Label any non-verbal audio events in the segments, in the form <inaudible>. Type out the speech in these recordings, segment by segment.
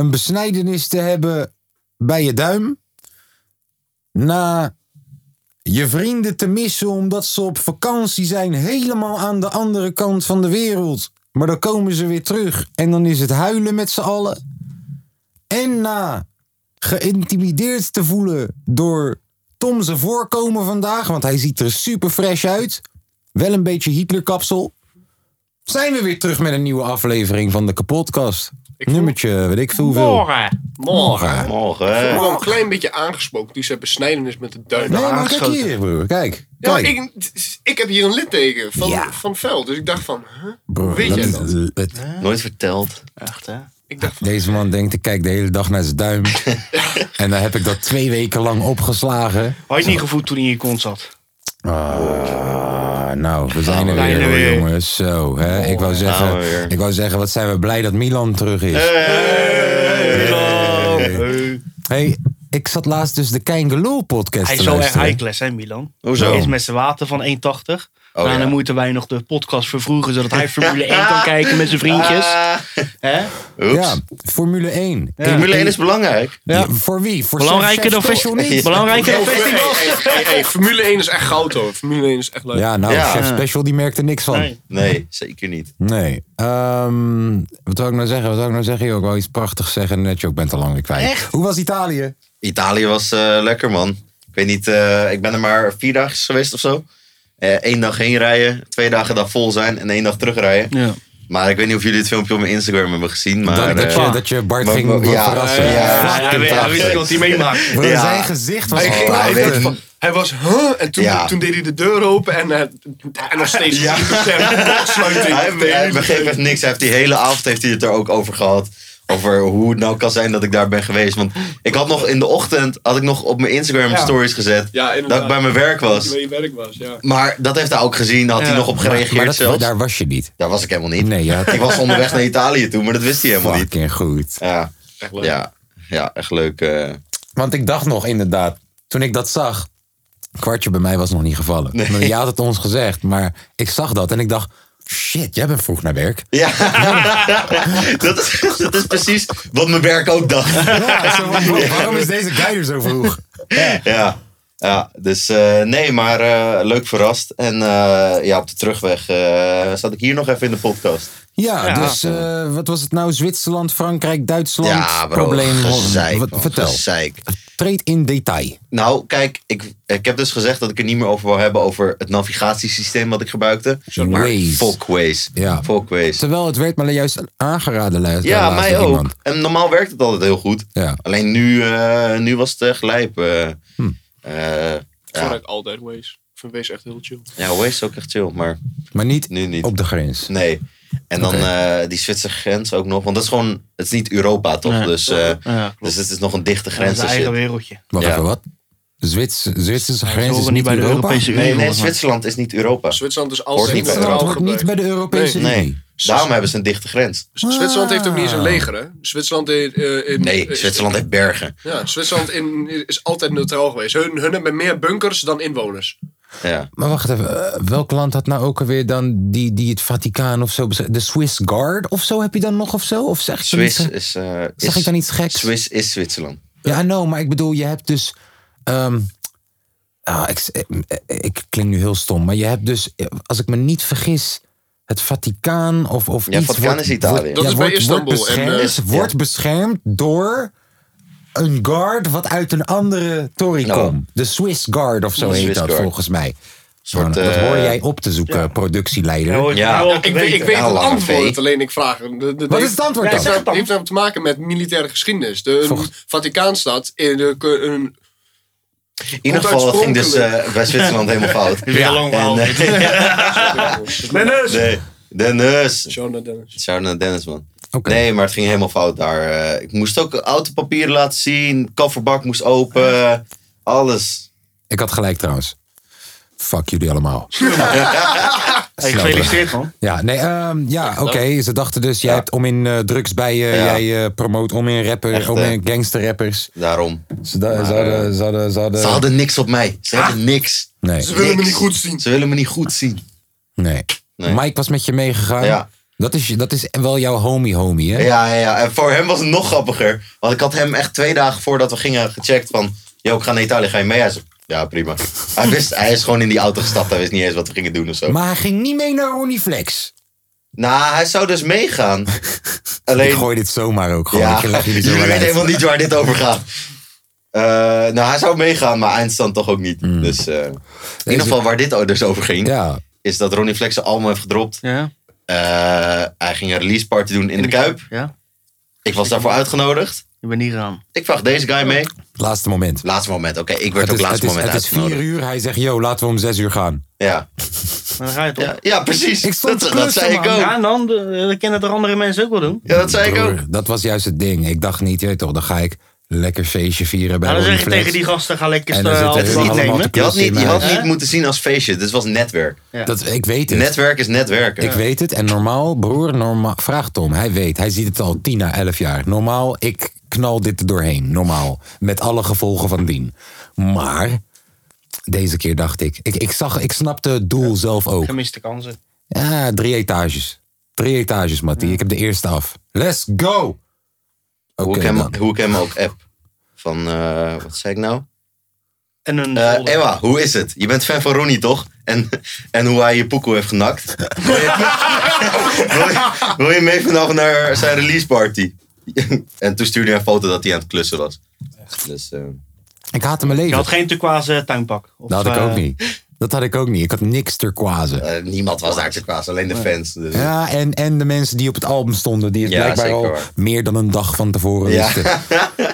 een besnijdenis te hebben bij je duim. Na je vrienden te missen omdat ze op vakantie zijn, helemaal aan de andere kant van de wereld. Maar dan komen ze weer terug en dan is het huilen met z'n allen. En na geïntimideerd te voelen door Tom zijn voorkomen vandaag, want hij ziet er super fresh uit. Wel een beetje Hitlerkapsel. Zijn we weer terug met een nieuwe aflevering van de kapotkast. Nummertje, weet ik veel hoeveel. Morgen. Morgen. Morgen. Ik ben wel een klein beetje aangesproken. Die ze besnijdenis met de duim. Nee, maar kijk hier, broer. Kijk. Ja, kijk. ik, ik heb hier een litteken van, Ja. van Vel. Dus ik dacht van, huh? Broer, weet jij dat- Nooit verteld. Echt, hè? Ik dacht van, Deze man denkt, ik kijk de hele dag naar zijn duim. <laughs> En dan heb ik dat twee weken lang opgeslagen. Had je het niet gevoeld toen hij in je kont zat? Ah, nou, we zijn er weer, hoor, weer. jongens. Zo, hè. Ik wou zeggen, ik wou zeggen, wat zijn we blij dat Milan terug is. Hey. hey, ik zat laatst dus de Kein podcast Hij te is zo erg luisteren. high class, hè, Milan? Hoezo? Hij is met zijn water van 1,80. Oh, nou, ja. dan moeten wij nog de podcast vervroegen, zodat hij <laughs> Formule 1 kan kijken met zijn vriendjes. Hè? Oeps. Ja, Formule 1. In- Formule 1 in- is belangrijk. Ja, voor wie? Voor <laughs> Belangrijker dan Chef Special festival. niet? Belangrijker dan hey, festival. hey, hey, hey, Formule 1 is echt goud hoor. Formule 1 is echt leuk. Ja, nou, Ja. Chef Special die merkt er niks van. Nee. Nee, zeker niet. Nee. Ehm, wat wil ik nou zeggen? Wat wil ik nou zeggen? Joh, Ik wou iets prachtigs zeggen. Net, joh, ik ben het al lang weer kwijt. Hoe was Italië? Italië was eh, lekker, man. Ik weet niet, eh, ik ben er maar vier dagen geweest of zo. Eén dag heen rijden, twee dagen daar vol zijn en één dag terugrijden. Ja. Maar ik weet niet of jullie het filmpje op mijn Instagram hebben gezien. Maar, dat, dat, eh, je, dat je Bart maar- ging maar- ja, verrassen. ja, ja, Ja, hij weet- hij wist niet wat hij meemaakt. Ja. Zijn gezicht was Hij, ging, hij, van- was, huh? En toen, Ja. toen deed hij de deur open en, eh, en nog steeds Ja. 100% kortsluiting. Hij, hij begreep echt niks. Hij heeft die hele avond heeft hij het er ook over gehad. Over hoe het nou kan zijn dat ik daar ben geweest. Want ik had nog in de ochtend had ik nog op mijn Instagram Ja. stories gezet. Ja, dat ik bij mijn werk was. Waar je werk was, ja. Maar dat heeft hij ook gezien. Daar had hij nog op gereageerd maar dat, zelfs. daar was je niet. Daar was ik helemaal niet. Nee, ja. Ik was onderweg naar Italië toe, maar dat wist hij helemaal niet. Fucking goed. Ja, Echt leuk. ja, ja echt leuk. eh. Want ik dacht nog inderdaad, toen ik dat zag, kwartje bij mij was nog niet gevallen. Maar Je had het ons gezegd, maar ik zag dat en ik dacht, shit, jij bent vroeg naar werk. Ja, <laughs> dat, is, dat is precies wat mijn werk ook dacht. Ja, zo, wa- waarom is deze guy er zo vroeg? Ja, ja dus eh, nee, maar eh, leuk verrast. En eh, ja, op de terugweg eh, zat ik hier nog even in de podcast. Ja, Ja. dus eh, wat was het nou? Zwitserland, Frankrijk, Duitsland? Ja, bro, probleem. gezeik, Wat- man, vertel. gezeik. Treed in detail. Nou, kijk, ik, ik heb dus gezegd dat ik er niet meer over wil hebben over het navigatiesysteem wat ik gebruikte. Maar Waze. Folkways. Ja. Folkways. Terwijl het werd me juist aangeraden. luister, Ja, mij ook. iemand. En normaal werkt het altijd heel goed. Ja. Alleen nu, eh, nu was het echt lijp. eh. Hm. Eh, Ik ja. altijd Waze. Ik vind Waze echt heel chill. ja, Waze is ook echt chill, maar Maar niet nu niet. op de grens. Nee. En dan Oké. eh, die Zwitserse grens ook nog. Want dat is gewoon, het is niet Europa toch? Nee. Dus, eh, Ja, klopt. dus het is nog een dichte Dat is grens. een en eigen shit. wereldje. Wacht Ja. even, wat? Zwits, Zwitserse grens is niet niet bij de Europa? Europese Unie. Nee, nee. Zwitserland is niet Europa. Zwitserland is Hoort altijd niet bij hoort niet bij de Europese Nee, Unie. Daarom hebben ze een dichte grens. Zwitserland heeft ook niet eens een leger, hè? Zwitserland, heeft, eh, in, Nee, Zwitserland heeft bergen. Ja, Zwitserland in, is altijd neutraal geweest. Hun, hun hebben meer bunkers dan inwoners. Ja. Maar wacht even, eh, welk land had nou ook alweer dan die, die het Vaticaan of zo? De Swiss Guard of zo heb je dan nog of zo? Of zeg, ik dan iets, is, eh, zeg is- ik dan iets geks? Swiss is Zwitserland. Ja, no, maar ik bedoel, je hebt dus. ehm, ah, ik, eh, ik klink nu heel stom, maar je hebt dus, als ik me niet vergis, het Vaticaan of, of Ja, iets. Vaticaan wordt- is Italië. wordt- Dat ja, is bij wordt- Istanbul Wordt en, beschermd, eh, wordt ja. beschermd door een guard wat uit een andere tory Nou. komt. De Swiss Guard of zo De heet Swiss dat Guard. volgens mij. Soort, dat eh, hoor jij op te zoeken, productieleider. Ja, hoor, Ja. ja, Ik, weet- ik weet het antwoord, alleen ik vraag. De, de, de- Wat is het antwoord Het dan? heeft, heeft namelijk te maken met militaire geschiedenis. De Volgens- Vaticaanstad in de, een, In ieder geval, ging dus eh, bij Zwitserland helemaal fout. <laughs> Een lang verhaal. En, eh, <laughs> Dennis! nee, Dennis. Dennis. Shout naar Dennis, man. Nee, maar het ging helemaal fout daar. Eh, ik moest ook autopapieren laten zien. Kofferbak moest open. Alles. Ik had gelijk trouwens. Fuck jullie allemaal. <laughs> Hey, gefeliciteerd man. Ja, nee, ehm, ja, oké. Ze dachten dus, jij Ja. hebt om in eh, drugs bij je, Ja. jij eh, promoot om in rapper, Echt, om in gangsterrappers. Daarom. Ze, da- ze hadden, ze hadden, ze hadden, Ze hadden niks op mij. Ze hebben niks. nee, Ze willen me Niks. niet goed zien. Ze willen me niet goed zien. nee. Nee. Mike was met je meegegaan. Ja. Dat is, dat is wel jouw homie homie, hè? Ja, ja, ja. En voor hem was het nog grappiger. Want ik had hem echt twee dagen voordat we gingen gecheckt van... Yo, ik ga naar Italië, ga je mee? Hij zei, ja, prima. Hij, wist, hij is gewoon in die auto gestapt. Hij wist niet eens wat we gingen doen of zo. Maar hij ging niet mee naar Ronnie Flex. Nou, hij zou dus meegaan. <laughs> Alleen... Ik gooi dit zomaar ook gewoon. Ja, ik leg jullie <laughs> weten helemaal niet waar dit over gaat. Eh, nou, hij zou meegaan, maar eindstand toch ook niet. Dus eh, in ieder geval waar dit dus over ging... Ja, is dat Ronnie Flex zijn album heeft gedropt. Ja. Eh, hij ging een release party doen in de Kuip. Ja. Ik was daarvoor uitgenodigd. Ik ben niet gegaan. Ik vraag deze guy mee. laatste moment. Laatste moment, oké. ik werd Het ook is, het, laatste is, moment het is vier uitgenodigd. uur. Hij zegt, yo, laten we om zes uur gaan. Ja. Maar dan ga je toch. Ja, ja, precies. Ik stond dat, te dat zei ik ook. Ja, en dan, eh, dat kennen er andere mensen ook wel doen. Ja, dat zei ik ook. Broer, dat was juist het ding. Ik dacht niet, je weet toch, dan ga ik lekker feestje vieren bij Ja, dan Ronnie zeg je Flex. tegen die gasten, ga lekker En dan zitten altijd we niet allemaal nemen. te Je had niet, je had niet moeten zien als feestje. Dit was netwerk. Ja. Dat, ik weet het. Netwerk is netwerken. Ik weet het. En normaal, broer, normaal, vraag Tom. Hij weet. Hij ziet het al 10 à 11 jaar. Normaal, ik knal dit er doorheen. Normaal. Met alle gevolgen van dien. Maar, deze keer dacht ik. Ik, ik, zag, ik snapte het doel zelf ook. Gemiste kansen. Ja, drie etages. Drie etages, Mattie. Ik heb de eerste af. Let's go! Oké, hoe, ik hem, hoe ik hem ook app. Van, eh, wat zei ik nou? En een Eh folder. Ewa, hoe is het? Je bent fan van Ronnie, toch? En, en hoe hij je poekoe heeft genakt. <laughs> wil, je, wil, je, wil je mee vanavond naar zijn release party? <laughs> en toen stuurde hij een foto dat hij aan het klussen was. Dus, eh, Ik haatte mijn Je leven. had geen turquoise tuinpak. Of, Dat had ik eh, ook niet. Dat had ik ook niet. Ik had niks turquoise. eh, niemand was daar kwaad, alleen de fans. Dus. Ja, en, en de mensen die op het album stonden, die het Ja, blijkbaar zeker al waar. meer dan een dag van tevoren Ja. wisten.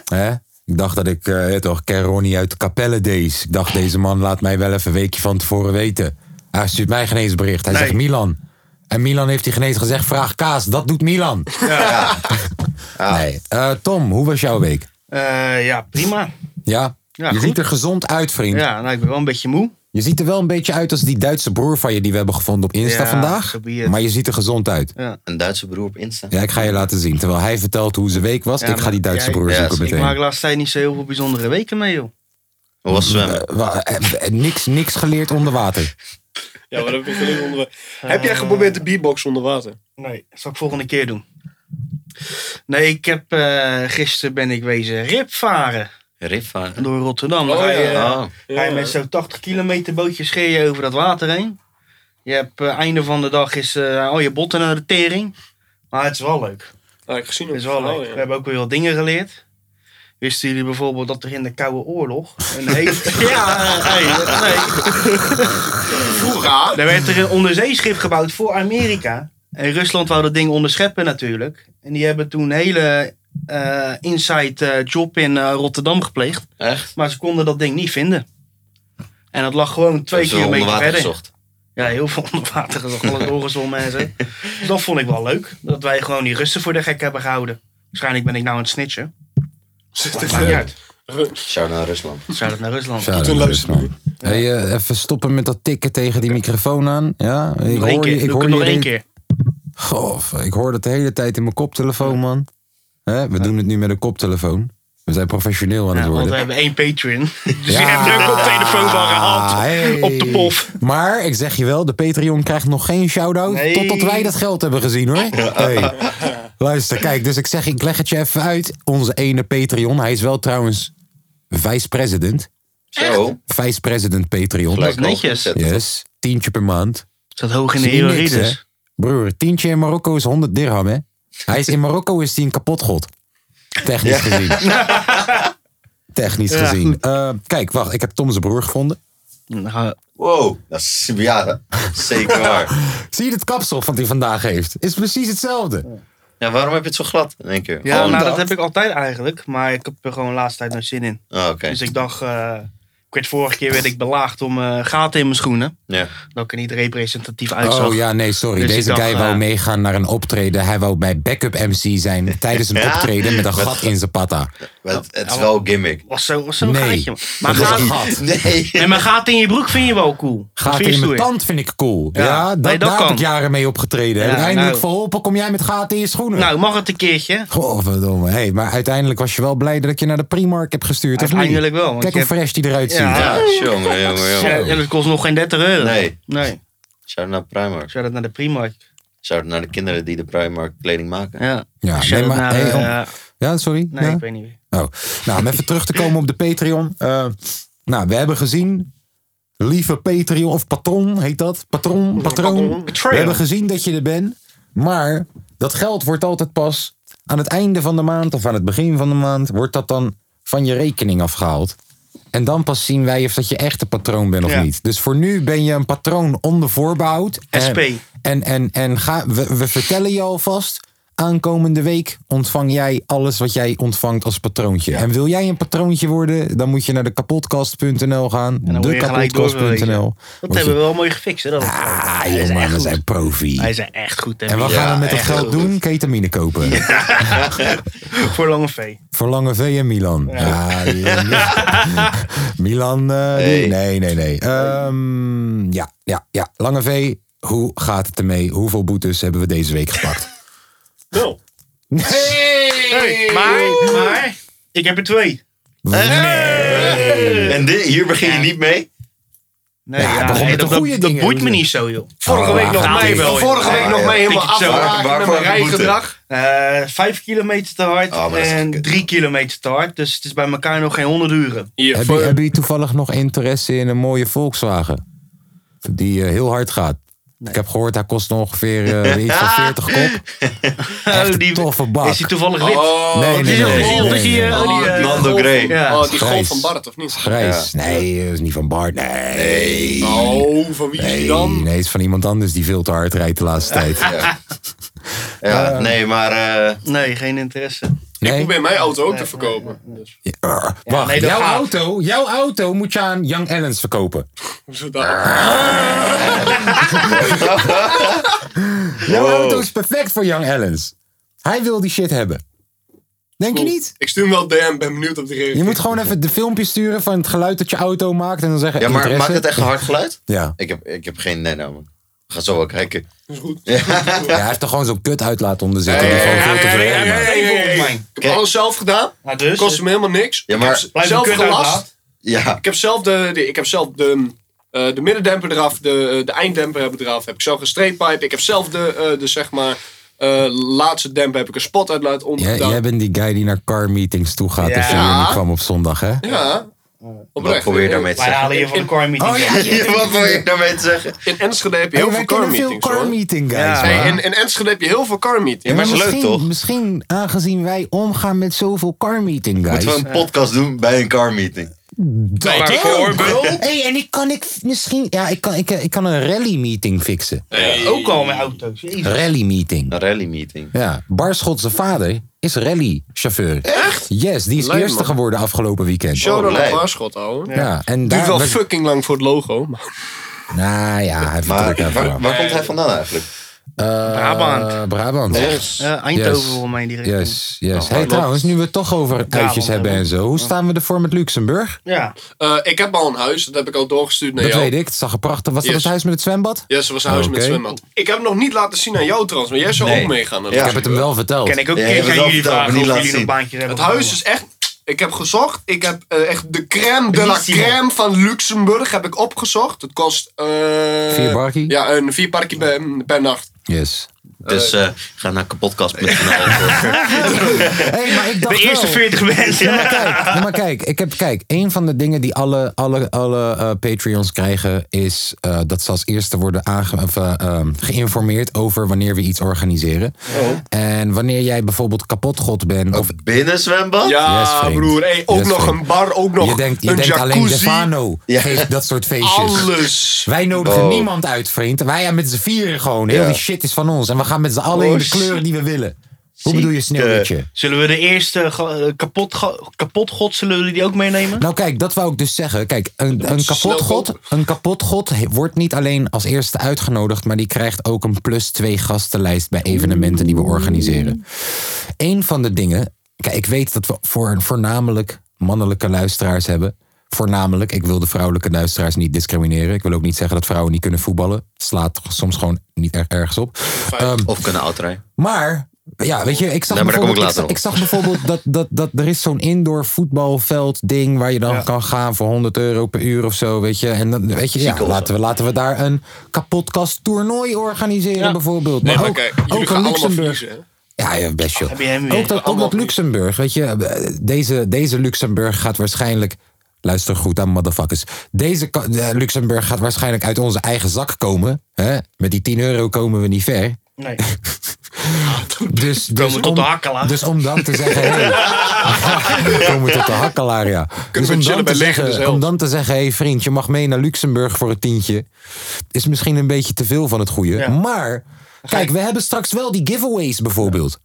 <laughs> Hè? Ik dacht dat ik, eh, toch, ken Ronnie uit de Capelle Days. Ik dacht, deze man laat mij wel even een weekje van tevoren weten. Hij stuurt mij geen eens bericht. Hij Nee. zegt Milan. En Milan heeft hij geen eens gezegd, vraag Kaas. Dat doet Milan. <laughs> Nee. Eh, Tom, hoe was jouw week? eh, ja, prima. Ja? Ja, je goed. ziet er gezond uit, vriend. Ja, nou, ik ben wel een beetje moe. Je ziet er wel een beetje uit als die Duitse broer van je die we hebben gevonden op Insta Ja, vandaag. Maar je ziet er gezond uit. Ja. Een Duitse broer op Insta. Ja, ik ga je laten zien. Terwijl hij vertelt hoe zijn week was, Ja, ik ga die Duitse jij- broer Ja, zoeken ik Ik meteen. maak de laatste tijd niet zo heel veel bijzondere weken mee, joh. Hoe was zwemmen? Eh, eh, niks, niks geleerd onder water. Ja, wat heb ik geleerd onder Heb jij geprobeerd de beatbox onder water? Nee, dat zal ik volgende keer doen. Nee, ik heb eh, gisteren ben ik wezen ripvaren Rifvaren. door Rotterdam. Oh, ga je, ja. eh, Oh. ga je met zo'n 80 kilometer bootje scheer je over dat water heen. Je hebt eh, einde van de dag is eh, al je botten naar de tering. Maar het is wel leuk. Ah, ik heb gezien Het is wel verhaal, leuk. ja. We hebben ook weer wat dingen geleerd. Wisten jullie bijvoorbeeld dat er in de Koude Oorlog een <laughs> hele... ja, hey, nee. Vroeger? Er werd er een onderzeeschip gebouwd voor Amerika. En Rusland wou dat ding onderscheppen natuurlijk. En die hebben toen een hele eh, inside eh, job in eh, Rotterdam gepleegd. Echt? Maar ze konden dat ding niet vinden. En dat lag gewoon twee kilometer water verder. gezocht. Ja, heel veel onder water gezocht. Alles <laughs> doorgezwommen en zo. Dus dat vond ik wel leuk. Dat wij gewoon die Russen voor de gek hebben gehouden. Waarschijnlijk ben ik nou aan het snitchen. Zit Maakt niet uit. Shout naar Rusland. Zou naar Rusland? Luisteren is man. Hey, even stoppen met dat tikken tegen die microfoon aan. Ja, ik Nog hoor je. Ik Doe hoor het nog je één keer. Goh, ik hoor dat de hele tijd in mijn koptelefoon, man. Hè, we doen het nu met een koptelefoon. We zijn professioneel aan het Ja, want we worden. hebben één Patreon. <laughs> Dus Ja. je hebt er ook op telefoon van gehaald. Hey. Op de pof. Maar ik zeg je wel, de Patreon krijgt nog geen shout-out Nee. totdat wij dat geld hebben gezien hoor. Hey. Luister, kijk, dus ik zeg, ik leg het je even uit. Onze ene Patreon, hij is wel trouwens vice-president. Zo. Vice-president Patreon. Dat is netjes. Yes, tientje per maand. Staat hoog in de Is dus. Broer, tientje in Marokko is 100 dirham, hè? Hij is in Marokko is hij een kapotgod. Technisch gezien. Technisch Ja, gezien. <laughs> Eh, kijk, wacht, ik heb Tom zijn broer gevonden. Wow. Dat is, ja, zeker waar. <laughs> Zie je het kapsel wat hij vandaag heeft? Is precies hetzelfde. Ja, waarom heb je het zo glad in één keer? Ja, nou dat. heb ik altijd eigenlijk. Maar ik heb er gewoon de laatste tijd nog zin in. Oh, oké. Dus ik dacht, eh, Ik werd vorige keer werd ik belaagd om eh, gaten in mijn schoenen. Ja. Dat ik er niet representatief uitzag. Oh ja, nee, sorry. Dus Deze guy eh, wou meegaan naar een optreden. Hij wou bij backup MC zijn <laughs> tijdens een Ja. optreden met een gat in zijn patta. Het, het is wel gimmick. Was zo, was zo'n Nee. gaatje. Maar, gaat, een gat. <laughs> Nee. nee, maar gaten in je broek vind je wel cool. Je in mijn tand vind ik cool. Ja, Ja, dat, nee, dat daar heb kan. ik jaren mee opgetreden. Heb Ja, ik eindelijk nou. verholpen, kom jij met gaten in je schoenen. Nou, mag het een keertje? Godverdomme. Hey, maar uiteindelijk was je wel blij dat ik je naar de Primark heb gestuurd, of niet? Uiteindelijk wel. Want Kijk hoe fresh die eruit ziet. Ja. Ja, jongen, jongen, jongen. en het kost nog geen 30 euro. Nee. Nee. Shout naar Primark. Zou dat naar de Primark? Shout naar de kinderen die de Primark kleding maken. Ja. Ja, nee, maar- naar, hey, om- eh, Ja, sorry? nee, Ja? ik weet niet meer. Oh. Nou, om even terug te komen op de Patreon. Eh, nou, we hebben gezien, lieve Patreon, of patron heet dat? Patron, patroon. We hebben gezien dat je er bent. Maar dat geld wordt altijd pas aan het einde van de maand of aan het begin van de maand, wordt dat dan van je rekening afgehaald. En dan pas zien wij of dat je echt een patroon bent of Ja. niet. Dus voor nu ben je een patroon onder voorbehoud. En- SP. En, en, en ga, we, we vertellen je alvast. Aankomende week ontvang jij alles wat jij ontvangt als patroontje. En wil jij een patroontje worden, dan moet je naar de kapotkast.nl gaan. Doorverwezen. Dekapotkast.nl. Dat hebben we wel mooi gefixt. Hè, dat Ah, is jongen, we zijn profi. Hij zijn echt goed. hè, En wat gaan we met dat geld goed. doen? Ketamine kopen. <laughs> Voor Lange V. Voor Lange V en Milan. Ja. die- <laughs> Milan, eh, nee, nee, nee. Ehm, ja, ja, ja. Lange V, hoe gaat het ermee? Hoeveel boetes hebben we deze week gepakt? Nul. Hey, maar, maar, ik heb er twee. En dit, hier begin je niet mee? Nee, Ja, nee, dat, boeit me niet zo, joh. Vorige Oh, week nog mij ie. wel. Vorige week nog mij helemaal afgeraakt met mijn rijgedrag. Eh, vijf kilometer te hard Oh, en drie kilometer te hard. Dus het is bij elkaar nog geen honderd uren. Je, heb je toevallig nog interesse in een mooie Volkswagen? Die eh, heel hard gaat. Ik heb gehoord, hij kost ongeveer eh, iets van 40 kop. Echt een die, toffe bak. Is die toevallig wit? Oh, Nee, nee, is nee, ook nee. Oh, eh, Nando golf- Gray. Ja. Oh, die golf Grijs. van Bart, of niet? Grijs. Nee, dat is niet van Bart. Nee. Oh, van wie is die Nee, dan? nee, het is van iemand anders die veel te hard rijdt de laatste tijd. Ja, <laughs> nee, maar eh, Nee, geen interesse. Ik Nee? probeer mijn auto ook te verkopen. Dus, Uh, wacht, nee, jouw, gaat. auto, jouw auto moet je aan Young Ellens verkopen. <laughs> zodat- <laughs> Jouw Wow. auto is perfect voor Young Ellens. Hij wil die shit hebben. Denk je niet? Ik stuur hem wel DM, ben benieuwd of die reageert. Je moet gewoon even de filmpjes sturen van het geluid dat je auto maakt en dan zeggen. ja, maar interesse. maakt het echt een hard geluid? Ja. Ik heb, ik heb geen idee nou, man. Ga zo wel kijken. is goed. ja, hij heeft er gewoon zo'n kut uit laten onder zitten. die gewoon veel te veel. Ik heb Kijk. alles zelf gedaan. Dus, Kost me helemaal niks. Ja, Ik maar- heb Blijf zelf een kut gelast. uitlaat. Ja, Ik heb zelf de, de, ik heb zelf de, eh, de middendemper eraf, de, de einddemper heb ik eraf. Heb ik zelf gestreeppipe. Ik heb zelf de, eh, de zeg maar, eh, laatste demper heb ik een spot uit laten Jij, ondergedaan. jij bent die guy die naar car meetings toe gaat Ja. als je weer niet kwam op zondag, hè? Ja. Wat probeer je daarmee te Wij halen je van de car meeting. Oh, <laughs> ja. wat probeer je daarmee te zeggen? In Enschede heb je heel veel car veel meeting guys. Ja. man. Hey, in, in Enschede heb je heel veel car meetings. Ja, maar is leuk, misschien, toch? Misschien aangezien wij omgaan met zoveel car meeting guys. Moeten we een podcast doen bij een car meeting? Bijvoorbeeld. Hey, en ik kan ik misschien. Ja, ik kan, ik, ik kan een rally meeting fixen. Ook al met auto's. Jezus. Rally meeting. Een rally meeting. Ja, Barschot zijn vader is rallychauffeur. Echt? Yes, die is eerste man. geworden afgelopen weekend. Show Oh, dan paarschot, ouwe. Ja, en Duurt wel we- fucking lang voor het logo. Maar nou ja, hij heeft Maar druk waar, waar komt hij vandaan eigenlijk? Eh, Brabant. Brabant. Ja, Eindhoven Yes. mij die richting. Yes, yes. Oh, hey, klopt. trouwens, nu we het toch over uitjes Brabant hebben en zo. Hoe staan we ervoor met Luxemburg? Ja. Eh, ik heb al een huis, dat heb ik al doorgestuurd naar Dat jou. weet ik. Het zag er prachtig. Was dat Yes. het huis met het zwembad? Ja, ze was een huis Oh, met oké. zwembad. Ik heb hem nog niet laten zien aan jou trouwens, maar jij zou Nee. ook meegaan. Ja. Ik heb het hem wel verteld. Kan ik ook Ja, een het jullie wel verteld, vragen of niet jullie nog laten baantjes hebben Het huis is echt... Ik heb gezocht. Ik heb eh, echt de crème de la crème van Luxemburg heb ik opgezocht. Het kost... eh, Vier barkie? Ja, een vier parkie per, per nacht. Yes. Dus eh, ga naar kapotkast.nl. <laughs> Hey, maar ik dacht De eerste wel- 40 mensen. Ja, maar kijk, ja, maar kijk, ik heb, kijk, een van de dingen die alle, alle, alle eh, Patreons krijgen is eh, dat ze als eerste worden aange, of, eh, ehm, geïnformeerd over wanneer we iets organiseren. En wanneer jij bijvoorbeeld kapotgod bent of Binnenzwembad? Ja, Yes, vriend. broer. Hey, ook Yes, nog vriend. een bar, ook nog je denkt, je een denkt alleen jacuzzi. Stefano Ja. geeft dat soort feestjes. Alles. Wij nodigen Oh. niemand uit, vriend. Wij gaan met z'n vieren gewoon. Heel Ja. die shit is van ons. En we gaan met z'n allen in de kleuren die we willen. Hoe bedoel je sneeuwwitje? Zullen we de eerste ga- eh, kapot, ga- kapot god, zullen we die ook meenemen? Nou kijk, dat wou ik dus zeggen. Kijk, een, een kapotgod, kopen. een kapotgod he- wordt niet alleen als eerste uitgenodigd, maar die krijgt ook een plus twee gastenlijst bij evenementen die we organiseren. Een van de dingen, kijk, ik weet dat we voor, voornamelijk mannelijke luisteraars hebben. Voornamelijk, ik wil de vrouwelijke luisteraars niet discrimineren. Ik wil ook niet zeggen dat vrouwen niet kunnen voetballen. Het slaat soms gewoon niet erg ergens op. Ehm, Of kunnen autorijden. maar, ja, weet je, ik zag, Nee, ik bijvoorbeeld, ik, later zag, op. ik zag bijvoorbeeld dat, dat, dat er is zo'n indoor voetbalveld ding waar je dan Ja. kan gaan voor 100 euro per uur of zo, weet je. En dan, weet je, ja, laten we, laten we daar een kapotkast toernooi organiseren Ja. bijvoorbeeld. Nee, maar ook, kijk, ook allemaal Luxemburg. verliezen. Ja, ja, best weer? Ook dat, ook dat Luxemburg, weet je. Deze, deze Luxemburg gaat waarschijnlijk... Luister goed aan, motherfuckers. Deze eh, Luxemburg gaat waarschijnlijk uit onze eigen zak komen. Hè? Met die 10 euro komen we niet ver. Nee. <laughs> <laughs> Dus, dus, tot om, de dus om dan te zeggen... Hey, <laughs> komen tot de hakkelaar, ja. Dus we om, dan te zeggen, Zelf. om dan te zeggen... Hé hey vriend, je mag mee naar Luxemburg voor een tientje. Is misschien een beetje te veel van het goede. Ja. Maar, kijk, we hebben straks wel die giveaways bijvoorbeeld.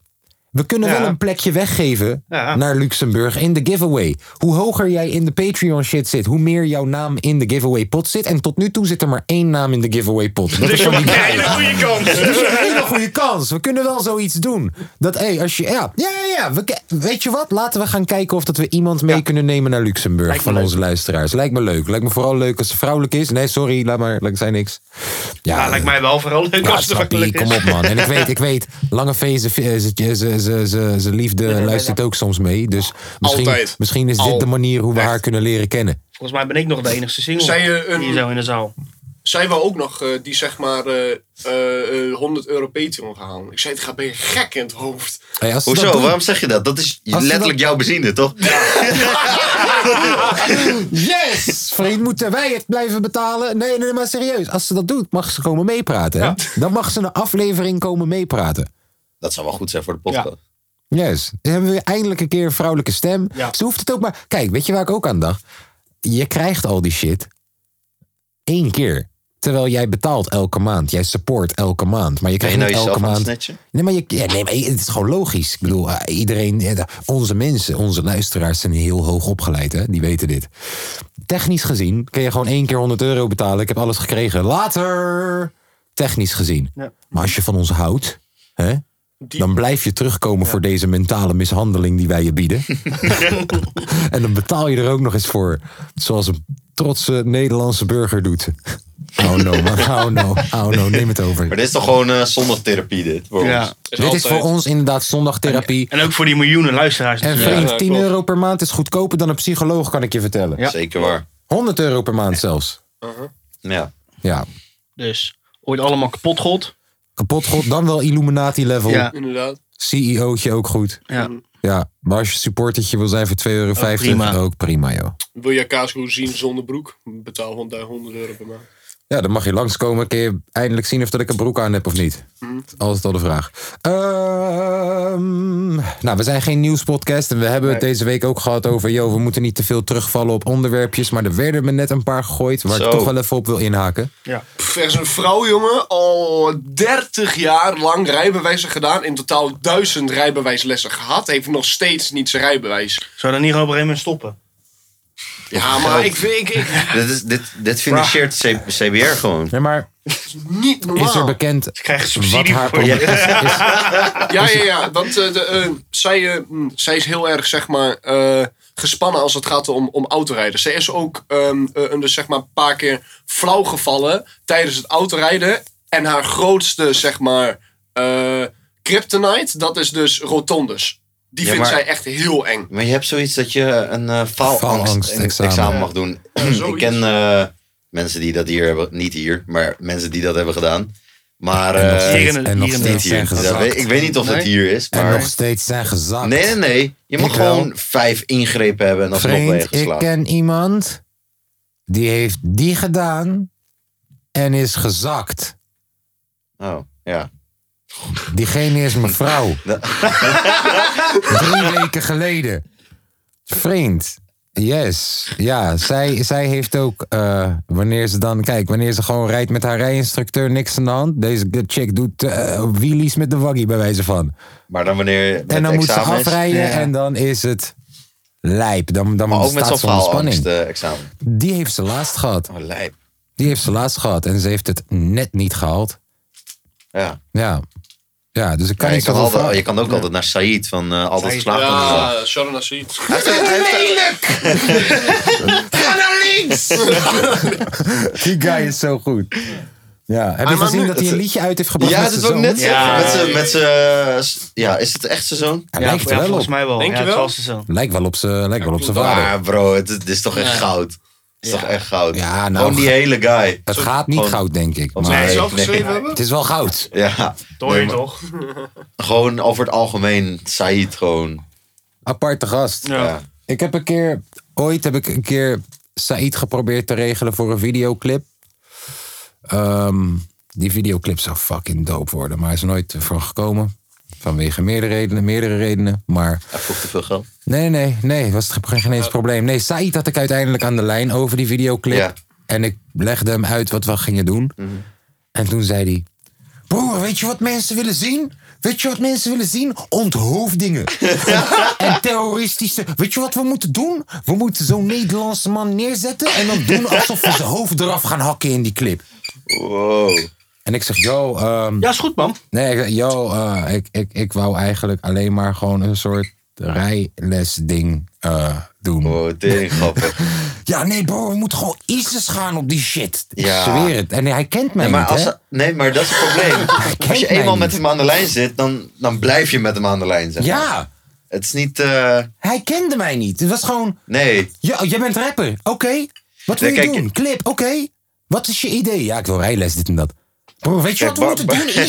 We kunnen Ja. wel een plekje weggeven Ja. naar Luxemburg in de giveaway. Hoe hoger jij in de Patreon shit zit, hoe meer jouw naam in de giveaway pot zit. En tot nu toe zit er maar één naam in de giveaway pot. Dat Dus is een hele goede kans. <laughs> dat is een hele goede kans. We kunnen wel zoiets doen. Dat, hé, als je. Ja, ja, ja. we, weet je wat? Laten we gaan kijken of dat we iemand mee Ja. kunnen nemen naar Luxemburg Lijkt van onze luisteraars. Lijkt me leuk. Lijkt me vooral leuk als ze vrouwelijk is. Nee, sorry, laat maar. Ik zei niks. Ja, lijkt mij wel vooral leuk als snap je, makkelijk kom is. op man. En ik weet, ik weet, Lange V, ze, liefde luistert ook soms mee. Dus misschien, Altijd. misschien is dit Al. de manier hoe we Echt. haar kunnen leren kennen. Volgens mij ben ik nog de enige single Zij je een- hier zo in de zaal. Zij wou ook nog eh, die zeg maar eh, eh, eh, 100 euro Patreon gaan halen. Ik zei, het gaat ben je gek in het hoofd. Hey, als ze dat Hoezo? doen- Waarom zeg je dat? Dat is ze letterlijk dat- jouw benzine, toch? <laughs> Yes! Vriend, moeten wij het blijven betalen? Nee, nee, maar serieus. Als ze dat doet, mag ze komen meepraten. Hè? Dan mag ze een aflevering komen meepraten. Dat zou wel goed zijn voor de podcast. Yes. Dan hebben we eindelijk een keer een vrouwelijke stem. Ja. Ze hoeft het ook maar... Kijk, weet je waar ik ook aan dacht? Je krijgt al die shit één keer. Terwijl jij betaalt elke maand. Jij support elke maand. Maar je krijgt nou niet elke het maand... Nee, maar, je, ja, nee, maar het is gewoon logisch. Ik bedoel, eh, iedereen, eh, onze mensen, onze luisteraars zijn heel hoog opgeleid, hè? Die weten dit. Technisch gezien kun je gewoon één keer 100 euro betalen. Ik heb alles gekregen. Later! Technisch gezien. Ja. Maar als je van ons houdt, hè? Die- Dan blijf je terugkomen voor deze mentale mishandeling die wij je bieden. <laughs> <laughs> en dan betaal je er ook nog eens voor. Zoals een trotse Nederlandse burger doet. Oh no, man. <laughs> Oh no. Oh no, neem het over. Maar dit is toch gewoon eh zondagtherapie, dit? Voor Ja. ons? Is Dit is voor ons inderdaad zondagtherapie. En ook voor die miljoenen luisteraars. En vriend, Ja, 10 klopt. euro per maand is goedkoper dan een psycholoog, kan ik je vertellen. Ja. Zeker waar. 100 euro per maand zelfs. Ja. Ja. Dus ooit allemaal kapot god. Kapot god, dan wel Illuminati level. Ja. Inderdaad. CEO'tje ook goed. Ja. Ja, maar als je supportertje wil zijn voor 2,50 euro, prima. ook prima joh. Wil je kaasgoed zien zonder broek? Betaal 100 100 euro per maand. Ja, dan mag je langskomen. Kun je eindelijk zien of dat ik een broek aan heb of niet. Dat is altijd al de vraag. Ehm, nou, we zijn geen nieuwspodcast. En we hebben het Nee. deze week ook gehad over... Yo, we moeten niet te veel terugvallen op onderwerpjes. Maar er werden me net een paar gegooid... waar Zo. ik toch wel even op wil inhaken. Ja. Pff, Er is een vrouw, jongen, al 30 jaar lang rijbewijzen gedaan. In totaal 1000 rijbewijslessen gehad. Heeft nog steeds niet zijn rijbewijs. Zou dat niet gewoon op een gegeven moment stoppen? Ja, maar ik vind ik, ik, <laughs> Dit, is, dit, dit financiert C- CBR gewoon. Ja, maar niet normaal. is er bekend Ze krijgen wat subsidie voor. <laughs> is? Ja, ja, ja. Want eh, de, eh, zij, eh, mm, zij is heel erg, zeg maar, eh, gespannen als het gaat om, om autorijden. Zij is ook ehm, eh, een, dus, zeg maar, een paar keer flauw gevallen tijdens het autorijden. En haar grootste, zeg maar, eh kryptonite, dat is dus rotondes. Die Ja, vindt maar- zij echt heel eng. Maar je hebt zoiets dat je een eh faalangst Faalangst-examen. examen mag doen. ik ken eh, mensen die dat hier hebben, niet hier, maar mensen die dat hebben gedaan. Maar En nog eh, steeds, en nog steeds zijn hier. Dat gezakt. ik weet niet of het Nee? hier is, En maar nog steeds zijn gezakt. nee, nee, nee. Je mag Ik wel. gewoon vijf ingrepen hebben en ben je Vriend, ik geslaagd. ken iemand... die heeft die gedaan... en is gezakt. Oh, ja. Diegene is mijn vrouw. Drie weken geleden. Vriend, Yes. Ja, zij, zij heeft ook, eh, wanneer ze dan, kijk, wanneer ze gewoon rijdt met haar rijinstructeur, niks aan de hand. Deze chick doet eh wheelies met de waggie bij wijze van. Maar dan wanneer En dan moet ze afrijden Ja. en dan is het lijp. Dan, dan Maar ook met staat zo'n ze onder spanning. eh, examen. Die heeft ze laatst gehad. Oh, lijp. Die heeft ze laatst gehad en ze heeft het net niet gehaald. Ja. Ja. Ja, dus ik kan Ja, je, kan altijd, je kan ook altijd naar Said van eh, altijd Said, geslaagd. Ja, Sharon Nassid. <laughs> Ga naar links! <laughs> Die guy is zo goed. Ja, heb je gezien dat hij een liedje uit heeft gebracht Ja, met dat zijn ik zoon? net. Ja. Met z'n- ja, is het echt zijn zoon? Hij Ja, lijkt ja, wel volgens op. mij wel. Denk ja, je het wel? Lijkt wel op zijn lijkt wel op zijn vader. Maar bro, het, het is toch echt goud. Het is toch echt goud. Ja, nou, Gewoon die hele guy. Het gaat niet Gewoon- goud, denk ik. Maar zelf nee. geschreven hebben? het is wel goud. Ja. Nee, maar toch? <laughs> Gewoon over het algemeen, Said gewoon. Aparte gast. Ja. Ja. Ik heb een keer, ooit heb ik een keer Said geprobeerd te regelen voor een videoclip. Ehm, die videoclip zou fucking dope worden, maar hij is er nooit voor gekomen. Vanwege meerdere redenen, meerdere redenen. Maar Hij vroeg te veel geld. nee, nee, nee, was het geen eens probleem. Nee, Said had ik uiteindelijk aan de lijn over die videoclip. Ja. En ik legde hem uit wat we gingen doen. En toen zei hij... Broer, weet je wat mensen willen zien? Weet je wat mensen willen zien? Onthoofdingen. <laughs> <laughs> en terroristische... Weet je wat we moeten doen? We moeten zo'n Nederlandse man neerzetten... en dan doen alsof we zijn hoofd eraf gaan hakken in die clip. Wow. En ik zeg, yo... ehm, Ja, is goed, man. Nee, ik, zeg, yo, eh, ik, ik, ik wou eigenlijk alleen maar gewoon een soort rijlesding eh doen. Wow, tering <laughs> grappig. Ja, nee bro, we moeten gewoon ISIS gaan op die shit. Ik Ja. zweer het. En hij kent mij Nee, maar, niet, als, hè? nee, maar dat is het probleem. <laughs> Als je eenmaal niet. met hem aan de lijn zit, dan, dan blijf je met hem aan de lijn. Zeg maar. Ja, Het is niet... eh, hij kende mij niet. Het was gewoon, nee. ja, jij bent rapper. Oké. Wat wil Nee, je kijk, doen? Clip, oké. Wat is je idee? Ja, ik wil rijles, dit en dat. Bro, weet je Kijk, wat we Bar- moeten doen?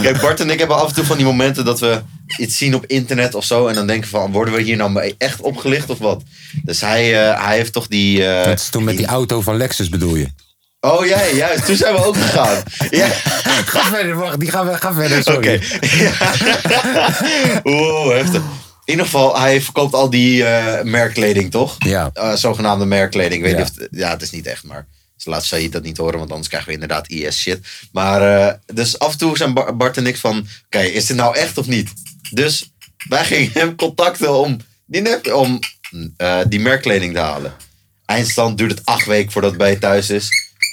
<laughs> Kijk, Bart en ik hebben af en toe van die momenten dat we iets zien op internet of zo. En dan denken van, worden we hier nou echt opgelicht of wat? Dus hij, eh, hij heeft toch die... eh, Dat is toen met die auto van Lexus bedoel je. Oh ja, juist. Toen zijn we ook gegaan. <laughs> Ja. <laughs> Ga verder, wacht. Die gaan, we- ga verder, sorry. Oké. Ja. Wow, heftig. In ieder geval, hij verkoopt al die eh, merkkleding, toch? Ja. Eh, zogenaamde merkkleding. Ik weet Ja. niet of het, ja, het is niet echt, maar ze laat Said dat niet horen, want anders krijgen we inderdaad IS shit. Maar, eh, dus af en toe zijn Bar- Bart en ik van, oké, is dit nou echt of niet? Dus wij <laughs> gingen hem contacten om die, nep- om, eh, die merkkleding te halen. Eindstand duurt het acht weken voordat het bij je thuis is.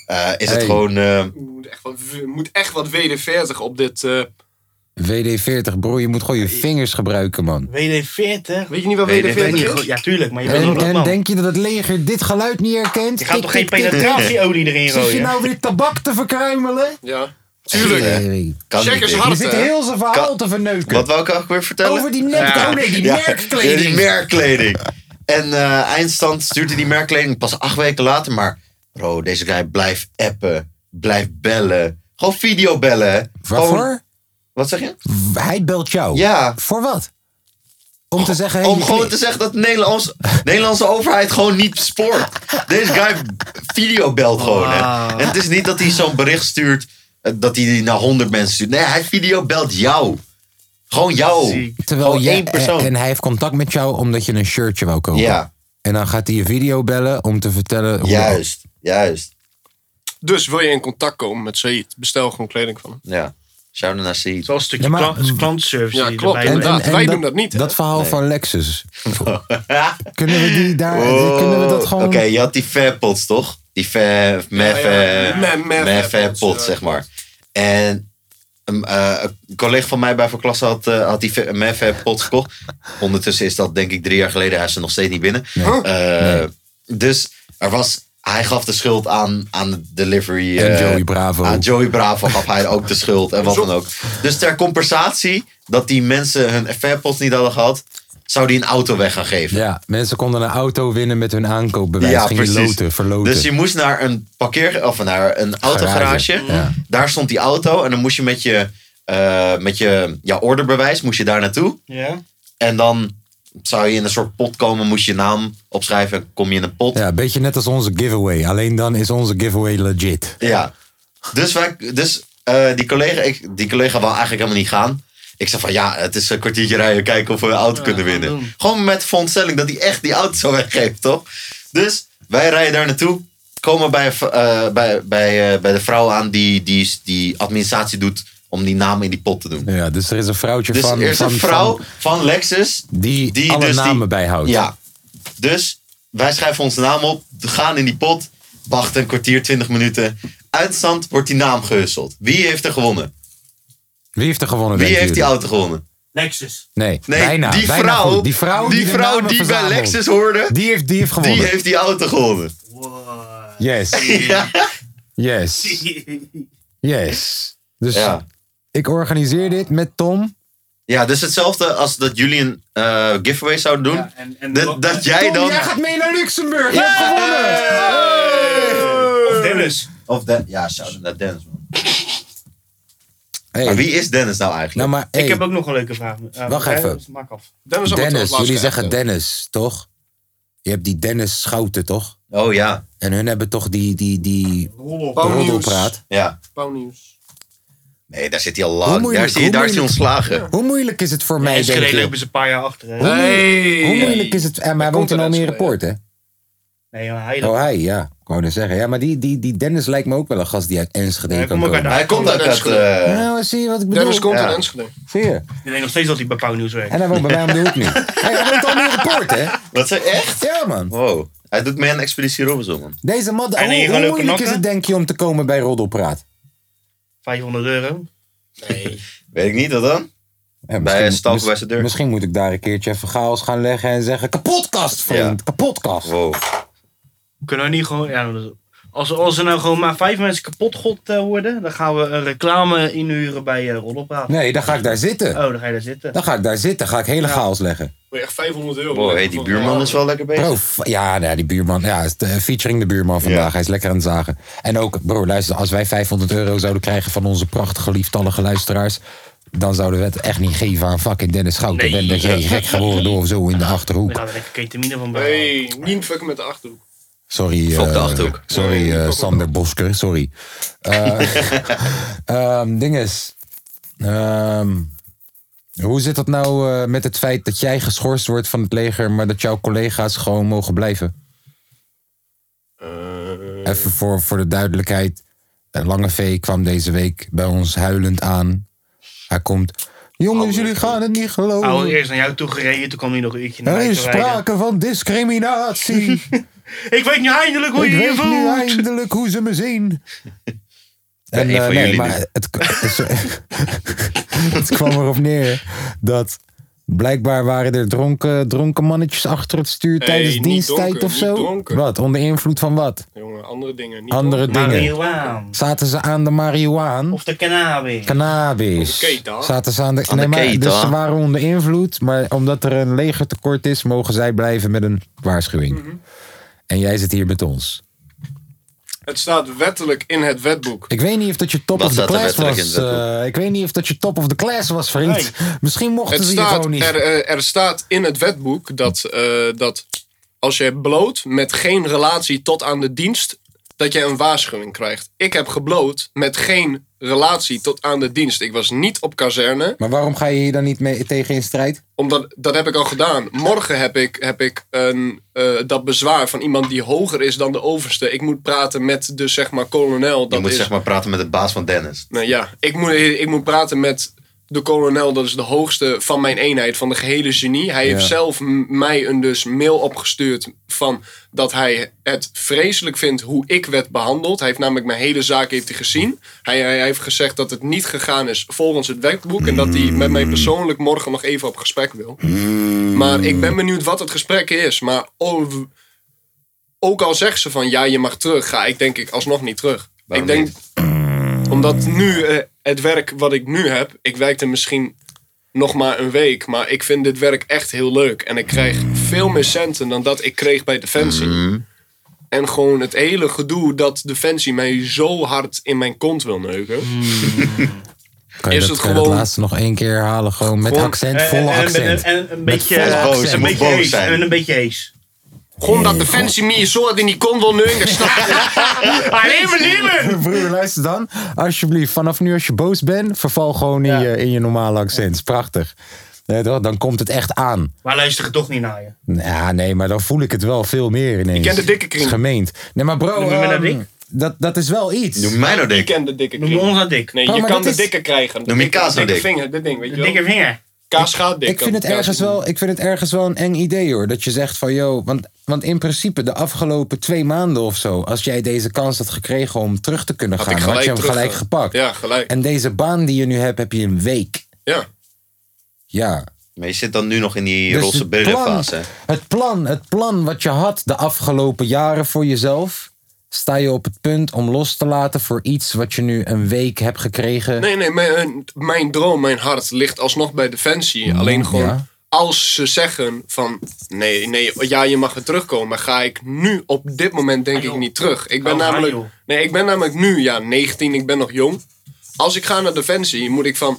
Eh, is het gewoon... moet echt wat, moet echt wat WD-40 op dit... eh, WD-40, bro, je moet gewoon je vingers gebruiken, man. WD-40. weet je niet wat Weet je- WD-40 weet niet is? Ja, tuurlijk, maar je bent En, en man. denk je dat het leger dit geluid niet herkent? Je gaat toch geen penetratieolie erin Zit je gooien? nou weer tabak te verkruimelen? Ja, tuurlijk. Hey, kan Check niet, eens denk ik. Je zit heel zijn verhaal Kan- te verneuken. Wat wou ik ook weer vertellen? Over die nep, Ja. oh nee, die Ja, merkkleding. Ja, die merkkleding. En eh, eindstand stuurde die merkkleding pas acht weken later. Maar bro, deze guy blijft appen. Blijft bellen. Gewoon videobellen. Waarvoor? Wat zeg je? Hij belt jou. Ja. Voor wat? Om te zeggen... hey, Om gewoon te zeggen dat de Nederlandse, Nederlandse overheid gewoon niet spoort. Deze guy videobelt gewoon. Hè. Wauw. En het is niet dat hij zo'n bericht stuurt. eh, Dat hij die naar honderd mensen stuurt. Nee, hij videobelt jou. Gewoon jou. Ziek. Terwijl Gewoon jij, één persoon. En hij heeft contact met jou omdat je een shirtje wou kopen. Ja, En dan gaat hij je video bellen om te vertellen... hoe- juist. Juist. Dus wil je in contact komen met Said, bestel gewoon kleding van hem. Ja. Shout out naar Seed. Zoals een stukje Ja, maar- klant- klantenservice. Ja, die klopt. erbij Inderdaad. hoort. wij doen dat niet, hè? Dat verhaal Nee. van Lexus. <laughs> Kunnen we die daar... Kunnen we dat gewoon... Oh, Oké, je had die Fairpods toch? Die Fair, Mef, Ja, ja. eh, Me- Mef Mef Fairpods, Fairpods, ja. zeg maar. En een, eh, een collega van mij bij voor klas had, eh, had die Fa- Mef Fairpods gekocht. Ondertussen is dat denk ik drie jaar geleden. Hij is er nog steeds niet binnen. Eh, Dus er was, hij gaf de schuld aan, aan de delivery. En eh, Joey Bravo. Aan Joey Bravo gaf hij ook de schuld en wat dan ook. Dus ter compensatie dat die mensen hun Fairpods niet hadden gehad, zou die een auto weg gaan geven. Ja, mensen konden een auto winnen met hun aankoopbewijs. Ja, Ging je precies. loten, verloten. Dus je moest naar een parkeer of naar een autogarage. Ja. Daar stond die auto en dan moest je met je, eh, met je ja, orderbewijs moest je daar naartoe. Ja. En dan zou je in een soort pot komen, moest je je naam opschrijven en kom je in een pot. Ja, een beetje net als onze giveaway. Alleen dan is onze giveaway legit. Ja. Dus, wij, dus eh, die, collega, ik, die collega wou eigenlijk helemaal niet gaan. Ik zei van ja, het is een kwartiertje rijden, kijken of we een auto kunnen winnen. doen. Gewoon met verontstelling dat hij echt die auto zou weggeven, toch? Dus wij rijden daar naartoe. Komen bij, eh, bij, bij, eh, bij de vrouw aan die, die, die administratie doet om die namen in die pot te doen. Ja, dus er is een vrouwtje Dus van, er is van, een vrouw van- van, Lexus die, die alle dus die- namen bijhoudt. Ja. Dus wij schrijven onze naam op, gaan in die pot, wachten een kwartier, 20 minuten. Uitstand wordt die naam gehusseld. Wie heeft er gewonnen? Wie heeft er gewonnen? Wie heeft die auto gewonnen? Lexus. Nee, Nee, bijna. die, bijna vrouw, goed. die vrouw die, vrouw die bij. Lexus hoorde, Die heeft, die heeft gewonnen. die heeft die auto gewonnen. Yes. <laughs> Ja. Yes. Yes. Dus Ja. Ik organiseer dit met Tom. ja, dus hetzelfde als dat jullie een eh, giveaway zouden doen. Ja, en, en dat, dat jij Tom, dan... jij gaat mee naar Luxemburg. Je hebt gewonnen. Of Dennis. Of Den- ja, shout-out naar Dennis, man. Hey, Maar wie is Dennis nou eigenlijk? nou maar, hey, Ik heb ook nog een leuke vraag. Uh, Wacht even. Maak af. Dennis, Jullie zeggen. Dennis, toch? Je hebt die Dennis Schouten, toch? Oh ja, En hun hebben toch die, die, die roddelpraat. ja. Pauwnieuws. Nee, daar zit hij al lang. Daar moeilijk, is hij, hoe daar is hij moeilijk? ontslagen. Hoe moeilijk is het voor mij, denk Enschede je? lopen ze een paar jaar achter. Hè? Hoe, Hey. hoe moeilijk is het? En maar hij woont komt in er Almere Poort, hè? Nee, maar hij Oh, hij, ja. Ik wou net zeggen. Ja, maar die, die, die Dennis lijkt me ook wel een gast die uit Enschede Hij kan komt ook komen. uit Hij komt uit uit... Enschede. eh, Nou, zie je wat ik bedoel? Dennis komt Ja. in Enschede. Zie je? Ik denk nog steeds dat hij bij Pauw Nieuws werkt. En hij woont bij mij om de hoek nu. Hey, <laughs> hij woont Almere Poort, hè? Wat zei echt? Ja, man. Wow. Hij doet mee aan Expeditie Robinson, man. Deze man, En hoe, hier hoe lopen moeilijk is knokken? het, denk je, om te komen bij Roddelpraat? 500 euro. <laughs> Weet ik niet, wat dan? Ja, Bij een stalker mis- bij zijn deur. Misschien moet ik daar een keertje even chaos gaan leggen en zeggen... Kapotkast, vriend. Ja. Kapotkast. Wow. Kunnen we niet gewoon... Ja, dat als, als er nou gewoon maar vijf mensen kapot god eh, worden, dan gaan we een reclame inhuren bij uh. Nee, dan ga ik daar zitten. Oh, dan ga je daar zitten. Dan ga ik daar zitten. ga ik hele chaos leggen. Wil je echt 500 euro? Hey, die buurman is wel lekker bezig. Bro, f- ja, nou, die buurman. Ja, eh, featuring de buurman vandaag. Ja. Hij is lekker aan het zagen. En ook, bro, luister, als wij 500 euro zouden krijgen van onze prachtige, lieftallige luisteraars. dan zouden we het echt niet geven aan fucking Dennis Schouten. Nee. Ben dat jij gek geworden door of zo in de <laughs> We achterhoek. gaan er even ketamine van bij. Hey, niet fucken met de achterhoek. Sorry, eh, sorry eh, Sander Bosker, sorry. Eh <laughs> ehm, ding is, ehm, hoe zit dat nou eh, met het feit dat jij geschorst wordt van het leger, maar dat jouw collega's gewoon mogen blijven? Eh, Even voor, voor de duidelijkheid. Lange V kwam deze week bij ons huilend aan. Hij komt. Jongens, jullie gaan het niet Hij geloven. was eerst naar jou toe gereden, toen kwam hij nog een uurtje naar Er mij is rijden. sprake van discriminatie. <laughs> Ik weet nu eindelijk hoe Ik je je weet nu voelt. eindelijk hoe ze me zien. En eh, nee, maar nu. het, <laughs> het kwam erop neer dat blijkbaar waren er dronken, dronken mannetjes achter het stuur tijdens diensttijd of zo. Wat? Onder invloed van wat? jongen, andere dingen. Niet Andere dingen. Marihuaan. Zaten ze aan de marihuaan? Of de cannabis. Cannabis. Oké, dan. Zaten ze aan de, Aan de nee, maar, Dus ze waren onder invloed, maar omdat er een legertekort is, mogen zij blijven met een waarschuwing. Mhm. En jij zit hier met ons. Het staat wettelijk in het wetboek. Ik weet niet of dat je top Wat of the class was. eh, ik weet niet of dat je top of the class was, vriend. Nee. Misschien mochten Het ze je gewoon niet. er, eh, er staat in het wetboek dat, eh, dat als je bloot met geen relatie tot aan de dienst, dat je een waarschuwing krijgt. Ik heb gebloot met geen relatie tot aan de dienst. Ik was niet op kazerne, Maar waarom ga je hier dan niet mee tegen in strijd? omdat dat heb ik al gedaan. Morgen heb ik, heb ik een, eh, dat bezwaar van iemand die hoger is dan de overste. Ik moet praten met de zeg maar kolonel. Je Dat moet is, zeg maar praten met de baas van Dennis. Nou ja, ik moet, ik moet praten met de kolonel, dat is de hoogste van mijn eenheid, van de gehele genie. Hij heeft zelf mij een dus mail opgestuurd van dat hij het vreselijk vindt hoe ik werd behandeld. Hij heeft namelijk mijn hele zaak heeft hij gezien. Hij, hij heeft gezegd dat het niet gegaan is volgens het wetboek en dat hij met mij persoonlijk morgen nog even op gesprek wil. Maar ik ben benieuwd wat het gesprek is. Maar ook al zegt ze van ja, je mag terug, ga ik denk ik alsnog niet terug. Waarom ik denk omdat nu eh, het werk wat ik nu heb, ik werkte misschien nog maar een week, maar ik vind dit werk echt heel leuk. En ik krijg veel meer centen dan dat ik kreeg bij Defensie. Mhm. En gewoon het hele gedoe dat Defensie mij zo hard in mijn kont wil neuken. Kan je, Is dat, het gewoon- laatste nog één keer herhalen? Gewoon met Gewoon- accent, En- volle en- en- accent. En, en een beetje, eh, een beetje. En een beetje hees. Gewoon dat Defensie me zo in die kon wil je? Alleen maar nemen! Broer, luister dan. Alsjeblieft, vanaf nu als je boos bent, verval gewoon in, Ja. je, in je normale accent. Is prachtig. Nee, toch? Dan komt het echt aan. Maar luister toch niet naar je. Ja, nee, maar dan voel ik het wel veel meer ineens. Ik ken de dikke kring. Het is gemeend. Nee, maar bro, Noem nou ehm, dik? dat, dat is wel iets. Noem mij nou Ik dik. ken de dikke Noem je kring. ons nou dik. Nee, je kan de is- dikke krijgen. Noem je Dikke- kaas nou dikke dik? vinger, dit ding, weet je De wel. dikke vinger. Kaas gaat dik. Ik vind, het ergens wel, ik vind het ergens wel een eng idee hoor. Dat je zegt van, yo, want, want in principe de afgelopen twee maanden of zo... als jij deze kans had gekregen om terug te kunnen Had gaan... had je hem gelijk eh, gepakt. Ja, gelijk. En deze baan die je nu hebt, heb je een week. Ja. Ja. Maar je zit dan nu nog in die Dus roze het plan, billenfase. het, plan, het plan wat je had de afgelopen jaren voor jezelf... sta je op het punt om los te laten voor iets wat je nu een week hebt gekregen. Nee, nee, mijn, mijn droom, mijn hart ligt alsnog bij Defensie. Alleen gewoon, ja. als ze zeggen van... Nee, nee, ja, je mag weer terugkomen. Ga ik nu op dit moment denk ik niet terug. Ik ben Oh, namelijk... Nee, ik ben namelijk nu, ja, 19. Ik ben nog jong. Als ik ga naar Defensie, moet ik van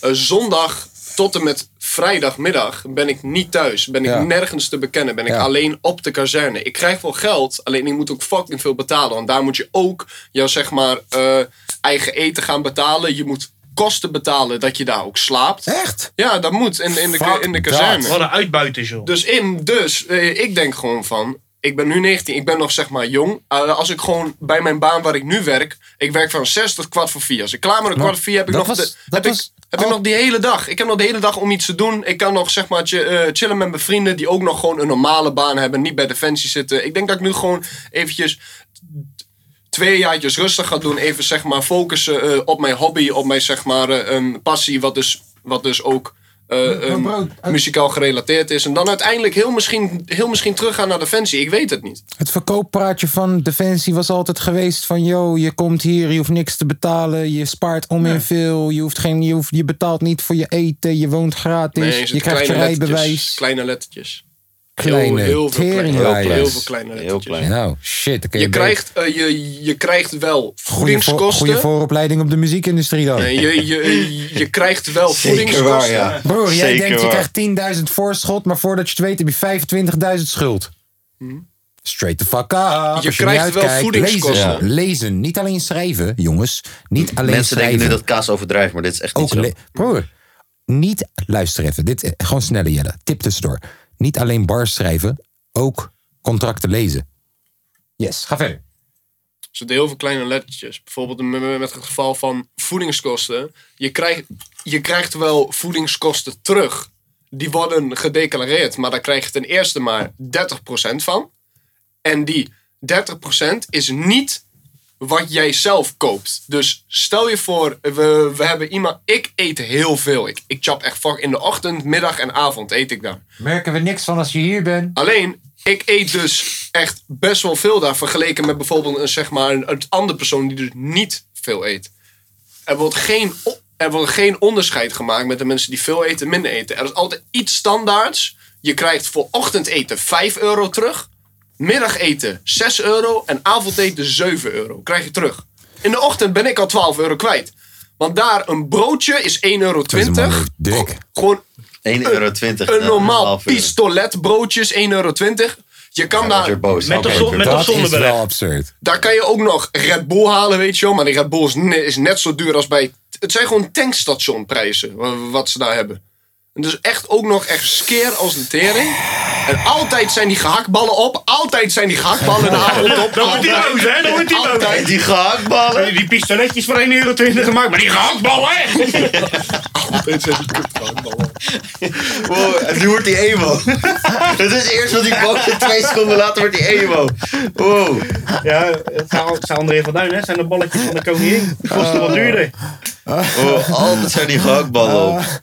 eh, zondag tot en met vrijdagmiddag ben ik niet thuis. Ben ik Ja. nergens te bekennen. Ben ik Ja. alleen op de kazerne. Ik krijg wel geld, alleen ik moet ook fucking veel betalen. Want daar moet je ook jouw zeg maar eh, eigen eten gaan betalen. Je moet kosten betalen dat je daar ook slaapt. Echt? Ja, dat moet in, in, de, in de dat. kazerne. Wat een uitbuiters, joh. Dus in, dus eh, ik denk gewoon van. Ik ben nu 19, ik ben nog zeg maar jong. Eh, als ik gewoon bij mijn baan waar ik nu werk, ik werk van 6 tot kwart voor 4. Als ik klaar ben met kwart voor 4 heb ik nog, was- de, heb, was ik, heb ik al- nog die hele dag. Ik heb nog de hele dag om iets te doen. Ik kan nog zeg maar eh, chillen met mijn vrienden die ook nog gewoon een normale baan hebben, niet bij Defensie zitten. Ik denk dat ik nu gewoon eventjes twee jaartjes rustig ga doen. Even zeg maar focussen eh, op mijn hobby, op mijn zeg maar een passie, wat dus, wat dus ook het- muzikaal gerelateerd is. En dan uiteindelijk heel misschien, heel misschien teruggaan naar Defensie. Ik weet het niet. Het verkooppraatje van Defensie was altijd geweest van... yo, je komt hier, je hoeft niks te betalen, je spaart om in veel... Je, hoeft geen, je, hoeft, je betaalt niet voor je eten, je woont gratis, Nee, je krijgt je kleine rijbewijs. lettertjes. Kleine lettertjes. Kleine heel, veel kleine, heel, veel kleine Heel klein. Nou, shit. dan kun je Je krijgt, eh, je, je krijgt wel voedingskosten. Goede vooropleiding op de muziekindustrie dan. Nee, je, je, je krijgt wel Zeker voedingskosten. waar, ja. Broer, jij Zeker denkt je waar. krijgt 10.000 voorschot, maar voordat je het weet heb je 25.000 schuld. Straight the fuck up. Hm. Je krijgt wel voedingskosten. Lezen, lezen, niet alleen schrijven, jongens. Niet alleen Mensen schrijven. denken nu dat kaas overdrijft, maar dit is echt niet zo. Broer, niet, luister even, dit, eh, gewoon sneller Jelle, tip tussendoor. Niet alleen bars schrijven, ook contracten lezen. Yes, ga verder. Er zitten heel veel kleine lettertjes. Bijvoorbeeld met het geval van voedingskosten. Je krijgt, je krijgt wel voedingskosten terug. Die worden gedeclareerd, maar daar krijg je ten eerste maar 30% van. En die 30% is niet wat jij zelf koopt. Dus stel je voor, we, we hebben iemand... Ik eet heel veel. Ik, ik chap echt fuck in de ochtend, middag en avond eet ik daar. Merken we niks van als je hier bent? Alleen, ik eet dus echt best wel veel daar vergeleken met bijvoorbeeld een, zeg maar, een, een andere persoon die dus niet veel eet. Er wordt, geen, er wordt geen onderscheid gemaakt met de mensen die veel eten en minder eten. Er is altijd iets standaards. Je krijgt voor ochtendeten 5 euro terug, middageten 6 euro en avondeten 7 euro. Krijg je terug. In de ochtend ben ik al 12 euro kwijt. Want daar een broodje is 1,20 euro. Dik. Gewoon 1,20 euro. een normaal half euro. pistoletbroodje is 1,20 euro. Je kan Ja, daar, boos. Met of zon- met Dat is wel absurd. daar kan je ook nog Red Bull halen, weet je wel. Maar die Red Bull is, ne- is net zo duur als bij... Het zijn gewoon tankstationprijzen wa- wat ze daar hebben. En dus echt ook nog echt skeer als de tering. En altijd zijn die gehaktballen op. Altijd zijn die gehaktballen de avond op. Dan wordt die boos, hè? Dan wordt die boos. Altijd. Die gehaktballen. Die pistoletjes voor 1,20 euro gemaakt, maar die gehaktballen, hè? Altijd zijn die kutgehaktballen. Wow, en nu wordt die emo. Het is eerst wat die boos en twee seconden later wordt die emo. Wow. Ja, het zou, het zou André van Duin, hè? Zijn de balletjes van de koningin. Die kosten wat duurder. Wow. Altijd zijn die gehaktballen op. <laughs>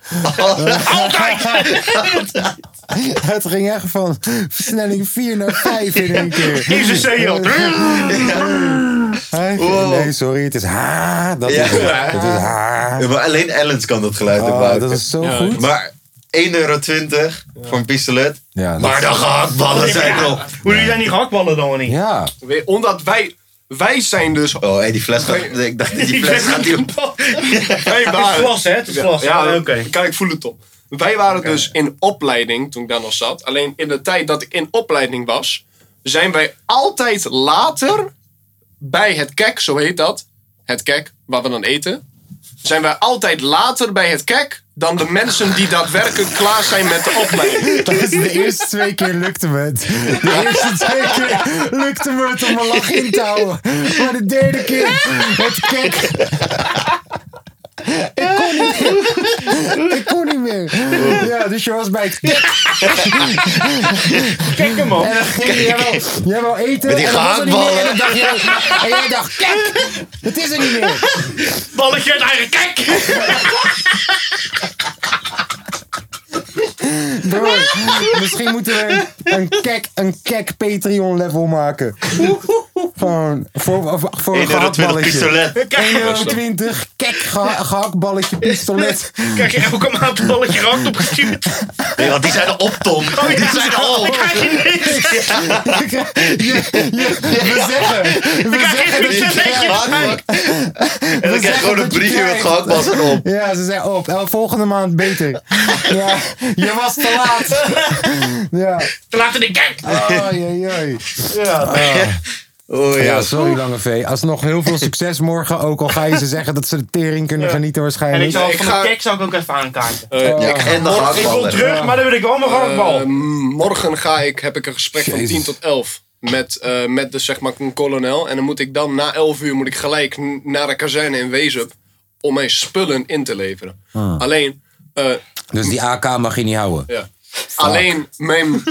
Het ging echt van versnelling 4 naar 5 in één keer. <laughs> Seat. Hij- Wow. Nee, sorry, het is ha. Dat Ja. is het. Het is ha. Ja, maar alleen Ellens kan dat geluid ook Ah, maken. dat is zo goed. Maar 1,20 euro voor een pistolet. Maar de gehaktballen zijn op. Hoe zijn die gehaktballen dan niet? ja. Omdat wij... Wij zijn dus... Oh, hey, die fles gaat... Ik dacht dat die <laughs> fles gaat die op. <laughs> Wij Het is waren, glas, hè? Het is glas. Ja, Ah, oké. kijk, ik voel het op. Wij waren dus in opleiding toen ik daar nog zat. Alleen in de tijd dat ik in opleiding was, zijn wij altijd later bij het kek, zo heet dat. Het kek, waar we dan eten. Zijn wij altijd later bij het kek dan de mensen die daadwerkelijk klaar zijn met de opleiding. Dat is de eerste twee keer lukte me het. De eerste twee keer lukte me het om mijn lach in te houden. Maar de derde keer, het kek. Ik kon niet meer. Ik kon niet meer. Ja, dus je was bij het kek. Kijk hem man. En dan ging je wel, jij wou eten. Met die en dan was er niet meer. En, dan dacht jij, en jij dacht, kek, het is er niet meer. Balletje uit eigen kijk. Broer, misschien moeten we een kek, een kek Patreon level maken. Gewoon voor, voor, voor een 1,20 euro gehaktballetje. pistolet. 1,20 euro, kek geha- gehaktballetje, pistolet. Krijg je elke maand een balletje gehakt opgestuurd. Nee, want die zijn er op, Tom. Die zijn er op. Krijg je niks. Je- je- je- We zeggen, we zeggen dat je krijgt. En dan krijg je gewoon een briefje met krijgt. gehaktbal erop. Ja, ze zei op. Volgende maand beter. Ja, je was te laat. <laughs> Ja. Te laten de kijk. Oei, oei, oei. Oh Ja, ja. sorry Lange V. Alsnog heel veel succes morgen. Ook al ga je ze zeggen dat ze de tering kunnen genieten En waarschijnlijk. ik zal ik van ga- de kek zou ik ook even aankaarten. Eh, Ja, en de Ik kom gehaktballen. terug, maar dan wil ik wel mijn. Eh, morgen ga ik, heb ik een gesprek van Jezus. 10 tot 11 met, eh, met de, zeg maar, een kolonel. En dan moet ik dan na 11 uur moet ik gelijk naar de kazerne in Wezup om mijn spullen in te leveren. Alleen, eh, Dus die AK mag je niet houden. ja. Alleen mijn,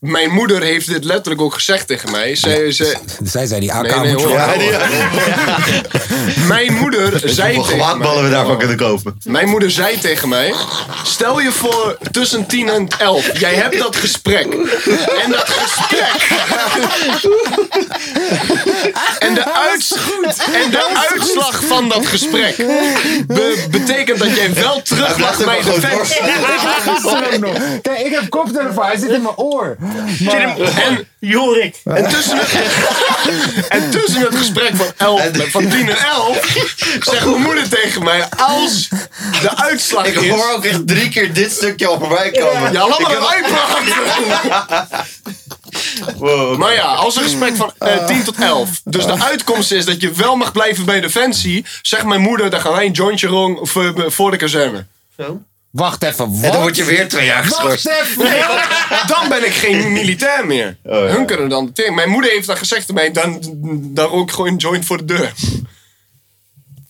mijn moeder heeft dit letterlijk ook gezegd tegen mij. Zij, ze, Zij zei die AK Nee, nee, moet je hoor. houden. Ja, die- mijn moeder zei Hoeveel tegen gehaktballen mij, we daarvan kunnen kopen. Mijn moeder zei tegen mij: Stel je voor tussen 10 en 11, jij hebt dat gesprek. En dat gesprek. En de, uits en de uitslag van dat gesprek be- betekent dat jij wel terug mag bij de fans. Gisteren ook nog. Kijk, ik heb koptelefoon. Hij zit in mijn oor. Maar, En, Jorik. en, tussen het, en tussen het gesprek van, 11, van 10 en 11 zegt mijn moeder tegen mij: Als de uitslag Ik is. hoor ook echt drie keer dit stukje al voorbij komen. Ja, laat Ik maar uitpraten. <laughs> Wow. Maar ja, als een gesprek van eh 10 tot 11. Dus de uitkomst is dat je wel mag blijven bij Defensie. Zegt mijn moeder, dan gaan wij een jointje rong voor, voor de kazerne. wacht even, wat? En dan word je weer twee jaar geschorst. Wacht even. Dan ben ik geen militair meer. Oh, ja. Hun kunnen dan. Mijn moeder heeft dan gezegd tegen mij, dan, dan rook ik gewoon een joint voor de deur.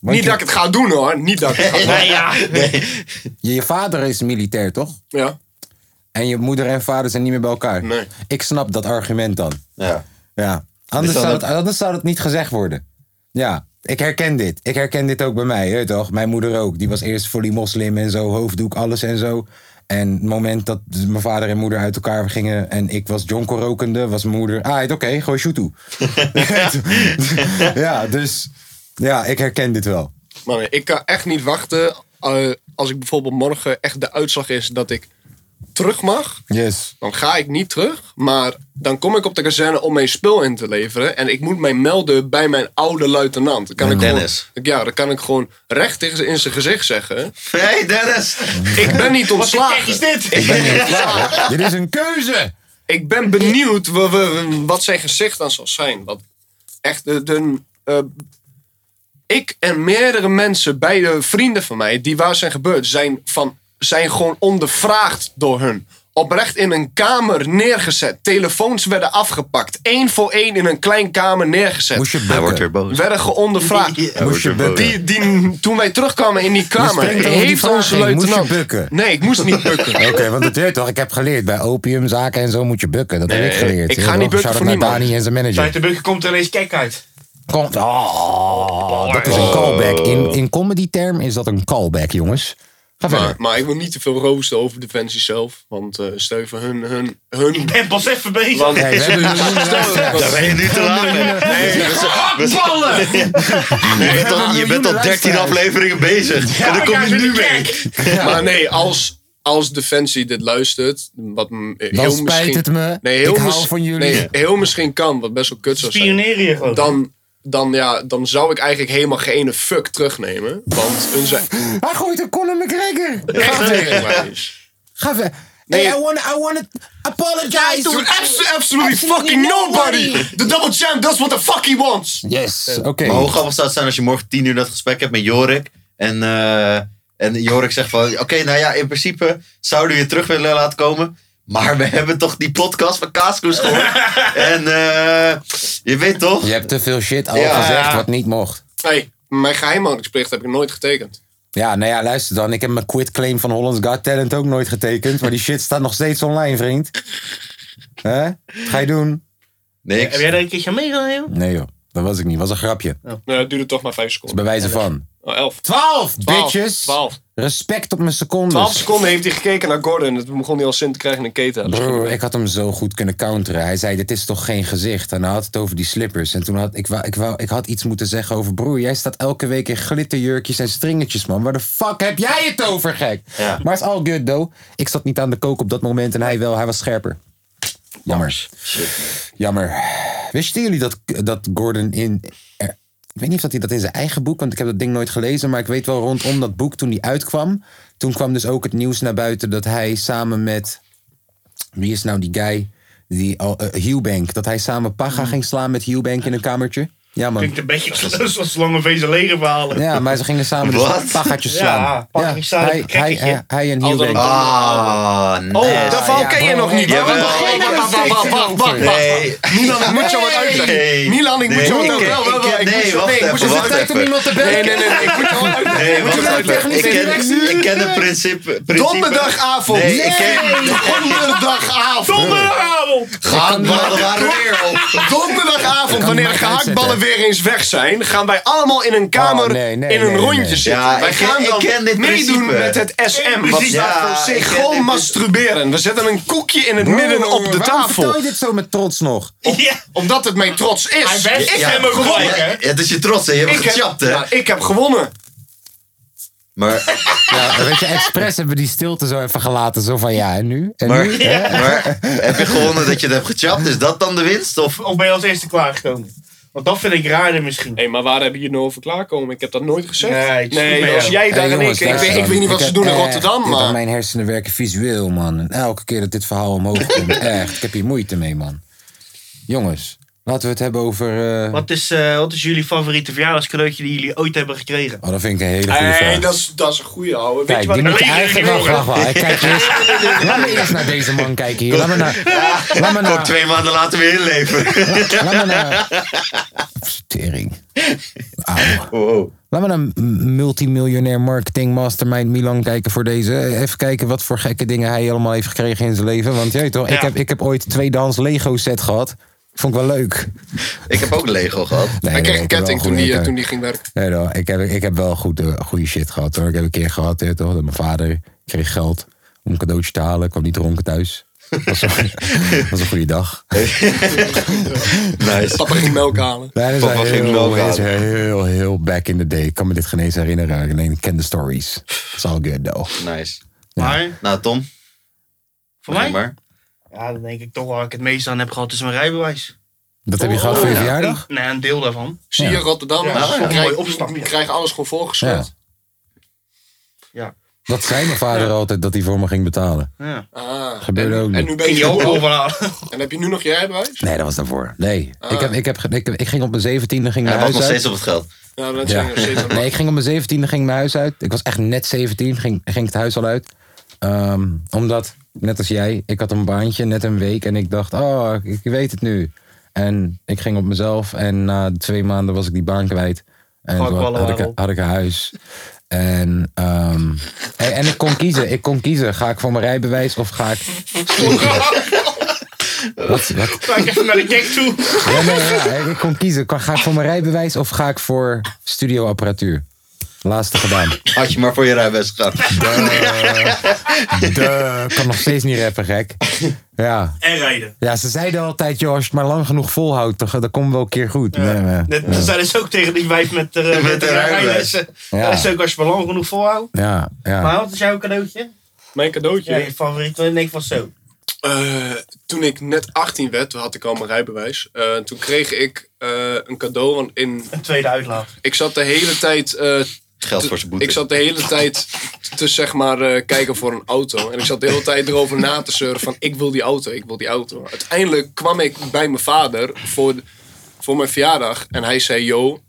Want Niet je, dat ik het ga doen hoor. Niet dat ik het ga <laughs> doen. Nee, ja. je, je vader is militair, toch? Ja, En je moeder en vader zijn niet meer bij elkaar. Nee. Ik snap dat argument dan. Ja. Ja. Anders, zou het, anders zou het niet gezegd worden. Ja, ik herken dit. Ik herken dit ook bij mij, hè, toch? Mijn moeder ook. Die was eerst fully moslim en zo, hoofddoek, alles en zo. En het moment dat mijn vader en moeder uit elkaar gingen en ik was jonko rokende, was mijn moeder, ah, oké, gooi shoot toe. <laughs> ja, dus ja, ik herken dit wel. maar ik kan echt niet wachten. eh, als ik bijvoorbeeld morgen echt de uitslag is dat ik terug mag. Yes. dan ga ik niet terug. Maar dan kom ik op de kazerne om mijn spul in te leveren. En ik moet mij melden bij mijn oude luitenant. Dan kan ik Dennis. Gewoon, ja, dan kan ik gewoon recht tegen ze in zijn gezicht zeggen. Hey Dennis! Ik ben niet Wat voor kek is ontslagen. dit? Ik ben niet <laughs> ontslagen. Dit is een keuze. Ik ben benieuwd wa- wa- wat zijn gezicht dan zal zijn. Wat echt de... de eh, ik en meerdere mensen, beide vrienden van mij, die waar zijn gebeurd, zijn, van, zijn gewoon ondervraagd door hun. Oprecht in een kamer neergezet. Telefoons werden afgepakt. Eén voor één in een klein kamer neergezet. Moest je Hij wordt weer bukken. boos. werden geondervraagd. Moest je bukken. Die, die, toen wij terugkwamen in die kamer, heeft onze heen. Moest je luitenant... bukken? Nee, ik moest niet <laughs> bukken. Oké, want dat weet je toch, ik heb geleerd bij opiumzaken en zo moet je bukken. Dat heb ik geleerd. ik ga niet bukken voor naar niemand. Dani en zijn Bij manager. de bukken komt er ineens kek uit. Komt, oh, dat is een callback. In, in comedy term is dat een callback, jongens. Ga Maar, verder. maar ik wil niet te veel roosten over Defensie zelf. Want eh stel je voor hun... hun, hun Ik ben pas even bezig. want, Hey, we hebben miljoenen Daar ben je nu te laat mee. Nee, Ballen! Je bent al, je bent al 13 afleveringen bezig. En dan kom je nu mee. Maar nee, als, als Defensie dit luistert, wat heel Dan spijt misschien, het me. Nee, heel Ik hou mis- van jullie. Nee, heel misschien kan, wat best wel kut zou zijn. Spioneren je gewoon. Dan, dan, ja, dan zou ik eigenlijk helemaal geen fuck terugnemen. Want hun zijn <laughs> Hij gooit een Conor McGregor. echt tegenwijs. Ga ver. Nee, Hey, I want I want to apologize. Abs- absolutely fucking nobody! The double champ does what the fuck he wants! Yes, oké. Maar hoe grappig zou het zijn als je morgen tien uur dat gesprek hebt met Jorik. En, eh, en Jorik zegt van, oké, nou ja, in principe zouden we je terug willen laten komen. Maar we hebben toch die podcast van Kaaskoes gehoord. <laughs> en eh, je weet toch? Je hebt te veel shit al Ja. gezegd wat niet mocht. Hey, mijn geheimhoudingsplicht heb ik nooit getekend. Ja, nou ja, luister dan. Ik heb mijn quitclaim van Holland's Got Talent ook nooit getekend. Maar die shit staat nog steeds online, vriend. Hè? Wat ga je doen? Niks. Heb jij daar een keertje aan meegedaan, joh? Nee joh, dat was ik niet. was een grapje. Nee, het duurde toch maar vijf seconden. Bij wijze van. Oh, elf. 12, Twaalf. bitches. Twaalf. Respect op mijn secondes. 12 seconden heeft hij gekeken naar Gordon. En toen begon hij al zin te krijgen in een keten. Broer, ik had hem zo goed kunnen counteren. Hij zei, dit is toch geen gezicht? En hij had het over die slippers. En toen had ik, wou, ik, wou, ik had iets moeten zeggen over... Broer, jij staat elke week in glitterjurkjes en stringetjes, man. Waar de fuck heb jij het over, gek? Ja. Maar het is all good, though. Ik zat niet aan de kook op dat moment en hij wel. Hij was scherper. Jammer. Jammer. Wisten jullie dat, dat Gordon in... ik weet niet of dat hij dat in zijn eigen boek... want ik heb dat ding nooit gelezen... maar ik weet wel rondom dat boek toen die uitkwam... toen kwam dus ook het nieuws naar buiten... dat hij samen met... Wie is nou die guy? Die, oh, eh, Hughbank. Dat hij samen Paga ging slaan met Hughbank in een kamertje. Ja, man. Klinkt een beetje <laughs> zoals lange vezel leger verhalen. Ja, maar ze gingen samen dus Wat? Paggaatjes Ja, slaan. Slaan, hij, hij, hij, hij en Hughbank. Ah, nee. Oh, dat verhaal ja, ken je bro, nog niet. Wacht, jawel. wacht, wacht. Milan, ik moet je wat uitleggen. Milan, ik moet je wat uitleggen. nee, je- wacht even, moet je tijd om iemand te bellen. nee, nee, nee, ik moet je wat uitleggen. Moet je uitleggen. Ik ken, Direct ik ken het principe. principe. Donderdagavond. Nee, ik ken... Donderdagavond. Donderdagavond! Gehaktballen waren weer op. Donderdagavond, wanneer de gehaktballen. Weer eens weg zijn, gaan wij allemaal in een kamer Oh, nee, nee, in een nee, rondje nee. zitten. Ja, wij ik ken- gaan ik dan ken dit meedoen principe. met het SM. Wat Precies. staat Ja, voor ik ken synchroon dit- masturberen. We zetten een koekje in het midden op de waarom tafel. vertel je dit zo met trots nog? Ja. Omdat het mijn trots is. Hij werd- ik ja, heb maar gewonnen. Ja, het is je trots, hè? Je hebt Ik hem heb, gechapt, hè? ja, ik heb gewonnen. Maar, <laughs> Ja, weet je, expres hebben we die stilte zo even gelaten. Zo van ja, en nu? En maar, nu? Hè? maar heb je gewonnen dat je het hebt gechapt? Is dat dan de winst? Of? Of ben je als eerste klaargekomen? Want dat vind ik raarder misschien. Hé, maar waar hebben je nou over klaarkomen? Ik heb dat nooit gezegd. Nee, als jij daar Hey, en jongens, ik. Ik, weet, ik weet niet wat ze doen in echt- Rotterdam, maar... Mijn hersenen werken visueel, man. En elke keer dat dit verhaal omhoog komt, <laughs> echt. Ik heb hier moeite mee, man. Jongens, laten we het hebben over... eh, Wat is, eh, wat is jullie favoriete verjaardagscadeautje die jullie ooit hebben gekregen? Oh, dat vind ik een hele goede Nee, vraag. dat is, dat is een goeie, ouwe. Weet Kijk, je wat? die moet je eigenlijk wel graag wel. Ik Kijk <laughs> eerst, laat me eerst naar deze man kijken hier. Laat me naar... Laat me Kom naar... twee maanden later weer inleven. <laughs> Laat me naar... <laughs> Tering. Auw. Wow. Laat me naar multimiljonair marketing mastermind Milan kijken voor deze. Even kijken wat voor gekke dingen hij allemaal heeft gekregen in zijn leven. Want jij toch, ik, heb, ik heb ooit tweedehands Lego set gehad. Vond ik wel leuk. Ik heb ook Lego gehad. <laughs> Nee, nee, kreeg een ik ketting toen die, ik toen die ging werken. Nee, ik, heb, ik heb wel goede, goede shit gehad hoor. Ik heb een keer gehad, hè, toch, dat mijn vader kreeg geld om een cadeautje te halen. kwam niet dronken thuis. Dat was, een- <laughs> dat was een goede dag. Nice. <laughs> Papa ging melk halen. Nee, dat is Papa ging heel, melk heel, halen. heel, heel back in the day. Ik kan me dit geen eens herinneren. Alleen ik ken de stories. It's all good though. Nice. Maar, Nou, Tom. voor mij? Maar. Ja, dan denk ik toch waar ik het meest aan heb gehad is mijn rijbewijs. Dat heb je gehad voor je ja. verjaardag? Nee, een deel daarvan. Zie je. Rotterdam? Ja, Ja, we krijgen alles gewoon voorgeschot. Ja. Dat zei mijn vader altijd dat hij voor me ging betalen. ja. Ah, Gebeurde en, ook En nu ben je ook overhalen? En heb je nu nog je rijbewijs? Nee, dat was daarvoor. Nee. Ah. Ik, heb, ik, heb, ik, ik ging op mijn zeventiende ging Hij mijn wacht nog huis steeds uit. op het geld. Ja, dat Ja. nog steeds Nee, ik ging op mijn zeventiende ging mijn huis uit. Ik was echt net 17, ging, ging ik het huis al uit. Ehm, omdat, net als jij, ik had een baantje, net een week. En ik dacht, oh, ik weet het nu. En ik ging op mezelf. En na twee maanden was ik die baan kwijt. En Fuck, had ik, waarop. had ik een huis. En, ehm, en, en ik kon kiezen. Ik kon kiezen. Ga ik voor mijn rijbewijs of ga ik... <laughs> Wat, wat, Ga ik even naar de gek toe. ja, nee, ja, ik kon kiezen. Ga ik voor mijn rijbewijs of ga ik voor studioapparatuur? Laatste gedaan. Had je maar voor je rijbewijs gegaan. Duh, kan nog steeds niet rappen, gek. Ja. En rijden. ja, ze zeiden altijd, joh, als je het maar lang genoeg volhoudt, dan, dan komt wel een keer goed. Nee, nee. Net, dat zeiden ze ook tegen die wijf met, de met, Met de de rijlessen. Ja. Dat is ook als je maar lang genoeg volhoudt. Ja, ja. Maar wat is jouw cadeautje? Mijn cadeautje. Ja, je favoriet? Denk ik van zo. Eh, toen ik net 18 werd, toen had ik al mijn rijbewijs. Eh, toen kreeg ik eh, een cadeau. Want in, Een tweede uitlaat. ik zat de hele tijd. Geld voor zijn boete. ik zat de hele tijd te zeg maar eh, kijken voor een auto. En ik zat de hele tijd erover na te zeuren van ik wil die auto, ik wil die auto. Uiteindelijk kwam ik bij mijn vader voor, voor mijn verjaardag. En hij zei, yo,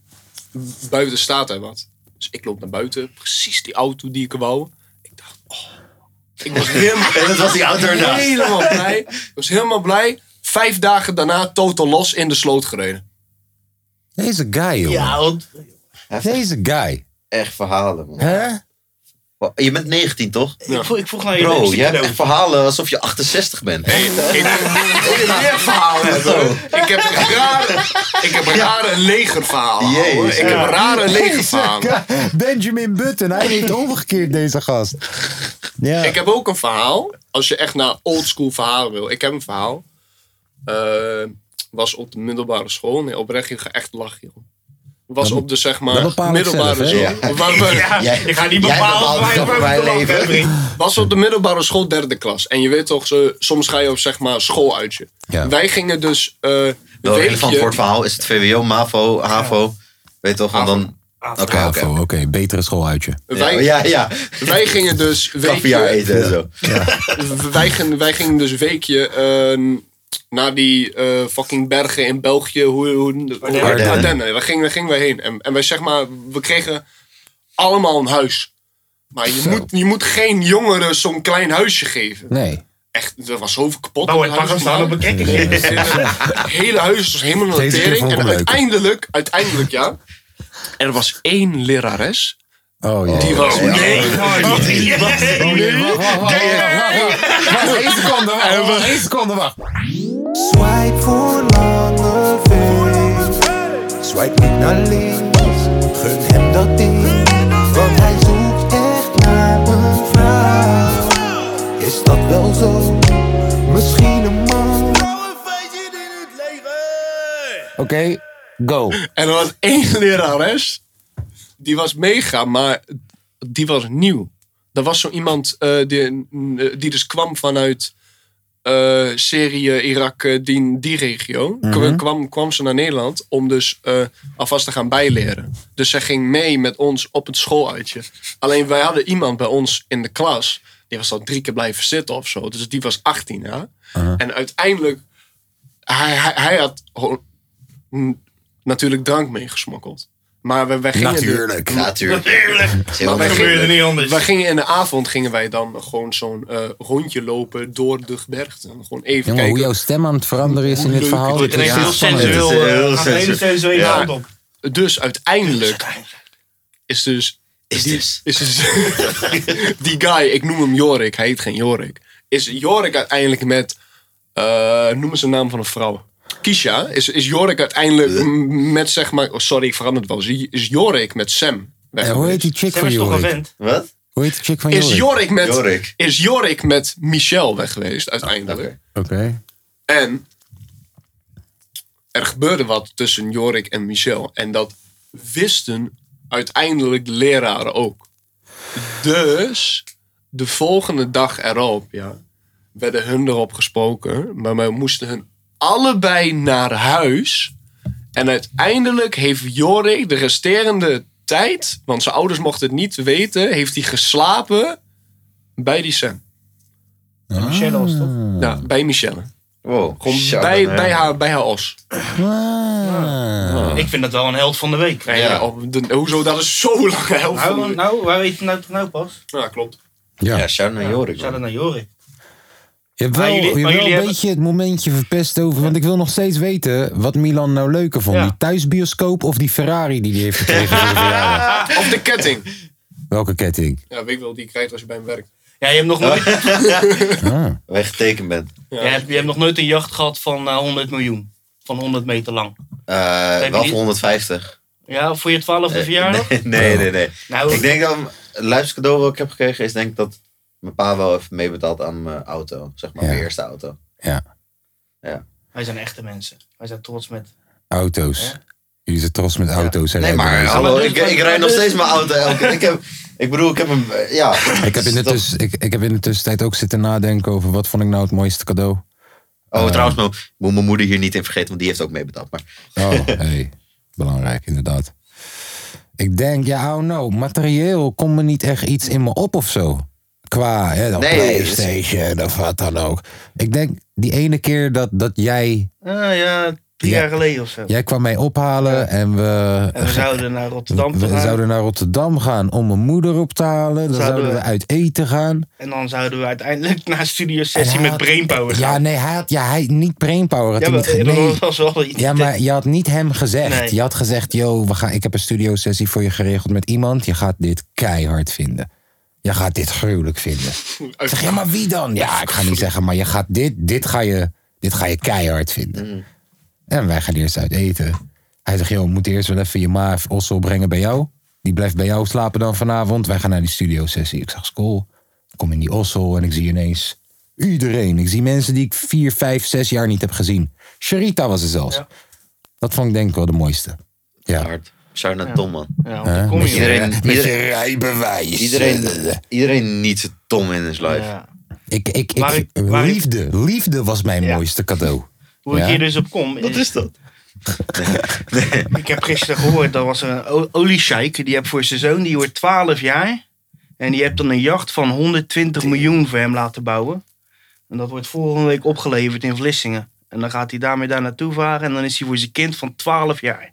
buiten staat er wat. Dus ik loop naar buiten, precies die auto die ik wou. Ik dacht, oh. Ik was helemaal, <laughs> En dat was die auto ernaast. helemaal blij. Ik was helemaal blij. Vijf dagen daarna totaal los in de sloot gereden. Deze guy, jongen. Ja, want Deze guy. Echt verhalen, man. Hè? Je bent 19, toch? ik, vroeg, ik vroeg naar je Bro, hebt echt verhalen alsof je 68 bent. Ik heb meer verhalen. Ik heb rare, ik heb rare legerverhalen. Jezus. hoor. Ik heb rare legerverhalen. Benjamin Button, hij heeft omgekeerd deze gast. Ja. Ik heb ook een verhaal. Als je echt naar oldschool verhalen wil. Ik heb een verhaal. Eh, was op de middelbare school. Nee, oprecht, je gaat echt lachen, joh. Was Dat- op de, zeg maar, ik middelbare school. Ja, <laughs> je gaat niet bepalen waar mijn leven. was op de middelbare school derde klas. En je weet toch, zo, soms ga je op zeg maar schooluitje. Ja. Wij gingen dus eh een Wel relevant voor het verhaal. Is het VWO, MAVO, HAVO? Weet toch? En dan... Oké, oké. Betere schooluitje. Wij, Ja, ja. wij gingen dus weekje... eten en zo. <laughs> wij, gingen, wij gingen dus weekje naar die eh, fucking bergen in België. Hoe, hoe, hoe, Ardennen. Ardennen. Daar gingen, daar gingen wij heen. En, en wij zeg maar, we kregen allemaal een huis. Maar je moet, je moet geen jongeren zo'n klein huisje geven. Nee. Echt, er was zoveel kapot. In het op een kekker. Het hele huis was helemaal een Deze keer tering. vond ik En uiteindelijk, uiteindelijk ja. Er was één lerares. Oh ja. Die was... Nee, Wacht, wacht, wacht, wacht. Wacht, één seconde, wacht, één seconde, wacht. Swipe voor lange V. Swipe niet naar links. Gun hem dat ding. Want hij zoekt echt naar een vrouw. Is dat wel zo? Misschien een man. Oké, go. En er was één lerares. Die was mega, maar die was nieuw. Er was zo iemand eh, die, die dus kwam vanuit eh, Syrië, Irak, eh, die, die regio. Kwa- kwam, kwam ze naar Nederland om dus eh, alvast te gaan bijleren. Dus zij ging mee met ons op het schooluitje. Alleen wij hadden iemand bij ons in de klas. Die was al drie keer blijven zitten of zo. Dus die was 18, ja. En uiteindelijk, hij, hij, hij had natuurlijk drank meegesmokkeld. Maar wij, wij gingen... de- Natuurlijk. Natuurlijk. maar wij gingen, niet anders. wij gingen in de avond gingen wij dan gewoon zo'n eh, rondje lopen door de gebergten. Gewoon even Jongen, hoe kijken. jouw stem aan het veranderen is in dit verhaal. Het is heel sensueel. Heel eh, sensueel. Ja. op. Dus uiteindelijk is dus... Is die, dus. is dus <laughs> die guy, ik noem hem Jorik, hij heet geen Jorik. Is Jorik uiteindelijk met... eh noem eens een naam van een vrouw. Kisha. Is, is Jorik uiteindelijk m- met zeg maar... Oh, sorry, ik verander het wel. Is- Is Jorik met Sam weg Ja, hoe heet die geweest? chick Sam van is toch een Jorik? vent? Wat? Hoe heet die chick van Is Jorik? Jorik met, Jorik. Is Jorik met Michel weg geweest uiteindelijk. Oké. En er gebeurde wat tussen Jorik en Michel. En dat wisten uiteindelijk de leraren ook. Dus de volgende dag erop, ja, werden hun erop gesproken. Maar wij moesten hun allebei naar huis. En uiteindelijk heeft Jorik de resterende tijd, want zijn ouders mochten het niet weten, heeft hij geslapen bij die Sam. Michelle was toch? Ja, bij Michelle. Wow. Gewoon bij, bij, haar, bij haar os. Ah. Ik vind dat wel een held van de week. Ja, op de- hoezo, dat is zo lang helft van Nou, de- nou, waar weet je het nou toch nou pas? Ja, klopt. Ja. Ja, shout naar Jorik. Shout man. out naar Jorik. Je hebt wel, jullie- je hebt maar wel een hebben- beetje het momentje verpest over. Want ik wil nog steeds weten wat Milan nou leuker vond. Ja. Die thuisbioscoop of die Ferrari die hij heeft gekregen voor de verjaardag? <laughs> Of de ketting. Welke ketting? Ja, weet ik wel, die krijgt als je bij hem werkt. Ja, je hebt nog nooit, <laughs> Ah. Waar je getekend bent. je hebt, je hebt nog nooit een jacht gehad van eh, 100 miljoen. Van 100 meter lang. Eh, je wel voor 150. Ja, voor je 12e Eh, verjaardag? Nee, nee, nee. nee. Nou, Ik denk dat het luister cadeau wat ik heb gekregen is denk ik dat mijn pa wel even meebetaald aan mijn auto. Zeg maar Ja. mijn eerste auto. Ja, wij zijn echte mensen. Wij zijn trots met... auto's. Jullie zijn trots met auto's. hè, Nee, maar hallo, dus- ik, ik rijd nog steeds mijn auto elke keer. Ik, heb, ik bedoel, ik heb hem, eh, ja. Ik heb, in de tuss- ik, ik heb in de tussentijd ook zitten nadenken over wat vond ik nou het mooiste cadeau. Oh, trouwens, mo- ik moet mijn moeder hier niet in vergeten, want die heeft ook meebetaald. Maar Oh, hey, belangrijk inderdaad. Ik denk, ja, oh no, materieel komt me niet echt iets in me op of zo. Qua hè, dan Nee, PlayStation of wat dan ook. Ik denk, die ene keer dat, dat jij, Ah ja, drie Ja. jaar geleden of zo. jij kwam mij ophalen en we, En we zouden naar Rotterdam we gaan. zouden naar Rotterdam gaan om mijn moeder op te halen. Dan Zouden zouden we we- uit eten gaan. En dan zouden we uiteindelijk naar studio sessie met had- Brainpower Ja, gaan. nee, hij had, ja, hij, niet Brainpower. Had Ja, maar niet, nee. was wel iets. Ja, maar je had niet hem gezegd. Nee. Je had gezegd, yo, we gaan, ik heb een studiosessie voor je geregeld met iemand. Je gaat dit keihard vinden. Je gaat dit gruwelijk vinden. Ik zeg, ja, maar wie dan? Ja, ik ga niet zeggen, maar je gaat dit, dit ga je, dit ga je keihard vinden. En wij gaan eerst uit eten. Hij zegt, joh, we moeten eerst wel even je ma Ossel brengen bij jou. Die blijft bij jou slapen dan vanavond. Wij gaan naar die studiosessie. Ik zeg, school. Ik kom in die Ossel en ik zie ineens iedereen. Ik zie mensen die ik vier, vijf, zes jaar niet heb gezien. Sharita was er zelfs. Ja. Dat vond ik denk ik wel de mooiste. Ja. Hard. Shout naar Tom, man. Ja, want Hè? dan kom je Met je- Iedereen- met je iedereen- rijbewijs. Iedereen, iedereen niet zijn Tom in his life. Ja. Ik, ik, ik, Waar ik- waar ik- liefde. Liefde was mijn Ja. mooiste cadeau. Hoe ik Ja? hier dus op kom. Wat is dat? <laughs> Ik heb gisteren gehoord, dat was een o- oliesheik. Die heeft voor zijn zoon, die wordt 12 jaar. En die heeft dan een jacht van 120 miljoen voor hem laten bouwen. En dat wordt volgende week opgeleverd in Vlissingen. En dan gaat hij daarmee daar naartoe varen. En dan is hij voor zijn kind van 12 jaar.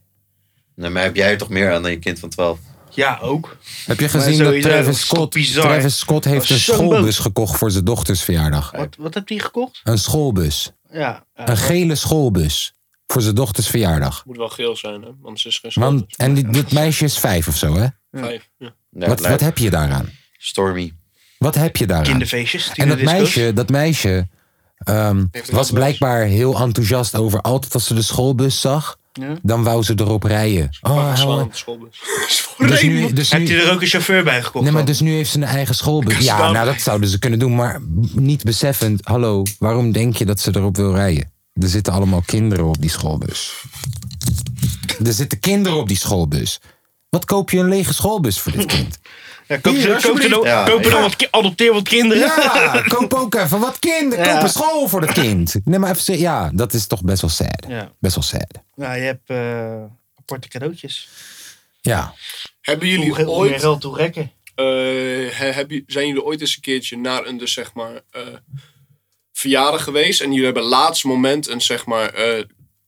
Nee, maar heb jij er toch meer aan dan je kind van 12? Ja, ook. Heb je gezien dat sowieso, dat Travis is toch Scott, bizar? Travis Scott heeft een zo'n schoolbus boot. gekocht voor zijn dochters verjaardag? Wat, wat heeft hij gekocht? Een schoolbus. Ja. ja, Een gele schoolbus. Voor zijn dochters verjaardag. Moet wel geel zijn, hè? Anders is geen schuld. en die, dit meisje is vijf of zo, hè? Vijf. Ja. Ja, Wat, lijp. wat heb je daaraan? Stormy. Wat heb je daaraan? kinderfeestjes. En dat meisje, dat meisje ehm, was blijkbaar heel enthousiast over altijd als ze de schoolbus zag. Ja. Dan wou ze erop rijden. Oh, Oh, schoolbus. <laughs> dus nu, dus nu, hij er ook een chauffeur bij gekocht? nee, maar dan? dus nu heeft ze een eigen schoolbus. Ja, nou dat zouden ze kunnen doen. Maar niet beseffend, hallo, waarom denk je dat ze erop wil rijden? Er zitten allemaal kinderen op die schoolbus. Er zitten kinderen op die schoolbus. Wat koop je een lege schoolbus voor dit kind? <laughs> Ja, koop Hier, ze- koop ze alsjeblieft. dan- Ja. koop dan wat adopteer wat kinderen. Ja, koop <laughs> ook even wat kinderen. Ja. Koop een school voor dat kind. Nee, maar even, zeggen, ja, dat is toch best wel sad. Ja. Best wel sad. Nou, je hebt eh, aparte cadeautjes. Hebben Ja. Hoe jullie hoe ooit, geld toe rekken. eh, heb je, zijn jullie ooit eens een keertje naar een, dus zeg maar, eh, verjaardag geweest en jullie hebben laatste moment een, zeg maar, eh,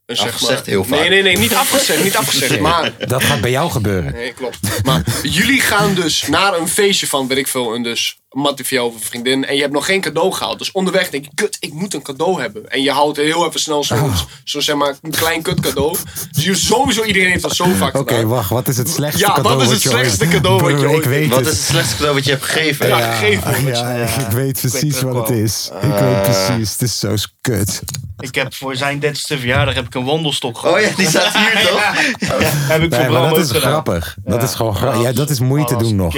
zeg Afgezegd maar, heel vaak. Nee, nee, nee, niet afgezegd, niet afgezegd, <laughs> maar Dat gaat bij jou gebeuren. Nee, klopt. Maar jullie gaan dus naar een feestje van, weet ik veel, een dus mattie van jou of een vriendin. En je hebt nog geen cadeau gehaald. Dus onderweg denk je, kut, ik moet een cadeau hebben. En je houdt heel even snel zo'n, Oh. zo zeg maar, een klein kut cadeau. Dus je, sowieso iedereen heeft dat zo vaak Oké, wacht. Wat is het slechtste Ja, wat cadeau is het wat je ooit- slechtste cadeau wat je Broer, ooit- Ik weet Wat het. is het slechtste cadeau wat je hebt gegeven? Ja, ja, gegeven ja, ik weet precies het wat het is. Ik weet precies. Het is zo kut. Ik heb voor zijn 30ste verjaardag heb ik een wandelstok gehad. Oh ja, die staat hier <laughs> toch? Ja, heb ik Nee, voor dat is grappig. Dat Ja. is gewoon grappig. Ja, dat is moeite is doen nog.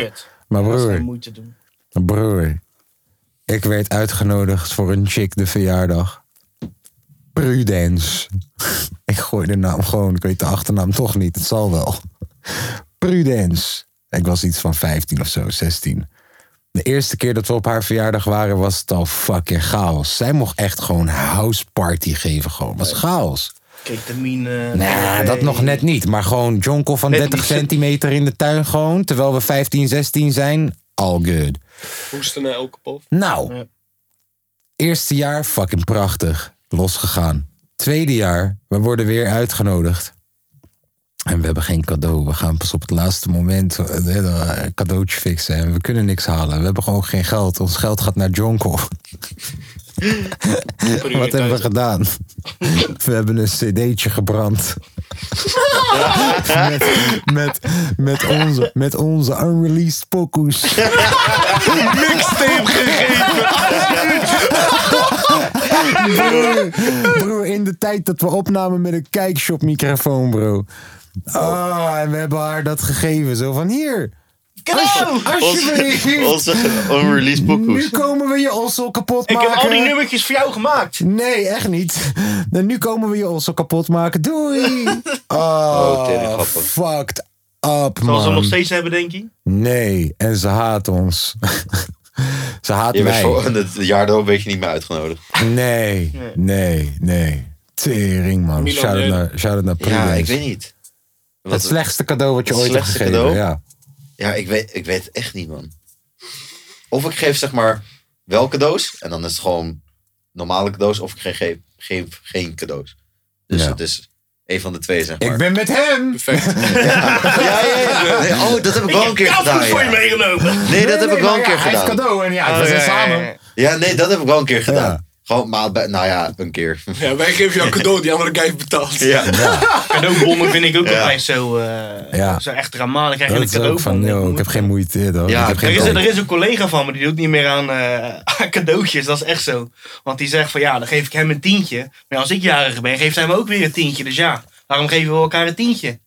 Maar Dat is broer, geen moeite doen. Broer. Ik werd uitgenodigd voor een chick de verjaardag. Prudence. <laughs> Ik gooi de naam gewoon. Ik weet de achternaam toch niet. Het zal wel. Prudence. Ik was iets van 15 of zo, 16. De eerste keer dat we op haar verjaardag waren, was het al fucking chaos. Zij mocht echt gewoon house party geven. Gewoon. was chaos. Ketamine. Nee, DHT. dat nog net niet. Maar gewoon jonkel van Net 30 niet. centimeter in de tuin gewoon. Terwijl we 15, 16 zijn. All good. Hoesten naar elke pof. Nou. Ja. Eerste jaar, fucking prachtig. Losgegaan. Tweede jaar, we worden weer uitgenodigd. En we hebben geen cadeau. We gaan pas op het laatste moment eh, een cadeautje fixen. En we kunnen niks halen. We hebben gewoon geen geld. Ons geld gaat naar Jonko. <laughs> Wat hebben we gedaan? We hebben een cd'tje gebrand. <laughs> met, met, met, onze, met onze unreleased pokoes. <laughs> Mixtape gegeven. <laughs> broer, broer, in de tijd dat we opnamen met een kijkshop microfoon, bro. Oh, en we hebben haar dat gegeven. Zo van, hier. Cadeau! Alsjeblieft. Onze unreleased Nu pokoes. komen we je ossel kapot Ik maken. heb al die nummertjes voor jou gemaakt. Nee, echt niet. En nu komen we je ossel kapot maken. Doei. <laughs> Oh, tering grappig. fucked up, Zal ze nog man. steeds hebben, denk je? Nee, en ze haat ons. <laughs> ze haat Je mij. voor het jaar erop weet je niet meer uitgenodigd. Nee, nee, nee. Tering, man. Shout-out naar, shout naar Ja, ik weet niet. Het slechtste cadeau wat je ooit hebt slechtste gegeven. cadeau? Ja. Ja, ik weet, ik weet het echt niet, man. Of ik geef zeg maar wel cadeaus. En dan is het gewoon normale cadeaus. Of ik geef, geef, geef geen cadeaus. Dus Ja. het is een van de twee, zeg maar. Ik ben met hem. Perfect. <laughs> Ja, ja, ja. Nee, <laughs> oh, dat heb ik wel een keer gedaan. voor je Ja. meegenomen. Nee, dat heb ik wel een keer Hij heeft gedaan. cadeau en ja, Oh, we zijn ja, ja, samen. Ja, nee, dat heb ik wel een keer gedaan. Ja. Gewoon, maar, bij- nou ja, een keer. Ja, wij geven jou een cadeau, die andere guy heeft betaald. Ja. Cadeaubonnen vind ik ook Ja. altijd zo, eh, Ja. zo echt dramatisch. Dan krijg je Dat een is ook cadeau van, yo, ik heb geen moeite. Ja, ik heb Er geen is, er is een collega van me die doet niet meer aan, eh, <laughs> aan cadeautjes. Dat is echt zo. Want die zegt van ja, dan geef ik hem een tientje. Maar als ik jarig ben, geeft hij me ook weer een tientje. Dus ja, waarom geven we elkaar een tientje?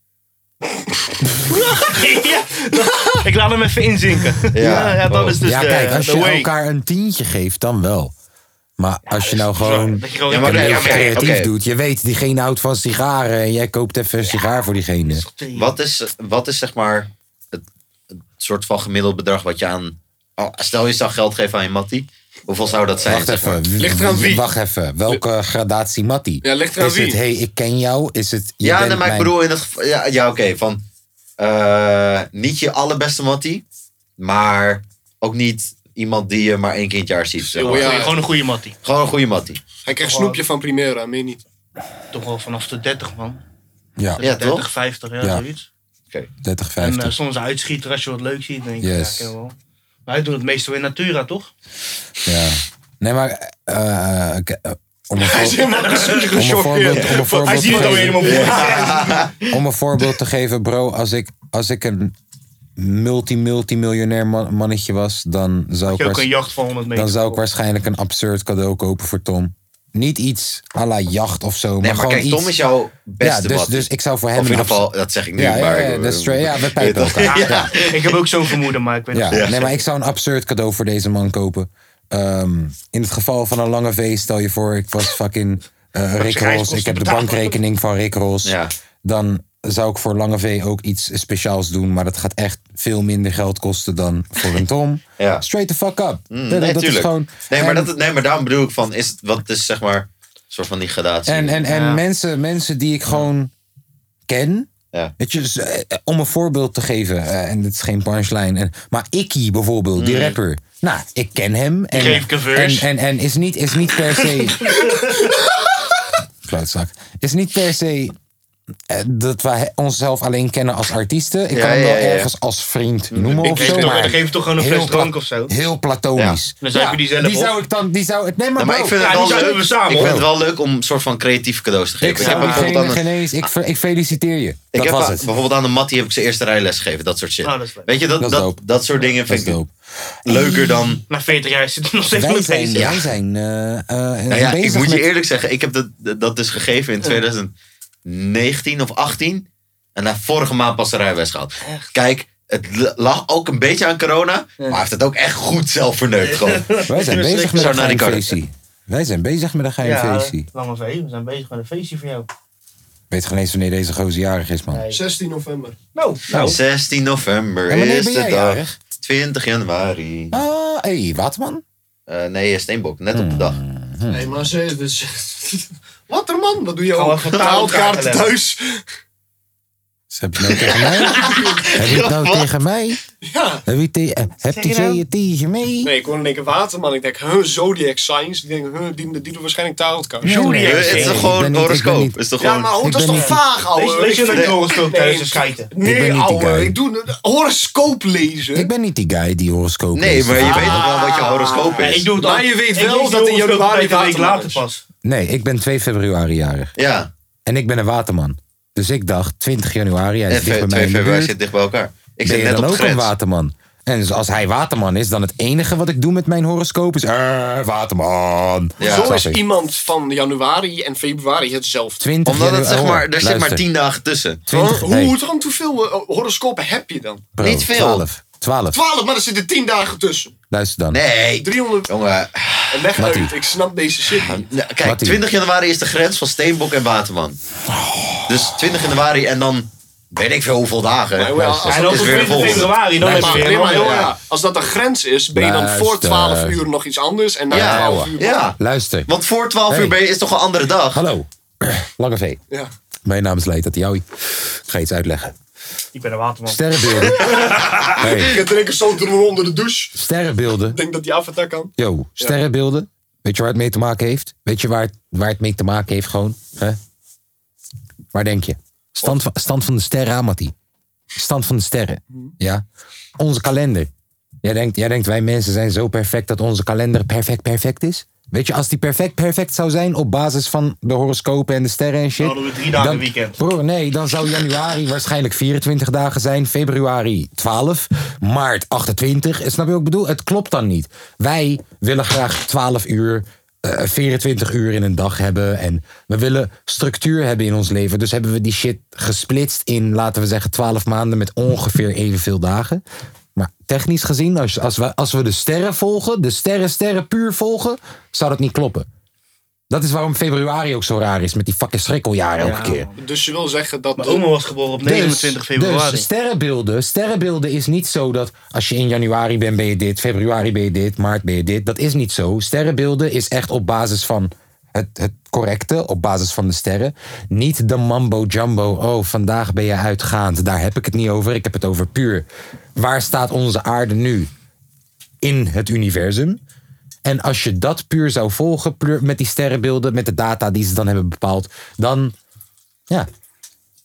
<laughs> ja, dat- ik laat hem even inzinken. Ja, ja, dat is dus ja, de, kijk, als je way. elkaar een tientje geeft, dan wel. Maar als je nou gewoon Dat je gewoon Ja, maar heel creatief doet. Je weet, diegene houdt van sigaren en jij koopt even een sigaar voor diegene. Wat is, wat is zeg maar het, het soort van gemiddeld bedrag wat je aan... oh, stel je zou geld geven aan je mattie. Hoeveel zou dat zijn? Wacht zeg maar? even. Ligt eraan wie. Wacht even. Welke gradatie Mattie? Ja, ligt eraan Is het, wie. hey, ik ken jou? Is het, je Ja, bent nee, maar ik bedoel in het geval... Ja, ja oké. van eh, niet je allerbeste mattie. Maar ook niet iemand die je maar één keer in het jaar ziet. Zeg maar. Ja. Goeie- Gewoon een goede mattie. Gewoon een goede mattie. Hij krijgt snoepje van Primera, meer niet. Toch wel vanaf de 30 man. Ja, Ja, 30, toch? 50, ja, Ja. zoiets. 30, En 50. eh, soms een uitschieter als je wat leuk ziet. Dan denk ik, Yes. ja, wel. Maar hij doet het meestal in Natura, toch? ja. Nee, maar... eh, eh, eh, om een, <laughs> Hij is helemaal om een voorbeeld, een te geven- om een voorbeeld te geven, bro, als ik, als ik een multi-multimiljonair man- mannetje was, dan zou, ik ook een jacht van 100 meter. dan zou ik waarschijnlijk een absurd cadeau kopen voor Tom. Niet iets à la jacht of zo, Nee, maar, maar gewoon kijk, iets... Tom is jouw beste ja, dus, dus ik zou voor hem Of in ieder geval, dat zeg ik nu. Ja, ja, maar, ja, dat is true. Ja, we pijpen elkaar. <laughs> Ja. Ik heb ook zo'n vermoeden, maar ik weet Ja, nee, maar ik zou een absurd cadeau voor deze man kopen. Ehm, in het geval van een lange V, stel je voor, ik was fucking eh Rick Ross. Ik heb de bankrekening van Rick Ross. Ja. Dan zou ik voor lange V ook iets speciaals doen. Maar dat gaat echt veel minder geld kosten dan voor een Tom. <laughs> Ja. Straight the fuck up. Mm, dat, nee, dat is gewoon. Nee, maar, en- dat, nee, maar daarom bedoel ik van, is het, wat is zeg maar, een soort van die gradatie. En, en, en Ja. mensen, mensen die ik gewoon ken. Ja. Weet je, dus, eh, om een voorbeeld te geven, eh, en dit is geen punchline. En, maar Ikkie bijvoorbeeld, Mm. die rapper. Nou, ik ken hem. En, geef ik een en, verse. en, en is, niet, is niet per se. <laughs> Klootzak. Is niet per se eh, dat wij onszelf alleen kennen als artiesten. Ik Ja, kan hem wel ja, ja. ergens als vriend noemen Ik of geef zo. toch- maar dan geef je toch gewoon een fles drank of zo? Heel platonisch. Dan zuip je die zelf die op. zou ik dan, die zou het. Nee, maar, Ja, maar bro, ik vind Ja, het wel leuk. we samen, ik vind het wel leuk om een soort van creatieve cadeaus te geven. ik Ik, heb zou bijvoorbeeld aan eens. Ik, ver- ik feliciteer je. ik dat heb was het. bijvoorbeeld aan een Mattie heb ik zijn eerste rijles gegeven. Dat soort shit. Oh, dat is leuk. Weet je, dat, Dat dat, soort dingen Dat vind ik leuker dan... Na 40 jaar zit er nog steeds zijn, bezig. wij zijn eh, eh, Nou ja, ik moet je eerlijk zeggen, ik heb dat, dat dus gegeven in 2019 of 18. En na vorige maand pas de rijbewijs gehad. Kijk, het lag ook een beetje aan corona. Maar hij heeft het ook echt goed zelf verneukt. Gewoon. <laughs> Wij zijn bezig met een feestje. Wij zijn bezig met een geheim Ja, feestje. Lange V, we zijn bezig met een feestje voor jou. Weet geen eens wanneer deze gozer jarig is, man. Nee. 16 november. Nou, nou. 16 november En is ben de dag. jarig? 20 januari. Ah, hé, hey, Waterman? Eh, nee, Steenbok. Net op de dag. Nee, maar ze... Dus, wat er man, wat doe je ook? Taalkaarten <laughs> taalkaarten thuis. Dus <laughs> heb je het nou tegen mij? heb je het nou tegen mij? Ja. Heb je, te, eh, heb je nou? het tegen mij? Nee, ik hoorde in één keer Waterman. Ik denk, huh, Zodiac Signs. Ik denk, huh, die, die doen waarschijnlijk taalkaart. Nee, Zodiac. nee, het is nee, toch gewoon horoscoop? niet- Is toch Ja, gewoon... maar hoe, dat is ben toch vaag, ouwe? Lees, je je horoscoop Nee, thuis en schijten? ben niet Nee, die ouwe. guy. Ik doe een horoscoop lezen. Ik ben niet die guy die horoscoop Nee, leest. maar je weet toch wel wat je horoscoop Ja, is? ik doe het Maar je weet wel dat de in horoscoop januari een Waterman later pas. Nee, ik ben 2 februari jarig. Ja, En ik ben een waterman. Dus ik dacht, 20 januari, hij is dicht bij 2 mij in de februari buurt. zit dicht bij elkaar. Ik Ben zit je net dan op ook de een grens. waterman? En dus als hij waterman is, dan het enige wat ik doe met mijn horoscoop is... eh, waterman. Ja. Zo Snap is ik. iemand van januari en februari hetzelfde. 20 Omdat het januari- zeg maar, oh, er zit maar luister. 10 dagen tussen. 20, Hoe, nee, hoe dan hoeveel eh, horoscopen heb je dan? bro, niet veel. 12. 12. 12, maar er zitten 10 dagen tussen. Luister dan. Nee, 300. jongen. En leg Mattie. uit, ik snap deze shit niet. Nou, Kijk, Mattie. 20 januari is de grens van Steenbok en Waterman. Dus 20 januari en dan weet ik veel hoeveel dagen. Maar, als En dat dan is op weer de 20 volgende. februari, dan Nee, is het Maar, weer nee, een maar andere. heel, ja, als dat een grens is, ben je dan voor Luister. 12 uur nog iets anders en na Ja, 12 uur. ja. Luister. Want voor 12 Hey. uur ben je, is toch een andere dag? Hallo. <clears throat> Lange V. Ja. Mijn naam is Leita Tiawi. Ik ga je iets uitleggen. Ik ben een waterman. Sterrenbeelden. <laughs> hey, Ik drink een zo doen onder de douche. sterrenbeelden. Ik denk dat die avatar kan. Yo, sterrenbeelden. Weet je waar het mee te maken heeft? Weet je waar het, waar het mee te maken heeft gewoon? Hè? Waar denk je? Stand van, stand van de sterren, Amati. Stand van de sterren. Ja. Onze kalender. Jij denkt, jij denkt, wij mensen zijn zo perfect dat onze kalender perfect perfect is? Weet je, als die perfect perfect zou zijn op basis van de horoscopen en de sterren en shit. Dan hadden we drie dagen dan- weekend. Broer, nee, dan zou januari <laughs> waarschijnlijk 24 dagen zijn, februari 12, maart 28. Snap je wat ik bedoel? Het klopt dan niet. Wij willen graag 12 uur, eh, 24 uur in een dag hebben. En we willen structuur hebben in ons leven. Dus hebben we die shit gesplitst in, laten we zeggen, 12 maanden met ongeveer evenveel dagen. Maar technisch gezien, als, als, we, als we de sterren volgen, de sterren, sterren puur volgen, zou dat niet kloppen. Dat is waarom februari ook zo raar is met die fucking schrikkeljaar elke keer. Dus je wil zeggen dat... Mijn oma was geboren op 29 februari. Dus sterrenbeelden, sterrenbeelden is niet zo dat als je in januari bent, ben je dit, februari ben je dit, maart ben je dit. Dat is niet zo. Sterrenbeelden is echt op basis van het, het correcte, op basis van de sterren. Niet de mambo jumbo, oh vandaag ben je uitgaand. Daar heb ik het niet over, ik heb het over puur. Waar staat onze aarde nu? In het universum. En als je dat puur zou volgen, puur met die sterrenbeelden, met de data die ze dan hebben bepaald, dan ja,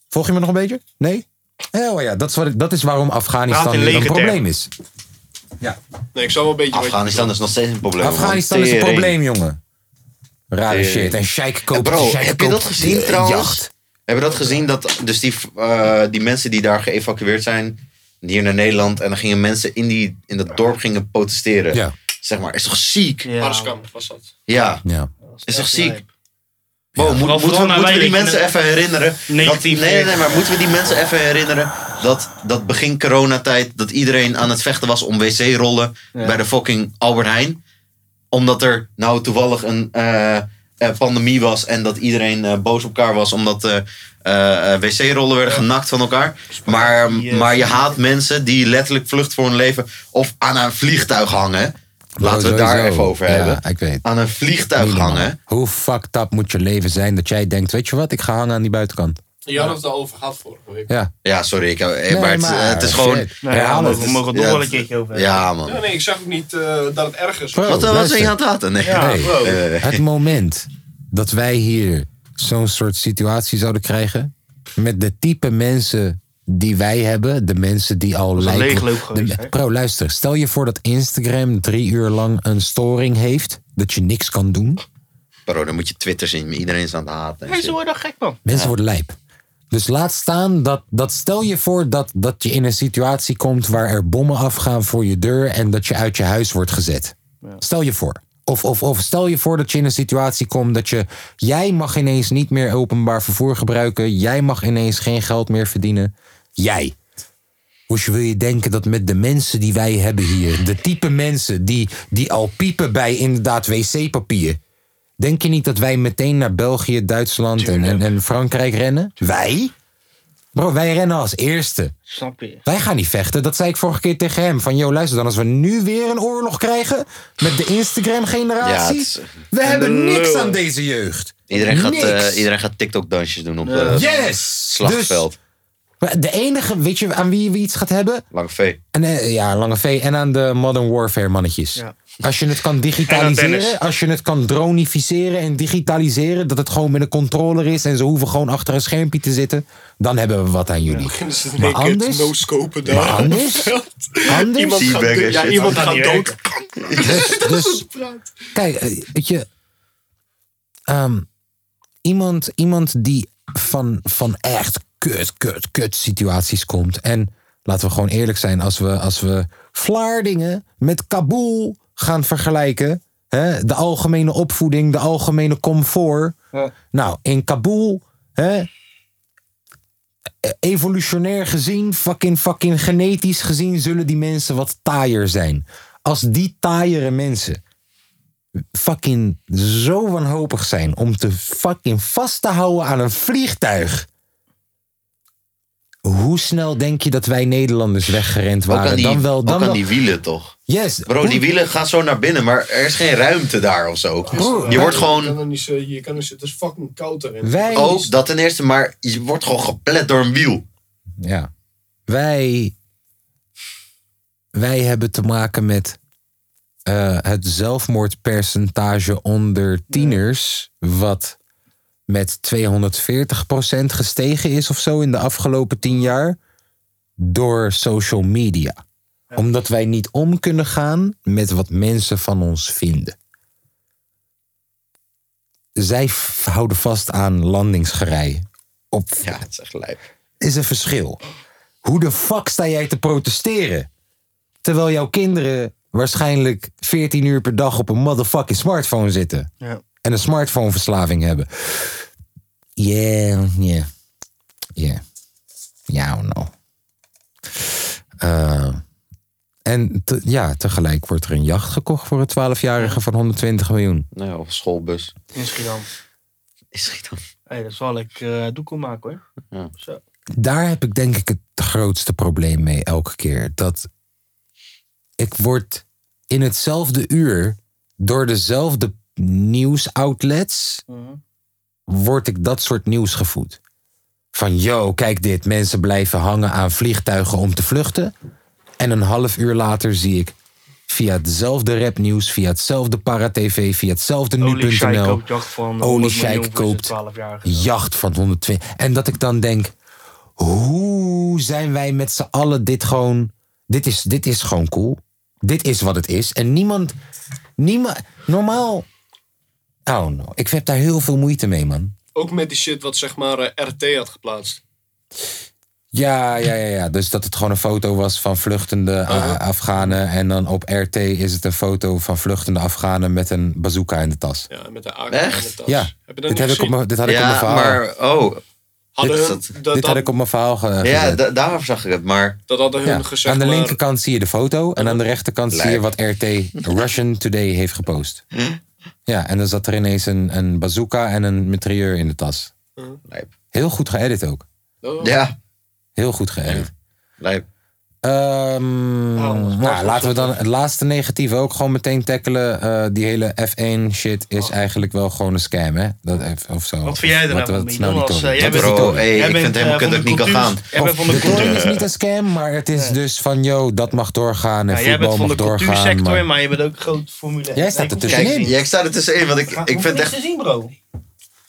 Volg je me nog een beetje? Nee? Oh ja, dat is, wat ik- dat is waarom Afghanistan een lege probleem is. Ja. Nee, ik zou wel een beetje... Afghanistan is nog steeds een probleem. man. Afghanistan is een probleem, jongen. Rare Tering. shit. En Sheikh Eh, koopt... Bro, Sheikh heb je dat gezien eh, trouwens? jacht. Heb je dat gezien? Dat dus die, eh, die mensen die daar geëvacueerd zijn, hier naar Nederland, en dan gingen mensen in, die, in dat dorp gingen protesteren. Ja. Zeg maar, is toch ziek? Ja. Was dat. Ja, Ja. is toch ziek? moet- moeten we, die mensen even herinneren? dat, nee, nee, nee, maar moeten we die mensen even herinneren dat, dat begin coronatijd, dat iedereen aan het vechten was om wc-rollen Ja. bij de fucking Albert Heijn? Omdat er nou toevallig een eh, eh, pandemie was en dat iedereen eh, boos op elkaar was omdat eh, eh, eh, wc-rollen werden genakt van elkaar. Maar, maar je haat mensen die letterlijk vlucht voor hun leven of aan een vliegtuig hangen. Laten we het daar even over Ja, hebben. ik weet. Aan een vliegtuig hangen. Hoe fucked up moet je leven zijn dat jij denkt, weet je wat, ik ga hangen aan die buitenkant. Je had het erover gehad vorige week. Ja. Ja, sorry, ik, eh, Nee, maar, het, het is gewoon. Nou ja, we het. mogen- we mogen het nog Ja, wel een keertje over hebben. Ja, man. Ja, nee, ik zag ook niet eh, dat het erg is. Bro, Wat, wat zijn luister. je aan het praten? Nee. Ja, Hey, bro. Het moment dat wij hier zo'n soort situatie zouden krijgen. Met de type mensen die wij hebben. De mensen die al lijken. leegloop de- geweest, hè? Bro, luister. Stel je voor dat Instagram drie uur lang een storing heeft. Dat je niks kan doen. Bro, dan moet je Twitter zien. Iedereen is aan het haten. ze worden gek man. Mensen worden lijp. Dus laat staan dat, dat stel je voor dat, dat je in een situatie komt waar er bommen afgaan voor je deur en dat je uit je huis wordt gezet. Stel je voor. Of, of, of stel je voor dat je in een situatie komt dat je. Jij mag ineens niet meer openbaar vervoer gebruiken. Jij mag ineens geen geld meer verdienen. Jij. Hoe wil je denken dat met de mensen die wij hebben hier, de type mensen die, die al piepen bij inderdaad wc-papier. Denk je niet dat wij meteen naar België, Duitsland en, en, en Frankrijk rennen? Wij? Bro, wij rennen als eerste. Snap je? Wij gaan niet vechten. Dat zei ik vorige keer tegen hem. Van, joh, luister dan. Als we nu weer een oorlog krijgen met de Instagram-generatie. is- we hebben niks aan deze jeugd. Iedereen gaat, eh, iedereen gaat TikTok-dansjes doen op het Yes! slagveld. Dus, de enige, weet je aan wie we iets gaat hebben? Lange V. En, eh, ja, Lange V. En aan de Modern Warfare mannetjes. Ja. Als je het kan <laughs> digitaliseren, als je het kan dronificeren en digitaliseren, dat het gewoon met een controller is en ze hoeven gewoon achter een schermpje te zitten, dan hebben we wat aan jullie. Maar anders? no-scopen daar. Maar anders? Anders? Iemand gaat, ja, iemand <laughs> <laughs> Dat gaat dood. Dus, dus kijk, eh, weet je, ehm, iemand, iemand die van, van echt kut, kut, kut situaties komt. En laten we gewoon eerlijk zijn, als we, als we Vlaardingen met Kabul gaan vergelijken. Hè, de algemene opvoeding, de algemene comfort. Nou, in Kabul, hè, evolutionair gezien, fucking, fucking genetisch gezien, zullen die mensen wat taaier zijn. Als die taaiere mensen fucking zo wanhopig zijn om te fucking vast te houden aan een vliegtuig. Hoe snel denk je dat wij Nederlanders weggerend Ook waren? aan die, dan wel, dan ook aan wel. die wielen toch? Yes. Bro, hoe- die wielen gaan zo naar binnen, maar er is geen ruimte daar of zo. Bro, Je wordt Je kan gewoon, er niet zo, je kan er, het is fucking koud erin. Wij, ook dat ten eerste, maar je wordt gewoon geplet door een wiel. ja. wij, wij hebben te maken met eh, het zelfmoordpercentage onder tieners, wat met 240% gestegen is of zo in de afgelopen tien jaar, door social media. Omdat wij niet om kunnen gaan met wat mensen van ons vinden. Zij houden vast aan landingsgerij. Op Ja, het is echt lijp. is een verschil. Hoe de fuck sta jij te protesteren? Terwijl jouw kinderen waarschijnlijk 14 uur per dag op een motherfucking smartphone zitten. Ja. En een smartphoneverslaving hebben. Yeah, yeah. Yeah. Ja, I don't know. Eh, en te- ja, tegelijk wordt er een jacht gekocht voor een 12-jarige van 120 miljoen. Nou, of schoolbus. In Schiedam. Is het dan? Hé, dat zal ik eh doekoe maken hoor. Ja. Zo. daar heb ik denk ik het grootste probleem mee elke keer. Dat ik word in hetzelfde uur door dezelfde nieuwsoutlets word ik dat soort nieuws gevoed. Van yo, kijk dit, mensen blijven hangen aan vliegtuigen om te vluchten. En een half uur later zie ik via hetzelfde rapnieuws, via hetzelfde Para-TV, via hetzelfde nu.nl. koopt jacht van Olie 100 Sheik miljoen voor koopt zijn 12-jarige. jacht van 120. En dat ik dan denk, hoe zijn wij met z'n allen dit gewoon... Dit is, dit is gewoon cool. Dit is wat het is. En niemand... niemand normaal... Oh no, ik heb daar heel veel moeite mee, man. Ook met die shit wat zeg maar eh, RT had geplaatst. Ja, ja, ja, ja. Dus dat het gewoon een foto was van vluchtende uh, Afghanen. En dan op RT is het een foto van vluchtende Afghanen met een bazooka in de tas. Ja, met de AK Echt? in de tas. Ja, Heb je dat dit, heb ik op dit had ik op mijn Ja, verhaal. maar, oh. Hadden dit- hun, dat- dat, dit had dat, ik op mijn verhaal ge- Ja, gezet. da- daarvoor zag ik het, maar... dat hadden hun Ja, gezegd aan de maar- linkerkant zie je de foto en aan de rechterkant zie je wat RT Russian Today heeft gepost. Ja, en dan zat er ineens een, een bazooka en een mitrailleur in de tas. Lijp. Heel goed geëdit ook. Oh. Ja, Heel goed geëdit. lijp. Ehm, Oh, nou, laten we dan het laatste negatieve ook gewoon meteen tackelen. Eh, die hele F1 shit is eigenlijk wel gewoon een scam, hè? Dat, of zo. Wat vind jij er Wat- nou wat nou? Als, eh, jij bent- Bro, hey, Jij ik bent, vind het eh, helemaal van dat ik niet kan gaan. cultuur- Jij de toren is cultuur. niet een scam, maar het is dus van, yo, dat mag doorgaan en Ja, jij voetbal bent van de mag doorgaan. cultuursector, maar- maar je bent ook groot Formule 1. Jij staat er tussenin. Jij staat er tussenin, want ik, ik vind echt... te zien, bro.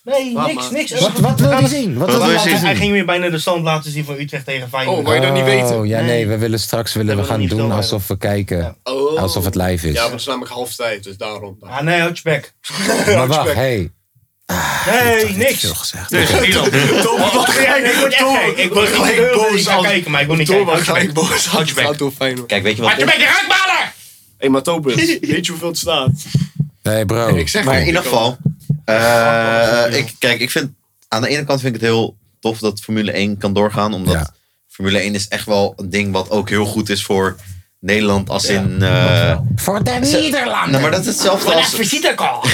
Nee, Laat niks, maar. niks. Wat, wat wil je zien? Wat wil je zien? Hij ging weer bijna de stand laten zien van Utrecht tegen Feyenoord. Oh, wil je dat niet weten? Oh, ja, nee, we willen straks willen we gaan ik doen alsof we kijken. Oh. Alsof het live is. Ja, maar het is namelijk half tijd, dus daarom. Ah, nee, houd je bek. <laughs> maar wacht, hey. Nee, niks. Gezegd. Dus, Milan. Wat ga jij? Ik word echt gek. Ik word gelijk gelijk boos boos. Ik kijken, maar ik wil niet kijken. je gelijk boos. Houd je bek. Gaat door Feyenoord. Kijk, weet je wat... Houd je bek, je uitbaler! Hé, maar Tobus, <laughs> weet je hoeveel het staat? Nee, bro. Ik zeg Maar in ieder ik geval, eh, ik, kijk, ik vind aan de ene kant vind ik het heel tof dat Formule 1 kan doorgaan, omdat Ja. Formule 1 is echt wel een ding wat ook heel goed is voor Nederland als in. eh, Voor de Nederlanden. nou, maar dat is hetzelfde als. Ik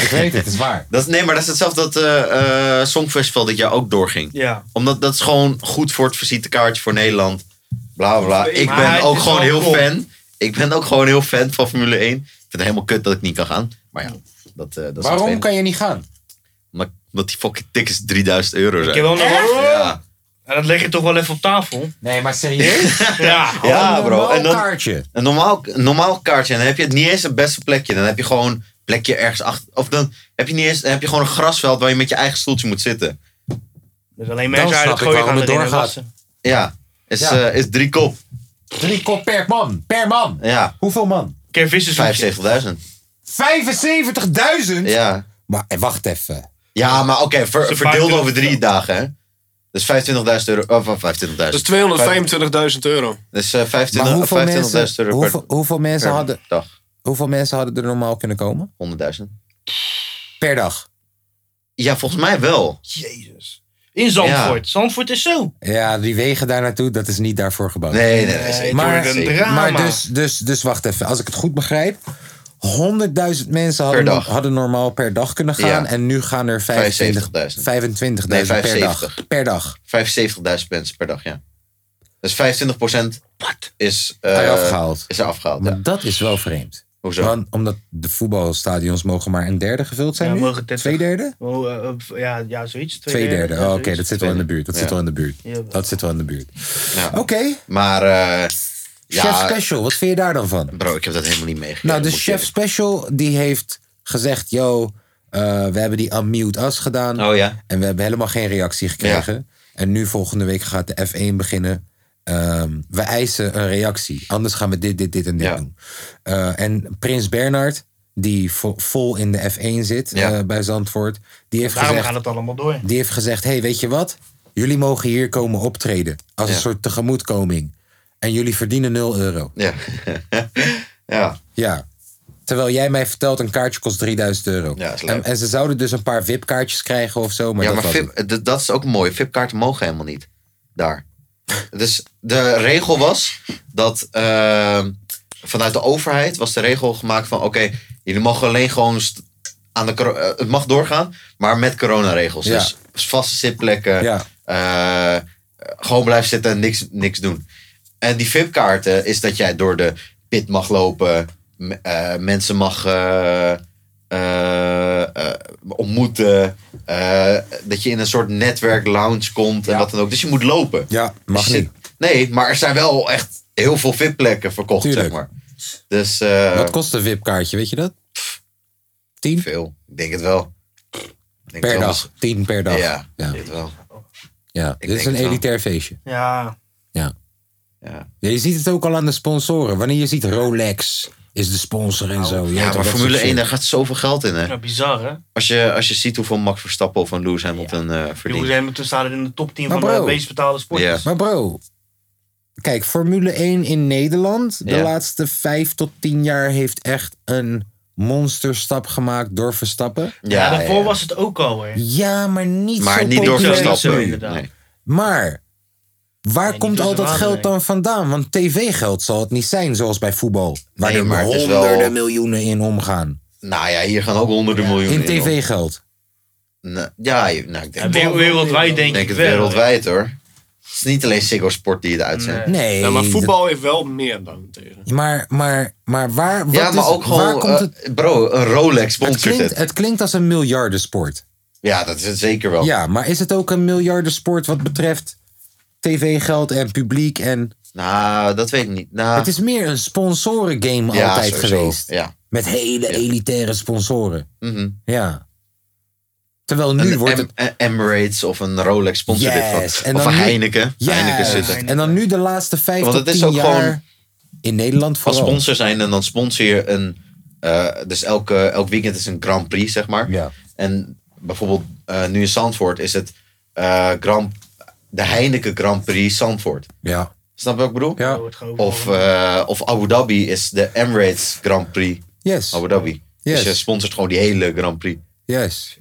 weet het, het is waar. Dat, is- nee, maar dat is hetzelfde dat eh eh Songfestival dit jaar ook doorging. Ja. Omdat dat is gewoon goed voor het visitekaartje voor Nederland. Bla bla, bla. Ik Maar ben ook gewoon heel cool. fan. Ik ben ook gewoon heel fan van Formule 1. Ik vind het helemaal kut dat ik niet kan gaan. Maar ja, dat, eh dat is Waarom kan je niet gaan? Omdat, die fucking tickets 3000 euro Ik zijn. heb wel nog wel... Ja. En dat leg je toch wel even op tafel. Nee, maar serieus? <laughs> Ja. Ja, Een bro. normaal En dan, kaartje. een normaal, een normaal kaartje. En dan heb je het niet eens het beste plekje. Dan heb je gewoon een plekje ergens achter. Of dan heb je niet eens. Dan heb je gewoon een grasveld waar je met je eigen stoeltje moet zitten. Dus alleen mensen uit snap het ik gooien gaan het wassen. Ja. Is, Ja. eh, is drie kop. Drie kop per man. Per man. Ja. Hoeveel man? Keer vissensoepje. 75.000. 75.000? Ja. Maar eh, wacht even. Ja, maar oké. ver- Ze verdeeld over drie dagen, hè? Dus 25.000 euro. Of uh, 25.000. Dat is 225.000 euro. Dus eh, 25 hoeveel 25.000 mensen, euro hoeveel, per, hoeveel, mensen per hadden, dag. hoeveel mensen hadden er normaal kunnen komen? 100.000. Per dag. Ja, volgens mij wel. Jezus. In Zandvoort. Zandvoort is zo. Ja, die wegen daar naartoe, dat is niet daarvoor gebouwd. Nee, nee, nee. Nee, maar, maar dus, dus, dus wacht even. Als ik het goed begrijp. 100.000 mensen hadden, Per dag. hadden normaal per dag kunnen gaan. Ja. En nu gaan er 25 75.000. 25.000 Nee, per 75. dag. Per dag. 75.000 mensen per dag, ja. Dus 25% is, eh, afgehaald. is er afgehaald. Maar Ja. dat is wel vreemd. Hoezo? Want, omdat de voetbalstadions mogen maar een derde gevuld zijn Ja, nu? mogen 30. Twee derde? Oh, eh, eh, ja, ja, zoiets. Twee derde. ja, Oh, Oké, dat zit wel in de buurt. Dat Ja. zit wel in de buurt. Ja. Dat zit wel in de buurt. Ja. Oké, Maar Chef ja, Special, wat vind je daar dan van? bro, ik heb dat helemaal niet meegekregen. Nou, de Chef Special die heeft gezegd: Yo, eh, we hebben die Unmute Us gedaan. Oh ja? En we hebben helemaal geen reactie gekregen. En nu volgende week gaat de F1 beginnen. Ehm, we eisen een reactie. Anders gaan we dit, dit, dit en dit Ja. doen. Eh, en Prins Bernhard, die vo- vol in de F1 zit Ja. eh, bij Zandvoort, die heeft Daarom gezegd: gaat het allemaal door. die heeft gezegd: hey, weet je wat? Jullie mogen hier komen optreden. Als een soort tegemoetkoming. En jullie verdienen 0 euro. Ja. <laughs> ja. Ja. Terwijl jij mij vertelt, een kaartje kost 3000 euro. Ja, is leuk. en, en ze zouden dus een paar VIP-kaartjes krijgen of zo. Maar ja, dat maar VIP, dat is ook mooi. VIP-kaarten mogen helemaal niet. Daar. Dus de regel was dat eh, vanuit de overheid was de regel gemaakt van oké, jullie mogen alleen gewoon aan de eh, het mag doorgaan, maar met coronaregels. Ja. Dus vaste zitplekken, Ja. eh, gewoon blijven zitten en niks, niks doen. En die VIP-kaarten is dat jij door de pit mag lopen, eh, mensen mag eh, eh, ontmoeten, eh, dat je in een soort netwerk lounge komt en wat dan ook. Dus je moet lopen. Ja, mag Dus niet. zit- nee, maar er zijn wel echt heel veel VIP-plekken verkocht, Tuurlijk. zeg maar. Dus eh, Wat kost een VIP-kaartje, weet je dat? 10 veel. Ik denk het wel. Denk per het wel. dag. 10 per dag. Ja, ja. ik denk het wel. ja. Ik Dit is een wel. elitair feestje. Ja, Ja. Ja. ja. Je ziet het ook al aan de sponsoren. Wanneer je ziet Rolex is de sponsor en zo. Je weet Ja, maar Formule soort 1, shit. daar gaat zoveel geld in, hè? ja bizar hè. Als je, als je ziet hoeveel Max Verstappen of een Lewis Hamilton eh Die verdient. zijn toen staan in de top 10 Maar van de meest betaalde sporters. Maar bro, kijk, Formule 1 in Nederland de Ja. laatste 5 tot 10 jaar heeft echt een monsterstap gemaakt door Verstappen. Ja, daarvoor was het ook al hè. Ja, maar niet Maar zo niet door. Verstappen. Zo, inderdaad. Nee. Maar waar komt door al dat geld dan vandaan? Want tv-geld zal het niet zijn, zoals bij voetbal. Waar Nee, er maar het honderden wel- miljoenen in omgaan. Nou ja, hier gaan ook honderden miljoenen In in. tv-geld. Nou, ja, nou, ik denk, wereld- wereldwijd denk ik denk ik het wel. wereldwijd hoor. Het is niet alleen Ziggo Sport die het uitzendt. Nee. Nee. Maar voetbal heeft wel meer dan tegen. Maar, maar, maar waar, wat Ja, maar is- ook waar gewoon, komt eh, het... bro, een Rolex Het sponsort klinkt, het. het klinkt als een miljardensport. Ja, dat is het zeker wel. Ja, maar is het ook een miljardensport wat betreft tv-geld en publiek? En Nou, dat weet ik niet. Nou, het is meer een sponsorengame ja, altijd sowieso. geweest. Ja. Met hele elitaire sponsoren. Mhm. Ja. Terwijl nu Een wordt het... Em- Emirates of een Rolex sponsort dit. Yes. Van, En of een nu- Heineken. Ja, Heineken zit er. en dan nu de laatste vijf Want het is ook jaar gewoon- in Nederland Als vooral. sponsor zijn en dan sponsor je een... eh, dus elke, elk weekend is een Grand Prix, zeg maar. Ja. En bijvoorbeeld eh, nu in Zandvoort is het eh, Grand, de Heineken Grand Prix Zandvoort. Ja. Snap je wat ik bedoel? Ja. Of, eh, of Abu Dhabi is de Emirates Grand Prix Yes. Abu Dhabi. Yes. Dus je sponsort gewoon die hele Grand Prix. Yes.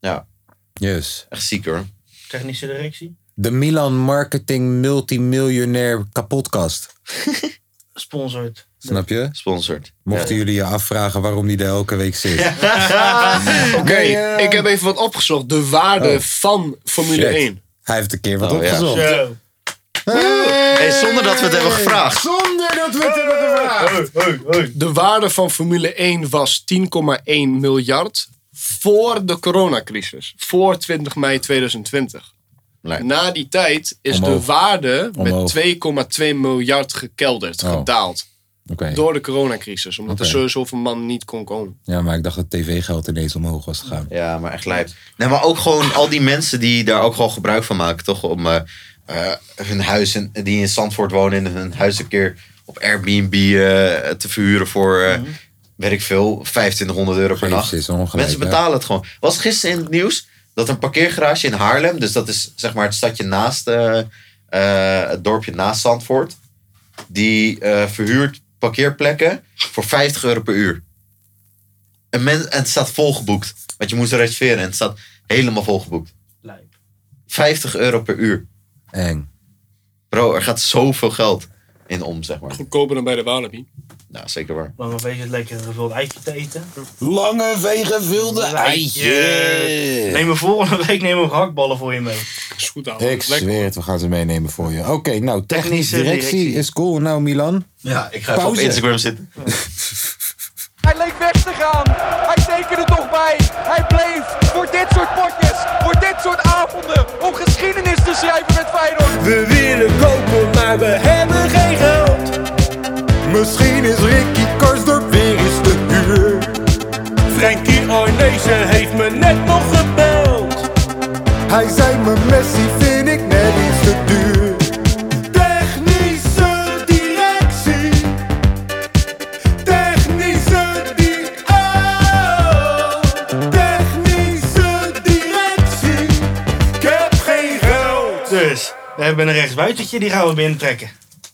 Ja, Yes. echt ziek hoor. Technische directie. De Milan Marketing Multimiljonair kapotkast. <laughs> Sponsort. Snap je? Sponsored. Mochten jullie je afvragen waarom die er elke week zit. <laughs> Oké, Nee, ik heb even wat opgezocht. De waarde Oh. van Formule Shit. 1. Hij heeft een keer wat Oh, ja. opgezocht. Zo. Hey, zonder dat we het hebben gevraagd. Zonder dat we het hebben gevraagd. De waarde van Formule 1 was 10,1 miljard voor de coronacrisis. Voor 20 mei 2020. Nee. Na die tijd is de waarde Omhoog. met 2,2 miljard gekelderd, Oh. gedaald. Oké. Door de coronacrisis. Omdat er zo zoveel man niet kon komen. Ja, maar ik dacht dat tv-geld ineens omhoog was gegaan. Ja, maar echt lijp. Nee, maar ook gewoon al die mensen die daar ook gewoon gebruik van maken, toch? Om eh, eh, hun huis, in, die in Zandvoort wonen, en hun huis een keer op Airbnb eh, te verhuren voor, eh, weet ik veel, 2500 euro per nacht. Mensen betalen het gewoon. Was gisteren in het nieuws dat een parkeergarage in Haarlem, dus dat is zeg maar het stadje naast, het dorpje naast Zandvoort, die eh, verhuurt parkeerplekken voor 50 euro per uur. En, men, en het staat volgeboekt. Want je moest reserveren en het staat helemaal volgeboekt. Lijp. 50 euro per uur. Eng. Bro, er gaat zoveel geld in om, zeg maar. Goedkoper dan bij de Walibi. Nou, zeker waar. Lange feestjes lekker een gevuld eitje te eten. Lange vegevulde eitje. Neem me volgende week neem ik gehaktballen voor je mee. goed houden. Ik Lekker. zweer het, we gaan ze meenemen voor je. Oké, nou, technische Technische directie, directie. is cool. Nou, Milan. Ja, ik ga even op. Instagram zitten. <laughs> Hij leek weg te gaan. Hij tekende toch bij. Hij bleef voor dit soort potjes, voor dit soort avonden, om geschiedenis te schrijven met Feyenoord. We willen kopen, maar we hebben. Misschien is Ricky Karsdorp weer eens te huur. Frankie Arnezen heeft me net nog gebeld. Hij zei me Messi vind ik net iets te duur. Technische directie. Technische di oh. Technische directie. Ik heb geen geld. Dus, we hebben een rechtsbuitertje, die gaan we binnentrekken.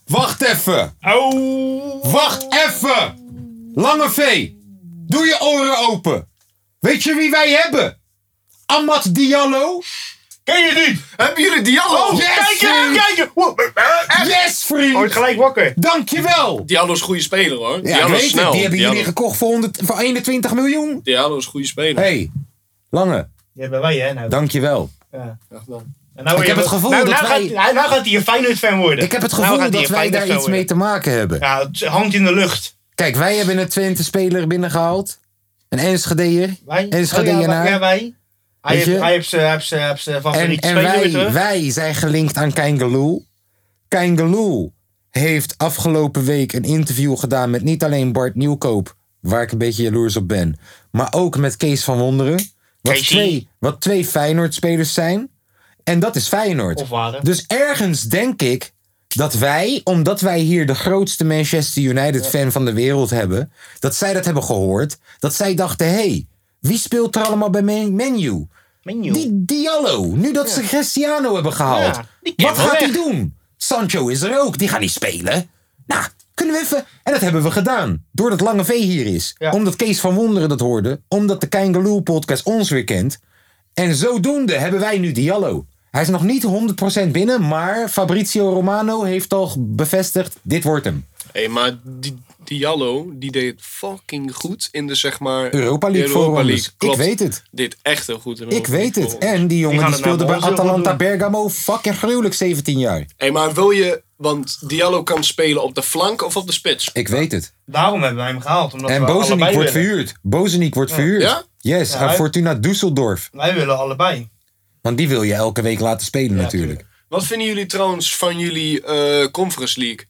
Wacht even. Oh! Wacht even. Lange V. Doe je oren open. Weet je wie wij hebben? Amat Diallo. Ken je niet? Hebben jullie Diallo? Oh, yes, Kijk vriend. kijk. Yes, vriend. Wordt gelijk wakker. Dankjewel. Diallo is een goede speler hoor. Ja, Diallo weet is het. snel. Die hebben Diallo, jullie gekocht voor, 100, voor 21 miljoen. Diallo is een goede speler. hey, Lange, Die hebben wij, hè? Nou. dankjewel. Ja. Graag gedaan. En nou Ik heb het gevoel nou, dat nou wij- Gaat, hij- nou gaat hij een Feyenoord-fan worden. Ik heb het Nou gevoel dat wij daar iets mee te maken hebben. Ja, het hangt in de lucht. Kijk, wij hebben een Twente-speler binnengehaald. Een Enschedeer. Wij? Oh ja, wij- ja, wij. Hij heeft, hij heeft hij heeft hij heeft zijn En, favoriete wij, terug. wij zijn gelinkt aan Kangaloo. Kangaloo heeft afgelopen week een interview gedaan met niet alleen Bart Nieuwkoop, waar ik een beetje jaloers op ben, maar ook met Kees van Wonderen. Wat twee, wat twee Feyenoord-spelers zijn. En dat is Feyenoord. Of waren. Dus ergens denk ik dat wij, omdat wij hier de grootste Manchester United-fan van de wereld hebben, dat zij dat hebben gehoord. Dat zij dachten: hé, hey, wie speelt er allemaal bij Man- Menu? Menu. Die Diallo, nu dat ze Cristiano hebben gehaald. Ja, die kan Wat gaat hij doen? Sancho is er ook, die gaat niet spelen. Nou, kunnen we even... En dat hebben we gedaan, doordat Lange V hier is. Ja. Omdat Kees van Wonderen dat hoorde. Omdat de Kangaloo podcast ons weer kent. En zodoende hebben wij nu Diallo. Hij is nog niet 100% binnen, maar Fabrizio Romano heeft al bevestigd, dit wordt hem. Hé, maar die Diallo, die deed fucking goed in de zeg maar... Europa League Europa voorrondes. League, Ik weet het. Dit echt heel goed in Ik weet het. En die jongen die naar speelde bij Atalanta. Bergamo fucking gruwelijk 17 jaar. Hé, maar wil je... Want Diallo kan spelen op de flank of op de spits. Ik weet het. Daarom hebben wij hem gehaald. Omdat En Bozeniek wordt willen. verhuurd. Bozeniek wordt verhuurd. Ja? Yes, Ja, aan hij- Fortuna Düsseldorf. Wij willen allebei. Want die wil je elke week laten spelen natuurlijk. Wat vinden jullie trouwens van jullie eh, Conference League?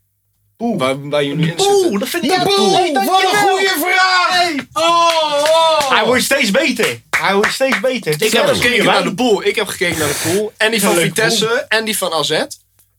Waar, waar jullie in zitten. Oeh, dat vind ik. Hey, wat een goede vraag! Hey. Oh, Hij wordt steeds beter. Hij wordt steeds beter. Het is Ik heb net als gekeken naar de wijn. pool. Ik heb gekeken naar de pool. En die van Een leuke Vitesse en die van AZ.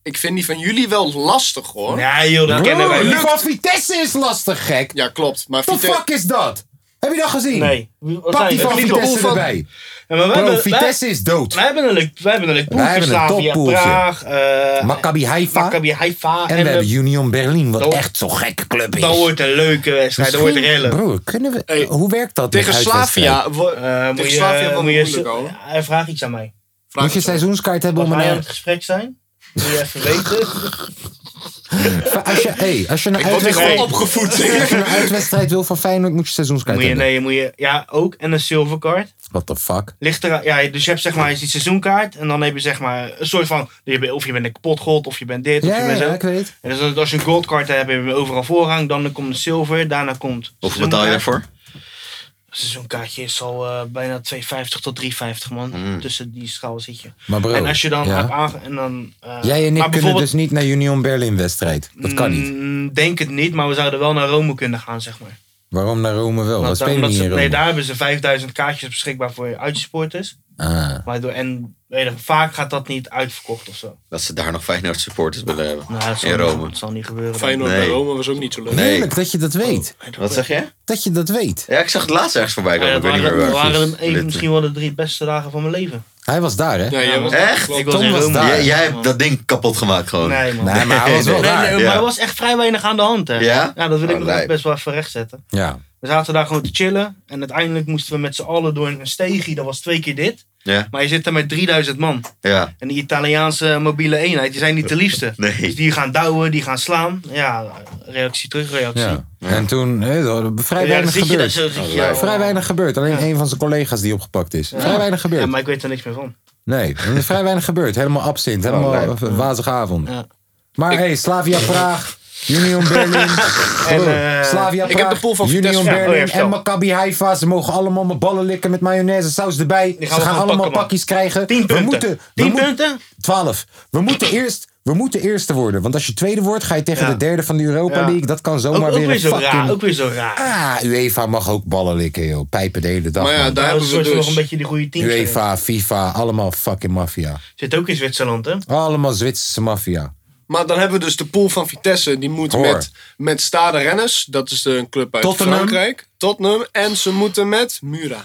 Ik vind die van jullie wel lastig hoor. Ja, Nee joh, dat kennen wij die niet. van Vitesse is lastig, gek. klopt. Maar What the Vitesse... fuck is dat? Heb je dat gezien? Nee. Pak zijn die van Niet Vitesse erbij. Ja, maar wij Bro, hebben- Vitesse is dood. Wij hebben een leuk, wij hebben een Wij een Slavia toppoeltje. Praag. eh, Maccabi Haifa. Maccabi Haifa. En we eh, hebben Union Berlin, wat echt zo'n gekke club is. Dan wordt een leuke wedstrijd. Dan wordt er rellen. Bro, kunnen we... Hey, hoe werkt dat Tegen? Slavia... wo- Eh, moet tegen je, Slavia wel moet je, moeilijk hoor. ja, hij vraagt iets aan mij. Vraag Moet je seizoenskaart hebben Als om wij aan een... het gesprek zijn, moet je even weten. <laughs> <laughs> Als je, hey, als je een Ik word hier uitwedstrijd... opgevoed. <laughs> Als je een uitwedstrijd wil van Feyenoord, moet je seizoenskaart Moet je, hebben. nee, moet je, ja, ook. En een silvercard. What the fuck? Ligt er, ja, dus je hebt zeg maar die seizoenkaart. En dan heb je zeg maar een soort van. je bent- Of je bent een kapot gold, of je bent dit, of Ja, je bent zo. ja, ik weet. En dus als je een goldcard hebt, heb je overal voorrang. Dan komt de zilver, daarna komt. Hoeveel betaal je daarvoor? Een seizoenkaartje is al eh, bijna 2,50 tot 3,50 man. Mm. Tussen die schaal zit je. Maar bro, en als je dan ja. hebt aange... En dan, eh, Jij en ik kunnen dus niet naar Union Berlin wedstrijd. Dat kan niet. Mm, Denk het niet, maar we zouden wel naar Rome kunnen gaan, zeg maar. Waarom naar Rome wel? We Want, spelen niet ze- in Rome. nee, daar hebben ze 5000 kaartjes beschikbaar voor uitsupporters. Ah. Maar door, en weet je, vaak gaat dat niet uitverkocht of zo. Dat ze daar nog Feyenoord supporters willen hebben. Nou, dat zal, in niet- Rome. dat zal niet gebeuren. Feyenoord Nee. bij Rome was ook niet zo leuk. Nee. Heerlijk dat je dat weet. Wat zeg je? Dat je dat weet. Ja, ik zag het laatst ergens voorbij komen. dat ik weet niet waren, meer waren even, misschien wel de drie beste dagen van mijn leven. Hij was daar, hè? Ja, jij was Echt? klopt. Ik was was daar. Jij, jij hebt dat ding kapot gemaakt gewoon. Nee, man. Nee, maar hij was wel Nee, daar. nee, maar Ja. er was echt vrij weinig aan de hand. Hè. Ja? dat wil ik Oh, nog best wel even rechtzetten. Ja. We zaten daar gewoon te chillen. En uiteindelijk moesten we met z'n allen door een steegje. Dat was twee keer dit. Ja, Maar je zit er met 3000 man. ja. En die Italiaanse mobiele eenheid, die zijn niet de liefste. Nee. Dus die gaan douwen, die gaan slaan. Ja, reactie terug, reactie. ja. En toen, vrij Ja, weinig daar gebeurd. zo. Zit je, Oh, Vrij weinig gebeurd. Alleen een van zijn collega's die opgepakt is. Vrij weinig gebeurd. Ja, maar ik weet er niks meer van. Nee, er is vrij weinig gebeurd. Helemaal absint. Helemaal nee. een wazige avond. Ja. Maar hey, Slavia Praag, Union <laughs> Berlin. En, Oh, eh, Slavia ik Praag, heb de pool van Union Vitesse. Ja, oh Berlin ja, vertel. en Maccabi Haifa. Ze mogen allemaal mijn ballen likken met mayonaise saus erbij. Ze gaan allemaal pakken, man. pakjes krijgen. 10 We punten. moeten, we 10 moeten- punten? 12. We moeten eerst... We moeten eerste worden, want als je tweede wordt, ga je tegen Ja. de derde van de Europa Ja. League. Dat kan Ook, zomaar ook weer weer een zo fucking... raar. Ook weer zo raar. Ah, UEFA mag ook ballen likken, joh. Pijpen de hele dag. Maar ja, man. daar Ja, hebben we is nog dus. een beetje die goede teams. UEFA, FIFA, allemaal fucking maffia. Zit ook in Zwitserland, hè? Allemaal Zwitserse maffia. Maar dan hebben we dus de pool van Vitesse. Die moet Hoor. met, met Stade Rennes. Dat is de, een club uit Tottenham. Frankrijk. Tottenham. En ze moeten met Mura.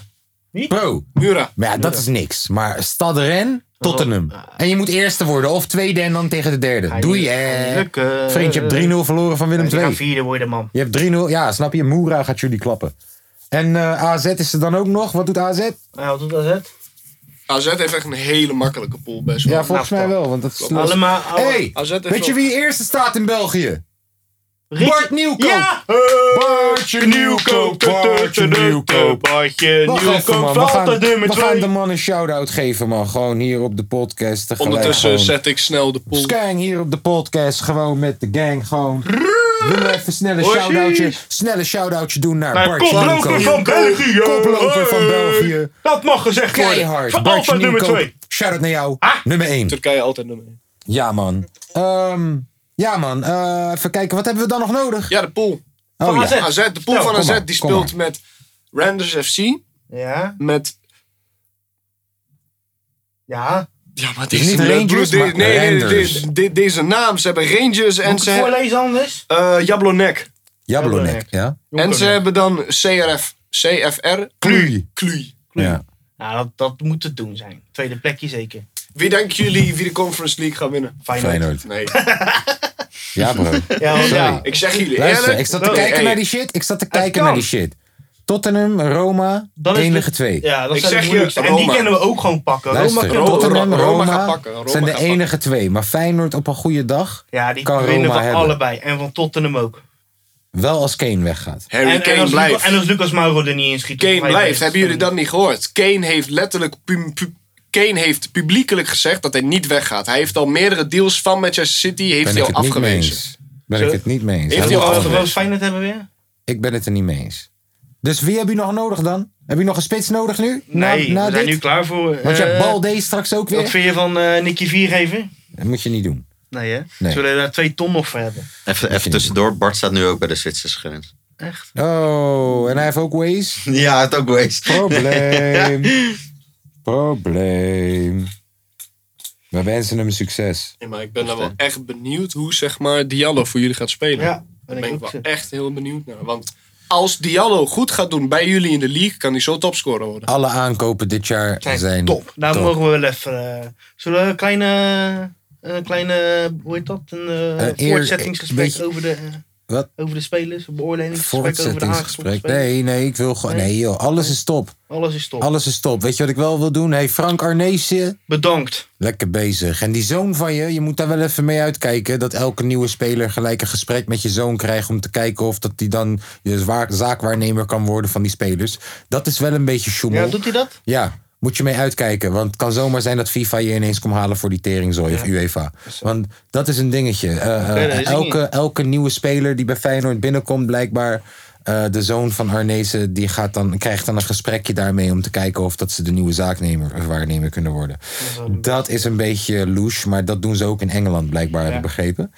Bro, Mura. maar ja, dat is niks. Maar Stade Rennes, Tottenham. En je moet eerste worden, of tweede en dan tegen de derde. Je Doei, niet- eh. lukken. Vriend, je hebt 3-0 verloren van Willem Die gaan II. vierde worden, man. Je hebt 3-0, ja, snap je? Moera gaat jullie klappen. En eh, AZ is er dan ook nog. Wat doet AZ? Ja, wat doet het? AZ heeft echt een hele makkelijke pool best wel. Ja, volgens mij wel, want dat is. Allemaal. Hey, AZ heeft weet je wel- wie eerste staat in België? Rietje- Bart Nieuwkoop. Ja! Bartje Nieuwkoop, Bartje Nieuwkoop. Bartje Wacht even, Nieuwkoop. man. We valt gaan, we de man een shout-out geven, man. Gewoon hier op de podcast. tegelijk Ondertussen gewoon. zet ik snel de pool. Skang hier op de podcast, gewoon met de gang, gewoon. Willen we even snelle shout-outje, snelle shout-outje doen naar Naar Bartje koploper van België. Koploper van. België. Dat mag gezegd worden. Keihard. Bartje altijd nummer twee. Shout-out naar jou. Ah. Nummer 1. Turkije altijd nummer 1. Ja, man. Ehm, ja, man. Eh, even kijken, wat hebben we dan nog nodig? Ja, de pool. Oh, Van ja. AZ. AZ, de pool Nou, van AZ maar, die speelt met Randers FC. Ja. Met... Ja. Ja, maar is deze, niet Rangers, de- maar nee, nee, nee, Randers. de- de- deze naam. Ze hebben Rangers en ze voorlezen anders? eh Jablonek. Jablonek, ja? En ze hebben dan CRF. CFR. Kluy. Ja. Ja, dat, dat moet het doen zijn. Tweede plekje zeker. Wie denken jullie wie de Conference League gaat winnen? Feyenoord. Feyenoord. Nee. Ja, bro. Ja. Ik zeg jullie Luister, eerlijk. ik zat te kijken hey. naar die shit. Ik zat te kijken naar die shit. Tottenham, Roma, is enige twee. Ja, dat Ik zijn zeg de je. En die Roma. kunnen we ook gewoon pakken. Luister, Roma Tottenham, Roma- Roma, pakken, zijn de enige twee. Maar Feyenoord op een goede dag, Ja, die Kan winnen Roma we hebben. allebei. En van Tottenham ook. wel als Kane weggaat. Harry En, Kane als blijft. Lucas, en als Lucas Mauro er niet in schiet. Kane blijft. Hebben jullie dat niet gehoord? Kane heeft letterlijk... pu- pu- Kane heeft publiekelijk gezegd dat hij niet weggaat. Hij heeft al meerdere deals van Manchester City heeft Ben hij ik al het niet mee afgewezen. eens. Ben ik het niet mee eens. Heeft Hij al afgewezen. Feyenoord hebben we weer? Ik ben het er niet mee eens. Dus wie heb je nog nodig dan? Heb je nog een spits nodig nu? Na- Nee, na we zijn dit? nu klaar voor. Want je hebt eh, Balde straks ook Wat weer. vind je van eh Nicky Viergever? Dat moet je niet doen. Nee hè? Nee. Zullen we daar twee ton nog voor hebben? Even, even tussendoor, Bart staat nu ook bij de Zwitserse grens. Echt? Oh, en hij heeft ook Waze. <laughs> Ja, het ook geweest. Probleem. <laughs> Probleem. We wensen hem succes. Ja, maar ik ben dan wel echt benieuwd hoe zeg maar Diallo voor jullie gaat spelen. Ja, Daar ben ben ik ook. wel echt heel benieuwd naar. Want als Diallo goed gaat doen bij jullie in de league, kan hij zo topscorer worden. Alle aankopen dit jaar zijn, Zijn top. Daar top. mogen we wel even. eh, zullen we een kleine. Een kleine, hoe heet dat? Een eh, Een eer- voortzettingsgesprek beetje- over, de, Wat? over de spelers. De Voortzettingsgesprek. Nee, nee, ik wil gewoon. Nee? Nee, joh. Alles is top. Alles is top. Alles is top. Weet je wat ik wel wil doen? Hey, Frank Arneesje. Bedankt. Lekker bezig. En die zoon van je, je moet daar wel even mee uitkijken. Dat elke nieuwe speler gelijk een gesprek met je zoon krijgt. Om te kijken of dat die dan je zaakwaarnemer kan worden van die spelers. Dat is wel een beetje sjoemel. Ja, doet hij dat? Ja, moet je mee uitkijken. Want het kan zomaar zijn dat FIFA je ineens komt halen voor die teringzooi of UEFA. Want dat is een dingetje. Eh, eh, elke, elke nieuwe speler die bij Feyenoord binnenkomt, blijkbaar. eh, de zoon van Arnezen die gaat dan, krijgt dan een gesprekje daarmee om te kijken of dat ze de nieuwe zaaknemer of waarnemer kunnen worden. Dat is een beetje louche, maar dat doen ze ook in Engeland blijkbaar, heb ik begrepen.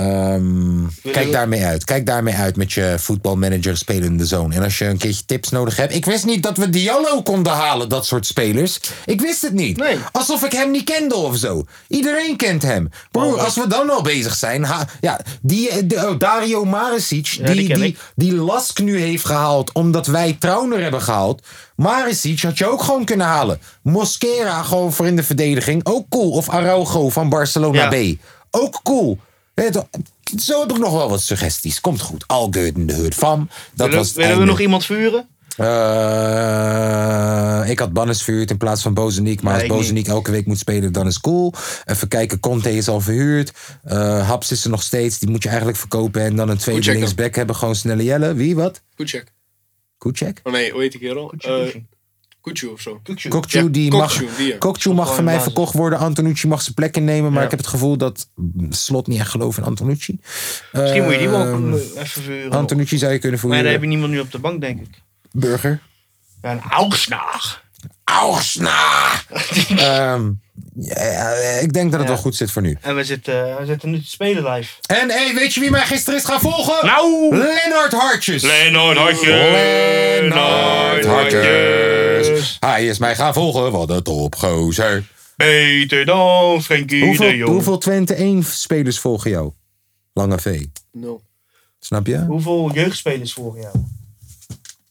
Ehm, kijk daarmee uit. Kijk daarmee uit met je voetbalmanager spelende zoon. En als je een keertje tips nodig hebt. Ik wist niet dat we Diallo konden halen, dat soort spelers. Ik wist het niet. Nee. Alsof ik hem niet kende of zo. Iedereen kent hem. Broer, als we dan al bezig zijn. ha- ja, die, eh, de- oh, Dario Maricic, die die, die, Lask nu heeft gehaald omdat wij Trauner hebben gehaald. Maricic had je ook gewoon kunnen halen. Mosquera gewoon voor in de verdediging. Ook cool. Of Araujo van Barcelona Ja. B. Ook cool. Zo heb ik nog wel wat suggesties. Komt goed. All good in de hood van. Dat Willen, was willen we nog iemand vuren? Eh, ik had Bannes verhuurd in plaats van Bozeniek. Maar Nee, als Bozeniek elke week moet spelen, dan is cool. Even kijken, Conte is al verhuurd. Eh Haps is er nog steeds. Die moet je eigenlijk verkopen. En dan een tweede linksback hebben. Gewoon snelle Jelle. Wie, wat? Goed check. Kucek? Oh nee, hoe heet die kerel? Eh, Kuchu of zo. Kokchu, Ja, die mag, die. Kokchu mag van mij basis. verkocht worden. Antonucci mag zijn plek innemen. Maar Ja. ik heb het gevoel dat Slot niet echt gelooft in Antonucci. Misschien moet je die wel Ehm, even vervuren. Antonucci zou je kunnen Maar daar heb voeren. je niemand nu op de bank, denk ik. Burger. Ja, een augsnaag. Augsna! Ehm, ja, ja, ik denk dat het Ja. wel goed zit voor nu. En we zitten, we zitten nu te spelen live. En hey, weet je wie mij gisteren is gaan volgen? Nou! Lennart Hartjes. Lennart Hartjes. Lennart Hartjes. Hij is mij gaan volgen. Wat een topgozer. Beter dan Frenkie de Hoeveel, Jong. hoeveel Twente 1 spelers volgen jou? Lange V. Nul. Snap je? Hoeveel jeugdspelers volgen jou?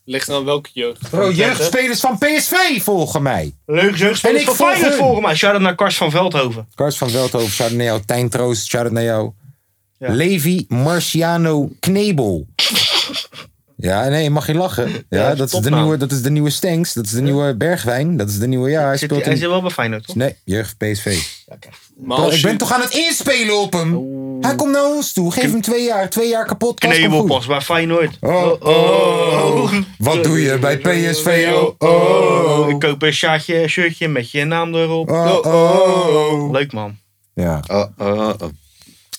Ligt aan welke jeugd. Bro, jeugdspelers van PSV volgen mij. Leuk jeugdspelers van volg Feyenoord hun. volgen mij. Shout-out naar Kars van Veldhoven. Kars van Veldhoven, shout-out naar jou. Tijn Troost, shout-out naar jou. Ja. Levi Marciano Knebel. <laughs> Ja, nee, mag je lachen. <laughs> Ja, dat is dat, is de nieuwe, dat is de nieuwe Stenks. Dat is de nieuwe Bergwijn. Dat is de nieuwe, ja, hij Zit, speelt hij in... zit wel bij Feyenoord, toch? Nee, jeugd PSV. Maar Bro, ik ben je- toch aan het inspelen op hem. Hij komt naar ons toe. Geef hem twee jaar. Twee jaar kapot. Knebel goed. pas bij Feyenoord. Oh, oh. Wat doe je bij <laughs> PSV? Oh, oh. Ik koop een shirtje, shirtje met je naam erop. Oh, oh. Leuk man. Ja. Oh, oh, oh.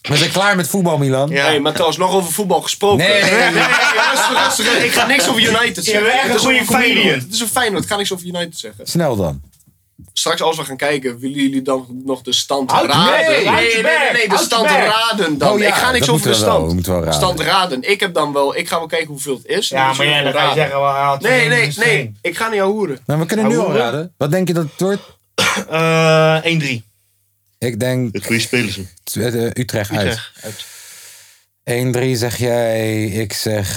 We zijn klaar met voetbal, Milan. Ja. Hey, maar trouwens, nog over voetbal gesproken. Nee, nee, nee. <laughs> rustig, rustig. Ik ga niks over United zeggen. bent echt een Het is goede comedian. Het is een Feyenoord. Ik ga niks over United zeggen. Snel dan. Straks als we gaan kijken, willen jullie dan nog de stand Houd je raden? nee, nee, je nee, nee, nee, de je stand raden dan. Oh ja, ik ga niks over de wel, stand. wel. Stand raden. Ik heb dan wel, ik ga wel kijken hoeveel het is. Ja, maar jij dan ga je zeggen wel Nee, nee, nee. Ik ga niet jou hoeren. Nou, we kunnen nu al raden. Wat denk je dat het wordt? Eh 1-3. Ik denk De goede spelers. <laughs> eh, Utrecht uit. Utrecht. Uit. 1-3 zeg jij. Ik zeg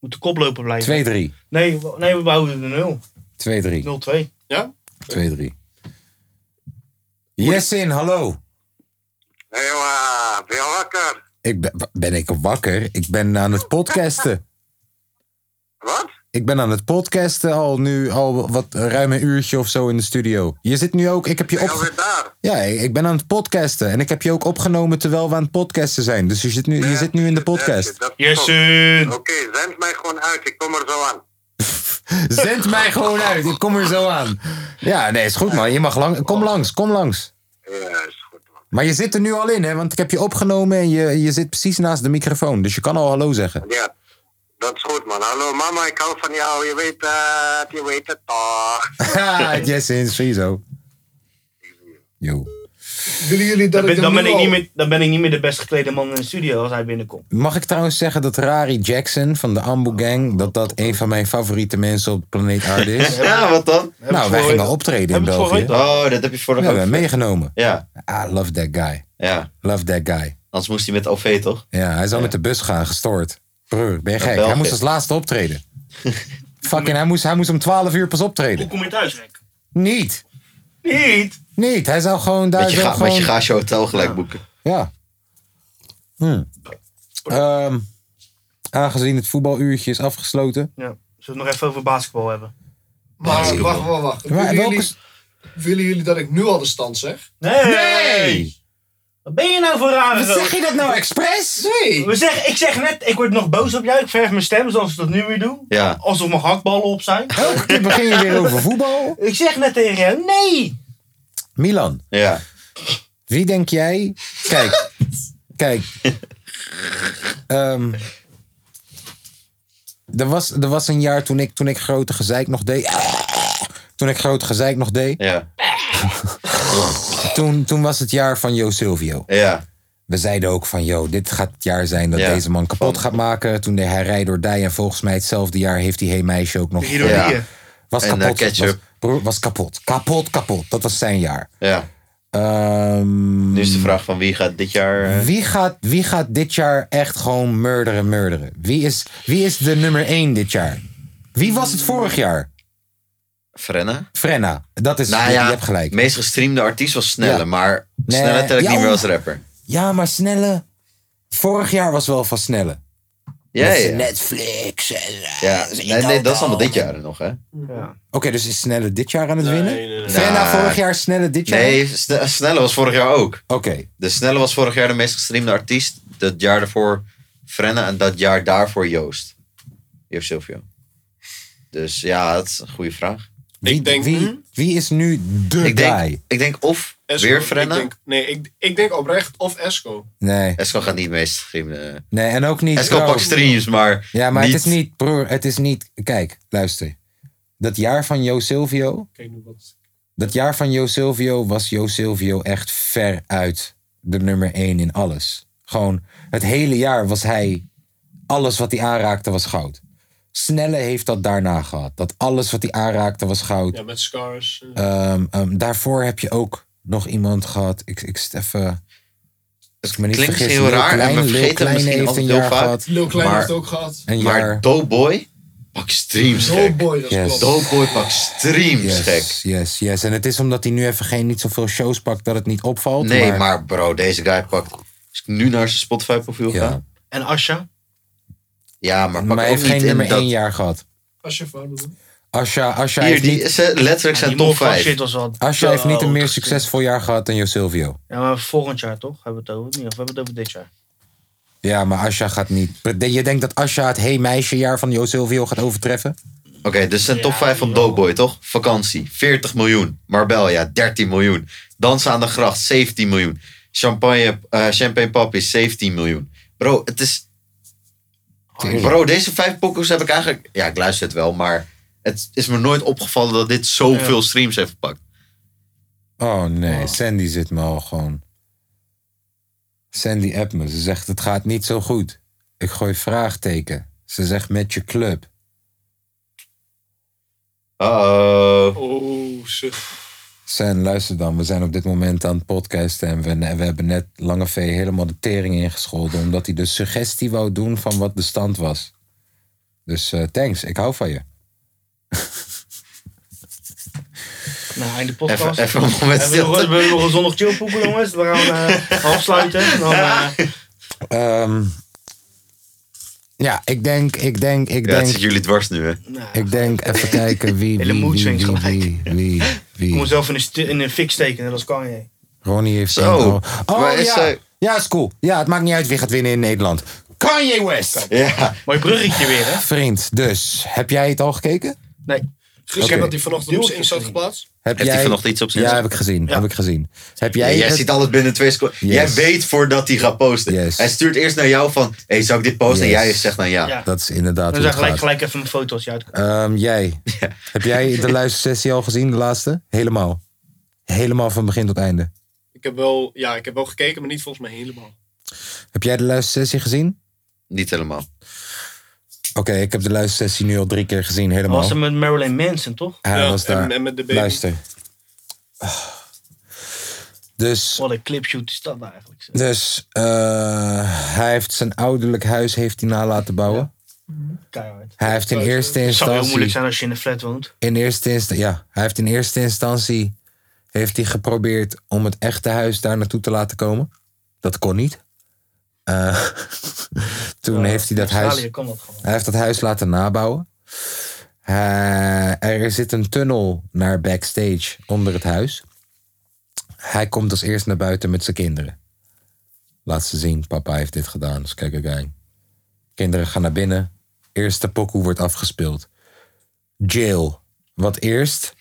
Moet de koploper blijven. 2-3. 2-3. Nee, we- nee, we behouden de 0. 0-2. Ja? 2-3. Yesin, hallo. Jongen, ben je wakker? Ik ben, ben ik wakker? Ik ben aan het podcasten. Wat? Ik ben aan het podcasten al nu al wat ruim een uurtje of zo in de studio. Je zit nu ook, ik heb je Ben je op. alweer daar? Ja, ik ben aan het podcasten en ik heb je ook opgenomen terwijl we aan het podcasten zijn. Dus je zit nu, je zit nu in de podcast. Yesin! Oké, zend mij gewoon uit, ik kom er zo aan. <laughs> Zend mij gewoon uit, ik kom er zo aan. Ja, nee, is goed man. Je mag lang, kom langs, kom langs. Ja, is goed man. Maar je zit er nu al in, hè? Want ik heb je opgenomen en je, je zit precies naast de microfoon. Dus je kan al hallo zeggen. Ja, dat is goed man. Hallo mama, ik hou van jou, je weet het, je weet het toch. Haha, yes, in sowieso. Yo. Willen jullie dat Dan ben, ik dan, ben nu ik niet meer, dan ben ik niet meer de best geklede man in de studio als hij binnenkomt. Mag ik trouwens zeggen dat Rari Jackson van de Ambu Gang... dat dat een van mijn favoriete mensen op planeet aarde is? <laughs> Ja, wat dan? nou, wij gingen optreden in België. Oh, dat heb je vorige Ja, we week. hebben meegenomen. Ja, I love that guy. ja. Love that guy. Anders moest hij met OV, toch? Ja, hij zou met de bus gaan, gestoord. Broer, ben je gek? Hij moest als laatste optreden. <laughs> Fucking, hij moest, hij moest om 12 uur pas Hoe optreden. kom je thuis, Rick? Niet. Niet! Niet. Hij zou gewoon daar Met je, ga, gewoon... met je gaasje hotel gelijk boeken. Ja. Hm. Ehm, aangezien het voetbaluurtje is afgesloten. Ja. Zullen we het nog even over basketbal hebben? Maar wacht, wacht, wacht. Maar Willen welke... jullie, willen jullie dat ik nu al de stand zeg? Nee! Nee! Wat ben je nou voor rare Wat zeg je dat nou expres? Nee. We zeg, ik zeg net, ik word nog boos op jou. Ik verf mijn stem zoals ik dat nu weer doe. Ja. Alsof mijn hakballen op zijn. Elke keer begin je weer <laughs> over voetbal. Ik zeg net tegen jou, nee! Milan, Ja. wie denk jij... Kijk, kijk. Ehm, er, was, er was een jaar toen ik, toen ik grote gezeik nog deed. Toen ik grote gezeik nog deed. Ja. <laughs> Toen, toen was het jaar van Jo Silvio. Ja. We zeiden ook van, yo, dit gaat het jaar zijn dat Ja. deze man kapot gaat maken. Toen deed hij Rij door Dij en volgens mij hetzelfde jaar heeft die Hey Meisje ook nog... De. Ja. Was En, kapot. eh, ketchup. Was, broer, was kapot. Kapot, kapot. Dat was zijn jaar. Ja. Ehm, Nu is de vraag van wie gaat dit jaar... eh, wie, gaat, wie gaat dit jaar echt gewoon murderen, murderen? Wie is, wie is de nummer 1 dit jaar? Wie was het vorig jaar? Frenna? Frenna. Dat is, Nou je, ja, je hebt gelijk. de meest gestreamde artiest was Snelle, Ja. maar Nee, Snelle tel ik ja, niet meer als rapper. Ja, maar Snelle... Vorig jaar was wel van Snelle. Ja. Netflix. en, eh, ja. Nee, nee, dat is allemaal dit jaar nog, hè? Ja. Oké, dus is Snelle dit jaar aan het winnen? nee, nee. Frenna Nou, vorig jaar, Snelle dit jaar? Nee, Sne- Snelle was vorig jaar ook. Oké. De Snelle was vorig jaar de meest gestreamde artiest. Dat jaar daarvoor Frenna en dat jaar daarvoor Joost. Joost Silvio. Dus ja, dat is een goede vraag. Wie, Ik denk wie, nu- wie is nu de Ik guy? denk, ik denk of Esco, weer ik Frenna. denk- Nee, ik, ik denk oprecht of Esco. Nee, Esco gaat niet mee streamen. nee, en ook niet... Esco pakt streams, maar Ja, maar niet, het is niet, broer, het is niet... Kijk, luister. Dat jaar van Jo Silvio, Kijk nu wat. dat jaar van Jo Silvio was Jo Silvio echt ver uit de nummer één in alles. Gewoon, het hele jaar was hij... Alles wat hij aanraakte was goud. Snelle heeft dat daarna gehad. Dat alles wat hij aanraakte was goud. Ja, met Scars. eh. Ehm, ehm, daarvoor heb je ook nog iemand gehad. Ik, ik zit even... Als ik me niet klinkt vergis, heel raar en we Lil vergeten Kleine misschien heeft een heel jaar vaak. gehad. Lil Klein maar- heeft het ook gehad. Een Maar jaar. Doughboy pak streams gek. Doughboy, dat Yes. Doughboy pak streams Yes, gek. yes, yes. En het is omdat hij nu even geen niet zoveel shows pakt dat het niet opvalt. Nee, maar, maar bro, deze guy pakt... Als ik nu naar zijn Spotify profiel ga... Ja. En Asha? Ja, maar Maar heeft geen niet in nummer dat... één jaar gehad. Als je doet. Asha, Asha, Hier, heeft, die niet, eh, letterlijk zijn top Moffat 5. shit was wel Asha heeft niet een meer doodgestuurd. succesvol jaar gehad dan Jo Silvio. Ja, maar volgend jaar toch? Hebben we het over? Nee, of hebben we het over dit jaar? Ja, maar Asha gaat niet. Je denkt dat Asha het Hey Meisje jaar van Jo Silvio gaat overtreffen? Oké, dus zijn top Ja, 5 van. Doughboy, toch? Vakantie, 40 miljoen. Marbella, 13 miljoen. Dansen aan de gracht, 17 miljoen. Champagne, eh, Champagne Papi, 17 miljoen. Bro, het is... Bro, deze vijf pokkers heb ik eigenlijk... Ja, ik luister het wel, maar... Het is me nooit opgevallen dat dit zoveel streams heeft gepakt. Oh nee, Sandy zit me al gewoon. Sandy app me. Ze zegt het gaat niet zo goed. Ik gooi vraagteken. Ze zegt met je club. Uh-oh. Oh, shit. Sen, luister dan. We zijn op dit moment aan het podcasten. En we, we hebben net Lange V helemaal de tering ingescholden. Omdat hij de suggestie wou doen van wat de stand was. Dus eh, thanks, ik hou van je. <laughs> Nou, in de Even, podcast. even een moment Hebben we hebben nog een zondag chillpoeken, jongens? We gaan eh, afsluiten. Dan, eh, Ehm, ja, ik denk, ik denk, ik Ja, het denk, zit jullie dwars nu, hè? nou, ik denk, <laughs> even kijken wie, Hele wie, wie, swings wie, gelijk. wie, wie, ik kom mezelf in een, in een fik steken, net als Kanye. Ronnie heeft Zo. een- Oh, oh Maar is ja. ja, is cool. Ja, het maakt niet uit wie gaat winnen in Nederland. Kanye West. Ja. Mooi bruggetje weer, hè? Vriend, dus heb jij het al gekeken? Nee. Gisteren Oké. had hij vanochtend op zijn Insta geplaatst. Heb Heeft hij vanochtend iets op zijn Ja, heb ik gezien. Ja. Heb ik gezien. Heb jij, Jij het- ziet alles binnen twee seconden. Yes. Jij weet voordat hij gaat posten. Yes. Hij stuurt eerst naar jou van... Hey, zou ik dit posten? En jij zegt dan ja. Ja. Dat is inderdaad Dan zeg gelijk, gelijk even mijn foto als je uitkomt. Ehm, jij. <laughs> Heb jij de luistersessie al gezien, de laatste? Helemaal. Helemaal van begin tot einde. Ik heb wel, ja, ik heb wel gekeken, maar niet volgens mij helemaal. Heb jij de luistersessie gezien? Niet helemaal. Oké, ik heb de luistersessie nu al drie keer gezien, helemaal. was er met Marilyn Manson, toch? Hij Ja, was en- daar. en met de baby. Luister. Dus, Wat een clipshoot is dat nou eigenlijk? dus eh, hij heeft zijn ouderlijk huis heeft hij na laten bouwen. Keihard. Hij heeft in Het eerste Het zou heel moeilijk instantie... zijn als je in een flat woont. In eerste instantie, ja. Hij heeft in eerste instantie... Heeft hij geprobeerd om het echte huis daar naartoe te laten komen. Dat kon niet. Eh, <laughs> toen heeft hij dat huis... Dat. Hij heeft dat huis laten nabouwen. Hij- er zit een tunnel naar backstage onder het huis. Hij komt als eerst naar buiten met zijn kinderen. Laat ze zien, papa heeft dit gedaan, dus kijk gang. Kinderen gaan naar binnen. Eerste pokoe wordt afgespeeld. Jail, wat eerst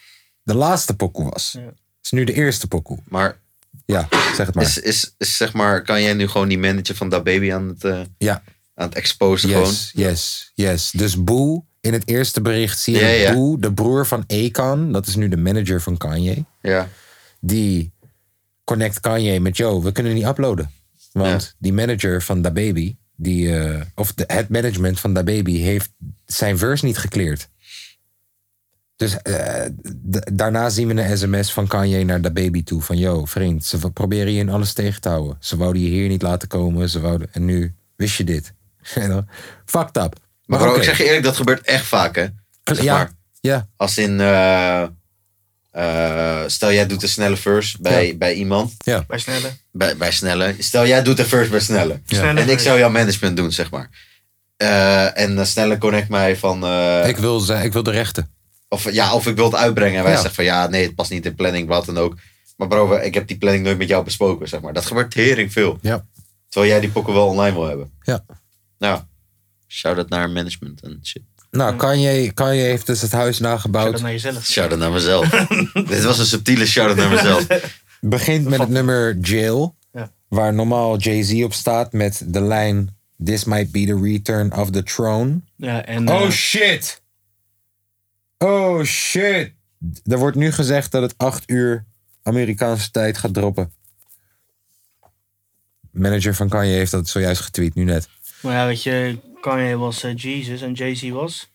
de laatste pokoe was. Ja. Is nu de eerste pokoe. Maar Ja, zeg het maar. is, is, is zeg maar... Kan jij nu gewoon die manager van Dat Baby aan het, eh, ja, aan het exposen gewoon? Yes, yes, yes. Dus Boe, in het eerste bericht zie je Ja, ja. Boe, de broer van Akon. Dat is nu de manager van Kanye. Ja. Die connect Kanye met, yo, we kunnen niet uploaden. Want Ja. die manager van Da Baby, die, eh, of de, het management van Da Baby, heeft zijn verse niet gecleared. Dus eh, daarna zien we een sms van Kanye naar Da Baby toe. Van, yo, vriend, ze proberen je in alles tegen te houden. Ze wouden je hier niet laten komen. Ze wouden, en nu wist je dit. <laughs> You know? Fucked up. Maar ik zeg je eerlijk, dat gebeurt echt vaak, hè? Zeg ja, maar, ja, als in... eh, eh, stel, jij doet een snelle verse bij, bij iemand. Bij Snelle. Bij, bij Snelle. Stel, jij doet een first bij Snelle. Snelle En ik zou jouw management doen, zeg maar. Eh, en uh, Snelle connect mij van... eh, ik, wil, ze- ik wil de rechten. Of, ja, of ik wil het uitbrengen. En wij Ja. zeggen van ja, nee, het past niet in planning, wat dan ook. Maar bro, ik heb die planning nooit met jou besproken, zeg maar. Dat gebeurt tering veel. Ja. Terwijl jij die pokken wel online wil hebben. Ja. Nou, shout-out naar management en shit. Nou, Kanye, Kanye heeft dus het huis nagebouwd. Dat naar jezelf. Shout-out naar mezelf. <laughs> Dit was een subtiele shout-out naar mezelf. <laughs> Begint met het nummer Jail. Ja. Waar normaal Jay-Z op staat met de lijn... This might be the return of the throne. Ja, en Oh eh, shit! Oh shit! Er wordt nu gezegd dat het 8 uur Amerikaanse tijd gaat droppen. Manager van Kanye heeft dat zojuist getweet, nu net. maar ja, weet je, Kanye was eh, Jesus en Jay-Z was.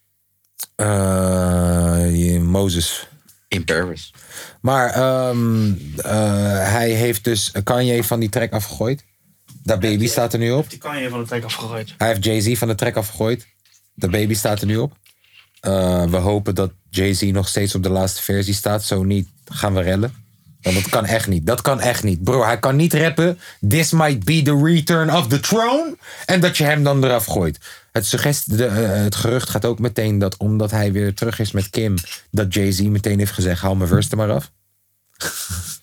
Eh, Moses. In Paris. Maar ehm, eh, hij heeft dus Kanye van die track afgegooid. Dat baby staat er nu op. Die Kanye van de trek afgegooid. Hij heeft Jay-Z van de track afgegooid. De baby staat er nu op. Eh, we hopen dat Jay-Z nog steeds op de laatste versie staat. Zo niet, gaan we rellen. Want dat kan echt niet. Dat kan echt niet. Bro, hij kan niet rappen. This might be the return of the throne. En dat je hem dan eraf gooit. Het, suggest, de, eh, het gerucht gaat ook meteen dat omdat hij weer terug is met Kim. dat Jay-Z meteen heeft gezegd: haal mijn verse er maar af. <laughs>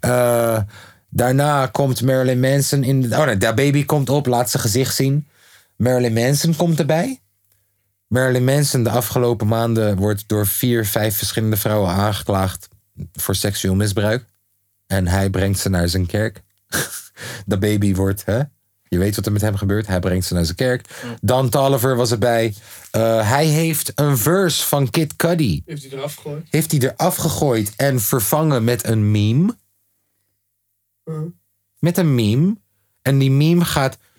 Eh, daarna komt Marilyn Manson in. Oh nee, Da Baby komt op, laat zijn gezicht zien. Marilyn Manson komt erbij. Marilyn Manson de afgelopen maanden wordt door vier, vijf verschillende vrouwen aangeklaagd voor seksueel misbruik. En hij brengt ze naar zijn kerk. <laughs> De baby wordt, hè? Je weet wat er met hem gebeurt. Hij brengt ze naar zijn kerk. Dan Tolliver was erbij. Eh, hij heeft een verse van Kid Cudi. Heeft hij eraf gegooid? Heeft hij eraf gegooid en vervangen met een meme. Met een meme. En die meme gaat.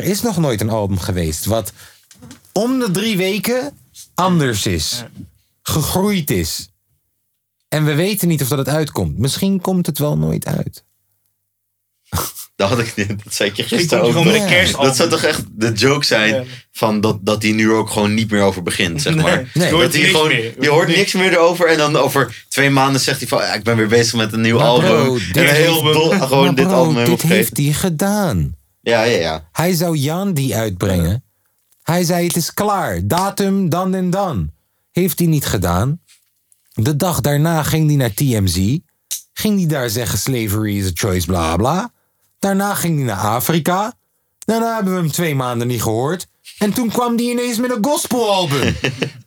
er is nog nooit een album geweest album wat om de drie weken anders is. Gegroeid is. En we weten niet of dat het uitkomt. Misschien komt het wel nooit uit. <laughs> Dat, had ik, dat zei ik je Die gisteren komt ook. gewoon met Ja. een kerstalbum. Dat zou toch echt de joke zijn Ja. van dat, dat hij nu ook gewoon niet meer over begint, zeg maar. Nee. je hoort Dat hij niks gewoon, meer. je hoort niks meer erover en dan over twee maanden zegt hij van ja, ik ben weer bezig met een nieuw Maar album. bro, en heel heeft- dol- gewoon Maar dit bro, album dit heeft hij gedaan. Ja, ja, ja. Hij zou Jan die uitbrengen. Hij zei het is klaar. Datum dan en dan. Heeft hij niet gedaan. De dag daarna ging hij naar TMZ. Ging hij daar zeggen slavery is a choice bla bla. Daarna ging hij naar Afrika. Daarna hebben we hem twee maanden niet gehoord. En toen kwam hij ineens met een gospelalbum.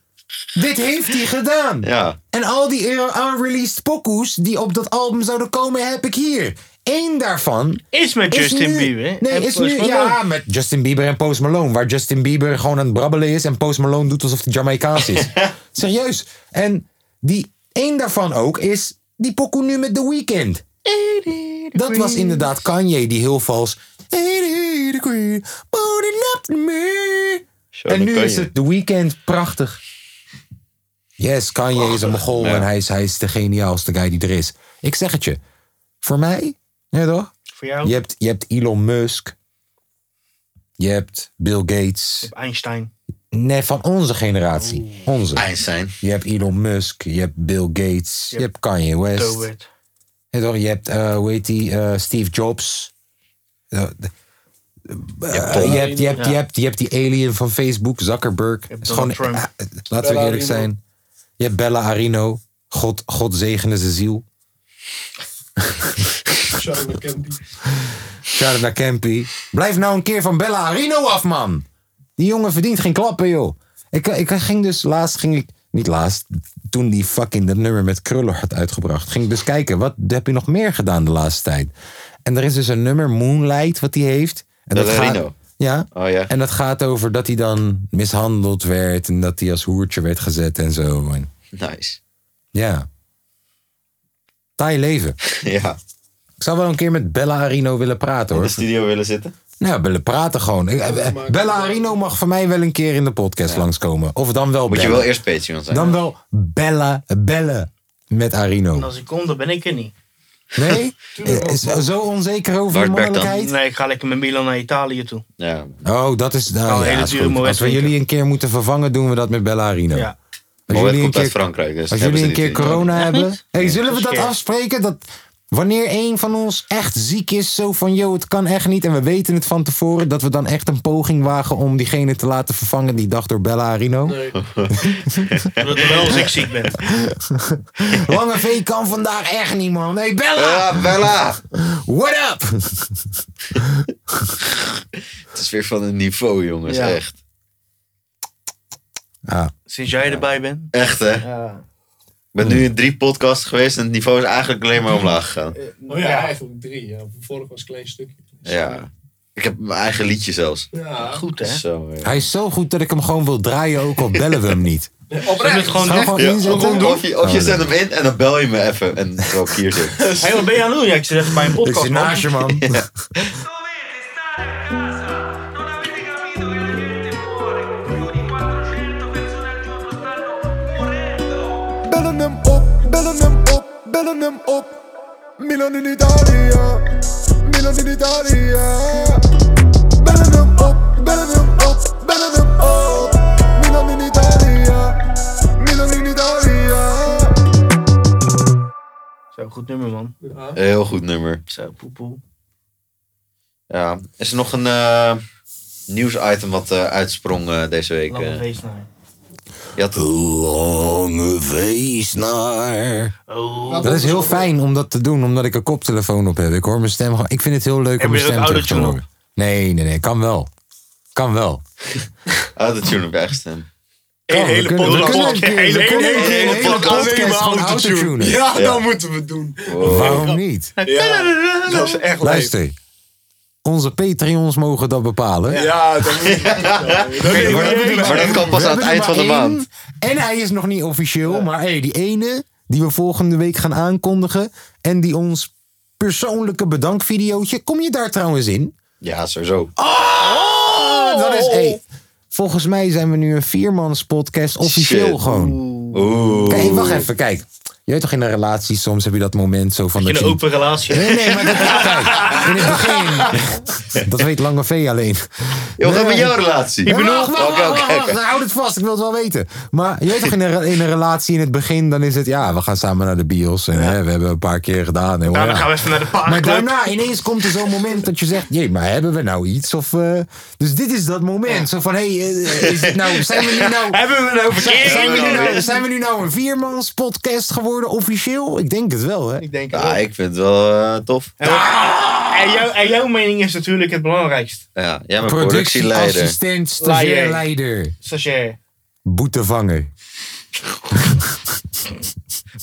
<laughs> Dit heeft hij gedaan. Ja. En al die unreleased pokoes die op dat album zouden komen, heb ik hier. Eén daarvan Is met is Justin nu- Bieber. Nee, en is Post nu, Malone. ja, met Justin Bieber en Post Malone. Waar Justin Bieber gewoon aan het brabbelen is en Post Malone doet alsof hij Jamaicaans is. <laughs> Serieus. En die één daarvan ook is die pokoe nu met The Weeknd. Dat was inderdaad Kanye die heel vals... En nu is het The Weeknd prachtig. Yes, Kanye is een mogol en hij is, hij is de geniaalste guy die er is. Ik zeg het je. Voor mij, ja toch? Voor jou? Je hebt, je hebt Elon Musk. Je hebt Bill Gates. Einstein. Nee, van onze generatie. Onze. Einstein. Je hebt Elon Musk. Je hebt Bill Gates. Je hebt Kanye West. Ja, toch? Je hebt, eh, hoe heet die? eh, Steve Jobs. Eh, je, hebt, je, hebt, je, hebt, je hebt die alien van Facebook, Zuckerberg. hebt Is gewoon, Donald Trump. laten we eerlijk Arino. zijn. Je hebt Bella Arino. God, God zegene zijn ziel. Sharon McKenzie. Shout-out naar Campy. Blijf nou een keer van Bella Arino af, man. Die jongen verdient geen klappen, joh. Ik, ik ging dus, laatst ging ik, niet laatst, toen die fucking dat nummer met Krullen had uitgebracht, ging ik dus kijken, wat heb je nog meer gedaan de laatste tijd? En er is dus een nummer, Moonlight, wat hij heeft. En Bella gaat, Arino? ja. Oh ja. En dat gaat over dat hij dan mishandeld werd en dat hij als hoertje werd gezet en zo. Nice. ja. Taai leven. <laughs> Ja. Ik zou wel een keer met Bella Arino willen praten, In hoor. de studio willen zitten. Nou, willen praten gewoon. Eh, eh, Bella Arino mag voor mij wel een keer in de podcast langskomen. Of dan wel Moet je wel eerst Patreon zijn. Dan wel bellen, bellen met En Arino. als ik kom, dan ben ik er niet. Nee? <laughs> Eh, Is zo onzeker over dan? mannelijkheid? Nee, ik ga lekker met Milan naar Italië toe. Ja. Oh, dat is... Nou, Oh, ja, hele is dure goed. Moet Als we jullie een keer moeten vervangen, doen we dat met Bella Arino. Ja. Als een komt uit keer, Frankrijk. Dus als hebben jullie een keer corona hebben. Hey, zullen we dat afspreken? Dat wanneer een van ons echt ziek is, zo van yo, het kan echt niet. En we weten het van tevoren, dat we dan echt een poging wagen om diegene te laten vervangen die dag door Bella Arino. Nee. <laughs> Dat wel als ik ziek ben. <laughs> Lange V kan vandaag echt niet, man. Hey Bella, Ja, Bella! what up? <laughs> Het is weer van een niveau, jongens. Ja. Echt. Ja, Sinds jij erbij bent. Echt, hè? Ja. Ik ben nu in drie podcasts geweest en het niveau is eigenlijk alleen maar omlaag gegaan. Oh ja, eigenlijk drie. Ja. Vorige was een klein stukje. Ja. Ik heb mijn eigen liedje zelfs. Ja. Goed hè? Zo, ja. hij is zo goed dat ik hem gewoon wil draaien, ook al bellen <laughs> we hem niet. Oprecht. gewoon Zou Ja, of je, of je Oh, zet hem in en dan bel je me even. En ik hier zit. Hé, wat ben je aan het doen? Ja, ik zit even bij een Ik podcast. zit man. naast je, man. Bellen <laughs> bellen hem op. Milan in Italië, Milan in Italië. Bellen hem op, bellen hem op, bellen hem op. Milan in Italië, Milan in Italië. Zo, goed nummer man. Heel goed nummer. Zo, poepoe. Ja. Is er nog een eh, nieuwsitem wat eh, uitsprong eh, deze week? Lange eh? feestnaar. Je had Lange feestnaar. Oh. Dat is heel fijn om dat te doen, omdat ik een koptelefoon op heb. Ik hoor mijn stem gewoon. Ik vind het heel leuk om mijn stem terug te horen. Nee, nee, nee. Kan wel. Kan wel. <laughs> autotune op je eigen stem. Een hele podcast. een Hele- podcast. Ja, dat moeten we doen. Waarom niet? Dat is echt leuk. Luister. Onze Patreons mogen dat bepalen. Ja, dat moet Maar dat- kan pas aan het eind van de maand. En hij is nog niet officieel. Maar hey, die ene die we volgende week gaan aankondigen. En die ons persoonlijke bedankvideootje. Kom je daar trouwens in? Ja, sowieso. Oh, dat is... Hey, volgens mij zijn we nu een viermans podcast. Officieel Shit. gewoon. Oeh. Kijk, wacht even. Kijk. Je weet toch in een relatie soms heb je dat moment zo van... In dat een je- open relatie. Nee, nee, maar dat, <laughs> kijk, in het begin... Dat weet Lange V alleen. Joh, Nee. met jouw relatie? Oké. wacht, Houd het vast, ik wil het wel weten. Maar je weet toch, in een, in een relatie in het begin, dan is het... Ja, we gaan samen naar de bios. En hè, we hebben een paar keer gedaan. En, Nou, dan gaan we even naar de Maar paardenclub. daarna ineens komt er zo'n moment dat je zegt... Jee, maar hebben we nou iets? Of, eh, dus dit is dat moment. Zo van, hé, hey, eh, is dit nou, zijn we nu nou... <laughs> Hebben we nou Zijn, zijn we nou, zijn we nu nou een viermans podcast geworden officieel? Ik denk het wel, hè? Ik denk het Ja, wel. ik vind het wel eh, tof. En, en, jou- en jouw mening is natuurlijk het belangrijkst. Ja, jij bent productieleider. Productieassistent, stagiairleider, Stagiair. boetevanger. <laughs>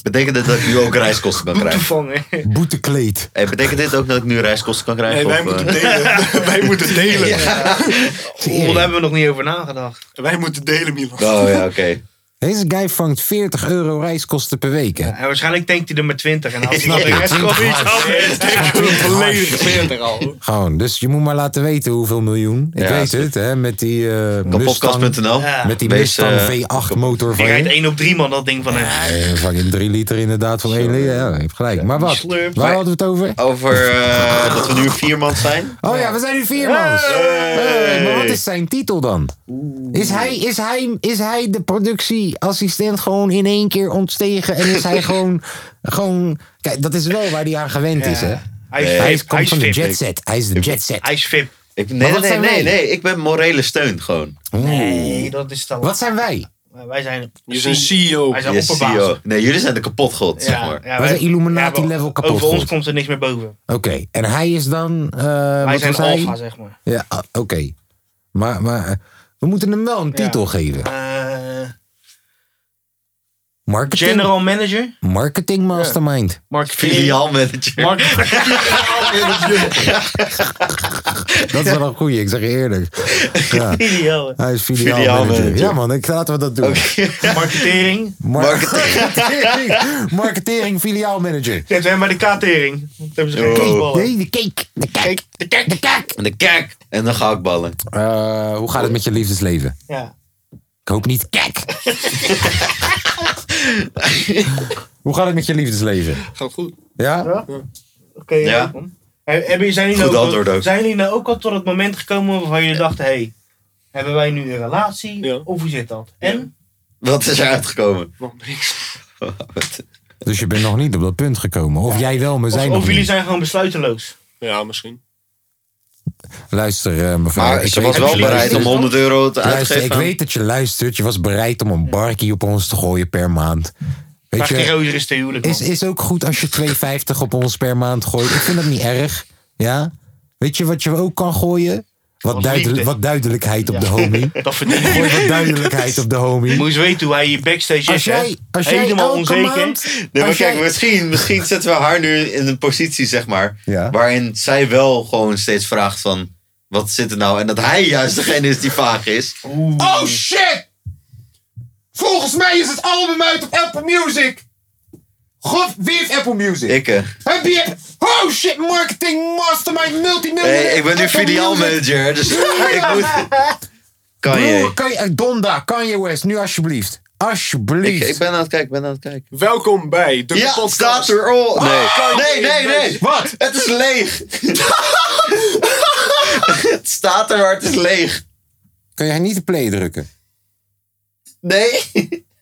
Betekent dit dat ik nu ook reiskosten kan krijgen? Toevangen. Boetekleed. Hey, betekent dit ook dat ik nu reiskosten kan krijgen? Nee, wij of, moeten eh, delen. <laughs> wij moeten delen. Oh, daar hebben we nog niet over nagedacht. Wij moeten delen, Milan. Oh ja, oké. Deze guy vangt 40 euro reiskosten per week, hè? En waarschijnlijk denkt hij er maar 20 en als hij de rest gewoon 20 iets. Volledig 40 al. Gewoon, dus je moet maar laten weten hoeveel miljoen. Ik Ja, weet het, hè? Met die eh Mustang. Ja. met die Wees, Mustang eh, V8 motor van rijdt je. 1 op 3 man, dat ding van hem. Ja, fucking 3 liter inderdaad van 1 liter. Ja, je hebt gelijk. Maar wat? Waar hadden we het over? Over eh, dat we nu vier man zijn. Oh ja, we zijn nu vier mans. Hey, maar wat is zijn titel dan? Is hij, is, hij, is hij de productieassistent gewoon in één keer ontstegen? En is hij <laughs> gewoon, gewoon... Kijk, dat is wel waar hij aan gewend is, hè? Hij is Hij komt Hij van de is VIP. jetset. Hij is de jetset. Hij is VIP. Ik, nee, nee, zijn nee, nee, ik ben morele steun gewoon. Nee, dat is te Wat zijn wij? Wij zijn... Je is een CEO. Wij zijn Yes. CEO. Nee, jullie zijn de kapotgod, zeg maar. ja, Wij zijn Illuminati-level kapot Over ons komt er niks meer boven. Oké, en hij is dan... eh, Wij wat zijn alfa, zeg maar. Ja, ah, oké. Maar, maar we moeten hem wel een titel geven. Eh, Marketing, general manager. marketing mastermind. Marketing. Filiaalmanager. Mark- <laughs> Dat is wel een goeie, ik zeg je eerlijk. Ja. Hij is Filiaalmanager. filiaalmanager. Ja man, ik, laten we dat doen. <laughs> Marketering. Marketing. Marketing, <laughs> filiaalmanager. Zetten we hem bij de katering. Dat hebben ze geen Oh. Nee, de cake. De cake. De kijk. De cake. En de kijk. En dan ga ik ballen. Eh, hoe gaat het met je liefdesleven? Ja. Ik hoop niet. Kijk. <laughs> hoe gaat het met je liefdesleven? Gaat goed. Ja? Oké, Ja. Hebben, zijn, jullie Goed nou ook. zijn jullie nou ook al tot het moment gekomen waarvan jullie dachten... Hé, hey, hebben wij nu een relatie? Ja. Of hoe zit dat? En? Wat is er uitgekomen? Nog niks. Dus je bent nog niet op dat punt gekomen. Of jij wel, maar Of, zij of nog jullie niet. zijn gewoon besluiteloos. Ja, misschien. Luister, eh, mevrouw. Maar ik ze was wel bereid om 100 euro te Luister, uitgeven. ik weet dat je luistert. Je was bereid om een barkie op ons te gooien per maand. Weet je, rozer is te huwelijk, is, is ook goed als je 2,50 op ons per maand gooit. Ik vind dat niet erg. Ja? Weet je wat je ook kan gooien? Wat, Wat duidel- liefde. <laughs> wat duidelijkheid op de homie. Dat verdient Gooi wat duidelijkheid op de homie. Eens weten hoe hij je backstage is, jij, als jij Helemaal onzeker. maand... Nee, maar kijk, jij- misschien, misschien zetten we haar nu in een positie, zeg maar, Ja. waarin zij wel gewoon steeds vraagt van, wat zit er nou? En dat hij juist degene is die vaag is. Oh shit! Volgens mij is het album uit op Apple Music. God, wie heeft Apple Music? Ik, eh, Heb je... Oh shit, marketing mastermind multimiljonair. hey, ik ben nu filiaalmanager, dus <laughs> ik moet... Kan Broer, je? kan je... eh, Donda, Kanye West, nu alsjeblieft. Ik, Alsjeblieft. ik ben aan het kijken, ik ben aan het kijken. Welkom bij de Ja, podcast. staat er al. Nee. kan nee, nee, niet nee. Wat? Het is leeg. <laughs> het staat er, maar het is leeg. Kan jij niet de play drukken? Nee.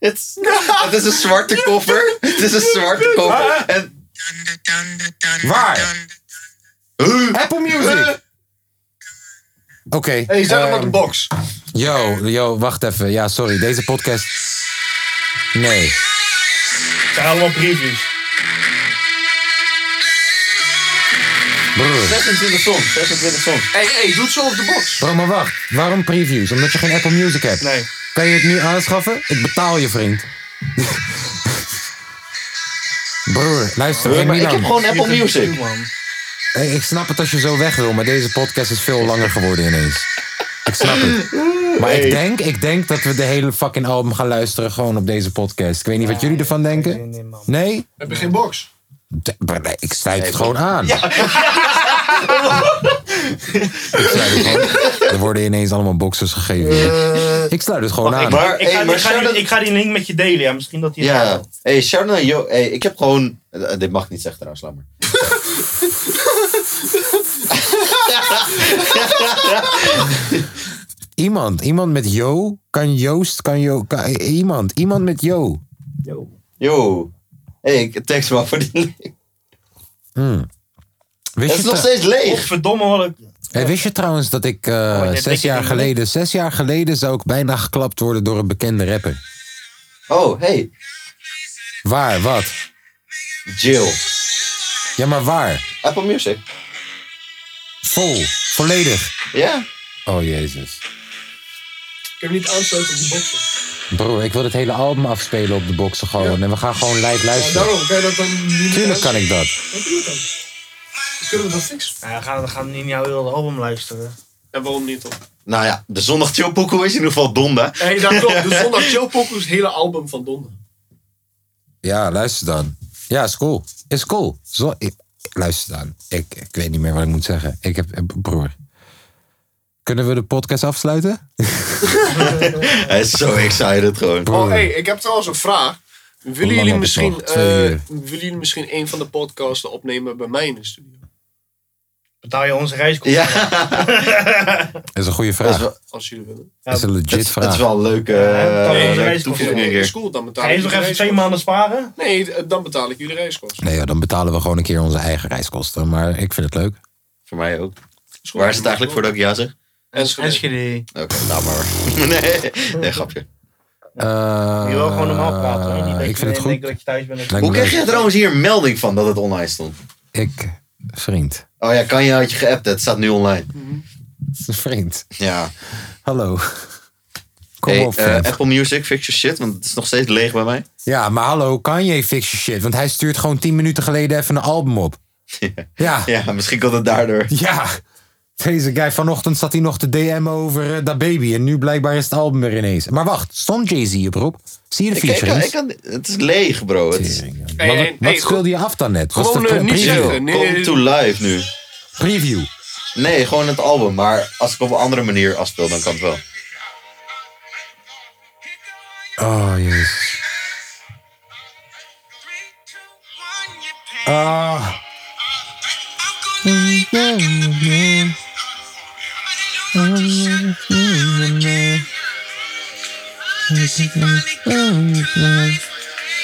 Het is, het is een zwarte koffer. Het is een zwarte koffer. En, Waar? Apple Music. Oké. Hey, zet hem ehm, op de box. Yo, yo, wacht even. Ja, sorry. Deze podcast... Nee. Het zijn allemaal previews. Broer. 26 songs, 26 songs. Hey, hey, doe het zo op de box. Bro, maar wacht. Waarom previews? Omdat je geen Apple Music hebt. Nee. Kan je het nu aanschaffen? Ik betaal je, vriend. Broer, luister. hey, maar ik heb gewoon Apple Music. man. Hey, ik snap het als je zo weg wil, maar deze podcast is veel langer geworden ineens. Ik snap het. Maar ik denk, ik denk dat we de hele fucking album gaan luisteren gewoon op deze podcast. Ik weet niet wat jullie ervan denken. Nee? Heb je geen box? D- maar nee, ik sluit het gewoon aan. <laughs> Ik sluit het gewoon- Er worden ineens allemaal boxers gegeven. Ik sluit het gewoon aan. Maar, Ik ga, maar ik, die, ik ga die link met je delen, ja. Misschien dat hij het Ja, hey, naar Jo. Hey, ik heb gewoon. eh, dit mag niet zeggen trouwens, laat maar. <laughs> Iemand, iemand met Jo, kan Joost, kan Jo, kan, iemand, iemand met Jo. Yo. Hey, ik tekst wel voor die link. Wist Het is je, nog steeds leeg. Godverdomme, wat ik... hey, wist je trouwens dat ik eh, je zes jaar niet geleden, zes jaar geleden zou ik bijna geklapt worden door een bekende rapper. Oh, hey. Waar, wat? Jill. Ja, maar waar? Apple Music. Vol, volledig. Ja. Oh jezus. Ik heb niet aansluiten op die box. Bro, ik wil het hele album afspelen op de boxen gewoon. En we gaan gewoon live Ja, luisteren. daarom kan je dat dan niet Tuurlijk kan ik dat. Wat doe je dan? Kunnen we dat fixen? Ja, we gaan, we gaan niet jouw hele album luisteren. En waarom niet dan? Nou ja, de zondag is in ieder geval Donda. Hey, daar klopt. De <laughs> Zondag Chill Pokus hele album van Donda. Ja, luister dan. Ja, is cool. Is cool. Zo, ik- luister dan. Ik, ik weet niet meer wat ik moet zeggen. Ik heb, eh, broer. Kunnen we de podcast afsluiten? <laughs> <laughs> Hij is zo excited gewoon. Oh, hey, ik heb trouwens een vraag. Willen jullie, misschien, eh, willen jullie misschien een van de podcasten opnemen bij mij in de studio? Betaal je onze reiskosten? Ja, <laughs> Dat is een goede dat vraag. wel, Als jullie willen. Dat is een legit dat is, dat is vraag. wel een leuke, eh, Dat is cool, dan betaal Ga je nog even twee maanden sparen? Nee, eh, dan betaal ik jullie reiskosten. Nee, ja, dan betalen we gewoon een keer onze eigen reiskosten. Maar ik vind het leuk. Voor mij ook. Is goed. Waar is het eigenlijk voordat ik ja zeg? Enschede. Enschede. Oké, nou maar. <laughs> Nee, nee, grapje. Eh, Je wil gewoon normaal praten. Hè? Niet dat ik je vind het goed. dat je thuis bent. Hoe kreeg je trouwens hier een melding van dat het online stond? Ik, vriend. Oh ja, kan je had je geappt, het staat nu online. Vriend. Ja. Hallo. Kom Hey, op, eh. Apple Music, fix your shit, want het is nog steeds leeg bij mij. Ja, maar hallo, Kanye fix your shit. Want hij stuurt gewoon 10 minuten geleden even een album op. <laughs> Ja, Ja, misschien komt het daardoor. ja. Deze guy vanochtend zat hij nog te DM over eh, dat baby. En nu blijkbaar is het album er ineens. Maar wacht, stond Jay-Z erop? Zie je de Ik, ik, featurings? ik kan, het is leeg, bro. Het is Tering, ja. Hey, Maar hey, wat speelde je af dan net? Gewoon, een niet preview? zeggen. Nee, Come to live nu. Preview. Nee, gewoon het album. Maar als ik op een andere manier afspeel, dan kan het wel. Oh, jezus. Ah.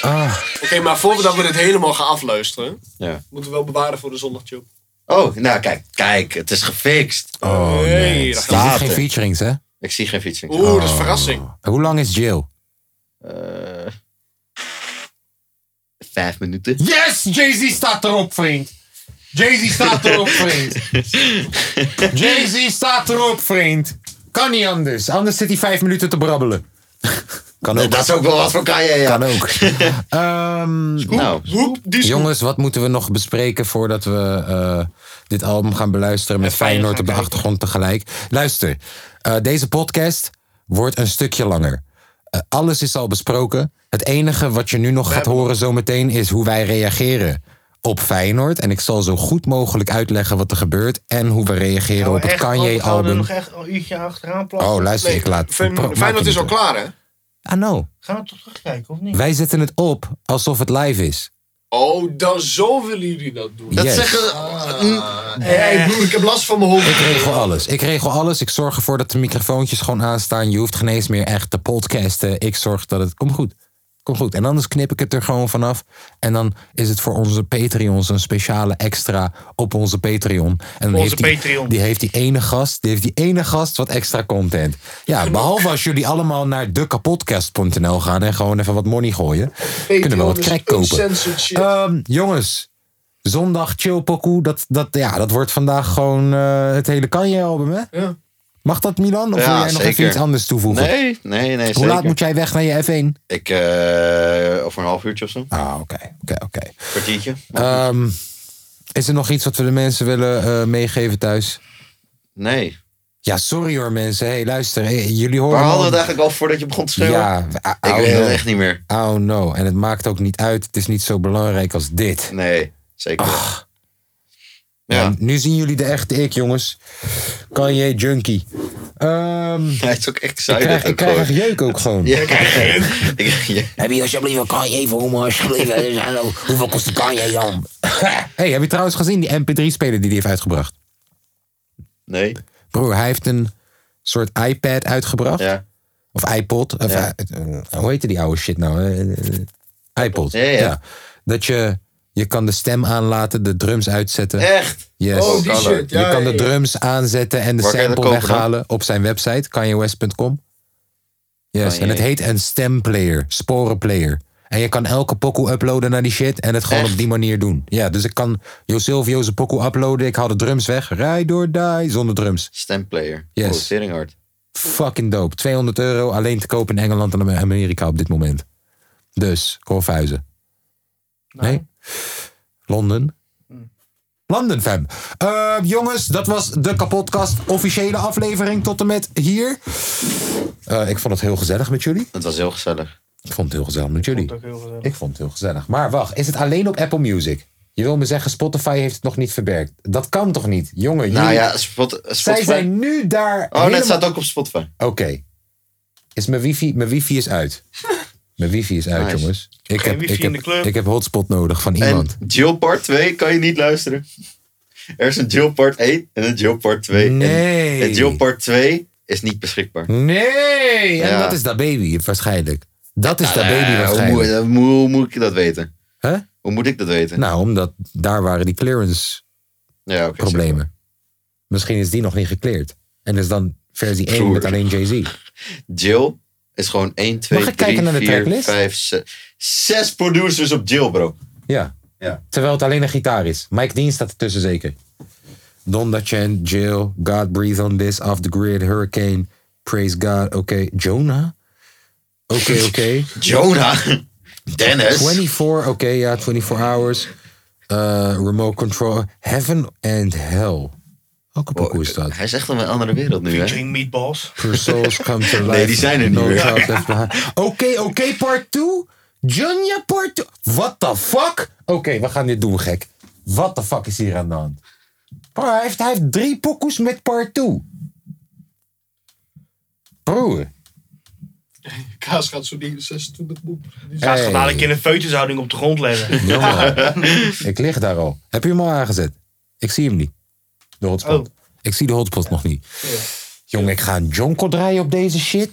Ah, Oké, maar voordat we dit helemaal gaan afluisteren, Ja. moeten we wel bewaren voor de zondagchill. Oh, nou kijk, kijk, het is gefixt. oh Nee, nee. dat gaat- geen featurings, hè? Ik zie geen fietsing. Oeh, dat is verrassing. Hoe lang is Jill? Eh, vijf minuten. Yes! Jay-Z staat erop, vriend. Jay-Z staat erop, <laughs> vriend. Jay-Z staat erop, vriend. Kan niet anders. Anders zit hij vijf minuten te brabbelen. <laughs> kan ook. Dat is ook wel wat voor Kanye, ja. Kan ook. <laughs> Ehm, Nou, die jongens, wat moeten we nog bespreken voordat we eh, dit album gaan beluisteren met En Feyenoord op de achtergrond tegelijk? Luister, eh, deze podcast wordt een stukje langer. Eh, alles is al besproken. Het enige wat je nu nog gaat horen zometeen is hoe wij reageren op Feyenoord. En ik zal zo goed mogelijk uitleggen wat er gebeurt en hoe we reageren op het Kanye-album. nog echt een uurtje achteraan plakken? Oh, luister, Nee, ik laat... Fijn- Feyenoord is al klaar, hè? I know. Gaan we toch terugkijken, of niet? Wij zetten het op alsof het live is. Oh, dan zo willen jullie dat doen. dat Yes. zeggen... Hey, broer, ik heb last van mijn hoofd. Ik regel alles. Ik regel alles. Ik zorg ervoor dat de microfoontjes gewoon aanstaan. Je hoeft geen eens meer echt te podcasten. Ik zorg dat het... Komt goed. Komt goed. En anders knip ik het er gewoon vanaf. En dan is het voor onze Patreons een speciale extra op onze Patreon. En dan Onze heeft die, Patreon. Die heeft die ene gast. Die heeft die ene gast wat extra content. Ja, behalve als jullie allemaal naar dekapodcast.nl gaan en gewoon even wat money gooien. kunnen we wat crack kopen. Ehm, jongens, zondag chill pokoe. Dat, dat, ja, dat wordt vandaag gewoon eh, het hele Kanye-album, hè? Ja. Mag dat, Milan? Of Ja, wil jij nog even iets anders toevoegen? Nee, nee, nee, Hoe zeker. laat moet jij weg naar je F1? Ik, eh, over een half uurtje of zo. Ah, oké, oké, oké. Kwartiertje. Ehm, Is er nog iets wat we de mensen willen eh, meegeven thuis? nee. Ja, sorry hoor mensen. Hey, luister, hey, jullie horen... Waar hadden we het eigenlijk al voordat je begon te schreeuwen? Ja, Ik oh, weet het echt niet meer. Oh no, en het maakt ook niet uit. Het is niet zo belangrijk als dit. Nee, zeker. Ja. Nu zien jullie de echte ik, jongens. Kanye Junkie. Ehm, <laughs> hij is ook echt ik krijg, ik ook krijg echt jeuk ook gewoon. <laughs> Ja, ik, ja. <laughs> Heb je alsjeblieft een Kanye voor me, alsjeblieft? Hoeveel kost die Kanye dan? hey, heb je trouwens gezien die MP3-speler die hij heeft uitgebracht? Nee. Broer, hij heeft een soort iPad uitgebracht. Ja. Of iPod. Of, Ja. eh, eh, hoe heette die oude shit nou? Eh, iPod. Ja, ja. Dat je, je kan de stem aanlaten, de drums uitzetten. Echt? Yes. Oh, die shit. Ja, je kan de drums aanzetten en de Waar sample kopen dan? weghalen op zijn website, kanyewest.com. Yes, en het heet een stemplayer, sporenplayer. En je kan elke pokoe uploaden naar die shit en het gewoon Echt? op die manier doen. Ja, dus ik kan Jo Silvio's pokoe uploaden, ik haal de drums weg, rij door die, zonder drums. Stemplayer. Yes. Oh, hard. Fucking dope. 200 euro alleen te kopen in Engeland en Amerika op dit moment. Dus, Korfhuizen. Nee? Londen? London fam. Eh, jongens, dat was de kapotkast. Officiële aflevering tot en met hier. Eh, ik vond het heel gezellig met jullie. Het was heel gezellig. Ik vond het heel gezellig met jullie. ook heel gezellig. Ik vond het heel gezellig. Maar wacht, is het alleen op Apple Music? Je wil me zeggen, Spotify heeft het nog niet verwerkt. Dat kan toch niet? Jongen, Nou jullie- ja, Spot, Spotify. zij zijn nu daar Oh, helemaal- net staat ook op Spotify. Oké. Is mijn wifi, mijn wifi is uit. <laughs> Mijn wifi is uit, Nice. jongens. Ik Geen heb, wifi ik, in heb, de club. ik heb hotspot nodig van En iemand. Jill Part 2 kan je niet luisteren. Er is een Jill Part 1 en een Jill Part 2. Nee. En, en Jill Part 2 is niet beschikbaar. Nee! En dat is dat baby waarschijnlijk. Dat is dat Eh, baby hoe, moet, waarschijnlijk. hoe, hoe moet ik dat weten? Hoe moet ik dat weten? Nou, omdat daar waren die clearance ja, problemen. Misschien is die nog niet gecleared. En is dan versie 1 Broer. met alleen Jay-Z. <laughs> Jill is gewoon 1, 2, Mag ik 3, kijken naar de 4, tracklist? 5, 6. Zes producers op Jill, bro. Ja. Ja. Terwijl het alleen een gitaar is. Mike Dean staat ertussen zeker. Donda Chen, Jill, God Breathe on This, Off the Grid, Hurricane, Praise God, oké. Jonah? Oké, <laughs> oké. Jonah. Dennis. 24, oké, ja, 24 hours. Uh, remote control. Heaven and Hell. Welke pokoe is dat? Hij is echt een andere wereld nu, hè? Featuring Meatballs. For souls come to life. Nee, die zijn er niet meer. Oké, oké, part 2. Junior part 2. What the fuck? Oké, we gaan dit doen, gek. What the fuck is hier aan de hand? Bro, hij heeft, hij heeft drie pokoes met part 2. Broer. Kaas gaat zo die 26 boek. Die Ga Hey. hey. dadelijk in een feutushouding op de grond leggen. Jongen, <laughs> ik lig daar al. Heb je hem al aangezet? Ik zie hem niet. De hotspot. Oh. Ik zie de hotspot nog niet. Jongen, ik ga een jonko draaien op deze shit.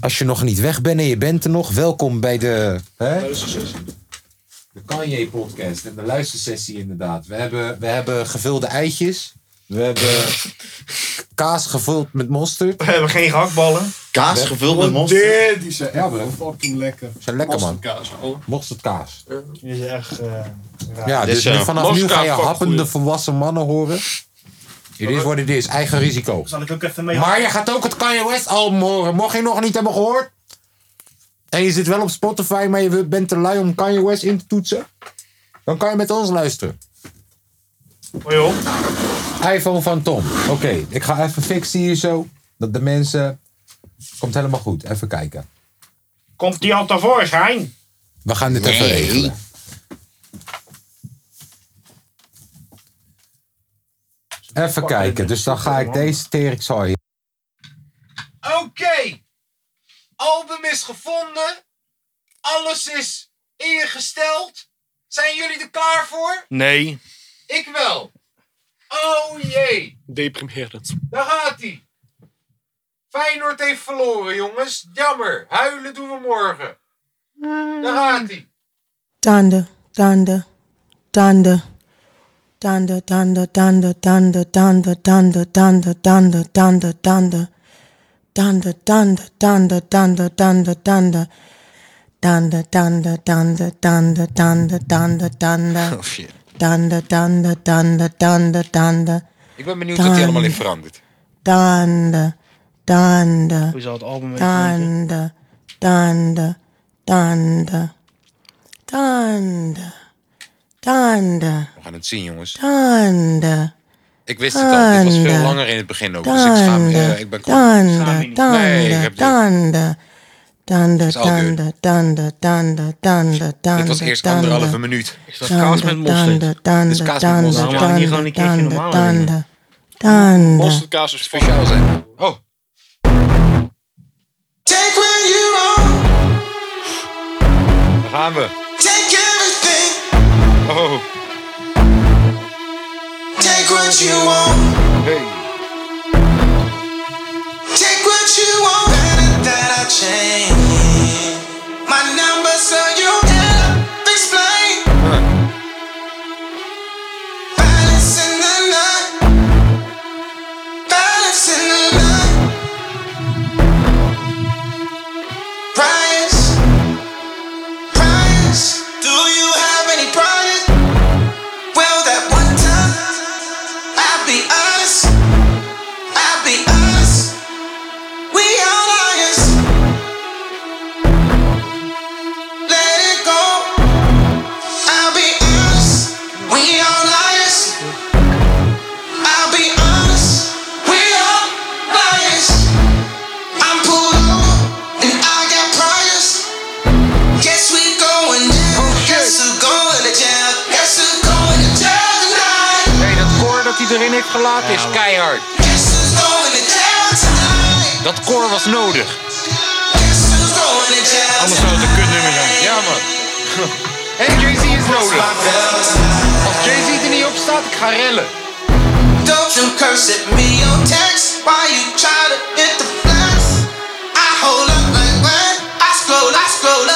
Als je nog niet weg bent en je bent er nog, welkom bij de, hè? de Kanye podcast en de luistersessie inderdaad. We hebben, we hebben gevulde eitjes. We hebben kaas gevuld met mosterd. We hebben geen gehaktballen. Kaas gevuld met mosterd. Dit, die zijn Ja, bro. fucking lekker. Zijn lekker man. Mosterdkaas, oh. Mosterdkaas. Die is echt eh, raar. Ja, Dit dus is, nu eh, vanaf nu ga je mosterdkaas, happende goeie. volwassen mannen horen. It is what it is, eigen risico. Zal ik ook even mee Maar je gaat ook het Kanye West album horen. Mocht je nog niet hebben gehoord. En je zit wel op Spotify, maar je bent te lui om Kanye West in te toetsen. Dan kan je met ons luisteren. Hoi joh. iPhone van Tom. Oké, ik ga even fixen hier zo. Dat de mensen... Komt helemaal goed. Even kijken. Komt die al tevoorschijn? We gaan dit even regelen. Even kijken. Dus dan ga ik deze teringzooi. Oké. Album is gevonden. Alles is ingesteld. Zijn jullie er klaar voor? Nee. Ik wel. Oh jee. Deprimerend. Daar gaat hij. Feyenoord heeft verloren, jongens. Jammer. Huilen doen we morgen. Daar gaat hij. Thunder, thunder, thunder. Thunder, thunder, thunder, thunder, thunder, thunder, thunder, thunder, thunder, thunder. Thunder, thunder, thunder, thunder, thunder, thunder. Thunder, thunder, thunder, thunder, thunder, thunder, thunder. Oh shit. Thunder, thunder, thunder, thunder, thunder. Ik ben benieuwd wat hij allemaal heeft veranderd. Thunder, thunder. Hoe zal het album? Thunder, thunder, thunder, thunder, thunder, We gaan het zien, jongens. thunder, Ik wist het al. Dit was veel langer in het begin ook. Dus ik schaam me. eh, Ik ben klaar. thunder, Nee, ik heb thunder, duur. thunder, thunder, thunder, thunder, thunder. Dit was eerst anderhalve minuut. Is dat kaas met mosterd? Dit is kaas met mosterd. Waarom mag niet gewoon een keertje normaal thunder, thunder. Mosterdkaas is Speciaal zijn. Oh. Take where you are, Daar gaan we. take everything, Oh. take what you want, Hey. take what you want. Heeft gelaten is keihard. Guess who's going to jail tonight? Dat koor was nodig. Anders zou het een kutnummer zijn. Ja, man. <laughs> En Jay-Z is nodig. Als Jay-Z er niet op staat, ik ga rellen. Don't you curse at me on text Why you try to hit the flex I hold up like what? I scroll, I scroll up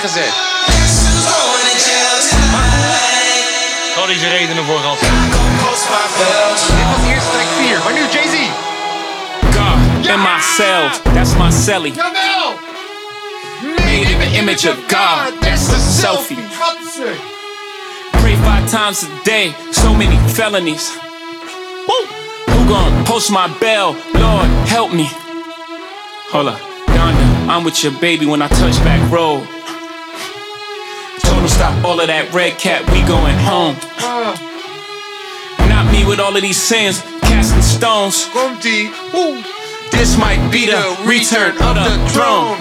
gezet. Guess who's going to jail tonight? Ik had deze redenen voor gehad. Post my belt. Dit was eerst track 4, maar nu Jay-Z. God in myself, that's my celly. Jawel! Made in the image of God, that's the selfie. Pray Five times a day, so many felonies. Woo! Who gon' post my bell? Lord, help me. Hold up, Donda, I'm with your baby when I touch back road. Him stop all of that red cat, we going home. Not me with all of these sins, casting stones. This might be the return of the throne.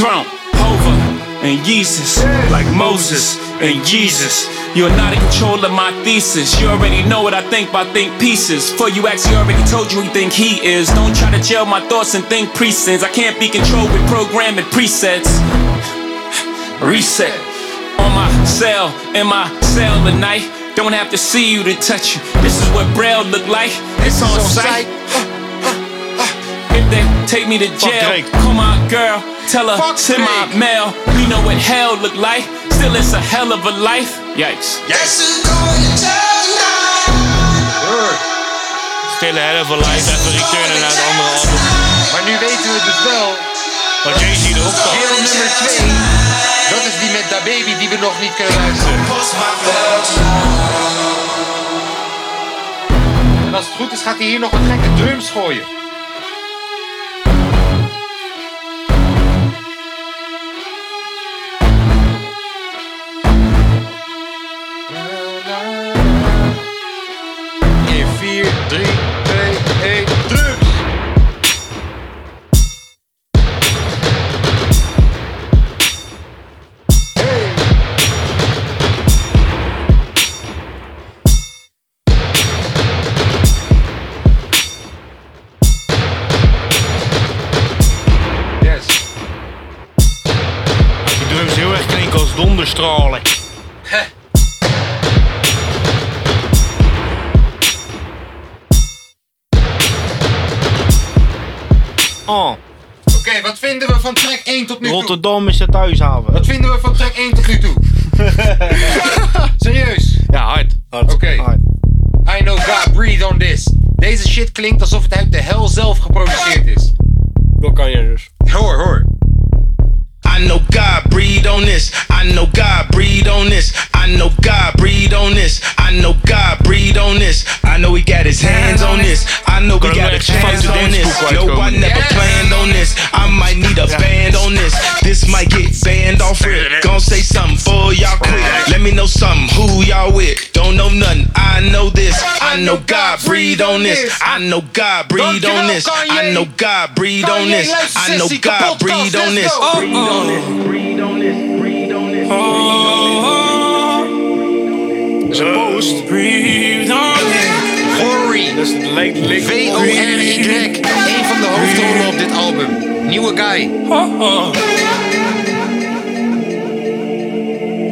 Throne, over, and Jesus, like Moses and Jesus. You're not in control of my thesis. You already know what I think by think pieces. For you actually already told you who you think he is. Don't try to jail my thoughts and think presents. I can't be controlled with programming presets. Reset cell, in my cell at night. Don't have to see you to touch you. This is what Braille look like. It's on sight. If they take me to jail, call my girl, tell her send my mail. We know what hell look like. Still, it's a hell of a life. Yikes. Stille Hell of a Life, even returnen naar het andere album. Maar nu weten we dus wel. Waar Jay-Z erop staat. Deel nummer 2. Dat is die met Da Baby die we nog niet kunnen luisteren. En als het goed is gaat hij hier nog wat gekke drums gooien. Rotterdam is het thuishaven. Wat vinden we van track 1 tot nu toe? <laughs> Serieus? Ja, hard. Oké. I know God breathe on this. Deze shit klinkt alsof het uit de hel zelf geproduceerd is. Dat kan je dus. Hoor, hoor. I know God breathe on this. I know God breathe on this. I know God breathe on this. I know God breathe on this. I know He got His hands on this. I know we got a chance on this. Yo, I never planned on this. I might need a band on this. This might get banned off it. Gon' say something for y'all quick. Let me know something. Who y'all with? Don't know nothing. I know this. I know God breathe on this. I know God breathe on this. I know God breathe on this. I know God breathe on this. Breathe on this. Breathe on this. Breathe on this. is een post. Breathe on Gory. Dat is de late, V-O-R-Y. Een van de hoofdrollen op dit album. Nieuwe guy.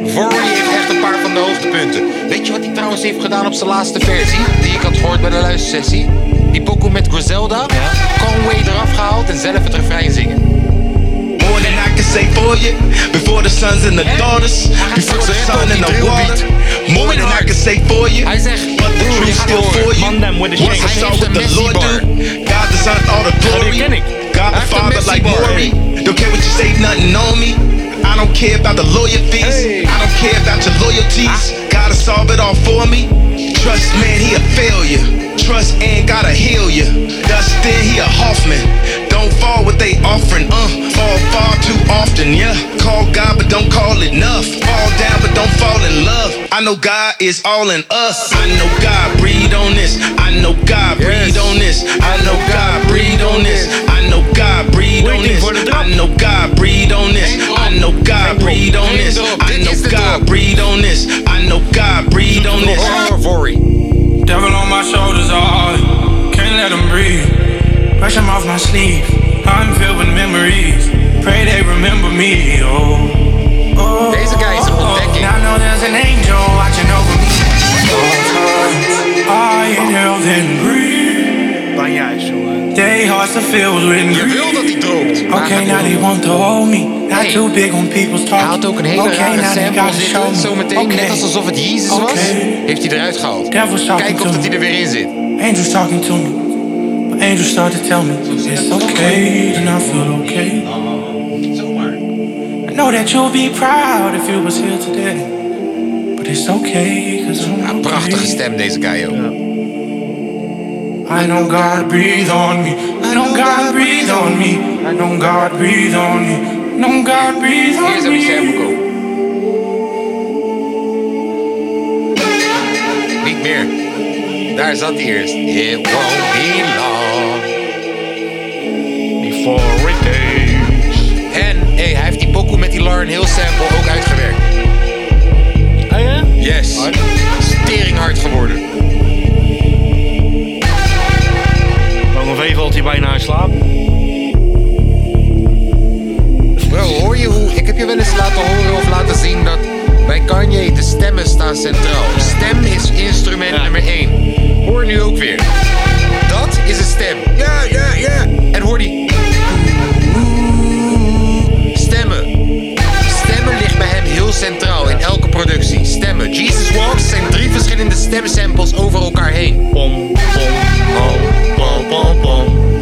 Vory heeft echt een paar van de hoogtepunten. Weet je wat hij trouwens heeft gedaan op zijn laatste versie? Die ik had gehoord bij de luistersessie? Die pokoe met Griselda. Conway eraf gehaald en zelf het refrein zingen. Say for you. Before the sons and the daughters. Before the sun and the water. More than I can say for you. But the truth still for you. Once I saw what the Lord do. God the Son, all the glory. God the Father like Maury. Don't care what you say, nothing on me. I don't care about the lawyer fees. I don't care about your loyalties. Gotta solve it all for me. Trust man, he a failure. Trust and gotta heal you. Dustin, he a Hoffman don't fall what they offering, uh. Fall far too often, yeah. Call God, but don't call enough. Fall down, but don't fall in love. I know God is all in us. I know God breathe on this. I know God breathe yes. on this. I know God breathe on this. I know God breathe on this. I know God breathe on this. I know God breathe on this. I know God breathe on this. I know God breathe on this. Devil on my shoulders, I can't let him breathe. Brush him off my sleeve. I'm filled with memories. Pray they remember me, oh. oh Deze guy is een ontdekking. I know there's an angel watching over me. I inhale then breathe. Dan juist, jongen. They hearts are filled with Je wil dat hij droogt. maar Okay, now they want to hold me. Not Hey. too big on people's talk. Hij had ook een hele okay, rare now they sample zitten. me. Zometeen, okay. net alsof het Jezus was, Okay. heeft hij eruit gehaald. Kijk of dat hij er weer in zit. Angels talking to me. But angels start to tell me it's okay, and I feel okay. I know that you'll be proud if you was here today. But it's okay, cause I'm Ja, prachtige stem deze guy ook. I know God breathe on me. I know God breathe on me. I know God breathe on me. I know God breathe on me. even sample komen. Niet meer. Daar zat hij eerst. It won't be long. It days. En hey, hij heeft die pokoe met die Lauren Hill sample ook uitgewerkt. Oh ja? Yes. Stering hard geworden. Lange V valt hij bijna in slaap. Bro, hoor je hoe... Ik heb je wel eens laten horen of laten zien dat bij Kanye de stemmen staan centraal. Stem is instrument nummer 1. Hoor nu ook weer. Dat is een stem. Ja, ja, ja. En hoor die... centraal in elke productie. Stemmen. Jesus Walks zijn drie verschillende stemsamples over elkaar heen. Pom, pom, pom, pom, pom,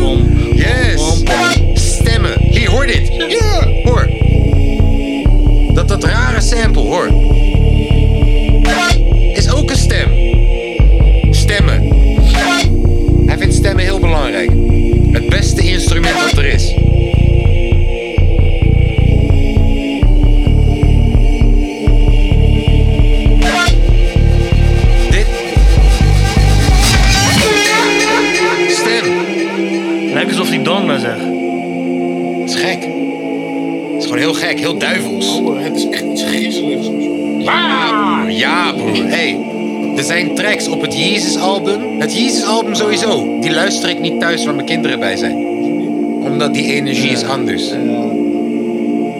pom. Yes. Stemmen. Hier, hoor dit. Ja. Hoor. Dat dat rare sample, hoor. Donna zegt. Het is gek. Het is gewoon heel gek, heel duivels. Oh, het is echt iets griezeligs. Ja, ja broer. Hey, er zijn tracks op het Jezus-album. Het Jezus-album sowieso. Die luister ik niet thuis waar mijn kinderen bij zijn. Omdat die energie is anders.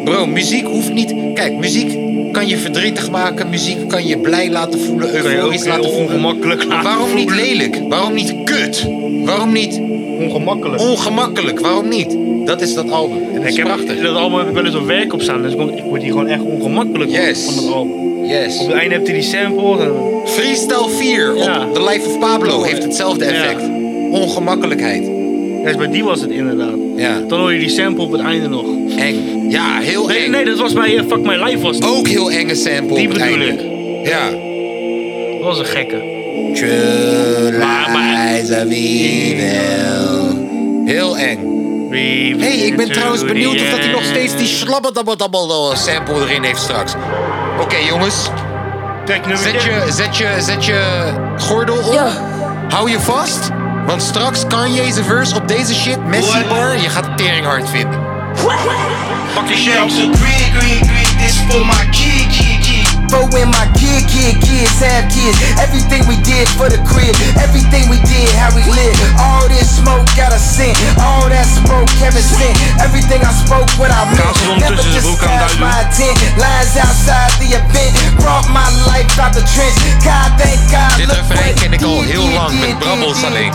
Bro, muziek hoeft niet... Kijk, muziek kan je verdrietig maken. Muziek kan je blij laten voelen, euforisch laten voelen. ongemakkelijk laten waarom niet lelijk? Waarom niet kut? Waarom niet... Ongemakkelijk. Ongemakkelijk, waarom niet? Dat is dat album. En dat Ik is heb prachtig. dat album heb ik wel eens op werk op staan, dus ik word- hier gewoon echt ongemakkelijk van- Yes. van dat album. Yes. Op het einde heb je die sample. En... Freestyle 4 op The Life of Pablo heeft hetzelfde effect. Ongemakkelijkheid. Ja, bij die was het inderdaad. Ja. Dan hoor je die sample op het einde nog. Eng. Ja, heel nee, eng. Nee, dat was bij eh, Fuck My Life was het. Ook heel enge sample Die op het bedoel einde. ik. Ja. Dat was een gekke. Of evil. Heel eng. hey, ik ben trouwens benieuwd of dat hij nog steeds die slabbadabbadabbel sample erin heeft straks. Oké jongens. Zet je, zet, je, zet je gordel op. Hou je vast. Want straks kan je zijn verse op deze shit, Messi bar, je gaat het tering hard vinden. Fuck your shit. So green, green, green, this for my kid, kid, kid. When my kid, kid, kids have kids. Everything we did for the crib. Everything we did, how we live. All this smoke got a scent. All that smoke heaven sent. Everything I spoke, what I meant. Never ondertussen zijn broek aan het disguised uitdoen. my intent. Lines outside the event. Brought my life out the trench. God, thank God. Dit refrein ken ik al heel did, lang did, met did, brabbels alleen.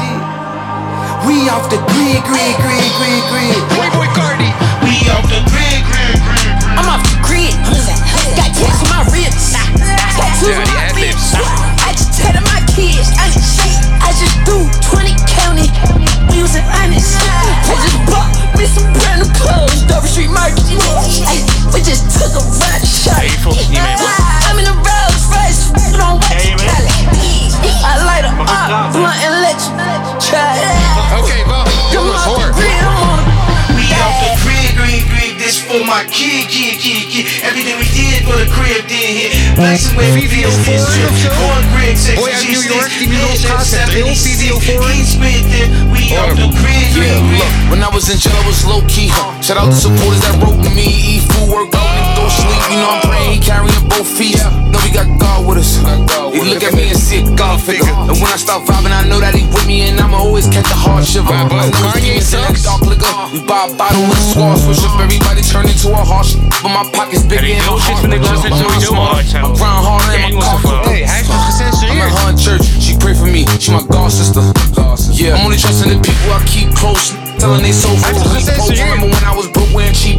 We off the grid, grid, grid, grid, grid. Playboy Cardi. We off the grid, grid, grid, grid. I'm off the grid. Got tats on my ribs. Tattoos on my lips. I just tatted my kids. I just, I just do 20 county. We was in honest. I just bought me some brand new clothes. Dover Street Market. We just took a ride shot. I'm in a Rolls kid, kid, kid, kid. Everything we did for the crib did hit. Flexing with Video business. foreign of zo? Going grid, sex, Boy uit New York die nu Head losgaat met drill, video foreign. We off the grid, Yeah, grid, grid. look, when I was in jail, I was low key. Shout out to supporters that wrote me. Eat food, work out, and. You know I'm praying, he carrying both feet. Know we got God with us. He look at me and see a God figure. And when I start vibing, I know that he with me, and I'ma always catch a hard shiver. I know it's demons in that dark liquor. We buy a bottle with a sword, switch up, everybody turn into a harsh. But my pockets big and my heart big. My mind smart. I grind harder and my car full. Hey, hij heeft nog I'm gecensureerd. at her in church, she pray for me, she my god sister. Yeah, I'm only trusting the people I keep close. Telling they so Hij full. heeft Post. gecensureerd. Remember when I was broke wearing cheap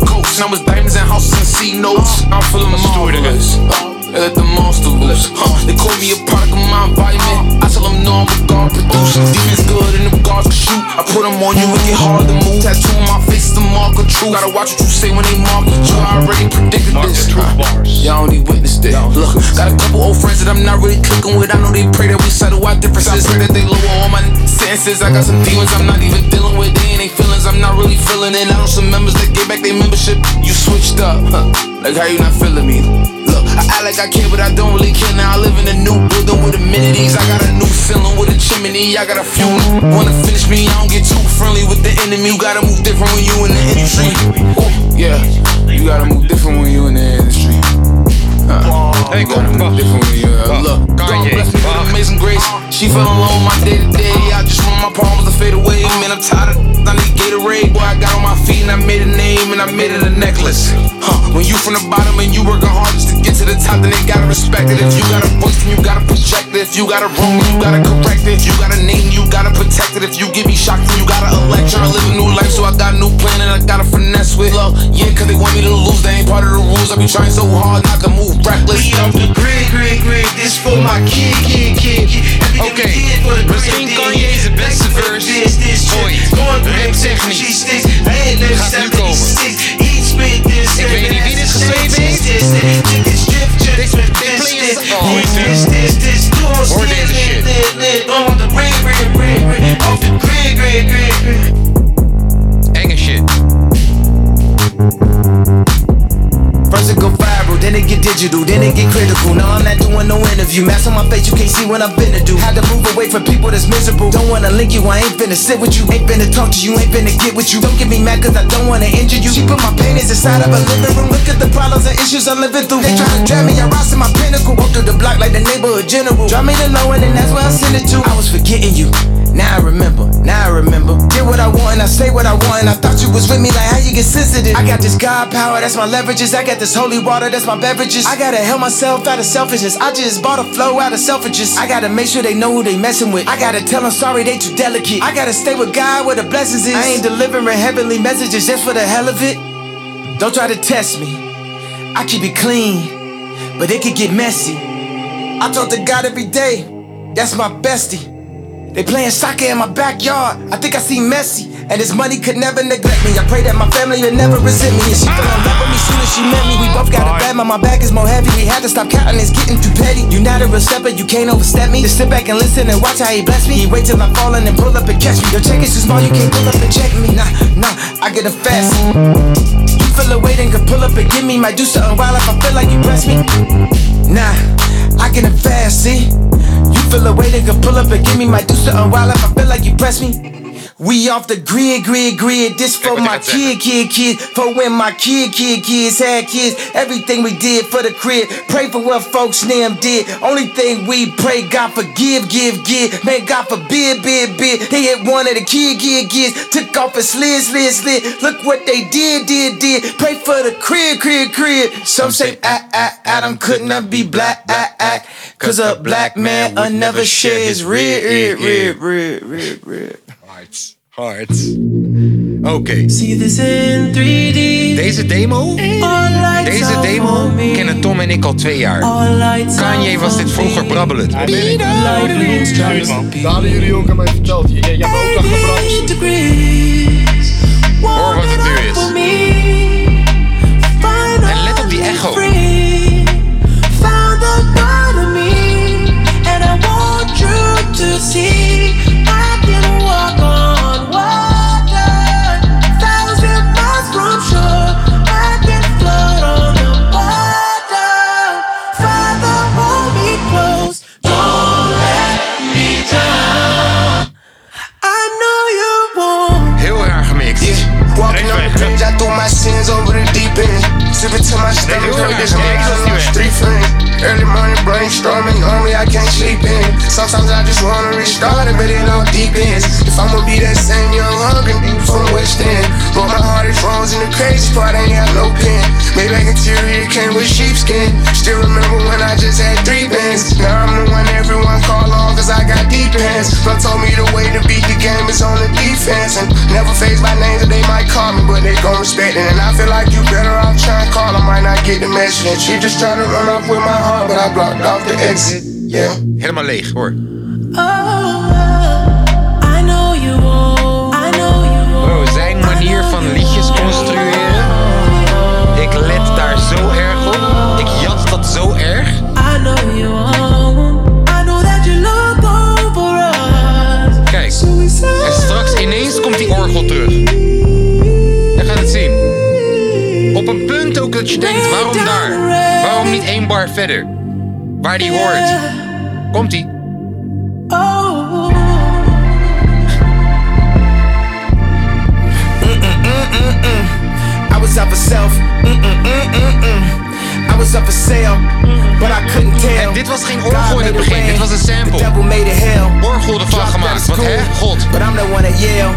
coats and I was diamonds and houses and C notes. I'm feeling marvelous. Let the monster loose. Huh. They call me a product of my environment. I tell them no, I'm a God producer. Demons good and them gods can shoot. I put them on you and get hard to move. Tattoo on my face, the mark of truth. Gotta watch what you say when they market you. I already predicted this. Y'all only witnessed it. Look, got a couple old friends that I'm not really clicking with. I know they pray that we settle our differences. I Pray that they lower all my sentences. I got some demons I'm not even dealing with. They ain't they feelings I'm not really feeling it. I know some members that get back their membership. You switched up. Huh. Like how you not feeling me? I act like I care, but I don't really care. Now I live in a new building with amenities. I got a new ceiling with a chimney. I got a few wanna finish me. I don't get too friendly with the enemy. You gotta move different when you in the industry. Ooh, yeah, you gotta move different when you in the industry. Uh, you gotta move different when you uh, look. God bless me with amazing grace. She fell alone my day to day. I just want my palms to fade away. Man, I'm tired of I need Gatorade. Boy, I got on my feet and I made a name and I made it a necklace. Huh, when you from the bottom and you working hard just to get to the top, then they gotta respect it. If you got a voice, then you gotta project it. If you got a wrong, then you gotta correct it. If you got a name, you gotta protect it. If you give me shock, then you gotta elect. Tryna live a new life, so I got a new plan and I gotta finesse with love. Yeah, cause they want me to lose, they ain't part of the rules. I be trying so hard not to move reckless. We off the grid, grid, grid. This for my kid, kid, Oké, misschien Kanye zijn beste verse ooit. Raptechnisch gaat nu komen. Ik weet niet wie dit geschreven heeft. Dit, klinkt oh, Hoor deze shit. Enge shit. First it go then it get digital, then it get critical. Now I'm not doing no interview. Mask on my face, you can't see what I'm finna do. Had to move away from people that's miserable. Don't wanna link you, I ain't finna sit with you. Ain't finna talk to you, ain't finna get with you. Don't get me mad cause I don't wanna injure you. She put my paintings inside of a living room. Look at the problems and issues I'm living through. They try to drag me, I rise to my pinnacle. Walk through the block like the neighborhood general. Drop me the low and that's where I send it to. I was forgetting you. Now I remember, now I remember. Get what I want and I say what I want. And I thought you was with me, like how you get sensitive. I got this God power, that's my leverages. I got this holy water, that's my beverages. I gotta help myself out of selfishness. I just bought a flow out of selfishness. I gotta make sure they know who they messing with. I gotta tell them sorry, they too delicate. I gotta stay with God where the blessings is. I ain't delivering heavenly messages just for the hell of it. Don't try to test me. I keep it clean, but it could get messy. I talk to God every day, that's my bestie. They playing soccer in my backyard. I think I see Messi. And his money could never neglect me. I pray that my family will never resent me. And she fell in love with me soon as she met me. We both got a bad, but my back is more heavy. We had to stop counting, it's getting too petty. You not a real stepper, you can't overstep me. Just sit back and listen and watch how he bless me. He wait till I'm falling and pull up and catch me. Your check is too small, you can't pull up and check me. Nah, nah, I get a fast. You feel a weight and can pull up and give me. Might do something wild if I feel like you press me. Nah, I get a fast, see? Feel a way they can pull up and give me my do something wild if I feel like you press me. We off the grid, grid, grid. This for my kid, kid, kid. For when my kid, kid, kids had kids. Everything we did for the crib. Pray for what folks them did. Only thing we pray, God forgive, give, give. Man, God forbid, bid, bid. They hit one of the kid, kid, kids. Took off a slid, slid, slid. Look what they did, did, did. Pray for the crib, crib, crib. Some say, ah, ah, Adam could not be black, ah, ah. Cause a black man will never share his rib, rib, rib, rib, rib, rib. Hard. Hard. Oké. Deze demo, deze demo kennen Tom en ik al twee jaar. Kanye was dit vroeger brabbelend. Daar hadden jullie ook aan mij verteld. Je, je hebt ook nog gebrabbeld. Hoor wat het nu is. En let op die echo. Found the God in me, and I want you to see to my stomach, hurt this street friend. Early morning brainstorming, only I can't sleep in. Sometimes I just wanna restart it, but it all deep ends. If I'ma be that same young hungry nigga from West End, but my heart is frozen. The crazy part I ain't got no pen. Maybach interior came with sheepskin. Still remember when I just had three bands. Now I'm the one everyone call on, cause I got deep hands. But told me the way to beat the game is on the defense. And never face my name that they might call me, but they gon' respect it. And I feel like you better off trying to call. I might not get the message. She just try to run off with my heart, I Helemaal leeg, hoor. Zijn manier van liedjes construeren. Ik let daar zo erg op. Ik jat dat zo erg. Kijk, en straks ineens komt die orgel terug. Je gaat het zien. Op een punt ook dat je denkt, waarom daar? Niet één bar verder? Waar die hoort. Komt-ie. Oh. I was up for self. Mm-mm-mm-mm-mm. I was up for sale, but I couldn't tell. En dit was geen orgel in het begin, dit was een sample. Orgel ervan gemaakt, school, hè, God. But I'm the one at Yale.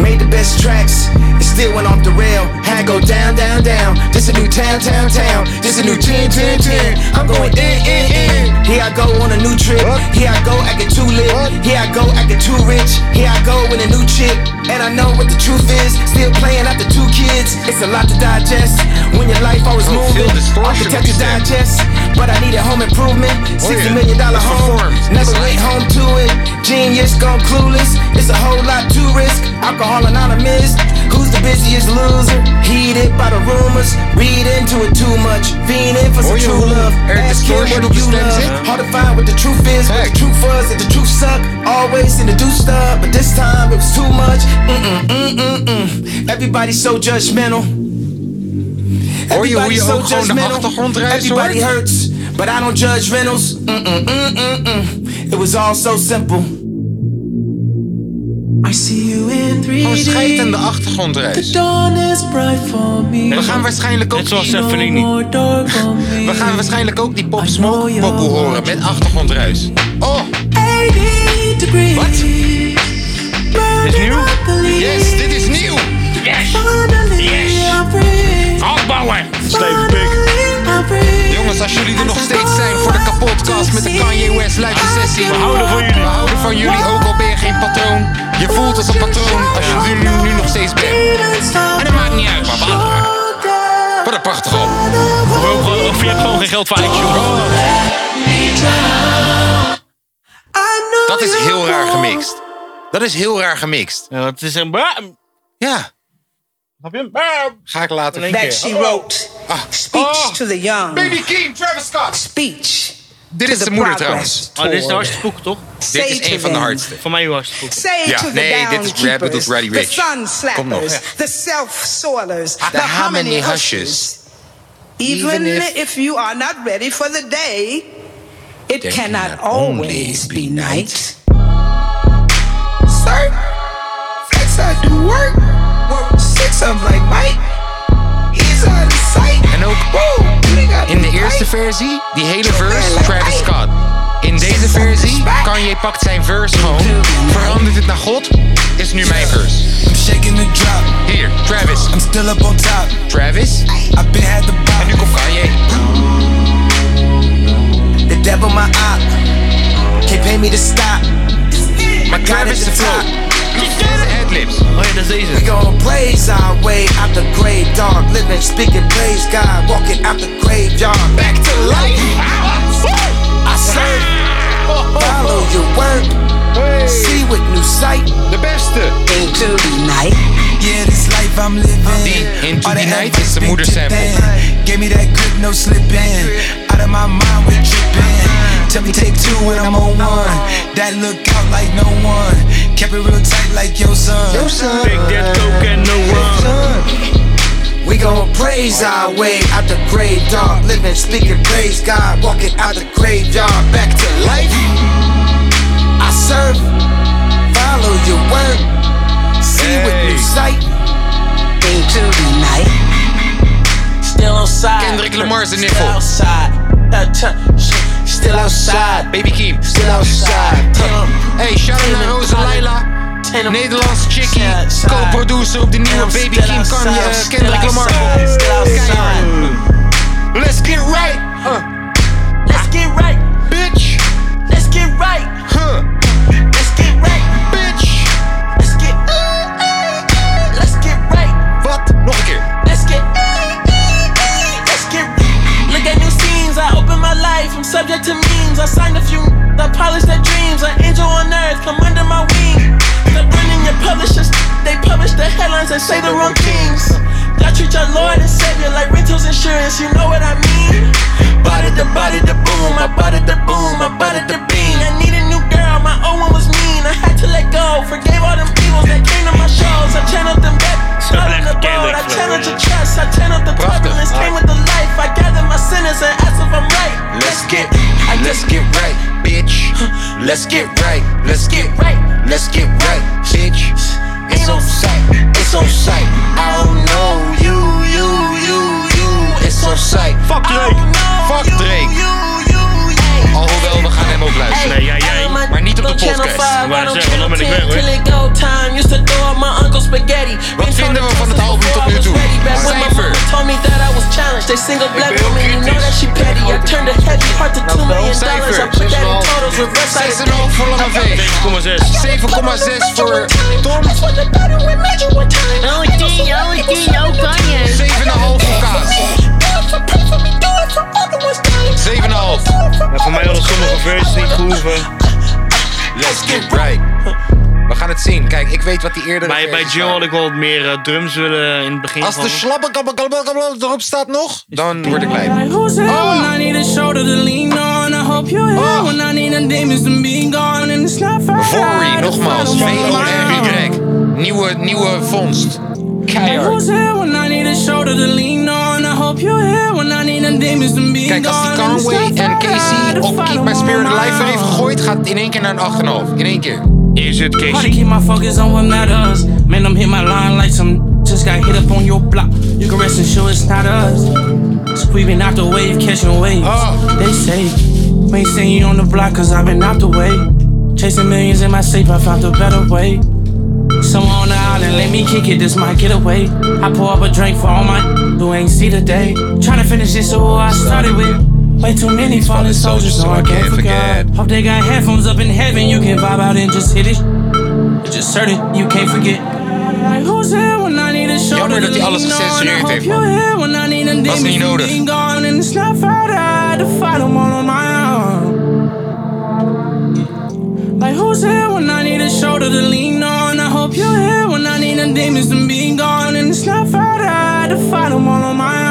Made the best tracks. It still went off the rail. Had to go down, down, down. This a new town, town, town. This a new 10, 10, 10. I'm going in, in, in. Here I go on a new trip. Here I go acting too lit. Here I go acting too rich. Here I go with a new chick. And I know what the truth is. Still playing after two kids. It's a lot to digest. When your life always Oh, moving. Architecture digest. But I needed home improvement. Sixty million dollar home. Never went home to it. Genius gone clueless. It's a whole lot to risk. Alcohol anonymous. Who's the busiest loser? Heated by the rumors. Read into it too much. Fiending for some true love. Ask him what de you love. Hard to find what the truth is. What the truth was and the truth suck. Always in the do stuff. But this time it was too much. Mm-mm, mm-mm-mm. Everybody's so judgmental. Hoor je hoe je Everybody's so ook gewoon de judgmental. Everybody hurts, but I don't judge rentals. Mm-mm, mm-mm-mm. Mm. It was all so simple. I see you in 3D. Gewoon scheid aan de achtergrondruis. Dawn is bright for me. We gaan waarschijnlijk ook Net zoals <laughs> we gaan waarschijnlijk ook die Pop Smoke pokoe horen met achtergrondruis. Oh, 80 degrees. Wat? Is nieuw? yes, dit is nieuw. Yes! Free. Afbouwen! Stevig pik. Jongens, als jullie er nog steeds zijn voor de kapotkast met de Kanye West live sessie. We houden van jullie. We houden van jullie, ook al ben je geen patroon. Je voelt als een patroon als je nu, nu nog steeds bent. En dat maakt niet uit, maar wat? Wat een prachtig op. Of, je hebt gewoon geen geld voor iTunes. Dat is heel raar gemixt. Dat is heel raar gemixt. Ja, het is een... bam. Ja, Snap je? Bam. ga ik later In één that keer. she wrote speech to the young Baby King, Travis Scott. speech Dit is the de moeder progress trouwens. Oh, dit is de tour. hardste spook, toch? Dit is Say een to van de them, hardste. Voor mij uw hardste spook. Say Ja, the nee, dit is down rap, dit is Roddy the Ricch. sun Kom nog. the self-soilers, The the harmony harmony hushes. hushes. Even, Even if- if, you are not ready for the day, it cannot cannot always be night. Sir, flex I do work. Work six of like Mike. He's on sight. En ook in de the eerste versie, die hele verse, Travis Scott. In deze versie, Kanye pakt zijn verse gewoon, verandert het naar God, is nu mijn verse. Hier, Travis. I'm still up on top. Travis. I've been had the En nu komt Kanye. The devil my op. Can't pay me to stop. Maar Travis de flow. De adlibs. Ja, dat. We gon' praise our way out the grave, dog. Living, speaking, praise God. Walking out the graveyard. Back to life. I serve. Follow your word. See with new sight. De beste. Into the night. Yeah, this life I'm living. Die Into the the Night is efforts moeder sample. Gave me that grip, no slipping. Out of my mind, we tripping. Tell me take two when I'm on one. That look out like no one. Kept it real tight like your son. Big Dead Coke and no rum. We gon' praise our way out the grave, dog. Living, speaking, praise God. Walking out the graveyard. Back to life. I serve. Follow your word. See with new sight. Into the night. Still outside. Kendrick Lamar's de Still niffel. outside. Uh, t- Still outside. Baby Keem. Still outside. Hey, shout-out naar Rosa Laila. Nederlandse chickie. Co-producer op de nieuwe Baby Keem Kanye, eh, Kendrick Lamar. Let's get right. Uh, Let's get right. bitch. I'm subject to memes. I signed a few. I polish their dreams. An angel on earth. Come under my wing. Stop running your publishers. They publish the headlines and say the wrong things. God treat your Lord and Savior like rentals insurance. You know what I mean? It, the it, the boom. I bought it, the boom. I bought it, the bean. I need a new girl. My old one was mean. I had to let go. Forgave all them evils that came to my shows. I channeled them back the. I trust, I the turbulence. Came with the life. I gather my sinners and ask if I'm right. Let's get, let's get right, bitch. Let's get right, let's get right, let's get right, bitch. It's on sight, it's on sight. I don't know you, you, you, you. It's on sight. Fuck Drake, fuck Drake. Alhoewel, we gaan hem ook luisteren. Maar niet op de podcast. Maar zeggen, dan ben ik weg hoor. Till it go time, used to throw up my uncle's spaghetti. Wat vinden we van het album tot nu toe? Cijfer. Told me that I was challenged. They single black woman, you know that she petty. I turned a heavy heart to two million dollars. I put that in totals, of 6,5 voor Lange V. 7,6 voor Tom. 7,5 voor Kaas. 7,5. Ja, voor mij hadden sommige versies niet gehoeven. Let's get right. We gaan het zien. Kijk, ik weet wat die eerder. Bij, bij Joe had ik wel wat meer eh, drums willen in het begin. Als de slappe kabbel kabbel kabbel erop staat nog, dan word ik blij. Vory, nogmaals. V-O-R-Y. Nieuwe, nieuwe vondst. Keihard. Who's here when I need a shoulder to lean on? I hope you're here when I need a demons to be Kijk, als die gone. And it's Conway en Casey op Keep My Spirit Alive my heeft own. gegooid, gaat het in één keer naar een 8,5. In één keer. Is het Hard to Casey? keep my focus on what matters. Man, I'm hit my line like some just got hit up on your block. You can rest assured it's not us. So we been out the wave, catching waves. Oh. They say, we ain't seen you on the block cause I've been out the way. Chasing millions in my safe, I found a better way. Someone on the island, let me kick it, this might get away. I pour up a drink for all my who ain't see the day. Tryna finish this, so I started with. Way too many fallen soldiers, so I can't forget. Hope they got headphones up in heaven, you can vibe out and just hit it. Just certain you can't forget. Like Who's here when I need a shoulder Jammer dat to hij alles lean on? gecensureerd I heeft, hope you're man. here when I need a niet demon nodig. to be gone. And it's not fair that I had to fight 'em all on my own. Like who's here when I need a shoulder to lean on? You're here when I need a demons to be gone. And it's not fair to fight 'em all on my own.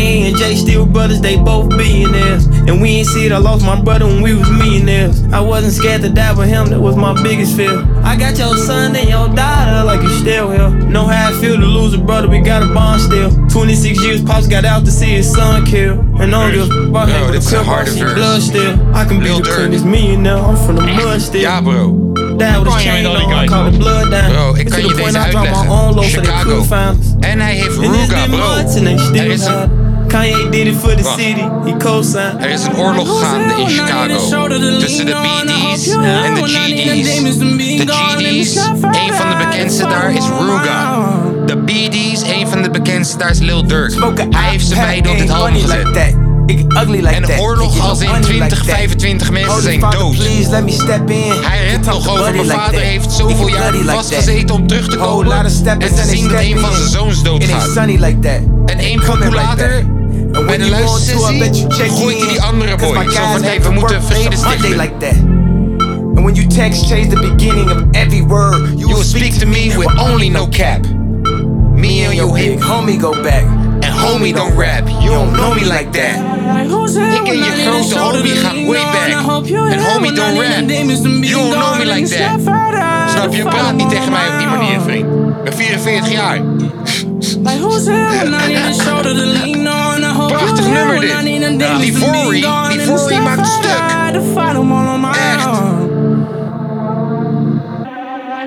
Kanye and Jay still brothers, they both billionaires. And we ain't see it, I lost my brother when we was millionaires. I wasn't scared to die with him, that was my biggest fear. I got your son and your daughter like you still here. Know how I feel to lose a brother, we got a bond still. 26 years, Pops got out to see his son kill. And I don't give a fuck about Bro, him, dit is but een the harde see verse. blood still. I can be Lil the Durk. cleanest millionaire, I'm from the mud still. Ja, bro. Dad with Kan a je met chain on, I guys, call the blood down. Bro, ik kan je the point deze I drop my uitleggen. own low Chicago. couldn't find us. En hij heeft And it's Ruga, bro. they still Er is een, hide. Kanye did it for the Wacht. city, he co-signed. er is een oorlog gaande in Chicago. Tussen de BD's en de GD's. De GD's, een van de bekendste daar is Ruga. De BD's, een van de bekendste daar is Lil Durk. Hij heeft ze beide op dit album gezet. En oorlog als in 20, 25 mensen zijn dood. Hij redt nog over mijn vader heeft zoveel jaar vastgezeten om terug te komen en te zien dat een van zijn zoons doodgaat. En één pokoe later, bij de luistersessie, gooit hij die andere boy. Zo van, hey, we moeten vrede stichten. And when you text, change the beginning of every word. You, You will speak to me with only no cap. Me and your hip, homie go back. and homie don't rap. You don't know me like that. Ik en je grote homie gaan way back. En homie don't rap. You don't know me like that. Snap je? Praat niet tegen mij op die manier, vriend. Ik ben 44 jaar. Prachtig nummer dit. Ja, die Vory, die Vory maakt stuk. Echt.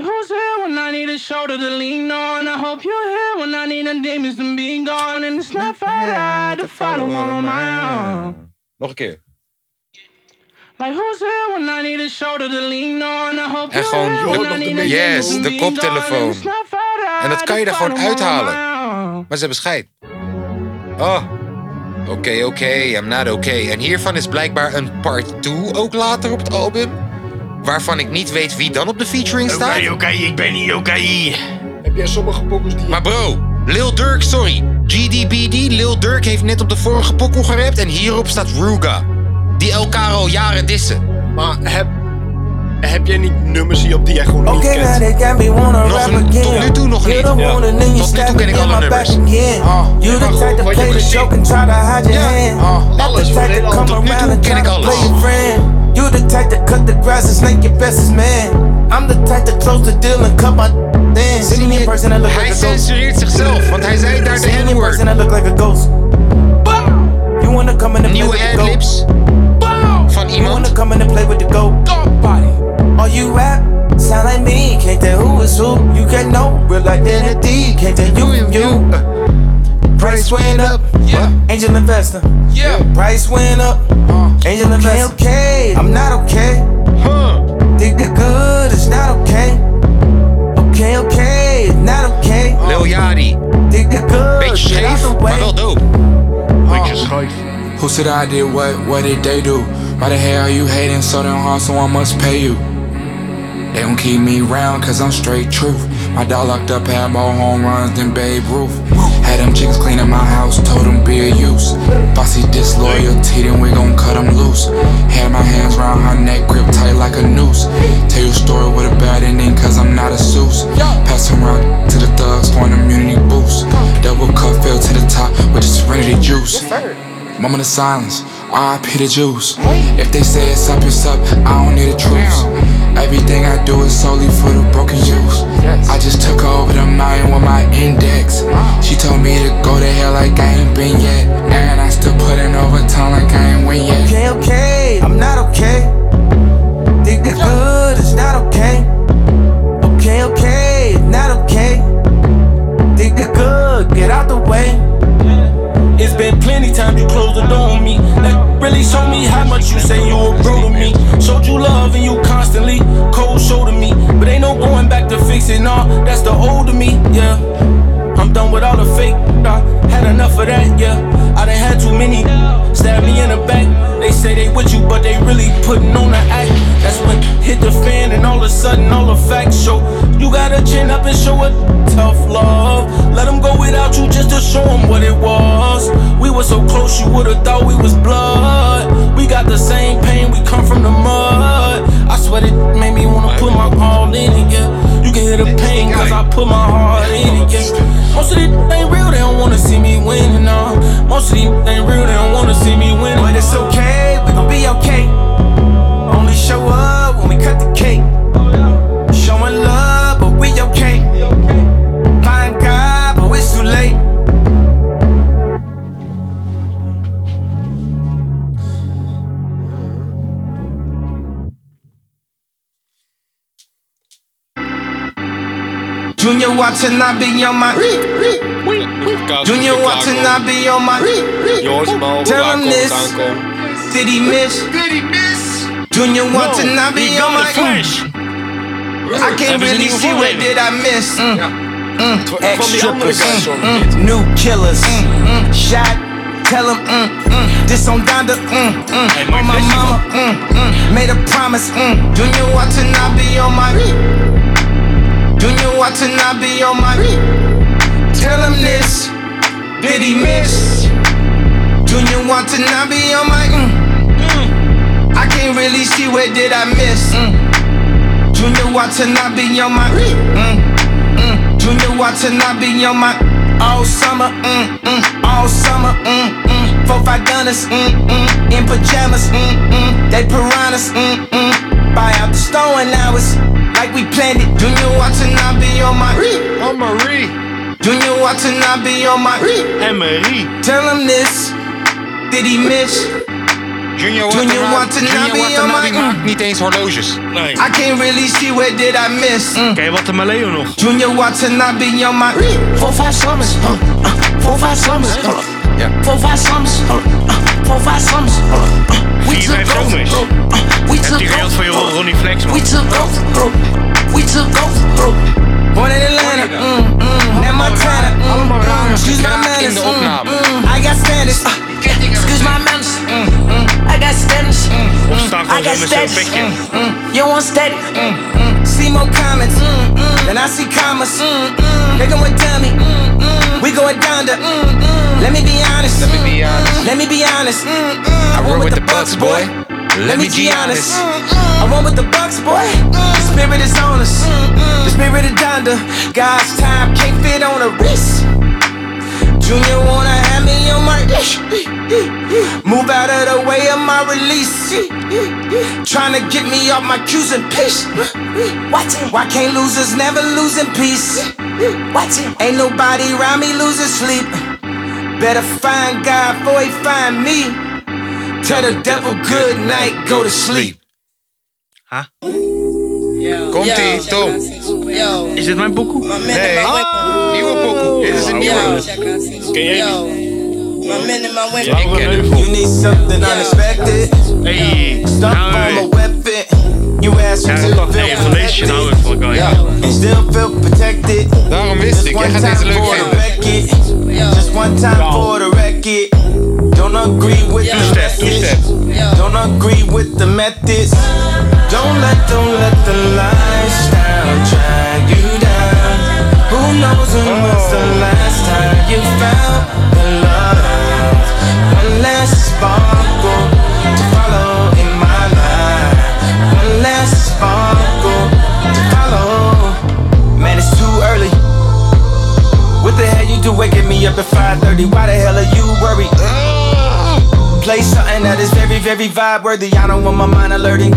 Who's here when I need a shoulder to lean on? I hope you're here when I need a demons to be gone. And it's not fair that I had to fight 'em all on my own. Nog een keer. Like who's here when I need a shoulder to lean on? I hope En you're gewoon, here when I need a yes, de be koptelefoon. gone. And it's not fair that I En dat kan je er gewoon uithalen. Maar ze hebben scheid. Oh. Oké, oké, I'm not okay. En hiervan is blijkbaar een part 2 ook later op het album. Waarvan ik niet weet wie dan op de featuring staat. Oké, oké, ik ben niet oké. Heb jij sommige pokkers die... Maar bro, Lil Durk, sorry. GDBD, Lil Durk heeft net op de vorige pokoe gerapt en hierop staat Ruga. Die elkaar al jaren dissen. Maar heb, heb jij niet nummers hier op die jij gewoon niet Okay, now kent? they got me wanna Nog rap een- again. tot nu toe nog You're niet. the Ja. one and then you Tot nu toe stab ken me ik in alle my back nummers. again. You the type to wat je play the muziek- joke and try to hide your hand. Not the alles, type we to deden come Tot nu around toe and ken try ik to alles. play your friend. You the type to cut the grass and snake your bestest man. I'm the type to close the deal and cut my then. See me in person, I look Hij like a ghost. censureert zichzelf, want hij zei daar de See me in N-word. person, I look like a ghost. You You wanna come in and play Nieuwe with the adlibs van You wanna come in and play with the goat body. All you rap sound like me. Can't tell who is who. You get no real identity. Can't tell you and you. Uh, Price went up. Yeah. Angel investor. Yeah. Price went up. Angel investor. Okay, okay. I'm not okay. Huh. Think the good is not okay. Okay, okay. It's not okay. Lil Yachty. Think the good. Beetje get out scheef, the way. maar wel dope. Beetje scheef. Uh. Who said I did what? What did they do? Why the hell are you hating so damn hard? so I must pay you. They don't keep me round cause I'm straight truth. My dog locked up had more home runs than Babe Ruth. Had them chickens cleaning my house, told them be a use. Bossy disloyalty, then we gon' cut them loose. Had my hands round her neck, grip tight like a noose. Tell your story with a bad ending cause I'm not a Seuss. Pass some rock to the thugs for an immunity boost. Double cup fell to the top with the serenity juice. Moment of silence, RIP the juice. If they say it's up, it's up, I don't need a truce. Everything I do is solely for the broken youth. I just took her over the mountain with my index. She told me to go to hell like I ain't been yet. And I still put in overtime like I ain't win yet. Okay, okay, I'm not okay. Think the good it's not okay. Okay, okay, it's not okay. Think the good, get out the way. It's been plenty times you closed the door on me. That really showed me how much you say you were bro to me. Showed you love and you constantly cold shoulder me. But ain't no going back to fixing all. That's the old of me, yeah. I'm done with all the fake. I had enough of that, yeah. I done had too many stab me in the back. They say they with you, but they really putting on the act. That's when hit the fan and all of a sudden all the facts show. You gotta chin up and show it tough love. Let them go without you just to show them what it was. We were so close, you would've thought we was blood. We got the same pain, we come from the mud. I swear it made me wanna put my all in it, yeah. You can hear the pain, cause I put my heart in it, yeah. Most of these ain't real, they don't wanna see me winning, no. Most of these ain't real, they don't wanna see me winning. But it's okay, we gon' be okay. Only show up when we cut the cake. Showing love, but we okay. Find God, but it's too late. Junior Watanabe on my Junior Watanabe on my Jongens, maar Tell him this aankomen. Did he miss? Junior Watanabe on my I can't Hebben ze really niet see what gevonden? did I miss mm. Mm. Van die Ex andere strippers guys mm. hoor ik Mm. New killers mm. Mm. Shot Tell him mm. Mm. This on Donda mm. Mm. On my mama mm. Mm. Made a promise mm. Junior Watanabe on my Junior Watanabe on my Tell him this Did he miss? Junior Watanabe on my mm. Can't really see where did I miss. Mm. Junior Watanabe on my mm. Mm. Junior Watanabe on my all summer, mm, mm, all summer, mm, mm, four five gunners, mm, mm, in pajamas, mm, mm, they piranhas, mm, mm, buy out the store and now it's like we planned it. Junior Watanabe on my, on Marie, Junior Watanabe on my, and Marie. Tell him this, did he miss? Junior Junior Watanabe, Watanabe Junior on Watanabe my- maakt niet eens horloges. Nee. I can't really see where did I miss. Mm. Ken je wat de Maleo nog? Junior Watanabe on my four five summers, uh, uh, four five summers, uh, Ja. four five summers, uh, uh, four five summers. uh, uh, We Vier, vijf took over, zomers. uh, uh, we Heb took je gehaald voor je Ronnie Flex, man? we took over, uh, we took over. uh, Born in Atlanta, mm, mm, now Montana, mm, mm, excuse my manners, mm, mm, I got standards, uh, excuse my manners, I got standards, mm, Opstaan I got zo met zo'n standards, mm, mm, you want steady, mm, mm, see more comments, mm, mm, then I see commas, mm, mm, they going dummy, mm, mm, we going down to, mm, mm, let me be honest, let me be honest, let me be honest, mm, mm, I roll with the Bucks, boy. Let me be honest. I run with the Bucks, boy. The spirit is on us. The spirit of Donda. God's time can't fit on a wrist. Junior wanna have me on my Move out of the way of my release. Trying to get me off my cues and piss. Why can't losers never lose in peace? Ain't nobody around me losing sleep. Better find God before he find me. Tell the devil good night, go to sleep. Komt-ie, Tom. Is dit mijn pokoe? Nee, nieuwe pokoe. Dit is een nieuwe. Ken jij Ja, ik ken hem. You need something unexpected. Hey, Stuff nou, on my weapon. You ask Ja, me dat Hey, guy. And still feel protected. Daarom wist ik, jij gaat deze leuk vinden. Just one time for the record. Don't agree with the message. Don't agree with the methods. Don't let, don't let the lifestyle drag you down. Who knows when was the oh. last time you felt the love? One last sparkle to follow in my life. One last sparkle to follow. Man, it's too early. What the hell you do waking me up at 5:30? Why the hell are you worried? Play something that is very, very vibe worthy. I don't want my mind alerting.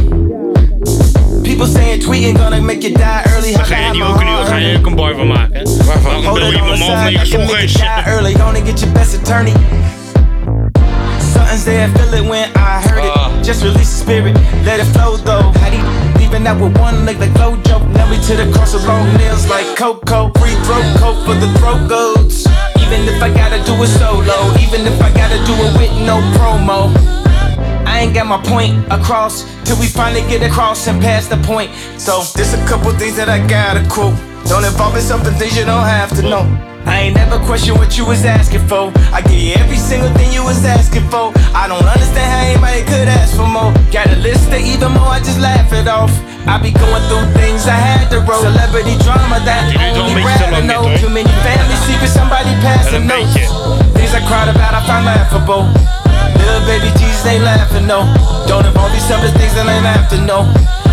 People saying tweeting gonna make you die early. How Ga je die ook nu, ga je ook een boy van maken? Waarom Hold bel it je on me the side, can make you die early. Gonna get your best attorney. Something's there, feel it when I heard it. Ah. Just release the spirit, let it flow though. How do you leaving out with one leg like Flojo? Now we to the cross of long nails like Coco. Free throat coat for the throat goats. Even if I gotta do it solo, even if I gotta do it with no promo. I ain't got my point across till we finally get across and past the point. So there's a couple things that I gotta quote. Don't involve in something things you don't have to know. I ain't never question what you was asking for. I give you every single thing you was asking for. I don't understand how anybody could ask for more. Got a list of even more, I just laugh it off. I be going through things I had to roll. Celebrity drama that Dit duurt wel only beetje te Brad lang dit know. Too many family secrets, somebody Wel passing een notes. beetje. Things I cried about, I find laughable. Little baby Jesus ain't laughing, no. Don't involve these some of things that ain't laughing, no.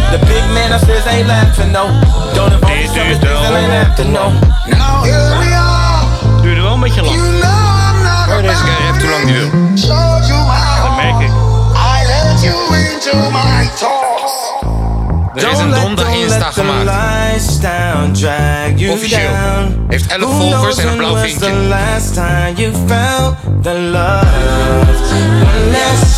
The big man upstairs ain't laughing, no. Don't involve these some of things that ain't laughing, no. Now here we are. Beetje lang. You know I'm not Oh, deze guy heeft hoe lang die wil. Dat merk ik. I let you into my thoughts. Er is een donderdag Insta gemaakt. Lifestyle drag you Officieel. down. Heeft 11 Who volgers knows en een blauw when was the vinkje. last time you felt the love? One last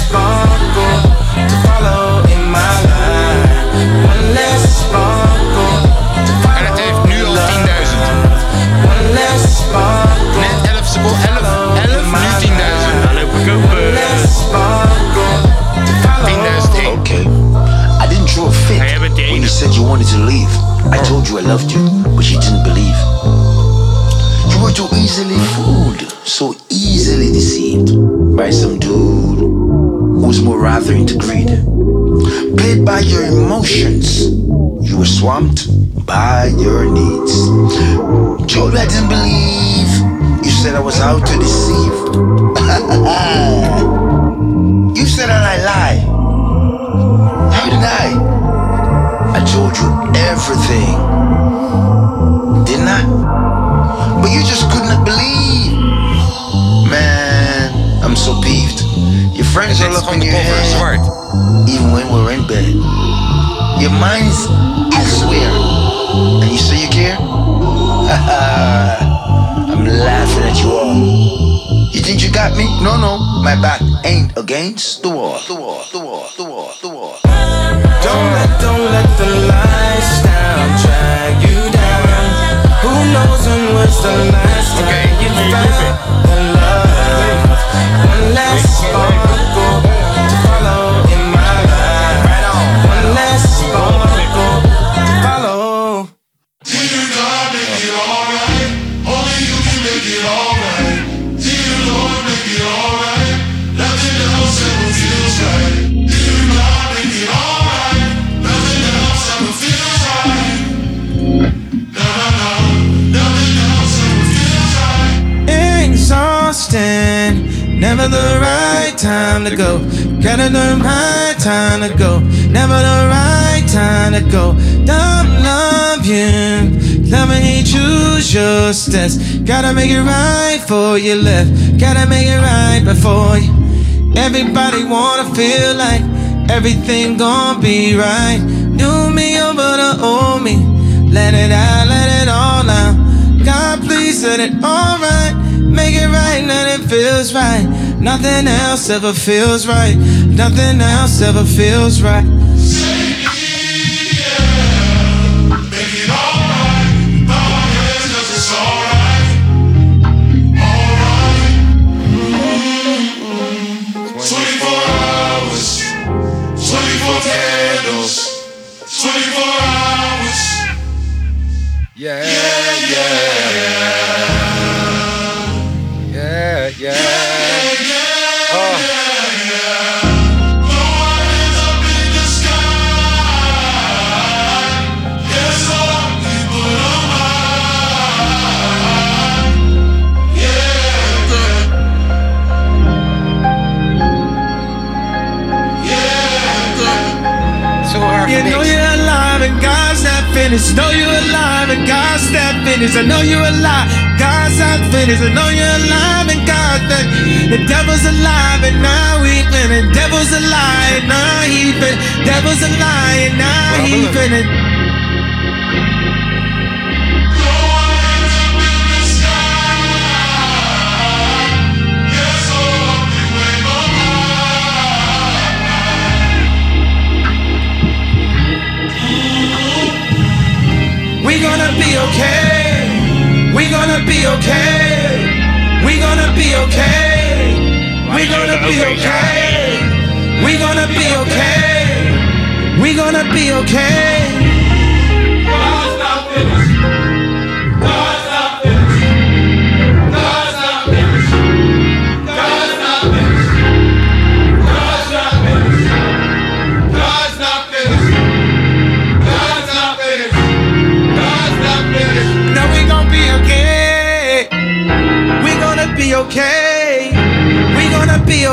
wanted to leave. I told you I loved you, but you didn't believe. You were too easily fooled, so easily deceived by some dude who's more rather into greed. Played by your emotions, you were swamped by your needs. Told you I didn't believe. You said I was out to deceive. Against the wall. The wall, the wall, the wall, the wall. Don't let, don't let the lifestyle drag you down. Who knows when was the last time you felt Gotta the right time to go. Never the right time to go. Don't love you, loving you choose your steps. Gotta make it right for you left. Gotta make it right before you. Everybody wanna feel like everything gon' be right. New me over the old me. Let it out, let it all out. Said it alright. Make it right, nothing feels right. Nothing else ever feels right. Nothing else ever feels right. Yeah, yeah. Yeah, yeah. You're alive and God's not finished. I know you're alive. God's not finished. I know you're alive and God's not. The devil's alive and now he finna. Devil's a lie and now he finna. Devil's a lie and now he finna. Gonna be okay. We gonna be okay. We gonna be okay. We gonna be okay. We gonna be okay.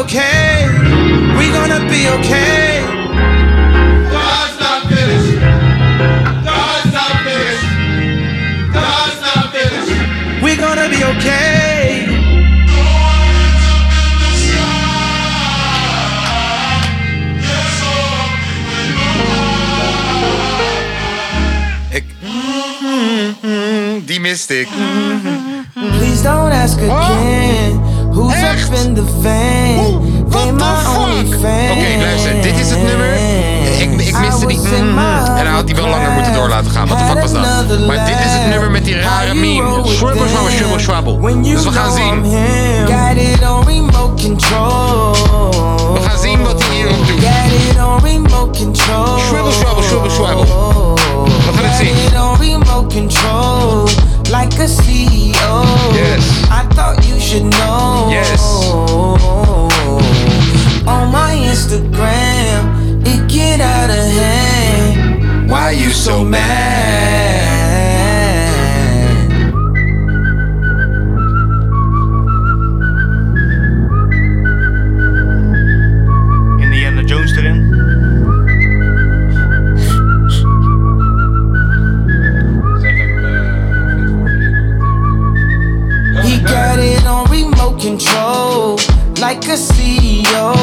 Okay. We gonna be okay. God's not finished. God's not finished. God's not finished. We gonna be okay. Ik. Mm-hmm. Die miste ik. Please don't ask again. Who's up in the van? My only fan. Oké, luister, dit is het nummer. Ik, ik miste die. mm, en dan had hij wel langer moeten door laten gaan. Wat de fuck was dat? Maar dit is het nummer met die rare meme. Schwubbel, schwabbel, schwubbel, schwabbel. Dus we gaan zien. We gaan zien wat hij hierop doet. Schwubbel, schwabbel, schwubbel, schwabbel. We gaan het zien. Got it on remote control. Like a CEO. Yes. I thought you should know. Yes. On my Instagram, it get out of hand. Why you so mad? CEO.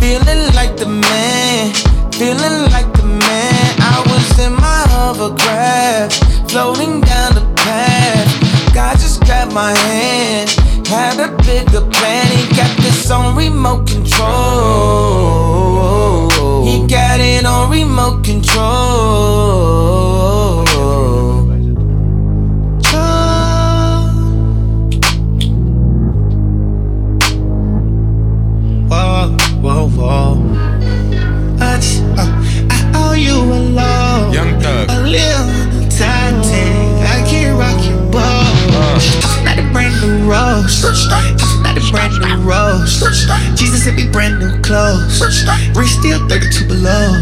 Feeling like the man, feeling like the man. I was in my hovercraft, floating down the path. God just grabbed my hand, had a bigger plan. He got this on remote control. Below.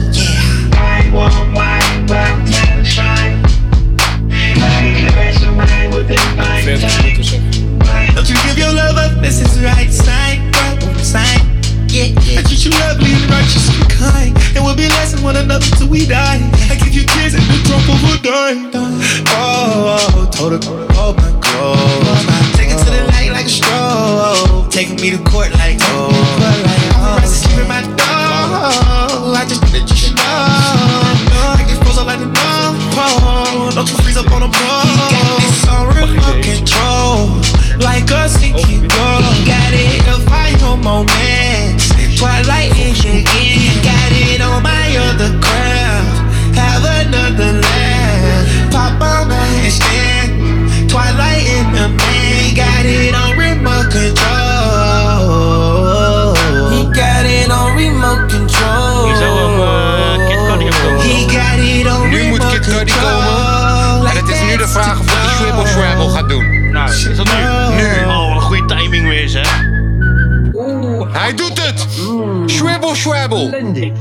Swibble Swabble!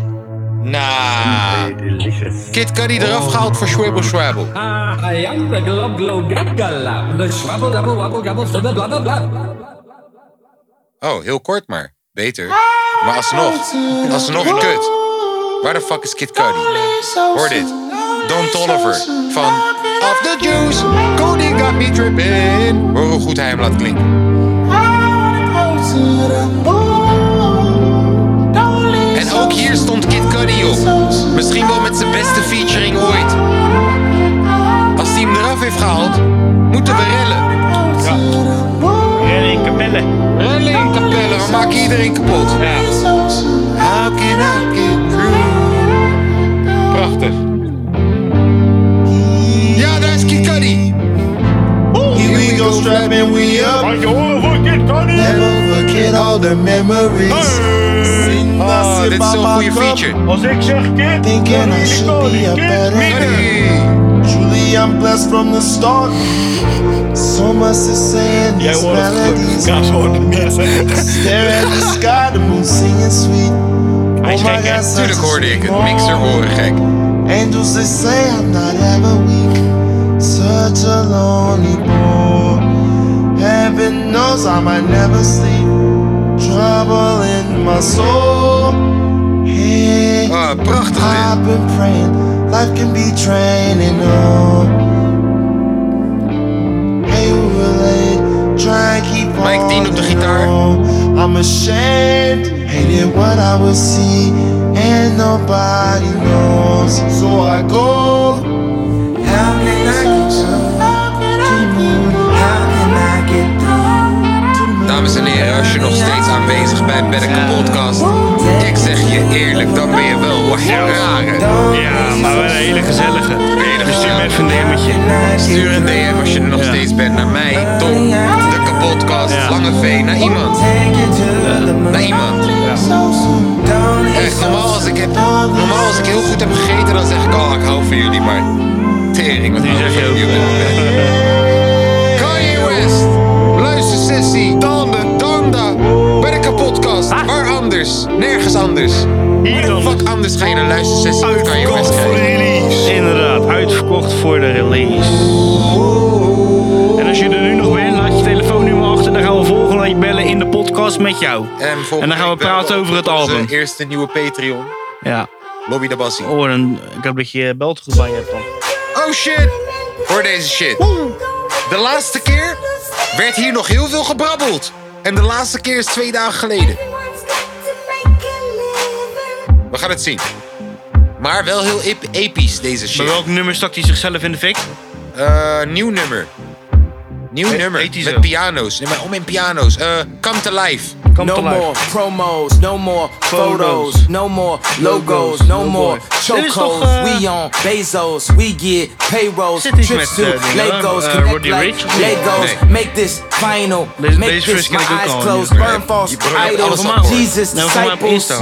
Nah. Kid Cudi eraf gehaald voor Swibble Swabble. Oh, heel kort maar. Beter. Maar alsnog. Alsnog kut. Waar de fuck is Kid Cudi? Hoor dit. Don Tolliver van Off the Juice. Cody got me tripping. Hoor hoe goed hij hem laat klinken. Stond Kid Cudi op. Misschien wel met zijn beste featuring ooit. Als hij hem eraf heeft gehaald, moeten we rellen. Rellen in Capelle. Rellen in Capelle, we maken iedereen kapot. How can I get through? Prachtig. Ja, daar is Kid Cudi. Here we go strapping we up. Never forget all the memories. Sitting Oh, I sip dit is my ah, zo'n goede cup, feature. Als ik zeg kid, Thinking I should be a better Truly I'm blessed from the start. So much to say in these melodies. Stare at the sky, the moon singing sweet. Hij is my gek, hè? God, such Tuurlijk a hoorde ik het. sweet Mixer moment. horen gek. Angels they say I'm not ever weak. Such a lonely boy. Heaven knows I might never sleep. Trouble in my soul. Hey, Ah, prachtig I've been praying. Life can be draining. Oh. Hey, who relate? Try and keep Mike Dean op de gitaar. I'm ashamed, hated what I would see, and nobody knows. So I go. Heren, als je nog steeds aanwezig bent bij de podcast, ik zeg je eerlijk, dan ben je wel wat rare. Ja, maar wel een hele gezellige. Dus stuur me even een DM'tje. Stuur een DM als je er nog steeds bent naar mij, Tom, de kapotkast, Lange V, naar iemand. Naar iemand. Echt, normaal als, ik heb, normaal als ik heel goed heb gegeten, dan zeg ik, oh, ik hou van jullie, maar tering, wat hou ik van jullie op dit moment. Kanye West, luistersessie, Danda, Danda, bij de kapotkast, waar anders, nergens anders. De fuck anders ga je een luistersessie met Kanye West krijgen? Inderdaad, uitverkocht voor de release. En als je er nu nog bent, laat je telefoonnummer achter. Dan gaan we volgende week bellen in de podcast met jou. En, En dan gaan we praten over het album. Eerste nieuwe Patreon, Ja. Lobby de Bassie. Oh, dan, ik hoop dat je belt goed bij je hebt dan. Oh shit! Hoor deze shit. De laatste keer werd hier nog heel veel gebrabbeld. En de laatste keer is twee dagen geleden. We gaan het zien. Maar wel heel ep- episch, deze shit. Bij welk nummer stak hij zichzelf in de fik? Eh, nieuw nummer. Nieuw nummer. Met piano's. Nee, maar om in piano's. Eh, Come to Life. No more promos, no more photos, no more logos, no more Dit is toch, chokeholds. eh, We on Bezos, we get payrolls, Zit iets trips met, to eh, dingen, Legos, eh, connect Roddy like Ricch of niet? Legos. Nee. Make this final, Deze- make deze this verse my ken ik ook eyes al, closed, ja. burn false Je hebt idols, alles al gehoord. Jesus Nee, voor mij op disciples. Insta.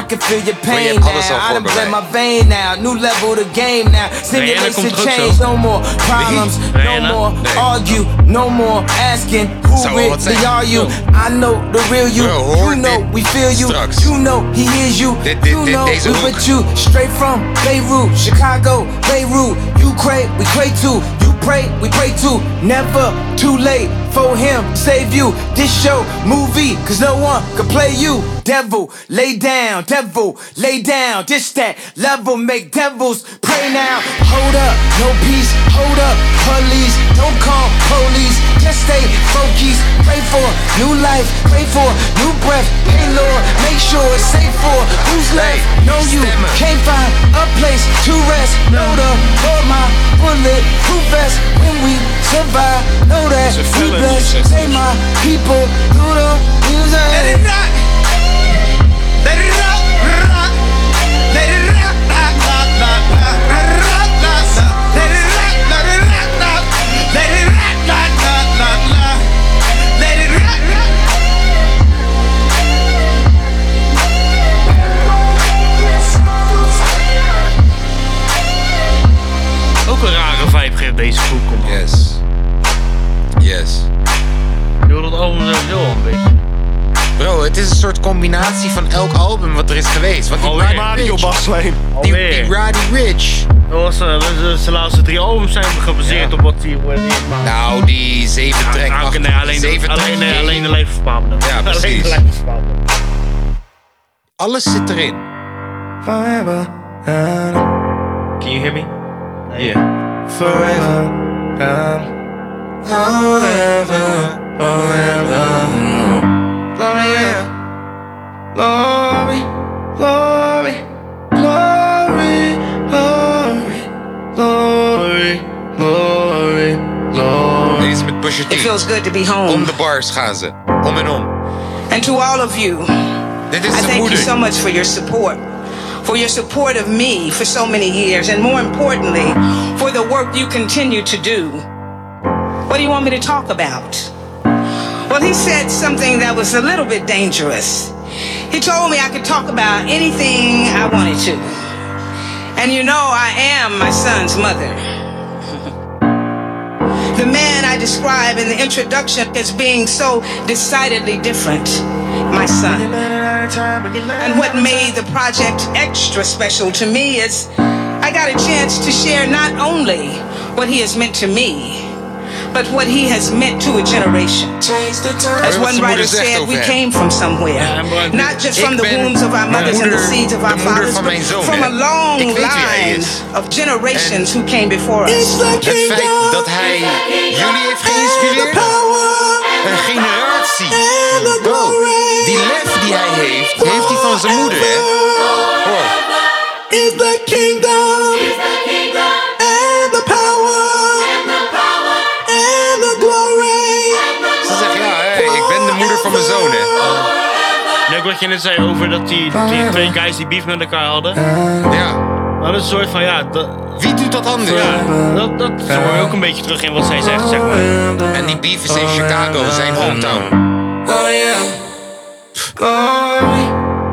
I can feel your Maar je pain hebt now. alles al I voor done bij bled mij. my vein now. New level the game now. Rihanna komt Simulation toch ook change, zo? no more problems, no Rihanna? more Nee. argue, no more asking who Zou wel wat really zijn. are you. I know the real you. Hoor You know we feel you. straks. You know he hears you. You know we with you. Straight from Beirut, Chicago, Beirut. You pray, we pray too. You pray, we pray too. Never too late for him. Save you. This show, movie, cause no one can play you. Devil, lay down, devil, lay down. This that level, make devils pray now. Hold up, no peace, hold up, police. Don't call police, just stay focused. Pray for new life, pray for new breath. Hey Lord, make sure it's safe for who's left. Know you can't find a place to rest. Know the Lord, my bullet proof vest. When we survive, know that we blessed. Say my people through the music. Maar. Yes. Yes. Je hoort het album sowieso al een beetje. Bro, het is een soort combinatie van elk album wat er is geweest. Want die Alweer. Roddy Rich, die, Alweer. die Roddy Rich. Dat was, eh, de- de- zijn laatste drie albums zijn gebaseerd op wat hij wat heeft gemaakt. Nou, die zeven track. Nou, acht- nee, alleen, zeven de, track alleen, nee, alleen de levensbepalende. Ja, Alleen precies. de. Alles zit erin. Forever. Can you hear me? Yeah. Forever. Um, forever. Forever. Glory. Glory. Glory. Glory. Glory. Glory. Glory. Deze met Pusha T. It feels good to be home. Om de bars gaan ze. Om en om. And to all of you, Dit is I de thank you so much for your support. For your support of me for so many years, and more importantly, for the work you continue to do. What do you want me to talk about? Well, he said something that was a little bit dangerous. He told me I could talk about anything I wanted to. And you know, I am my son's mother. The man I describe in the introduction as being so decidedly different, my son. And what made the project extra special to me is I got a chance to share not only what he has meant to me, but what he has meant to a generation. As one writer said, we came from somewhere. Not just from the wombs of our mothers and the seeds of our fathers, but from a long line of generations who came before us. Het feit dat hij jullie heeft geïnspireerd. Een generatie. Bro, die lef die hij heeft, die heeft hij van zijn moeder, hè? Wat je net zei over dat die, die twee guys die beef met elkaar hadden. Ja. Dat is een soort van, ja... Dat, Wie doet dat anders? Ja, dat, dat hoor je ook een beetje terug in wat zij zegt, zeg maar. En die beef is in Chicago, zijn hometown. Oh yeah. Glory,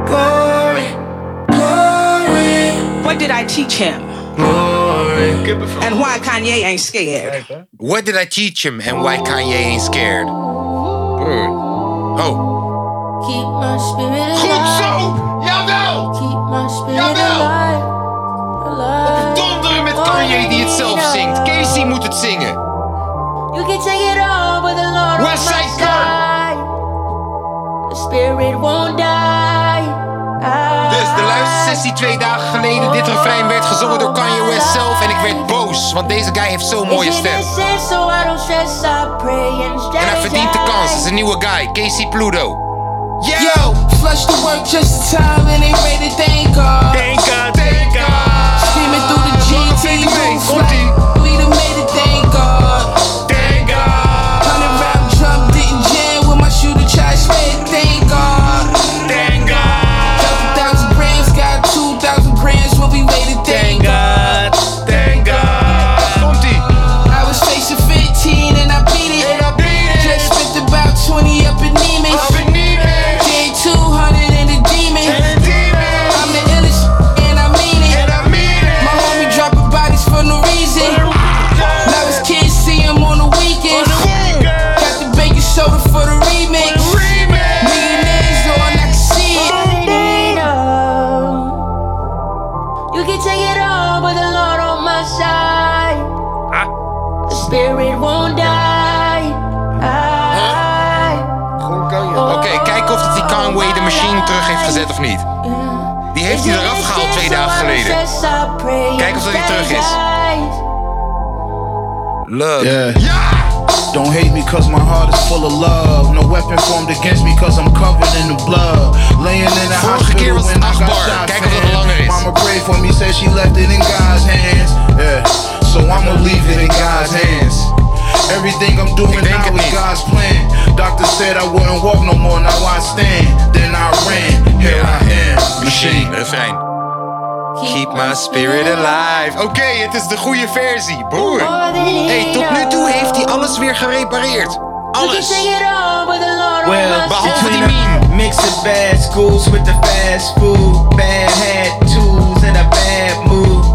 glory, glory. What did I teach him? And why Kanye ain't scared? What did I teach him and why Kanye ain't scared? Oh. Keep my spirit Goed alive. zo! Jawel! Keep my spirit Jawel! alive. Alive. Donderen met Kanye die het zelf zingt. Casey moet het zingen. You can take it all, the Lord Gun. The spirit won't die. Dus de luistersessie twee dagen geleden. Dit refrein werd gezongen door Kanye West zelf. En ik werd boos, want deze guy heeft zo'n mooie stem. En hij verdient de kans. Het is een nieuwe guy, Casey Pluto. Yo, flush the work just in time and ain't ready to thank God. Thank God, thank God. Screaming through the GT roof like we done made it, thank God. Kijk of dat hij terug is. Love. Yeah. Don't hate me cause my heart is full of love. No weapon formed against me cause I'm covered in the blood. Laying in the Vorige keer hospital was when het I got bar. shot. Kijk of het langer is. Mama prayed for me, said she left it in God's hands. Yeah. So I'ma leave it in God's hands. Everything I'm doing now is God's plan. Doctor said I wouldn't walk no more, now I stand. Then I ran, here I am. Machine. Refrein. Keep my spirit alive. Oké, het is de goede versie, broer. Hey, tot nu toe heeft hij alles weer gerepareerd. Alles. Well, Behalve die between mixing bad schools with the fast food, bad hat tools, and a bad mood.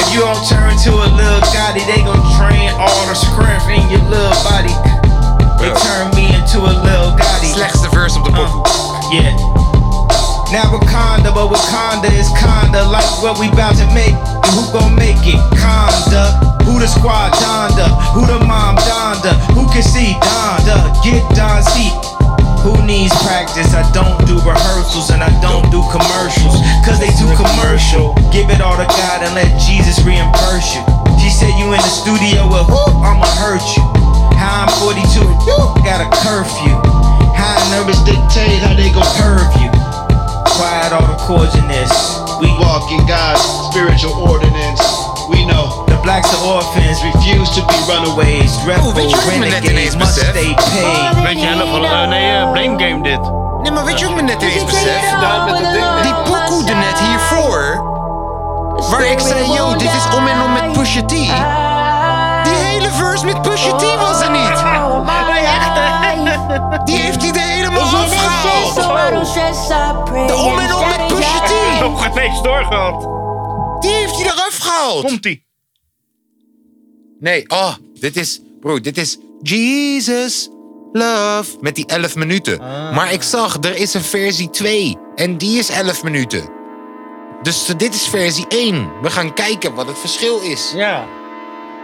If you don't turn to a little Gotti, they gon' drain all the strength in your little body. They turn me into a little Gotti. Slechtste verse op de pokoe. Yeah. Now Wakanda, but Wakanda is kinda like what we bout to make. And who gon' make it? Conda. Who the squad Donda? Who the mom Donda? Who can see Donda? Get Don C. Who needs practice? I don't do rehearsals and I don't do commercials. Cause they too commercial. Give it all to God and let Jesus reimburse you. She said you in the studio with who? I'ma hurt you. How I'm 42 and you got a curfew. How numbers dictate how they gon' curve you. Quiet all the chords in this. We walk in God's spiritual ordinance. We know the blacks are orphans, refuse to be runaways. Rebels, ineens renegades, must besef? stay paid. Weet je helft van... nee, eh, Blame Game dit. Nee, maar weet je ook me net ineens besef? Die pokoe er net hiervoor, waar ik zei, yo, dit is om en om met Pusha T. Die hele verse met Pusha T was er niet. Die heeft hij helemaal afgehaald. De om en om met Pusha T. Nog ineens doorgehad. Die heeft hij eraf gehaald. Komt-ie. Nee, oh, dit is, bro, dit is Jesus Love met die 11 minuten. Maar ik zag, er is een versie 2 en die is 11 minuten. Dus dit is versie 1. We gaan kijken wat het verschil is. Ja.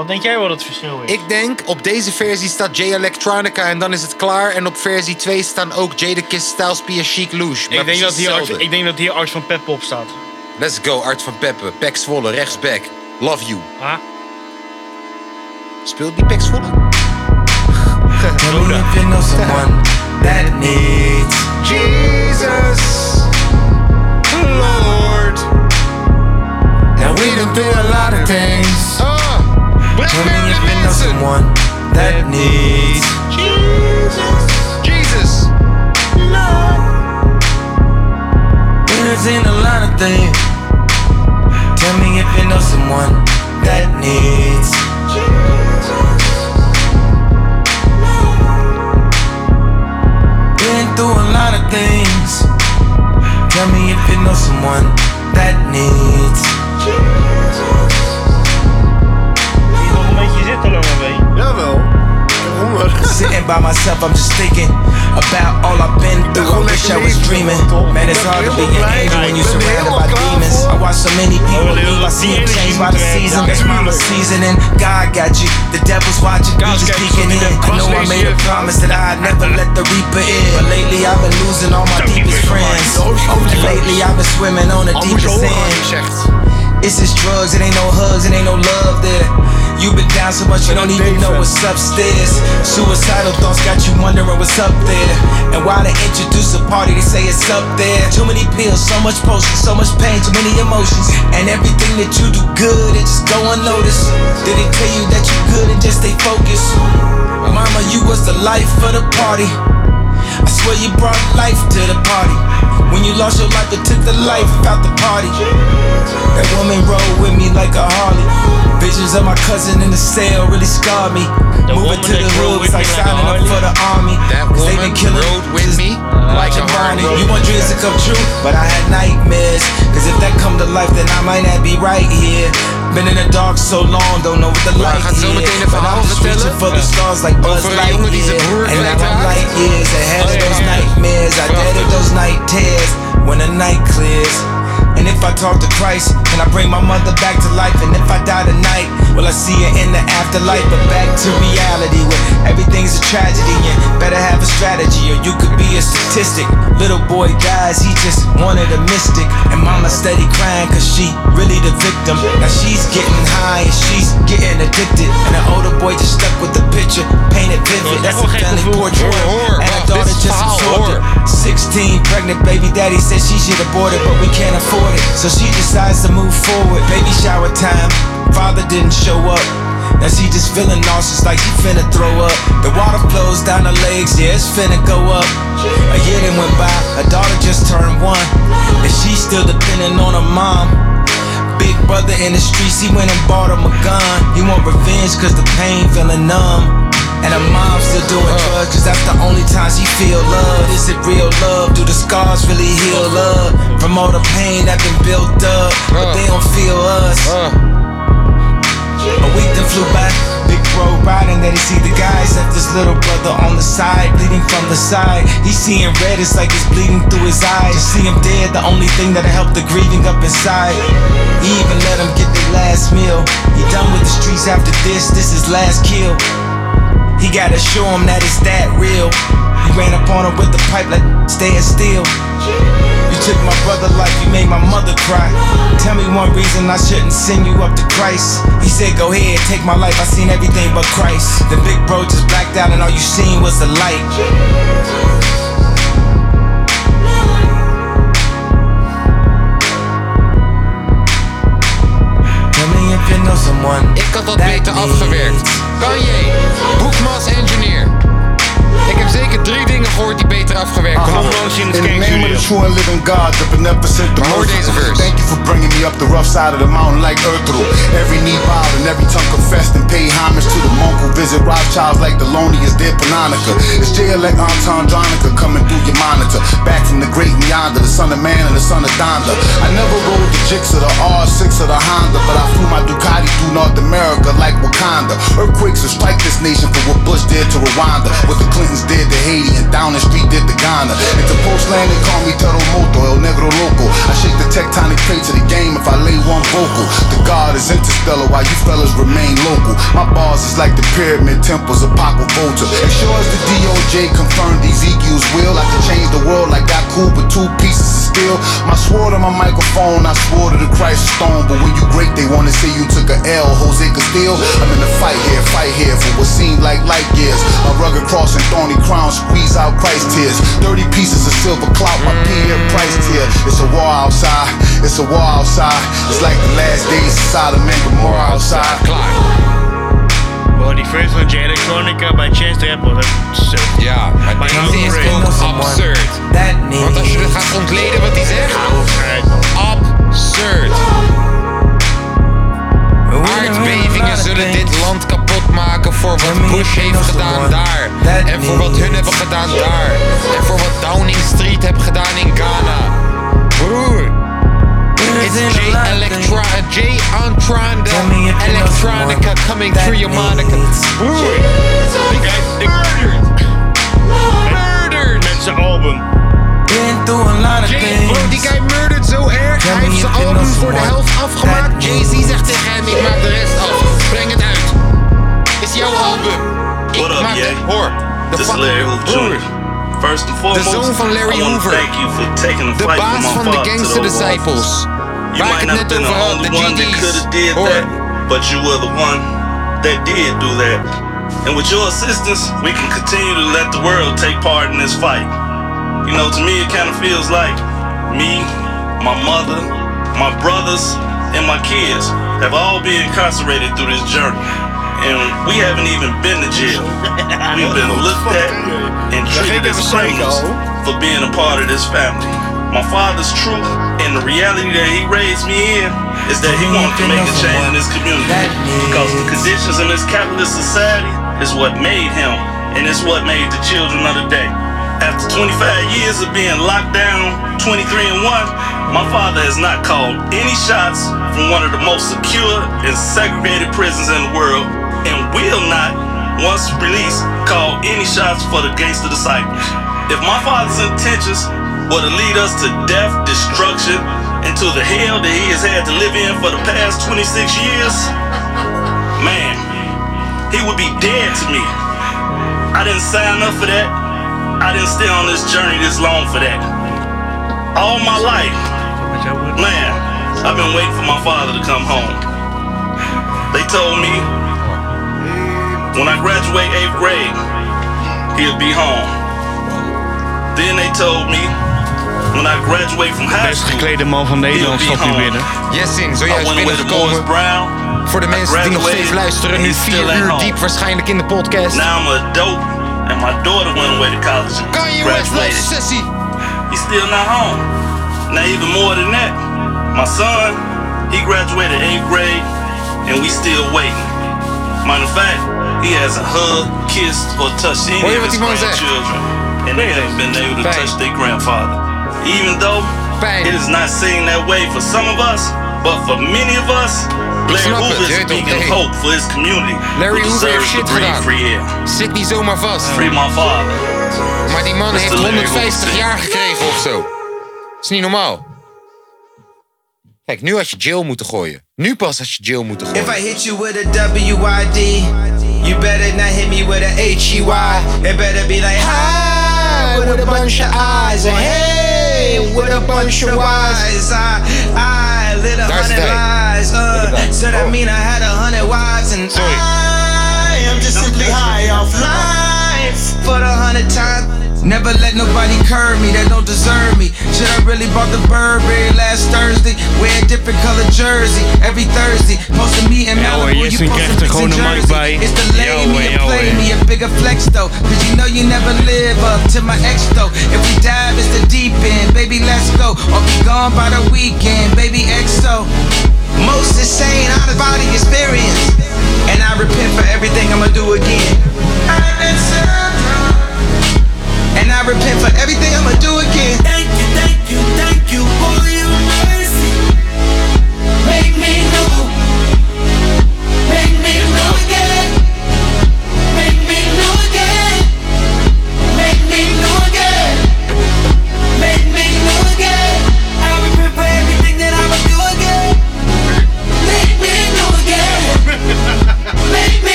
Wat denk jij wat het verschil is? Ik denk, op deze versie staat J Electronica en dan is het klaar. En op versie 2 staan ook Jadakiss, Styles P en Chic Louche. Ik denk, dat hier Art, ik denk dat hier Art van Pep op staat. Let's go, Art van Peppe. Pek Zwolle, rechtsback. Love you. Ah. Speelt die Pek Zwolle? <laughs> You know someone that needs Jesus, Lord. Now we done through a lot of things. Tell me if you know someone that needs Jesus, Jesus. We done seen a lot of things. Tell me if you know someone that needs Jesus. Been through a lot of things. Tell me if you know someone that needs Nog een beetje zitten, lange been. Jawel. Sitting by myself, I'm just thinking about all I've been through. I wish I was dreaming. Man, it's hard to be an angel when you're surrounded by demons. I watch so many people leave, I see them change by the season. That's mama seasoning. God got you, the devil's watching, you just peeking in. I know I made a promise that I'd never let the reaper in. But lately I've been losing all my deepest friends. And lately I've been swimming on the deepest end. It's just drugs, it ain't no hugs, it ain't no love there. You've been down so much you don't even know what's upstairs. Suicidal thoughts got you wondering what's up there. And why they introduce a party, they say it's up there. Too many pills, so much potion, so much pain, too many emotions. And everything that you do good, it just go unnoticed. Did they tell you that you good and just stay focused? Mama, you was the life of the party. I swear you brought life to the party. When you lost your life, it took the life out the party. That woman rode with me like a Harley. Visions of my cousin in the cell really scarred me. Moving to the hood was like signing up for the army. That Cause they woman been killing rode with me like a Barney. Harley. You want dreams to come true, but I had nightmares. Cause if that come to life, then I might not be right here. Been in the dark so long, don't know what the light gaat zo is. But I'm verhaal just reaching for the stars like Buzz Over een jongen die zijn Lightyear. And now I'm kwijtraakt. light years ahead of those nightmares. I dead of those night tears when the night clears. And if I talk to Christ, can I bring my mother back to life? And if I die tonight, will I see her in the afterlife? But back to reality where everything's a tragedy and better have a strategy or you could be a statistic. Little boy dies, he just wanted a mystic. And mama steady crying cause she really the victim. Now she's getting high and she's getting addicted. And the older boy just stuck with the picture, painted vivid. That's a family portrait. And her daughter just absorbed it. 16, pregnant baby daddy said she should abort it, but we can't afford it. So she decides to move forward. Baby shower time, father didn't show up. Now she just feeling nauseous like she finna throw up. The water flows down her legs, yeah, it's finna go up. A year then went by, her daughter just turned one. And she's still depending on her mom. Big brother in the streets, he went and bought him a gun. He want revenge cause the pain feeling numb. And her mom's still doing uh. drugs cause that's the only time she feel love. Is it real love? Do the scars really heal uh. love? From all the pain that been built up, but uh. they don't feel us. A week then flew bad. Big bro riding that he see the guys. Left his little brother on the side, bleeding from the side. He seeing red, it's like it's bleeding through his eyes. To see him dead, the only thing that'll help the grieving up inside. He even let him get the last meal. He done with the streets after this, this is last kill. He gotta show him that it's that real. He ran up on him with the pipe like staying still. You took my brother life, you made my mother cry. Tell me one reason I shouldn't send you up to Christ. He said, Go ahead, take my life. I seen everything but Christ. The big bro just blacked out, and all you seen was the light. Someone. Ik had dat beter afgewerkt. Kanye, Boekmas Engineer. Ik heb zeker drie dingen gehoord die beter afgewerkt konden worden. In the name of the true and living God, the beneficent, the Maar hoor deze merciful. verse. Thank you for bringing me up the rough side of the mountain like Ertugrul. Every knee bowed and every tongue confessed and paid homage to the monk who visit Rothschilds like the loneliest dead Panonica. It's J-Elect Antandronica coming through your monitor. Back from the great and yonder, the son of man and the son of Donda. I never rode the Jix or the R6 or the Honda, but I flew my Ducati through North America like Wakanda. Earthquakes will strike this nation for what Bush did to Rwanda, what the Clintons did to Haiti, and down the street did the Ghana. And to postland, they call me Terremoto, El Negro Loco. I shake the tectonic plates of the game if I lay one vocal. The God is interstellar while you fellas remain local. My bars is like the pyramid temples of Paco Volta. As sure as the DOJ confirmed Ezekiel's will, I could change the world like I cool with two pieces of steel. My sword on my microphone, I swore to the Christ stone. But when you great, they wanna say you took a L, Jose Castillo. I'm in a fight here, fight here for what seemed like light years. A rugged cross and thorny crown squeeze out Christ tears. 30 pieces of silver clout, my P.M. price tier. It's a war outside, it's a war outside. It's like the last days of Sodom and Gomorrah outside. Wow, die first van J Electronica bij Chance the Rap was echt zo. Ja, maar deze is ook absurd. Want als je het gaat ontleden wat hij zegt, absurd. Aardbevingen zullen dit land kapot maken voor wat Bush heeft gedaan daar. En voor wat hun hebben gedaan daar. En voor wat Downing Street heeft gedaan in Ghana. Broer. It's J Electra, J Antranda Electronica coming through your Monica. Broer. Die guy, die murdered. Met zijn album. Been through a lot of Jay, things. bro, die guy murdered zo erg. Hij heeft zijn album voor de helft afgemaakt. Jay-Z zegt tegen hem, ik maak de rest af. Breng het uit. Is jouw album. Ik What up, maak Jay? het. Hoor. De This is Larry Hoover. Jr. First and foremost, zoon van Larry I Hoover. Thank you for taking the De fight baas van de Gangster the Disciples. Office. Waar You ik het not net have been the over had, only de one that GD's. could have did Hoor. that, but you were the one that did do that. And with your assistance, we can continue to let the world take part in this fight. You know, to me, it kind of feels like me, my mother, my brothers, and my kids have all been incarcerated through this journey. And we haven't even been to jail. <laughs> We've been looked at and treated as criminals for being a part of this family. My father's truth and the reality that he raised me in is that he wanted to make a change in this community. Because the conditions in this capitalist society is what made him, and it's what made the children of the day. After 25 years of being locked down, 23 and 1, my father has not called any shots from one of the most secure and segregated prisons in the world, and will not, once released, call any shots for the gangster disciples. If my father's intentions were to lead us to death, destruction, and to the hell that he has had to live in for the past 26 years, man, he would be dead to me. I didn't sign up for that. I didn't stay on this journey this long for that. All my life, man, I've been waiting for my father to come home. They told me when I graduate eighth grade, he'll be home. Then they told me when I graduate from high Best school, geklede man van Nederland stapt hier binnen. Jessing, I zojuist to Morris binnengekomen. Brown. Voor de I mensen die nog steeds graduated, luisteren, and nu he's still vier at uur diep waarschijnlijk in de podcast. Now I'm a adult, and my daughter went away to college and Kanye West loves graduated. sissy. He's still not home. Now even more than that, my son, he graduated eighth grade, and we still waiting. Matter of fact, he hasn't hugged, kissed, or touched any Hoor of his die man grandchildren, and they haven't been able to Pijn. touch their grandfather. Even though it is not seen that way for some of us, but for many of us, Snap Hoover is speaking hope for his community. Larry Hoover heeft shit gedaan. Zit niet zomaar vast. Free my father. Maar die man Mr. heeft Larry 150 Hoover. jaar gekregen of zo. Dat is niet normaal. Kijk, nu had je jail moeten gooien. Nu pas had je jail moeten gooien. If I hit you with a WID, you better not hit me with a HEY. It better be like hi with a bunch of eyes and hey with a bunch of wise. I I lit a That's hundred tight. lies. Uh, so that mean I had a hundred wives and I am just simply high off life for the hundred times. Never let nobody curb me that don't deserve me. Should I really bought the Burberry last Thursday? Wear a different color jersey every Thursday. Posted me in Malibu, you gewoon in Jersey. It's the hoor, me and play me a bigger flex though. Cause you know you never live up to my ex though. If we dive, it's the deep end, baby, let's go. Or be gone by the weekend, baby, XO. Most insane out of body experience. And I repent for everything I'ma do again. And I repent for everything I'ma do again. Thank you, thank you, thank you for your mercy. Make me know.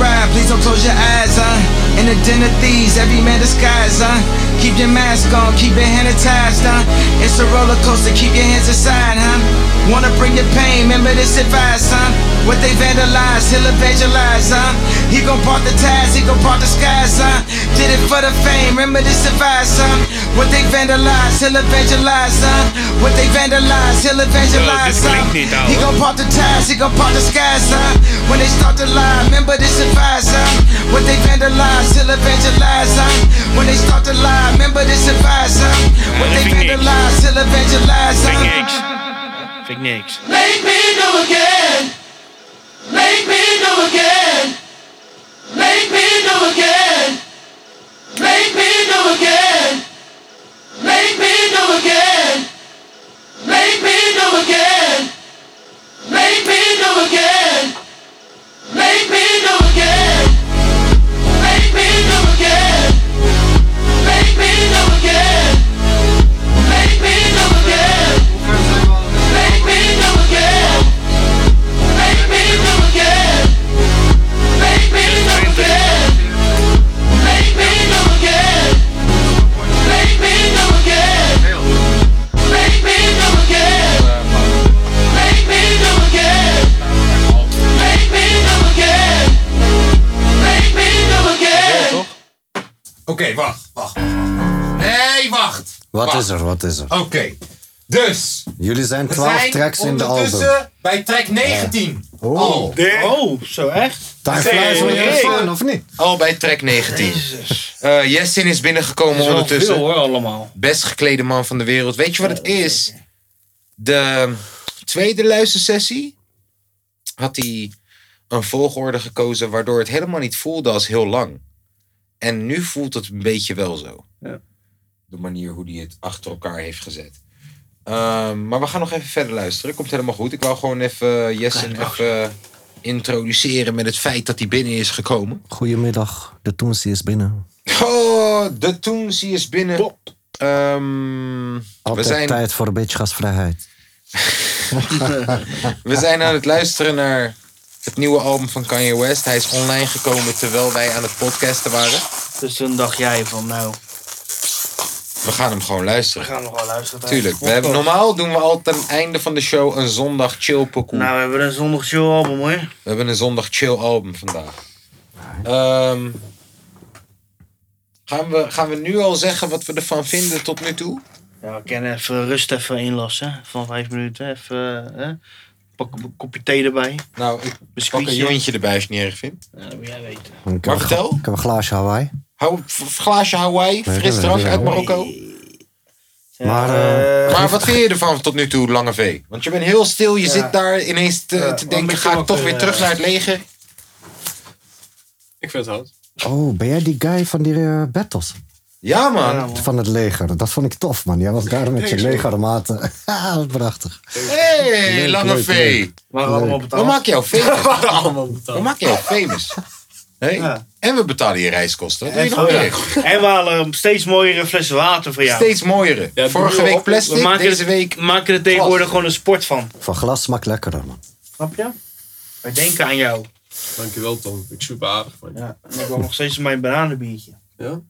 Ride, please don't close your eyes, huh? In the den of thieves, every man disguised, huh? Keep your mask on, keep your hand attached, huh? It's a roller coaster, keep your hands aside, huh? Wanna bring your pain, remember this advice, huh? What they vandalize, he'll evangelize, huh? He gon' part the ties, he gon' part the skies, huh? Did it for the fame, remember this advice, huh? What they vandalize, he'll evangelize, huh? What they vandalize, he'll evangelize, huh? He gon' part the ties, he gon' part the skies, huh? When they start to lie, remember this advice, huh? What they vandalize, he'll evangelize, huh? When they start to lie, remember this advice, huh? What they vandalize, he'll evangelize, huh? Vind ik. Make me know again. Make me know again. Make me know again. Oké, wacht, wacht. Nee, wacht. Wat Wacht. is er, wat is er? Oké, dus. Jullie zijn We 12 zijn tracks in de album. ondertussen bij track 19. Oh. Oh, zo echt? Time flies when you're of niet? Al bij track 19. Eh Jessin is binnengekomen Dat is ondertussen. veel, hoor, allemaal. Best geklede man van de wereld. Weet je wat het is? De tweede luistersessie had hij een volgorde gekozen waardoor het helemaal niet voelde als heel lang. En nu voelt het een beetje wel zo. Ja. De manier hoe hij het achter elkaar heeft gezet. Ehm, maar we gaan nog even verder luisteren. Komt helemaal goed. Ik wou gewoon even Jessen even introduceren met het feit dat hij binnen is gekomen. Goedemiddag, de Toensie is binnen. Oh, de Toensie is binnen. Ehm, we, zijn, tijd voor een beetje gasvrijheid. <laughs> we zijn aan het luisteren naar het nieuwe album van Kanye West. Hij is online gekomen terwijl wij aan het podcasten waren. Dus toen dacht jij van, nou, We gaan hem gewoon we luisteren. gaan nog wel luisteren. Tuurlijk. We hebben, normaal doen we altijd aan het einde van de show een zondag chill pokoe. Nou, we hebben een zondag chill album hoor. We hebben een zondag chill album vandaag. Ehm, gaan, we, gaan we nu al zeggen wat we ervan vinden tot nu toe? Ja, ik kan even rust even inlassen van vijf minuten. Even, hè? Pak een kopje thee erbij. Nou, ik pak een Biscuitje. jointje erbij als je het niet erg vindt. Ja, dat moet jij weten. Ik Maar een vertel. Ik heb een glaasje Hawaii. Hou, v- glaasje Hawaii, Nee, frisdrank nee, uit. Marokko. Maar, eh, Maar wat vind je ervan tot nu toe, Lange V? Want je bent heel stil, je Ja. zit daar ineens te, Ja, te een denken, ga ik toch weer ja. terug naar het leger? Ik vind het hout. Oh, ben jij die guy van die eh, battles? Ja, man. Van het leger. Dat vond ik tof, man. Jij was daar met je legermaten. <laughs> Ah, prachtig. Hey, Leuk, Lange leuk, V. leuk. Waren allemaal betaald. We maken jou <laughs> famous. allemaal betaald. We maken jou famous. Hey? En we betalen je reiskosten. En, nog oh ja. meer? en we halen steeds mooiere flessen water voor jou. Steeds mooiere. Ja, Vorige week plastic, we maken deze week maken er tegenwoordig gewoon een sport van. Van glas smaakt lekkerder, man. Snap je? Wij denken aan jou. Dankjewel Tom. Ik super aardig van je. Ja, en ik wil nog steeds mijn bananenbiertje. Ja?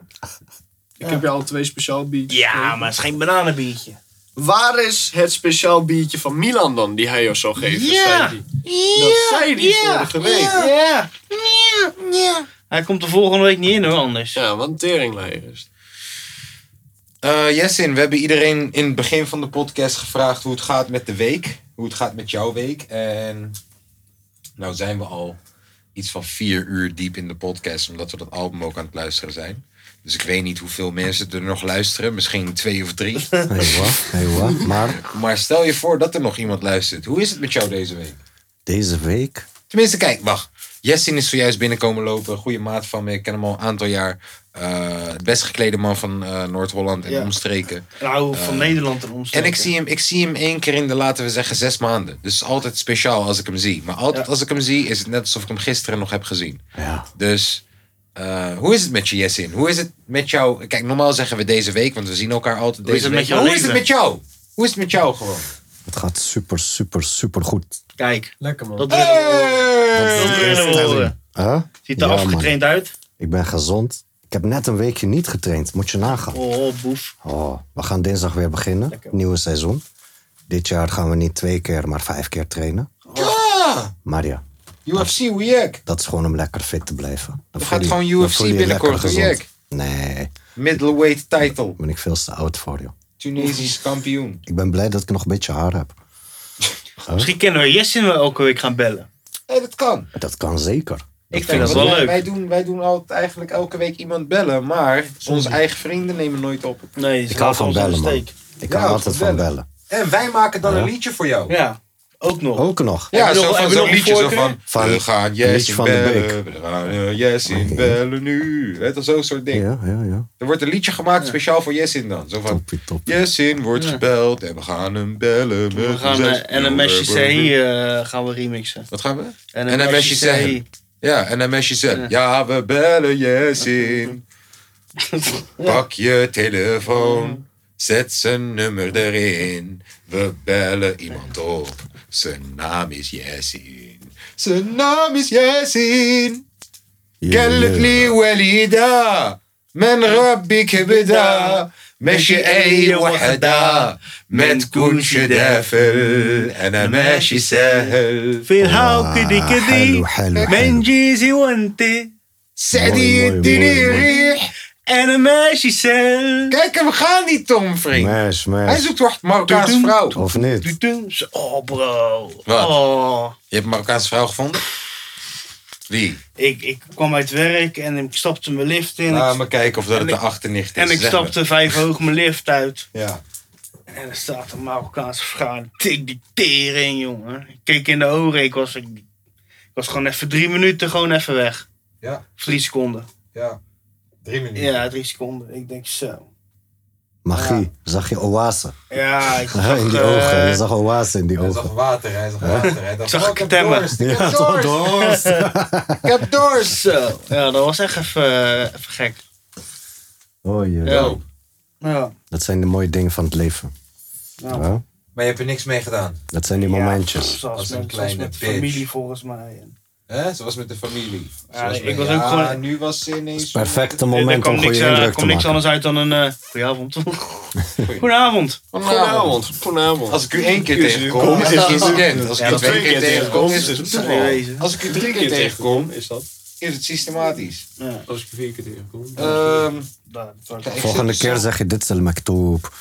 Ik heb je al twee speciaal biertjes. Ja, gegeven. maar het is geen bananenbiertje. Waar is het speciaal biertje van Milan dan, die hij jou zou geven? Ja. Zei die. Dat zei die vorige week. Ja. Ja. Hij komt de volgende week niet in hoor, anders. Ja, wat een teringleier is. Eh Jessin, we hebben iedereen in het begin van de podcast gevraagd hoe het gaat met de week. Hoe het gaat met jouw week. En nou zijn we al iets van vier uur diep in de podcast, omdat we dat album ook aan het luisteren zijn. Dus ik weet niet hoeveel mensen er nog luisteren. Misschien twee of drie. <laughs> Hey, wat? Hey, wat? Maar Maar stel je voor dat er nog iemand luistert. Hoe is het met jou deze week? deze week... Tenminste, kijk, wacht. Jessin is zojuist binnenkomen lopen. Goede maat van me. Ik ken hem al een aantal jaar. Eh het best geklede man van eh, Noord-Holland en Ja. omstreken. Nou, van Eh, Nederland en En omstreken. ik zie, hem, ik zie hem één keer in de, laten we zeggen, zes maanden. Dus het is altijd speciaal als ik hem zie. Maar altijd als ik hem zie, is het net alsof ik hem gisteren nog heb gezien. Ja. Dus eh, hoe is het met je, Jessin? Hoe is het met jou? Kijk, normaal zeggen we deze week, want we zien elkaar altijd Hoe is deze het met week. hoe is het met jou? Hoe is het met jou gewoon? Het gaat super, super, super goed. Kijk, Lekker man. dat willen we, dat willen we horen. Huh? Ziet er Ja, afgetraind uit? Ik ben gezond. Ik heb net een weekje niet getraind. Moet je nagaan. Oh, boef. Oh, we gaan dinsdag weer beginnen. Nieuwe seizoen. Dit jaar gaan we niet twee keer, maar vijf keer trainen. Ja! Maar ja, UFC, hoe je? dat is gewoon om lekker fit te blijven. Dan Je gaat je- gewoon UFC binnenkort, lekker hoe je? gezond. Nee, Middleweight title. ben ik veel te oud voor, joh. Tunesisch kampioen. Ik ben blij dat ik nog een beetje haar heb. <laughs> Misschien kunnen we Jessin wel elke week gaan bellen. Nee, dat kan. Dat kan zeker. Ik vind dat wel wij- leuk. Wij doen, wij doen altijd eigenlijk elke week iemand bellen, maar onze eigen vrienden nemen nooit op. Nee, Ik hou van bellen, man. Ik hou Ja, altijd van bellen. En wij maken dan Ja. een liedje voor jou. Ja, ook nog. Ook nog. Ja, zo nog- van zo'n liedje zo van... Van we gaan van de bellen, we gaan uh, Jessie bellen nu. Weet je, zo'n soort ding. Ja, ja, ja. Er wordt een liedje gemaakt speciaal voor Jessin dan. Zo van, Toppie, toppie. Jessin wordt Ja. gebeld en we gaan hem bellen. We gaan eh, en een mesje. C eh, gaan we remixen. Wat gaan we? En En een mesje C. Ja, en een mesje Z. Ja, we bellen Jessin. <laughs> Pak je telefoon, zet zijn nummer erin. We bellen iemand op, zijn naam is Jessin. Zijn naam is Jessin. قالت لي وليدة من ربك بدا ماشي أي وحدة ما تكونش دافل أنا ماشي سهل في الهاو كدي كدي من جيزي وانت سعدي يديني موي. En een meisje zelf. Kijk, we gaan niet, Tom, vriend. Mes, mes. Hij zoekt toch Marokkaanse vrouw. Of niet? Oh, bro. Wat? Oh. Je hebt een Marokkaanse vrouw gevonden? Wie? Ik, ik kwam uit werk en ik stapte mijn lift in. Laat maar kijken of dat het de achternicht is. En ik stapte vijf hoog mijn lift uit. Ja. En er staat een Marokkaanse vrouw. Tik die tering, jongen. Ik keek in de oren. Ik was, ik, was gewoon even drie minuten gewoon even weg. Ja. Drie seconden. Ja. Drie minuten. Ja, drie seconden. Ik denk zo. Magie. Zag je oase? Ja, ik <laughs> in die eh, ogen. Je zag oase in die Hij zag ogen. water, hij zag water. Hij dacht, zag oh, ik heb dorst, ik Ja, heb <laughs> toch dorst. <laughs> Ik heb dorst. Zo. Ja, dat was echt even, eh, even gek. Oh je. Ja. Ja. Dat zijn de mooie dingen van het leven. Ja. Ja? Maar je hebt er niks mee gedaan. Dat zijn die momentjes. Zoals Als een met, zoals kleine met de bitch. familie volgens mij. En- Hè? Zoals met de familie. Ja, ik was ook ja, gewoon- nu was ze ineens... Perfecte er moment om niks, goede eh, indruk te niks maken. anders uit dan een... eh goedenavond. <laughs> Goedenavond. Goedenavond. Goedenavond. Als ik u één keer tegenkom, is het incident. Als ik Ja, u dat twee twee keer keer tegenkom, is het toeval. wezen. Als ik u drie keer tegenkom, is dat? is het systematisch. Ja. Als ik vier keer tegenkom. Ehm, Ik Volgende zit keer dus zeg je dit is el maktoub.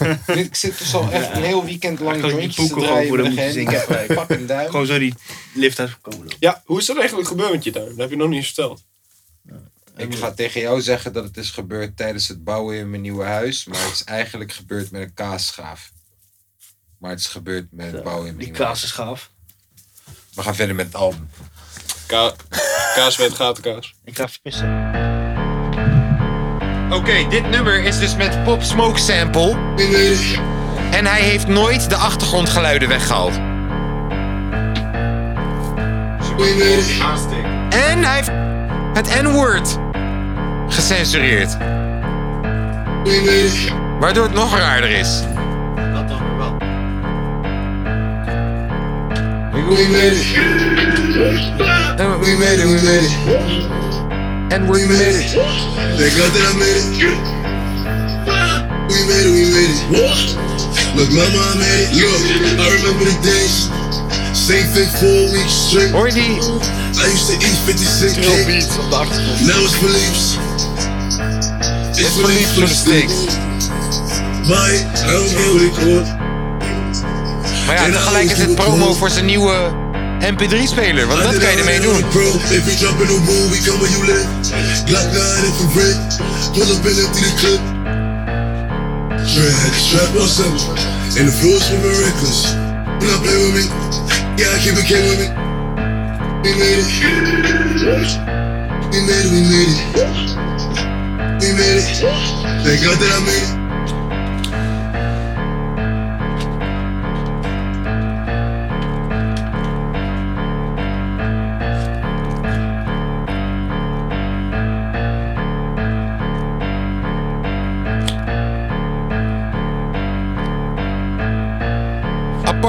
al- Ik zit dus al echt een heel weekend lang die jointjes te draaien voor met de een moeten gehandicap. zingen. Fucking duim. Gewoon zo die lift uitgekomen. Ja, hoe is dat eigenlijk gebeurd met je duim? Dat heb je nog niet eens verteld. Ik ga tegen jou zeggen dat het is gebeurd tijdens het bouwen in mijn nieuwe huis. Maar het is eigenlijk gebeurd met een kaasschaaf. Maar het is gebeurd met het bouwen in mijn Die nieuwe kaas is gaaf. huis. We gaan verder met het album. Ka Kaas met gatenkaas. Ik ga vissen. Oké, dit nummer is dus met Pop Smoke sample. En hij heeft nooit de achtergrondgeluiden weggehaald. En hij heeft het N-word gecensureerd. Waardoor het nog raarder is. Dat dan weer wel. We made it. We made it, we made it. And we made it. Thank God that I made it. We made it, we made it. Look, mama, I made it. Look, I remember the days. Same fit four weeks straight. Hoor je die? I used to eat 56 Drill beats op de achtergrond. Now it's beliefs. It's beliefs for the stakes. Maar I don't care what it called. Maar ja, tegelijk is het promo voor zijn nieuwe MP3-speler. Want dat kan je ermee doen. Bro, if we jump in the room, we come where you live. Glock 9 infrared. Pull up in empty the clip. Dre had the strap on something. And the floor's moving reckless. You not play with me? Yeah, I keep it came with me. We made it. We made it, we made it. We made it. Thank God that I made it.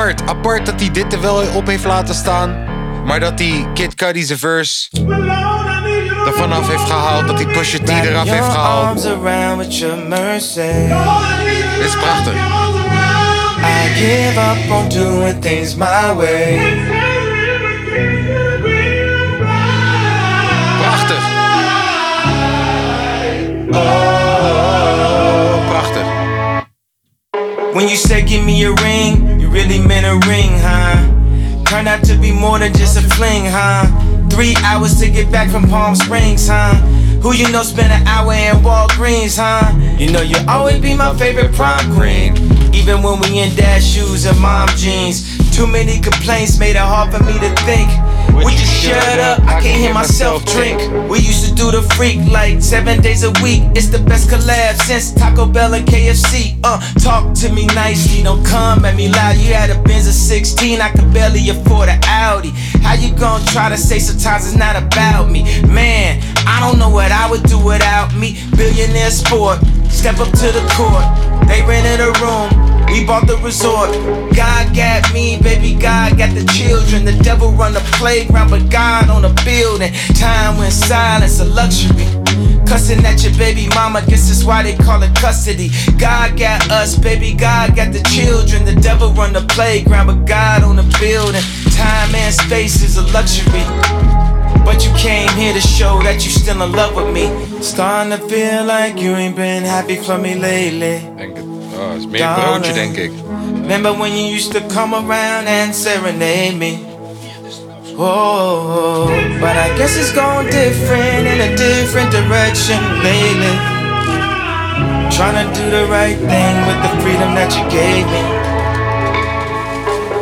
Apart, apart dat hij dit er wel op heeft laten staan. Maar dat hij Kid Cudi zijn verse er vanaf heeft gehaald. Dat hij Pusha T eraf heeft gehaald. Dit is prachtig. I give up on doing things my way. Prachtig. Prachtig. When you say give me a ring, really meant a ring, huh? Turned out to be more than just a fling, huh? Three hours to get back from Palm Springs, huh? Who you know spent an hour in Walgreens, huh? You know you always be my favorite prom queen. Even when we in dad shoes and mom jeans. Too many complaints made it hard for me to think. Would you shut up? I can't hear myself drink. We used to do the freak like seven days a week. It's the best collab since Taco Bell and KFC. Uh, talk to me nicely, don't come at me loud. You had a Benz of 16, I could barely afford an Audi. How you gonna try to say sometimes it's not about me? Man, I don't know what I would do without me. Billionaire sport, step up to the court. They rented a room. We bought the resort. God got me, baby. God got the children. The devil run the playground, but God on the building. Time when silence a luxury. Cussing at your baby mama, guess that's why they call it custody. God got us, baby. God got the children. The devil run the playground, but God on the building. Time and space is a luxury. But you came here to show that you still in love with me. Starting to feel like you ain't been happy for me lately. Oh, is meer broodje, denk ik. Remember when you used to come around and serenade me? Oh, but I guess it's gone different in a different direction lately. Trying to do the right thing with the freedom that you gave me.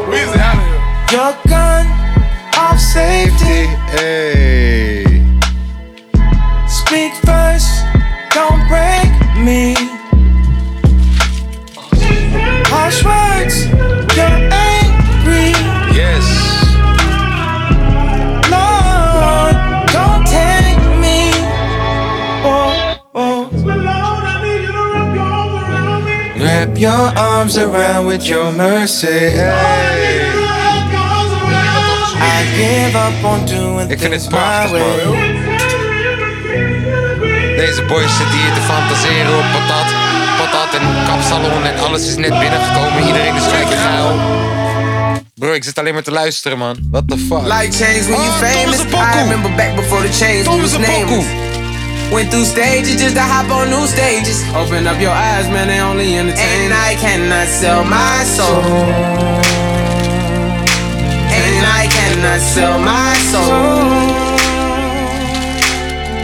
Weezy out of here. Your gun of safety. Hey. Wrap your arms around with your mercy. I give up on doing Ik vind things het my prachtig, way. man. Deze boys zitten hier te fantaseren op patat. Patat en kapsalon en alles is net binnengekomen. Iedereen is gelijk geil. Bro, ik zit alleen maar te luisteren, man. What the fuck? Life change when you Oh, famous. I remember back before the change, Thomas. Went through stages just to hop on new stages. Open up your eyes, man, they only entertain. And I cannot sell my soul. And I cannot sell my soul.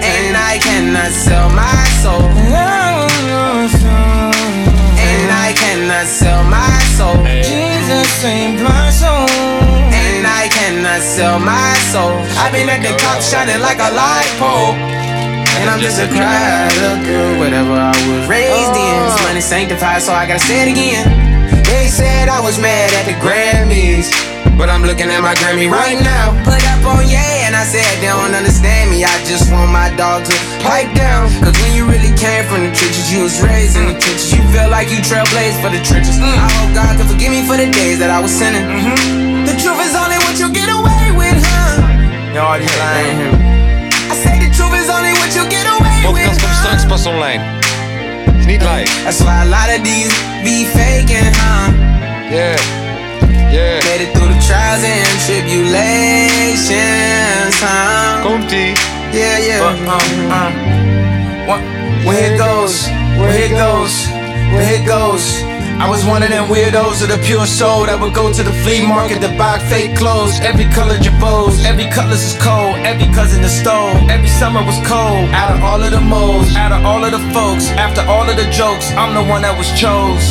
And I cannot sell my soul. And I cannot sell my soul. Jesus ain't my soul. And I cannot sell my soul. I've been at the top shining like a light pole. And I'm just a cry, little girl, whatever I was raised in. Oh. This money sanctified, so I gotta say it again. They said I was mad at the Grammys. But I'm looking at my Grammy right now. Put up on yeah, and I said they don't understand me. I just want my dog to pipe down. Cause when you really came from the trenches, you was raised in the trenches. You feel like you trailblazed for the trenches. Mm. I hope God can forgive me for the days that I was sinning. Mm-hmm. The truth is only what you get away with, huh? Ja, die lijn. I Podcast komt straks pas online. Is niet live. That's why a lot of these be faking, huh? Yeah. Yeah. Made it through the trials and tribulations, huh? Komt-ie. Yeah, yeah. Uh, uh, uh. What? Where it goes, where it goes, where it goes. I was one of them weirdos of the pure soul that would go to the flea market to buy fake clothes. Every color Jabos, every colors is cold, every cousin is stole. Every summer was cold. Out of all of the moles, out of all of the folks, after all of the jokes, I'm the one that was chose.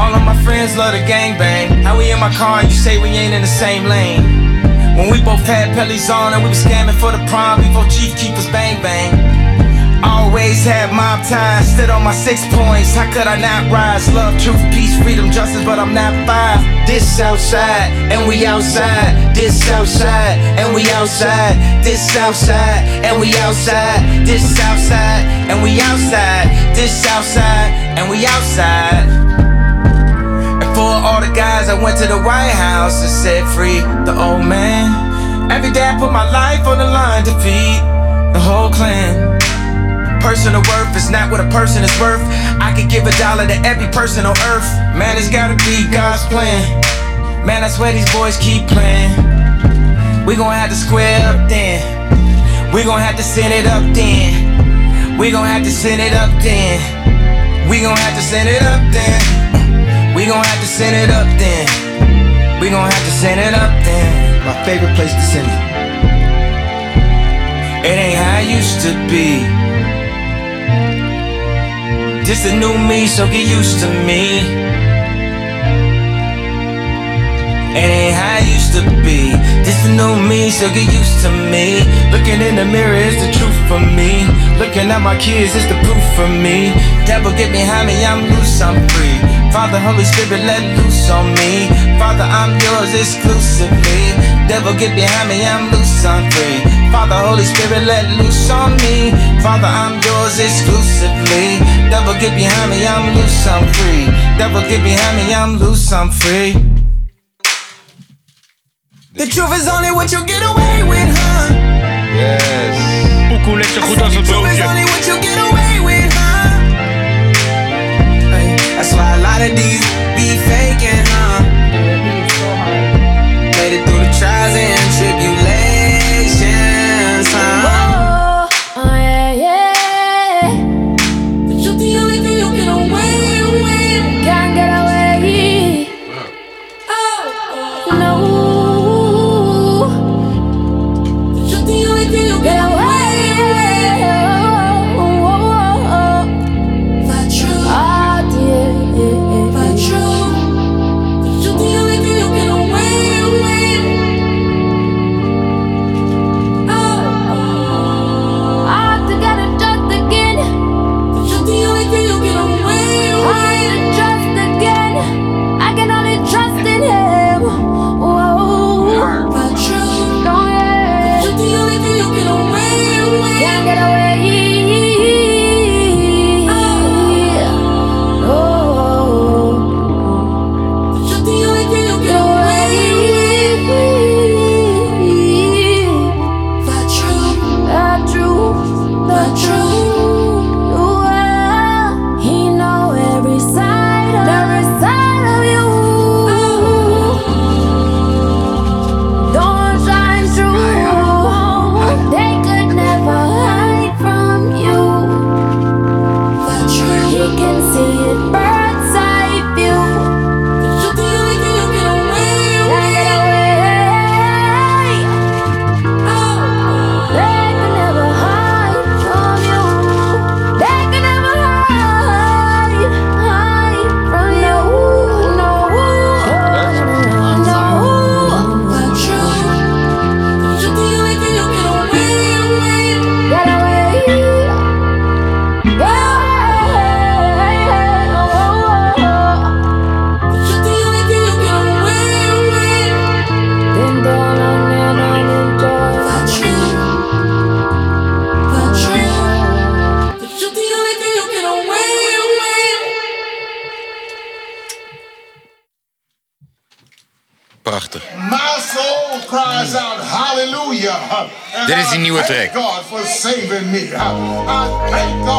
All of my friends love the gangbang. How we in my car you say we ain't in the same lane? When we both had pellies on and we was scamming for the prom before Chief Keepers bang bang. Had mob ties, stood on my six points. How could I not rise? Love, truth, peace, freedom, justice, but I'm not five. This outside, and we outside. This outside, and we outside. This outside, and we outside. This outside, and we outside. This outside, and we outside. And for all the guys that went to the White House and said free the old man. Every day I put my life on the line to feed the whole clan. Personal worth is not what a person is worth. I could give a dollar to every person on earth. Man, it's gotta be God's plan. Man, I swear these boys keep playing. We gon' have to square up then. We gon' have to send it up then. We gon' have to send it up then. We gon' have to send it up then. We gon' have to send it up then. We gon' have to send it up then. My favorite place to send it. It ain't how it used to be. This a new me, so get used to me. It ain't how it used to be. This a new me, so get used to me. Looking in the mirror is the truth for me. Looking at my kids is the proof for me. Devil get behind me, I'm loose, I'm free. Father, Holy Spirit, let loose on me. Father, I'm yours exclusively. Devil get behind me, I'm loose, I'm free. Father, Holy Spirit, let loose on me. Father, I'm yours exclusively. Devil get behind me, I'm loose, I'm free. Devil get behind me, I'm loose, I'm free. The truth is only what you get away with, huh? Yes. Poekoe net zo goed als een Truth is only what you get away with, huh? Hey, that's why a lot of these be faking, huh? Made it through the trials and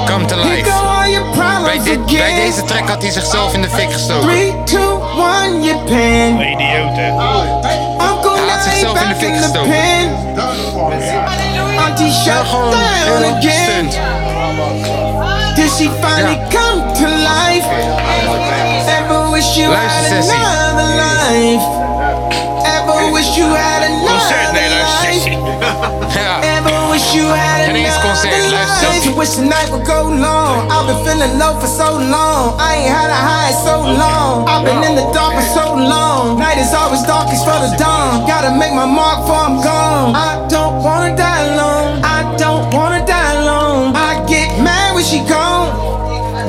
Come to life. Bij, dit, bij deze track had hij zichzelf in de fik gestoken. 3, 2, 1, je pen. Idioot, hè? Uncle Hij had zichzelf in de back fik in the gestoken. pen. Auntie shut down again. Did she finally come to life? Ever wish you had Luister, Sessie. another life? You had another life? <laughs> Ever wish you had Geen eens concert, another life? Wish the night would go long. I've been feeling low for so long. I ain't had a high in so long. I've been in the dark for so long. Night is always darkest for the dawn. Gotta make my mark before I'm gone. I don't wanna die alone. I don't wanna die alone. I get mad when she gone.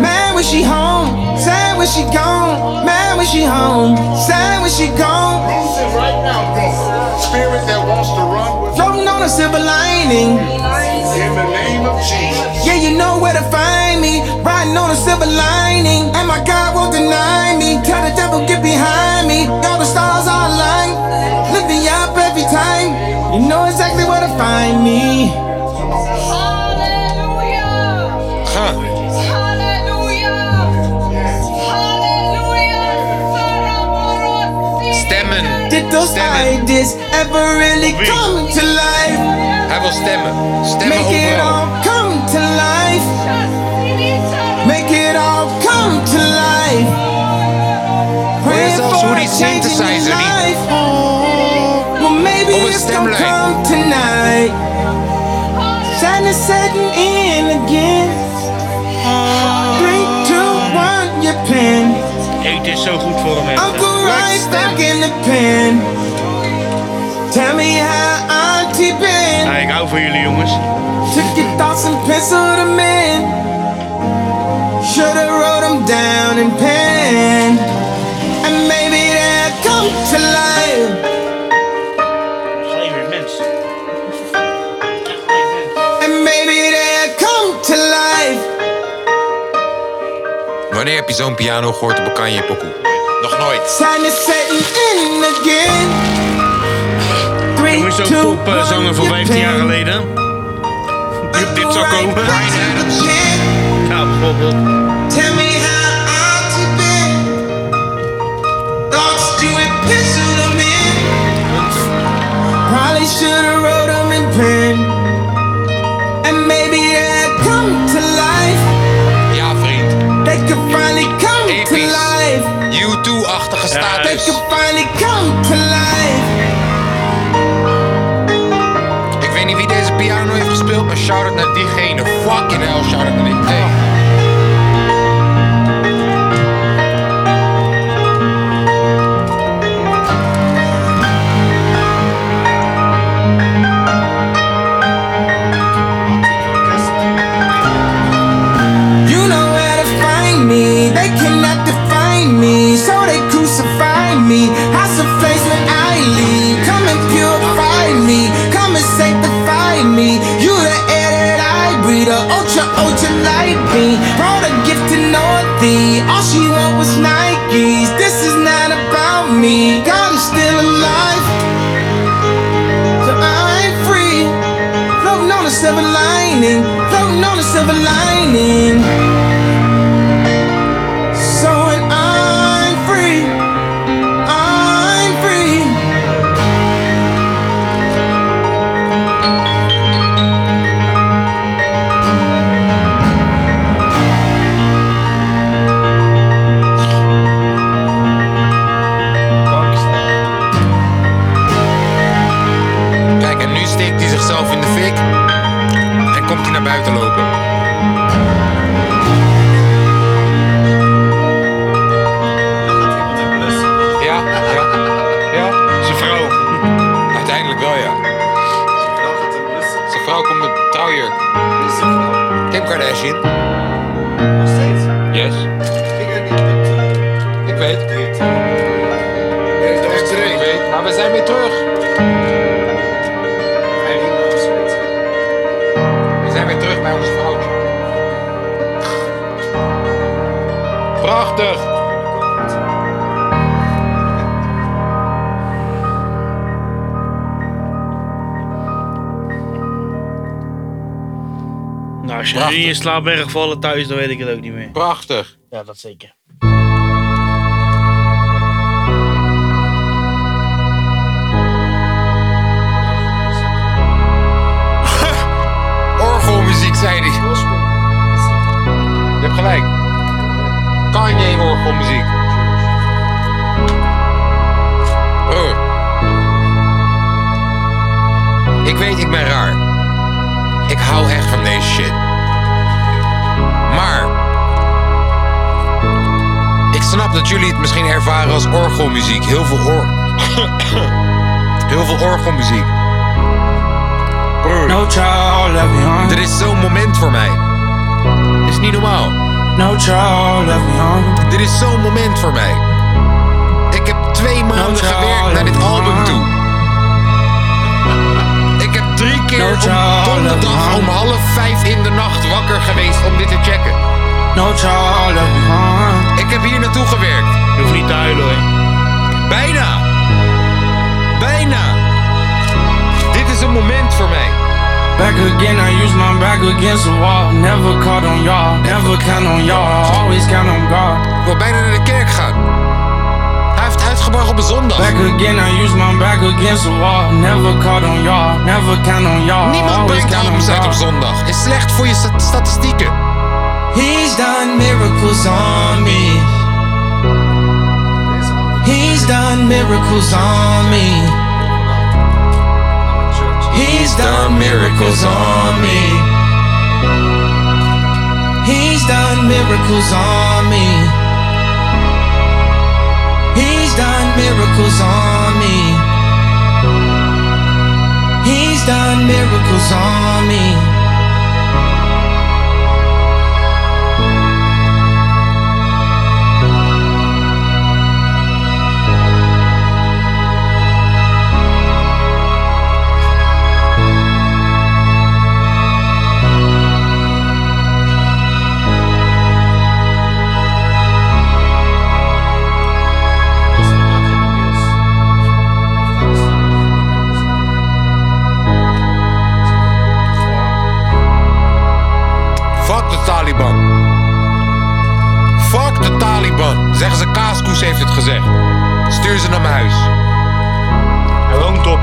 Mad when she home. Sad when she gone. Mad she home. Sad when she gone. right now, God. Spirit that wants to run with Floating on a silver lining. in the name of Jesus. Yeah, you know where to find me. Riding on a silver lining. And my God won't deny me. Tell the devil, get behind me. Those ideas ever really come to life? Hij wil stemmen. Stemmen Make it all come to life. Make it all come to life. Hoor je Praying zelfs hoe die change in your synthesizer die- life. Oh, well, maybe Op een it's gonna stemlijn. come tonight. Sadness setting in again. Three, two, one, your pen. Eten is zo goed voor hem, hè. Uncle right back in the pen. Tell me how auntie been. Ja, ik hou van jullie, jongens. Took your thoughts and penciled them in. Should've wrote them down in pen. And maybe they'll come to life. Geen weer mens. And maybe they'll come to life. Wanneer heb je zo'n piano gehoord op een kanje pokoe? Nog nooit. Sadness setting in again. Three, popzanger van one, 15 jaar geleden. Op dit zou komen. Ja, bijvoorbeeld. Tell me how auntie been. Thoughts you and pencil them in. Probably should've wrote them in pen. And maybe they'll come to life. Ja, vriend. They could finally U2-achtige They status. could finally come to life. Ik weet niet wie deze piano heeft gespeeld, maar shout-out naar diegene. Fucking hell, shout-out naar die. In slaap bent gevallen thuis, dan weet ik het ook niet meer. Prachtig. Ja, dat zeker. <laughs> Orgelmuziek, zei hij. Je hebt gelijk. Kanye orgelmuziek. Broer. Ik weet, ik ben raar. Ik hou echt van dat jullie het misschien ervaren als orgelmuziek. Heel veel or... <coughs> Heel veel orgelmuziek. No child. Dit is zo'n moment voor mij. Dit is niet normaal. No child. Dit is zo'n moment voor mij. Ik heb twee maanden gewerkt naar dit album toe. Ik heb drie keer No child donderdag om half vijf in de nacht wakker geweest om dit te checken. No child. Ik heb hier naartoe gewerkt. Je hoeft niet te huilen hoor. Bijna. Bijna. Dit is een moment voor mij. Back again, I use my back against the wall. Never caught on y'all, never count on y'all. Always count on God. Ik wil bijna naar de kerk gaan. Hij heeft uitgebracht op een zondag. Back again, I use my back against the wall. Never caught on y'all, never count on y'all. Niemand Always brengt count on albums uit op zondag. Is slecht voor je sta- statistieken. He's done miracles on me. Done miracles on me. He's done miracles on me. He's done miracles on me. He's done miracles on me. He's done miracles on me. Kaaskoes heeft het gezegd. Stuur ze naar mijn huis. Hij woont op.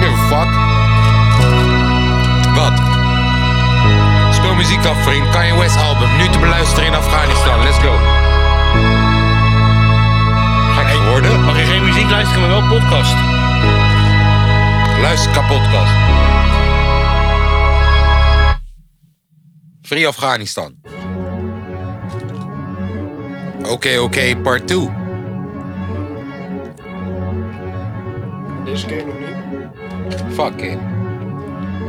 Give a fuck. Wat? Speel muziek af, vriend. Kanye West album. Nu te beluisteren in Afghanistan. Let's go. Gek geworden. Mag je geen muziek luisteren, maar wel podcast. Luister kapotkast. Free Afghanistan. Oké, oké, part 2. Deze ken ik nog niet. Fucking.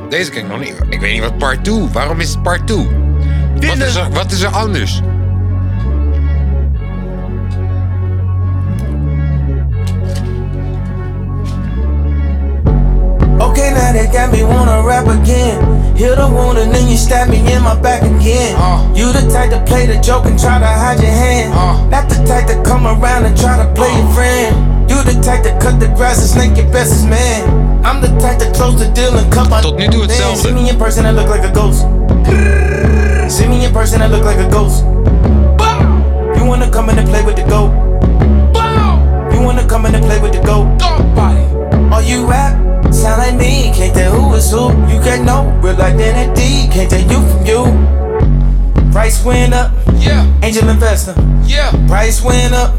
Deze ken ik nog niet. Ik weet niet wat part 2. Waarom is het part 2? Wat is er, wat is er anders? Hear the wound and then you stab me in my back again. Uh. You the type to play the joke and try to hide your hand. Uh. Not the type to come around and try to play your uh. friend. You the type to cut the grass and snake your bestest man. I'm the type to close the deal and cut my Tot nu toe hetzelfde. See me in person, I look like a ghost. See me in person, I look like a ghost. You wanna come in and play with the goat? You wanna come in and play with the goat? All you rap sound like me, can't tell who is who. You got no real identity, can't tell you from you. Price went up, yeah. Angel investor, yeah. Price went up,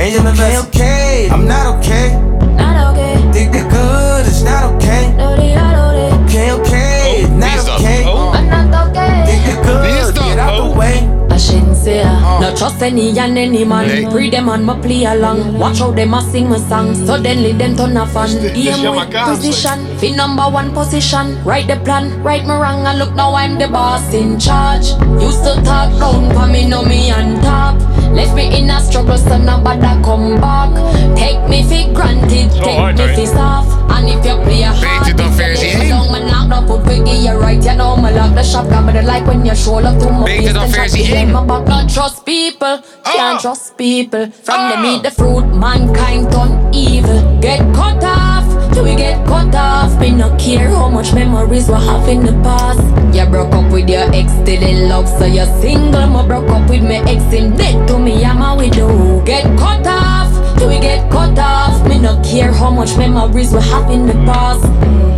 Angel investor. Okay, okay, I'm not okay. Not okay. Think the good is not okay. Okay, okay, it's not okay. I'm not okay. Think the good, get out the way. I say uh. No trust any and any man. Pre them and my play along. Watch how them a sing my song. Suddenly them turn a fan Aim with precision. Fi number one position. Write the plan. Right me wrong And look now I'm the boss in charge. Used to talk round For me know me on top. Left me in a struggle So now nobody come back. Take me for granted. Take me for soft And if you play a hard Beter dan versie 1. Down my knock up Put wiggy you right You know me lock the shop Got me the like when you show love to my Beter dan versie 1. my back, not trust people. Oh. Can't trust people. From the oh. eat the fruit, mankind turn evil. Get cut off. till we get cut off. Me no care how much memories we have in the past. You broke up with your ex, still in love, so you're single. Me broke up with my ex, him dead to me, I'm a widow. Get cut off till we get cut off. Me no care how much memories we have in the past.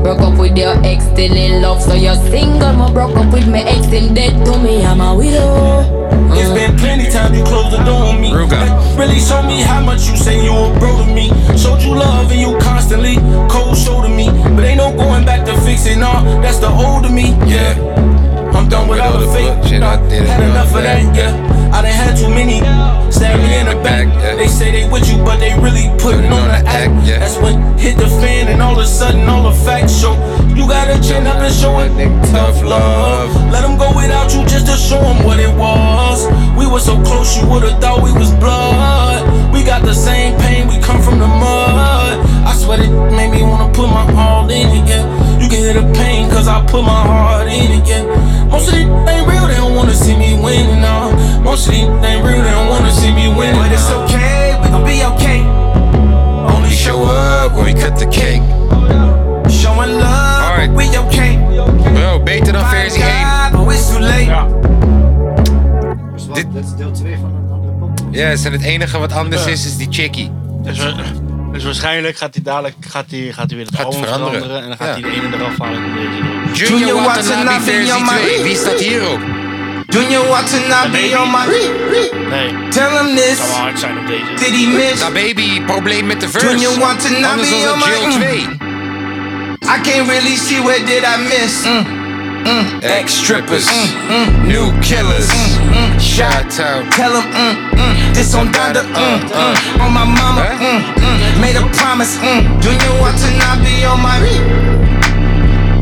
Broke up with your ex, still in love, so you're single. Me broke up with my ex, him dead to me, I'm a widow. It's mm. been plenty times you closed the door on me. Really showed me how much you say you were bro to me. Showed you love and you constantly cold shoulder me. But ain't no going back to fixing all. That's the old of me. Yeah. Done with all the fake. Shit, I did. Had enough of that, yeah. I done had too many. Stab me in the back. They say they with you, but they really putting on the act. That's when hit the fan, and all of a sudden all the facts show. You gotta chin up and show it tough love. Let them go without you just to show them what it was. We were so close, you would've thought we was blood. We got the same pain, we come from the mud. I swear it made me wanna put my all in it, yeah. You can hear the pain, cause I put my heart in it, yeah. Most of these ain't real, they don't wanna see me winning, no. Most of these ain't real, they don't wanna see me winning. But it's okay, we gon' be okay. Only show up when we cut the cake. Showing love, Alright. we okay. Bro, beter dan versie 1. But it's too late. Dit is deel 2 van Ja, yes, en het enige wat anders is, is die chickie. Dus, wa- dus waarschijnlijk gaat hij dadelijk gaat hij, gaat hij weer het Gaat album veranderen. veranderen. En dan gaat Ja. hij de ene eraf halen en deze erop. Junior Watanabe versie 2. Wie staat hierop? Junior Watanabe on my Nee. Tell him this. zou wel hard zijn op deze. Did he miss? Da baby, probleem met de verse. Junior Watanabe Anders was on het my Jill 2. I can't really see where did I miss. Mm, mm. Ex-strippers, mm, new killers. Shout out. Tell him, mm, mm, this on Donda, mm, mm, on my mama, mm, mm, made a promise, mm, Junior Watanabe on my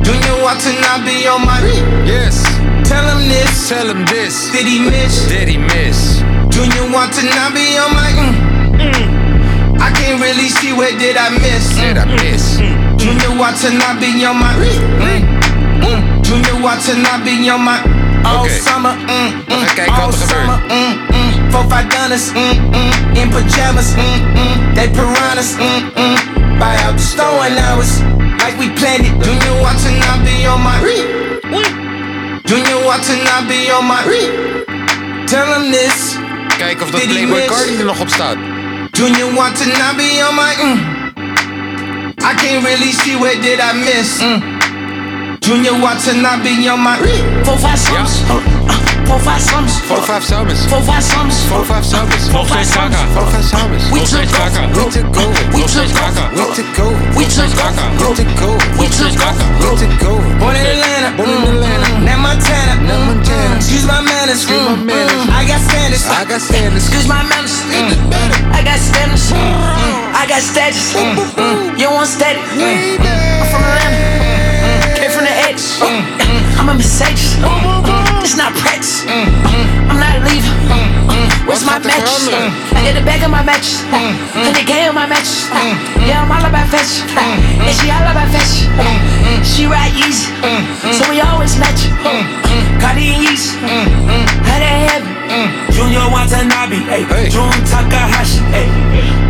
Junior Watanabe on my Yes. Tell him this. Tell him this. Did he miss? Did he miss? Junior Watanabe on my mm, mm. I can't really see where did I miss. Did I miss? Junior Watanabe on my mm, mm. Junior Watanabe on my all Oké. summer. Mm, mm, kijken all wat er gebeurt. summer, mm, mm. Four five dollars mm, mm, in pajamas. Mm, mm. They piranhas. Mm, mm. Buy out the store and I was like we planned it. Junior Watanabe on my Junior Watanabe on my Tell him this. Kijk of dat Playboy? Cardi er nog op staat. Junior Watanabe on my mm. I can't really see where did I miss. Mm. Junior Watanabe on my Four five sums. Four five sums. Four five summers. Four five sums. Four five summers. Four five sums. Four five summers. We took over. We took over. We took over. We took over. We took over. We took over. We took over. We took over. Born in Atlanta, Born in Atlanta. mm, now Montana, Now Montana. Excuse my manners, Excuse my mm, manners. mm, I got standards, I got standards. Excuse my manners. I got standards. I got status. You want static? I'm from Atlanta. Came from the X. I'm a Mercedes. It's not practice. I'm not leaving. Where's my mattress? I get the back of my mattress. And the K on my mattress. Yeah, I'm all about fashion. And she all about fashion. She ride easy. So we always match. Cardi and Yeezy. How they have? Junior Watanabe, ayy. Jun Takahashi, ayy.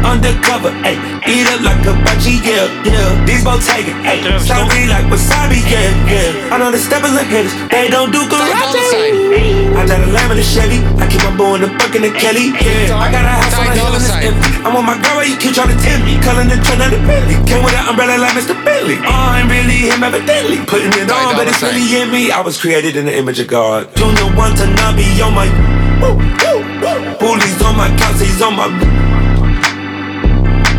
Undercover, ayy. Eat up like a bungee, yeah, yeah. These Bottega, ayy. Sorry like wasabi, yeah, yeah. I know the steppers and hitters, they don't do karate. I got a lamb in a Chevy, I keep my boy in the buck in the Kelly, yeah. I got a house on the hill and it's empty. I'm on my girl, you keep trying to tempt me. Calling the trend of the Bentley. Came with an umbrella like Mr. Bentley. Oh, I'm really him evidently. Putting it on, but it's really in me. I was created in the image of God. Junior Watanabe on my Woo, woo, woo. Bullies on my couch, he's on my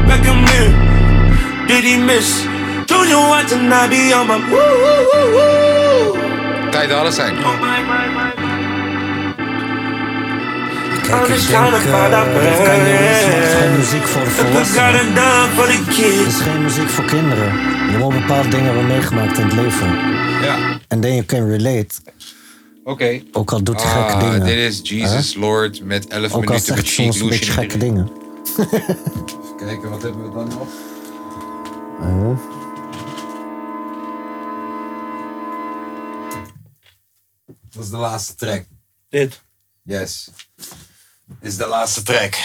Back him in, did he miss? Junior Watanabe on my woo woo woo woo Kan je alles zijn? I'm just trying to find out Het is geen muziek voor I got volwassenen. Het is geen muziek voor kinderen. Je hebt wel bepaalde dingen hebben meegemaakt in het leven. Ja. En then you can relate. Oké. Ook al doet hij Ah, gekke dingen. Dit is Jesus Lord met 11 Ook al minuten zegt soms een beetje gekke dingen. <laughs> Kijken, wat hebben we dan nog? Dat is de laatste track. Dit. Yes. Dit is de laatste track.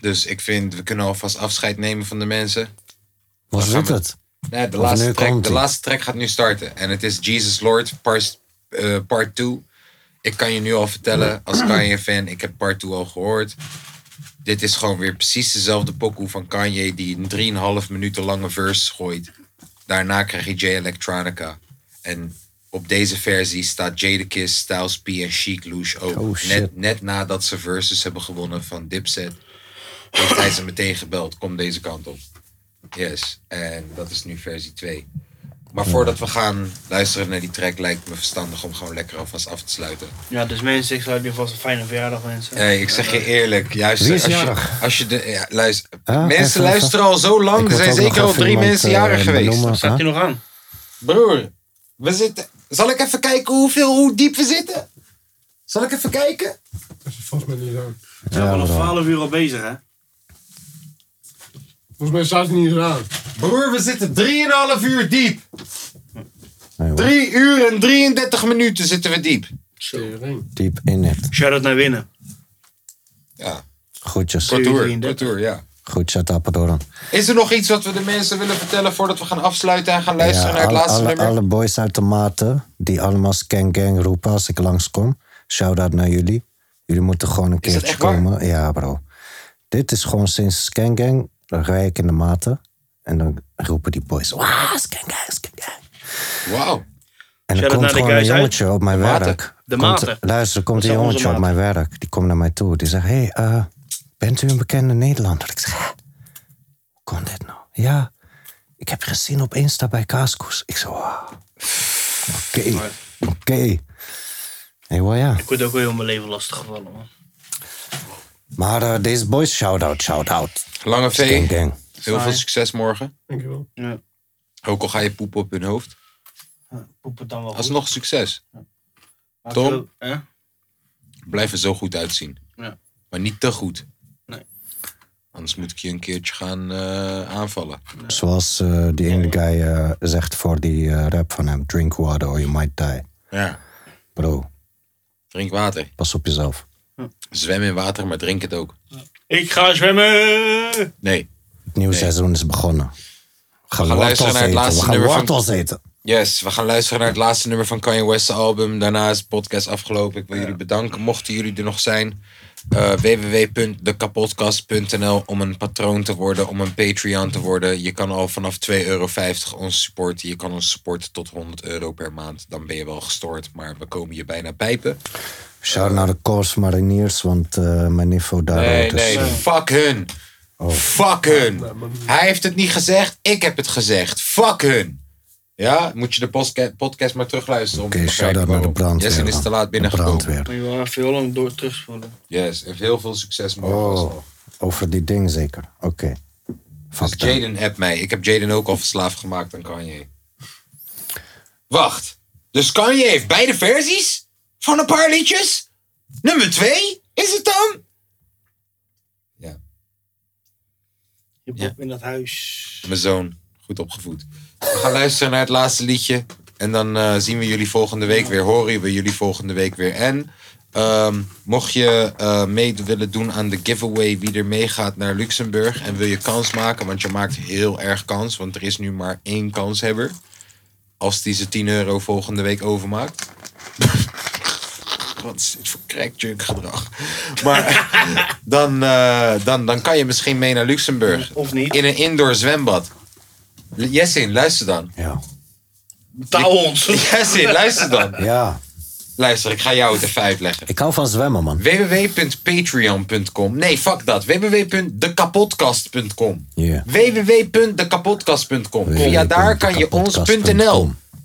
Dus ik vind, we kunnen alvast afscheid nemen van de mensen. Was dit we- het? Nee, de laatste, track, de laatste track gaat nu starten. En het is Jesus Lord, part 2. part two. ik kan je nu al vertellen, als <clears throat> Kanye-fan, ik heb part 2 al gehoord. Dit is gewoon weer precies dezelfde pokoe van Kanye die een 3,5 minuten lange verse gooit. Daarna krijg je J Electronica. En op deze versie staat Jadakiss, Styles P en Chic Louche ook. Oh, net, net nadat ze verses hebben gewonnen van Dipset, heeft hij ze meteen gebeld. Kom deze kant op. Yes, en dat is nu versie 2. Maar voordat we gaan luisteren naar die track, lijkt het me verstandig om gewoon lekker alvast af te sluiten. Ja, dus mensen, ik sluit je vast een fijne verjaardag wensen. Hey, ik zeg je eerlijk, juist Wie is als je, als je de. Ja, luister, Ah, mensen even- luisteren al zo lang, er zijn zeker al drie mensen eh, jarig geweest. benoemen, Staat hij nog aan? Broer, we zitten. Zal ik even kijken hoeveel, hoe diep we zitten? Zal ik even kijken? Volgens mij niet aan. We zijn al 12 uur al bezig, hè? Volgens mij staat het niet eens aan. Broer, we zitten 3,5 uur diep. Nee, hoor. 3 uur en 33 minuten zitten we diep. Diep in het. Shout-out naar winnen. Ja, Groetjes. kort tour, kort tour, ja. Groetjes uit Apeldoorn. Is er nog iets wat we de mensen willen vertellen voordat we gaan afsluiten en gaan luisteren Ja, naar het alle, laatste alle, nummer? alle boys uit de maten, die allemaal Scan Gang roepen als ik langskom. Shout-out naar jullie. Jullie moeten gewoon een keertje waar? komen. Ja, bro. Dit is gewoon sinds Scan Gang. Dan rij ik in de maten. En dan roepen die boys. Wauw, Scan Gang, Scan Gang. Wauw. En er Shout-out komt gewoon een uit jongetje op mijn de maten. werk. De Komt- maten. Luister, er komt Dat een jongetje op mijn werk. Die komt naar mij toe. Die zegt, hé, hey, eh, bent u een bekende Nederlander? Ik zeg, hè? Hoe kon dit nou? Ja, ik heb je gezien op Insta bij Kaaskoes. Ik zo, wauw. Oké, oké. Hé, wel ja. Ik word ook wel heel mijn leven lastig gevallen, man. Maar eh, deze boys, shout-out, shout-out. Lange V, Gang. heel veel succes morgen. Dankjewel. Ja. Ook al ga je poepen op hun hoofd. Poep het dan wel goed. Alsnog succes. Tom? hè? Blijf er zo goed uitzien. Ja. Maar niet te goed. Nee. Anders moet ik je een keertje gaan eh, aanvallen. Zoals eh, die ene guy zegt voor die rap van hem. Drink water or you might die. Ja. Bro, Drink water. pas op jezelf. Zwem in water, maar drink het ook. Ik ga zwemmen! Nee. Het nieuwe seizoen is begonnen. We gaan, gaan luisteren wortels naar het eten. laatste We gaan nummer van- wortels eten. Yes, we gaan luisteren naar het laatste nummer van Kanye West's album. Daarna is de podcast afgelopen. Ik wil jullie bedanken. Mochten jullie er nog zijn, eh www.dekapotkast.nl om een patroon te worden, om een Patreon te worden. Je kan al vanaf 2,50 euro ons supporten. Je kan ons supporten tot 100 euro per maand. Dan ben je wel gestoord, maar we komen je bijna pijpen. Shout naar de Corps Mariniers, want eh, mijn niveau daar Nee, ook is, nee, eh, fuck hun. Fuck hun. Hij heeft het niet gezegd, ik heb het gezegd. Fuck hun. Ja, moet je de podcast maar terugluisteren om Oké, begrijpen shout-out naar de brandweer. Jessen is te laat binnengekomen. Maar je wil even heel lang door terugspoelen. Yes, en heel veel succes. Oh, over die ding zeker. Oké. Dus Jaden appt mij. Ik heb Jaden ook al verslaafd gemaakt aan Kanye. Wacht. Dus Kanye heeft beide versies? Van een paar liedjes? Nummer twee? Is het dan? Je boek in dat huis. Mijn zoon. Goed opgevoed. We gaan luisteren naar het laatste liedje. En dan eh, zien we jullie volgende week weer. Horen we jullie volgende week weer. En ehm, mocht je eh, mee willen doen aan de giveaway wie er meegaat naar Luxemburg. En wil je kans maken, want je maakt heel erg kans. Want er is nu maar één kanshebber. Als die ze 10 euro volgende week overmaakt. <laughs> Wat is dit voor crackjunk gedrag? Maar <laughs> dan, eh, dan, dan kan je misschien mee naar Luxemburg. Of niet. In een indoor zwembad. Jessin, luister dan. Ja. Betaal ons. <laughs> Jessin, luister dan. Ja. Luister, ik jou het even uitleggen. Ik hou van zwemmen, man. www.patreon.com Nee, fuck dat. www.dekapotkast.com Yeah. www.dekapotkast.com Via daar kan je ons...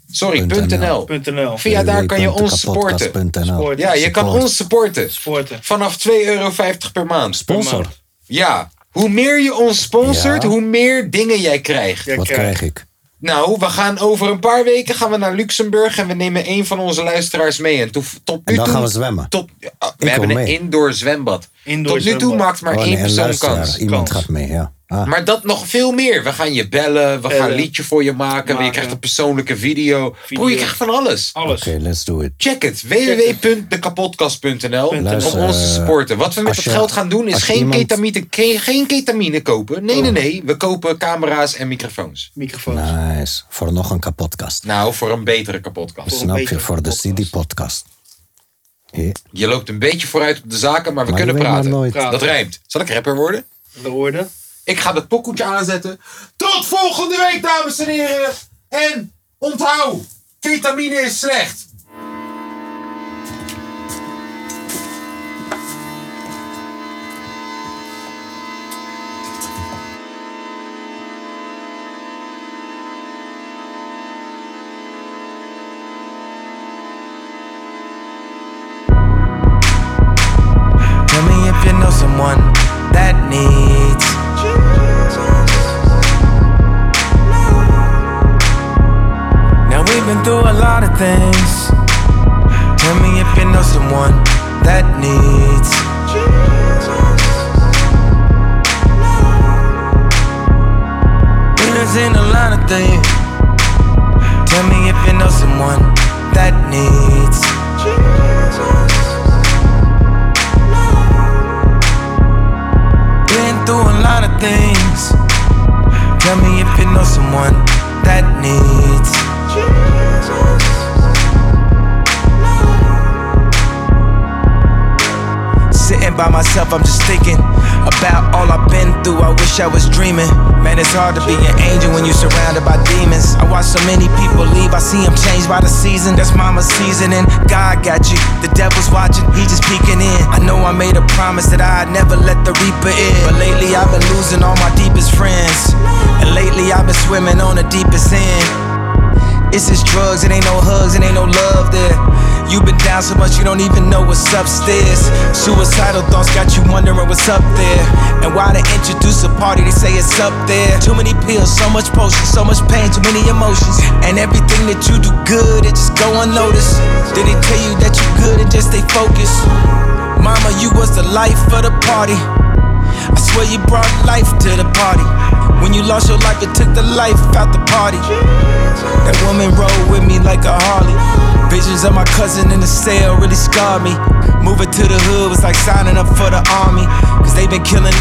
.nl Sorry, .nl. .nl. Via daar kan je ons supporten. Supporten. Ja, je kan ons supporten. Supporten. Vanaf 2,50 euro per maand. Sponsor. Ja. Hoe meer je ons sponsort, Ja. hoe meer dingen jij krijgt. Wat krijg ik? Nou, we gaan over een paar weken gaan we naar Luxemburg en we nemen een van onze luisteraars mee. En to- tot nu En dan toe, gaan we zwemmen. Tot, ja, we hebben een mee. indoor zwembad. Indoor tot nu toe maakt maar Oh, één nee, persoon kans. Iemand Kans. gaat mee, ja. Ah. Maar dat nog veel meer. We gaan je bellen, we gaan een liedje voor je maken. Maken. Je krijgt een persoonlijke video. Bro, je krijgt van alles. Alles. Oké, let's do it. Check het. www.dekapotkast.nl Luister, om ons te eh, supporten. Wat we met dat je- geld gaan doen is geen, iemand- ketamine, geen, geen ketamine kopen. Nee, nee, nee. We kopen camera's en microfoons. Microfoons. Nice. Voor nog een kapotkast. Nou, voor een betere kapotkast. Snap je? Voor de CD-podcast. Je loopt een beetje vooruit op de zaken, maar we Maar kunnen praten. Dat rijmt. Zal ik rapper worden? We worden. Ik ga dat pokoetje aanzetten. Tot volgende week, dames en heren. En onthoud, ketamine is slecht. Wish I was dreaming. Man, it's hard to be an angel when you're surrounded by demons. I watch so many people leave, I see them changed by the season. That's mama's seasoning. God got you, the devil's watching, he just peeking in. I know I made a promise that I'd never let the reaper in. But lately I've been losing all my deepest friends. And lately I've been swimming on the deepest end. It's just drugs, it ain't no hugs, it ain't no love there. You've been down so much you don't even know what's upstairs. Suicidal thoughts got you wondering what's up there. And why they introduce a party, they say it's up there. Too many pills, so much potion, so much pain, too many emotions. And everything that you do good, it just go unnoticed. Did they tell you that you good and just stay focused? Mama, you was the life of the party. I swear you brought life to the party. When you lost your life, it took the life out the party. That woman rode with me like a Harley. Visions of my cousin in the cell really scarred me. Moving to the hood was like signing up for the army. Cause they been killing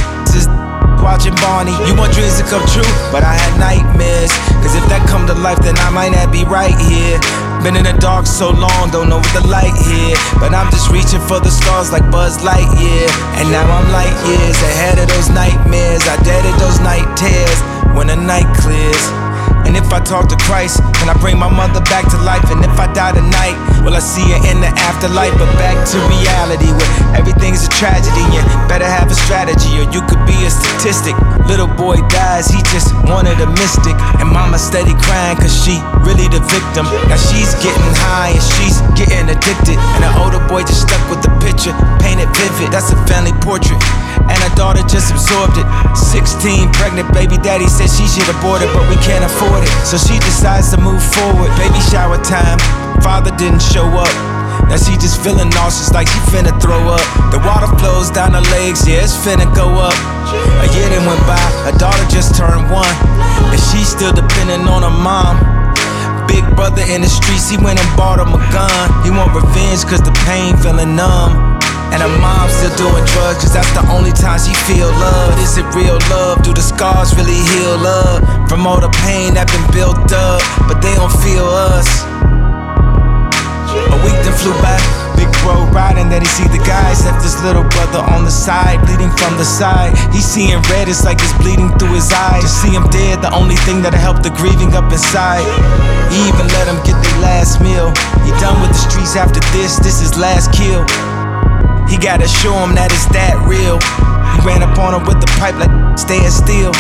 watching Barney. You want dreams to come true, but I had nightmares. Cause if that come to life, then I might not be right here. Been in the dark so long, don't know what the light here. But I'm just reaching for the stars like Buzz Lightyear. And now I'm light years ahead of those nightmares. I deaded those night tears when the night clears. And if I talk to Christ, can I bring my mother back to life? And if I die tonight, will I see her in the afterlife? But back to reality where everything's a tragedy. You better have a strategy or you could be a statistic. Little boy dies, he just wanted a mystic. And mama steady crying cause she really the victim. Now she's getting high and she's getting addicted. And the older boy just stuck with the picture, painted vivid. That's a family portrait. And her daughter just absorbed it. 16, pregnant baby daddy said she should abort it, but we can't afford it. So she decides to move forward. Baby shower time. Father didn't show up. Now she just feeling nauseous like she finna throw up. The water flows down her legs, yeah, it's finna go up. A year then went by, her daughter just turned one. And she's still depending on her mom. Big brother in the streets, he went and bought him a gun. He want revenge cause the pain feeling numb. And her mom still doing drugs cause that's the only time she feel love. Is it real love? Do the scars really heal up? From all the pain that been built up, but they don't feel us. A week then flew by, big bro riding that he see the guys. Left his little brother on the side, bleeding from the side. He seeing red, it's like it's bleeding through his eyes. To see him dead, the only thing that'll help the grieving up inside. He even let him get their last meal. He done with the streets after this, this is last kill. He gotta show him that it's that real. He ran up on him with the pipe like staying still.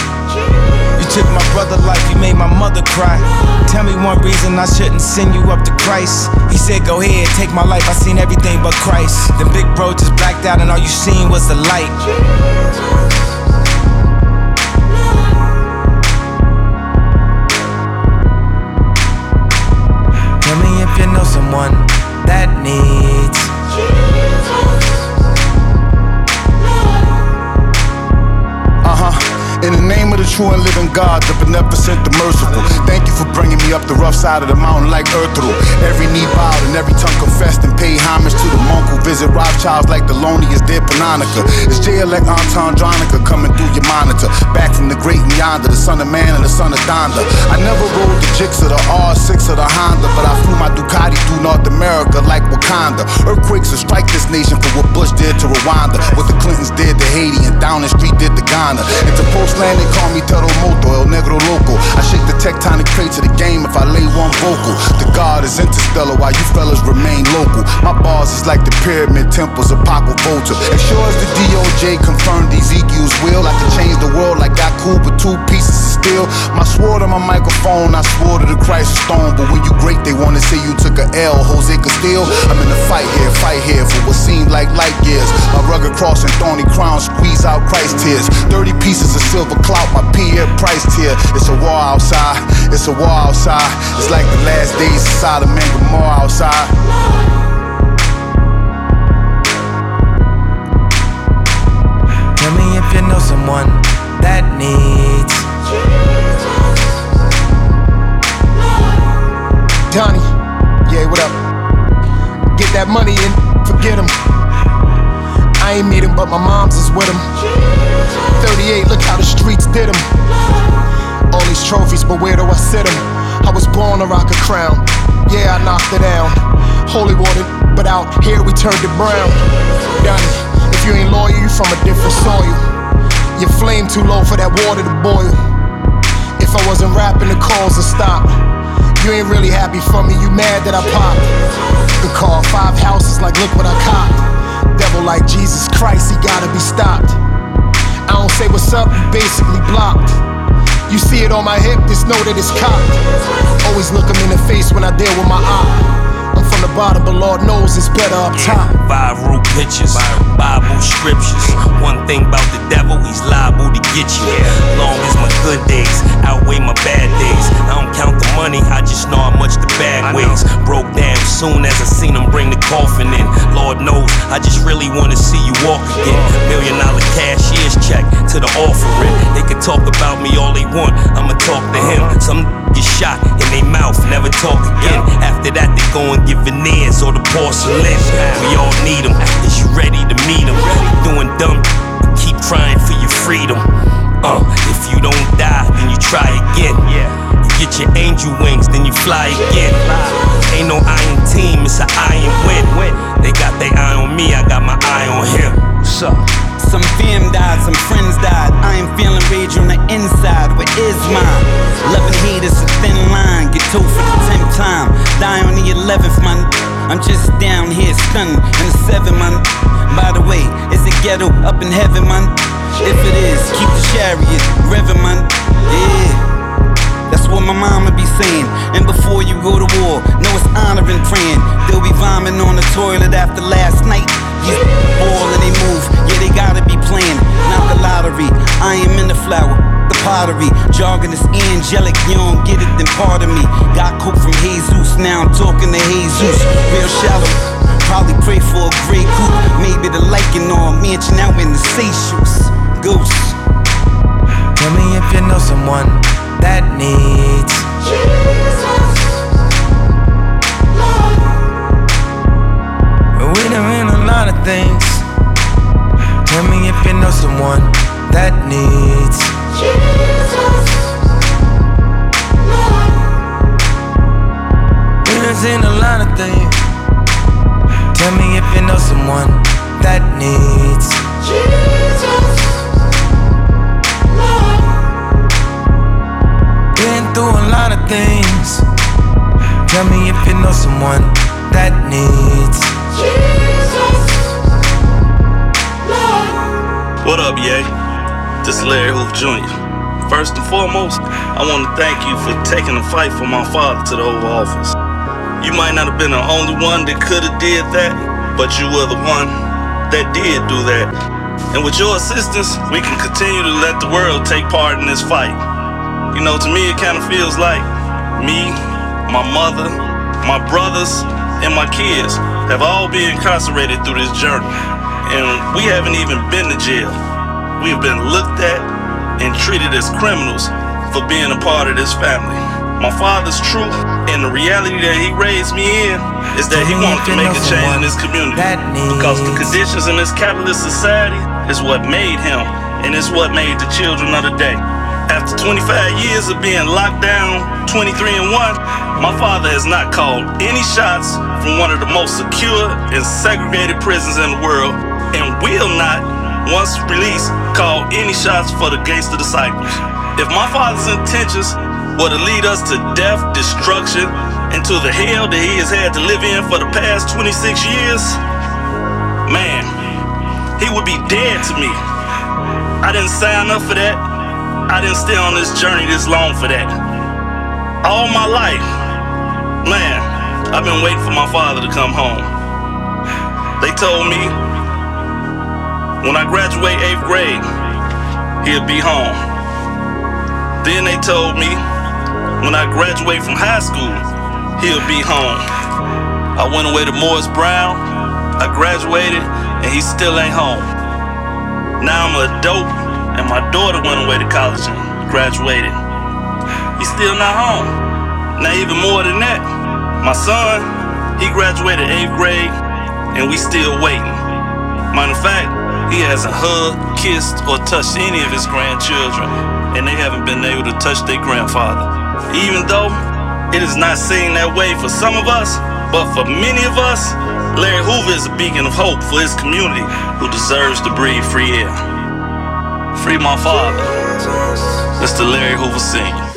You took my brother life, you made my mother cry. Tell me one reason I shouldn't send you up to Christ. He said, Go ahead, take my life. I seen everything but Christ. Then big bro just blacked out, and all you seen was the light. Tell me if you know someone that needs. In the name of the true and living God, the beneficent, the merciful. Thank you for bringing me up the rough side of the mountain like Earthru. Every knee bowed and every tongue confessed and paid homage to the monk who visit Rothschilds like the loneliest dead Panonica. It's J-Elect Antandronica coming through your monitor. Back from the great and yonder, the son of man and the son of Donda. I never rode the Jix or the R6 or the Honda, but I flew my Ducati through North America like Wakanda. Earthquakes will strike this nation for what Bush did to Rwanda, what the Clintons did to Haiti, and down the street did to Ghana. Into postland, they call me Terremoto, El Negro Loco. I shake the tectonic plates of the game if I lay one vocal. The God is interstellar while you fellas remain local. My bars is like the pyramid temples of Paco Volta. As sure as the DOJ confirmed Ezekiel's will, I can change the world like I cool with two pieces of steel. My sword on my microphone, I swore to the Christ stone. But when you great, they wanna say you took a L, Jose Castillo. I'm in a fight here, fight here for what seemed like light years. My rugged cross and thorny crown squeeze out Christ tears. 30 pieces of silver clout, my Pierre price tier. It's a war outside, it's a war outside. It's like the last days of Sodom and Gomorrah outside. Tell me if you know someone that needs. Jesus. Donnie, yeah, what up? Get that money and forget him. I ain't meet him, but my mom's is with him. 38, look how the streets did him. All these trophies, but where do I sit him? I was born to rock a crown. Yeah, I knocked it down. Holy water, but out here we turned it brown. Donnie, if you ain't loyal, you from a different soil. Your flame too low for that water to boil. If I wasn't rapping, the calls would stop. You ain't really happy for me, you mad that I popped. Car, five houses, like look what I copped. Devil like Jesus Christ, he gotta be stopped. I don't say what's up, basically blocked. You see it on my hip, just know that it's cocked. Always look him in the face when I deal with my op. From the bottom, but Lord knows it's better up top. Viral pictures, Bible scriptures. One thing about the devil, he's liable to get you. Long as my good days outweigh my bad days. I don't count the money, I just know how much the bag weighs. Broke down soon as I seen him bring the coffin in. Lord knows, I just really wanna see you walk again. Million dollar cashier's check to the offering. They can talk about me all they want, I'ma talk to him. Uh-huh. Some get shot in their mouth, never talk again. After that, they go and get veneers or the porcelain. We all need them. Is you ready to meet them? Doing dumb, keep trying for your freedom. Uh, if you don't die, then you try again. You get your angel wings, then you fly again. Ain't no iron team, it's an iron win. They got their eye on me, I got my eye on him. What's up? Some fam died, some friends died. I am feeling rage on the inside. Where is mine? Loving hate is a thin line. Get told for the tenth time. Die on the eleventh, man. I'm just down here stunning in the seven, man. By the way, is it ghetto up in heaven, man? If it is, keep the chariot revving, man. Yeah. What my mama be saying. And before you go to war, know it's honoring praying. They'll be vomiting on the toilet after last night. Yeah, ball and they move, yeah, they gotta be playing. Not the lottery, I am in the flower, the pottery. Jargon is angelic, you don't get it, then pardon me. Got coke from Jesus, now I'm talking to Jesus. Real shallow, probably pray for a great coupe. Maybe the liking or a mansion out in the Seychelles. Goose. Tell me if you know someone that needs. Jesus We doing a lot of things. Tell me if you know someone that needs. We done seen a lot of things. Tell me if you know someone that needs. Been through a lot of things. Tell me if you know someone that needs. What up, Ye? This is Larry Hoof Jr. First and foremost, I want to thank you for taking the fight for my father to the Oval Office. You might not have been the only one that could have did that, but you were the one that did do that. And with your assistance, we can continue to let the world take part in this fight. You know, to me, it kind of feels like me, my mother, my brothers, and my kids have all been incarcerated through this journey. And we haven't even been to jail. We have been looked at, and treated as criminals for being a part of this family. My father's truth and the reality that he raised me in is that he wanted to make a change in this community. Because the conditions in this capitalist society is what made him, and it's what made the children of the day. After 25 years of being locked down, 23 and 1, my father has not called any shots from one of the most secure and segregated prisons in the world, and will not, once released, call any shots for the gangster disciples. If my father's intentions were to lead us to death, destruction, and to the hell that he has had to live in for the past 26 years, man, he would be dead to me. I didn't sign up for that. I didn't stay on this journey this long for that. All my life, man, I've been waiting for my father to come home. They told me when I graduate eighth grade, he'll be home. Then they told me when I graduate from high school, he'll be home. I went away to Morris Brown, I graduated, and he still ain't home. Now I'm a adult, and my daughter went away to college and graduated. He's still not home. Now, even more than that, my son, he graduated eighth grade, and we still waiting. Matter of fact, he hasn't hugged, kissed, or touched any of his grandchildren, and they haven't been able to touch their grandfather. Even though it is not seen that way for some of us, but for many of us, Larry Hoover is a beacon of hope for his community who deserves to breathe free air. Free my father, Mr. Larry Hoover Sr.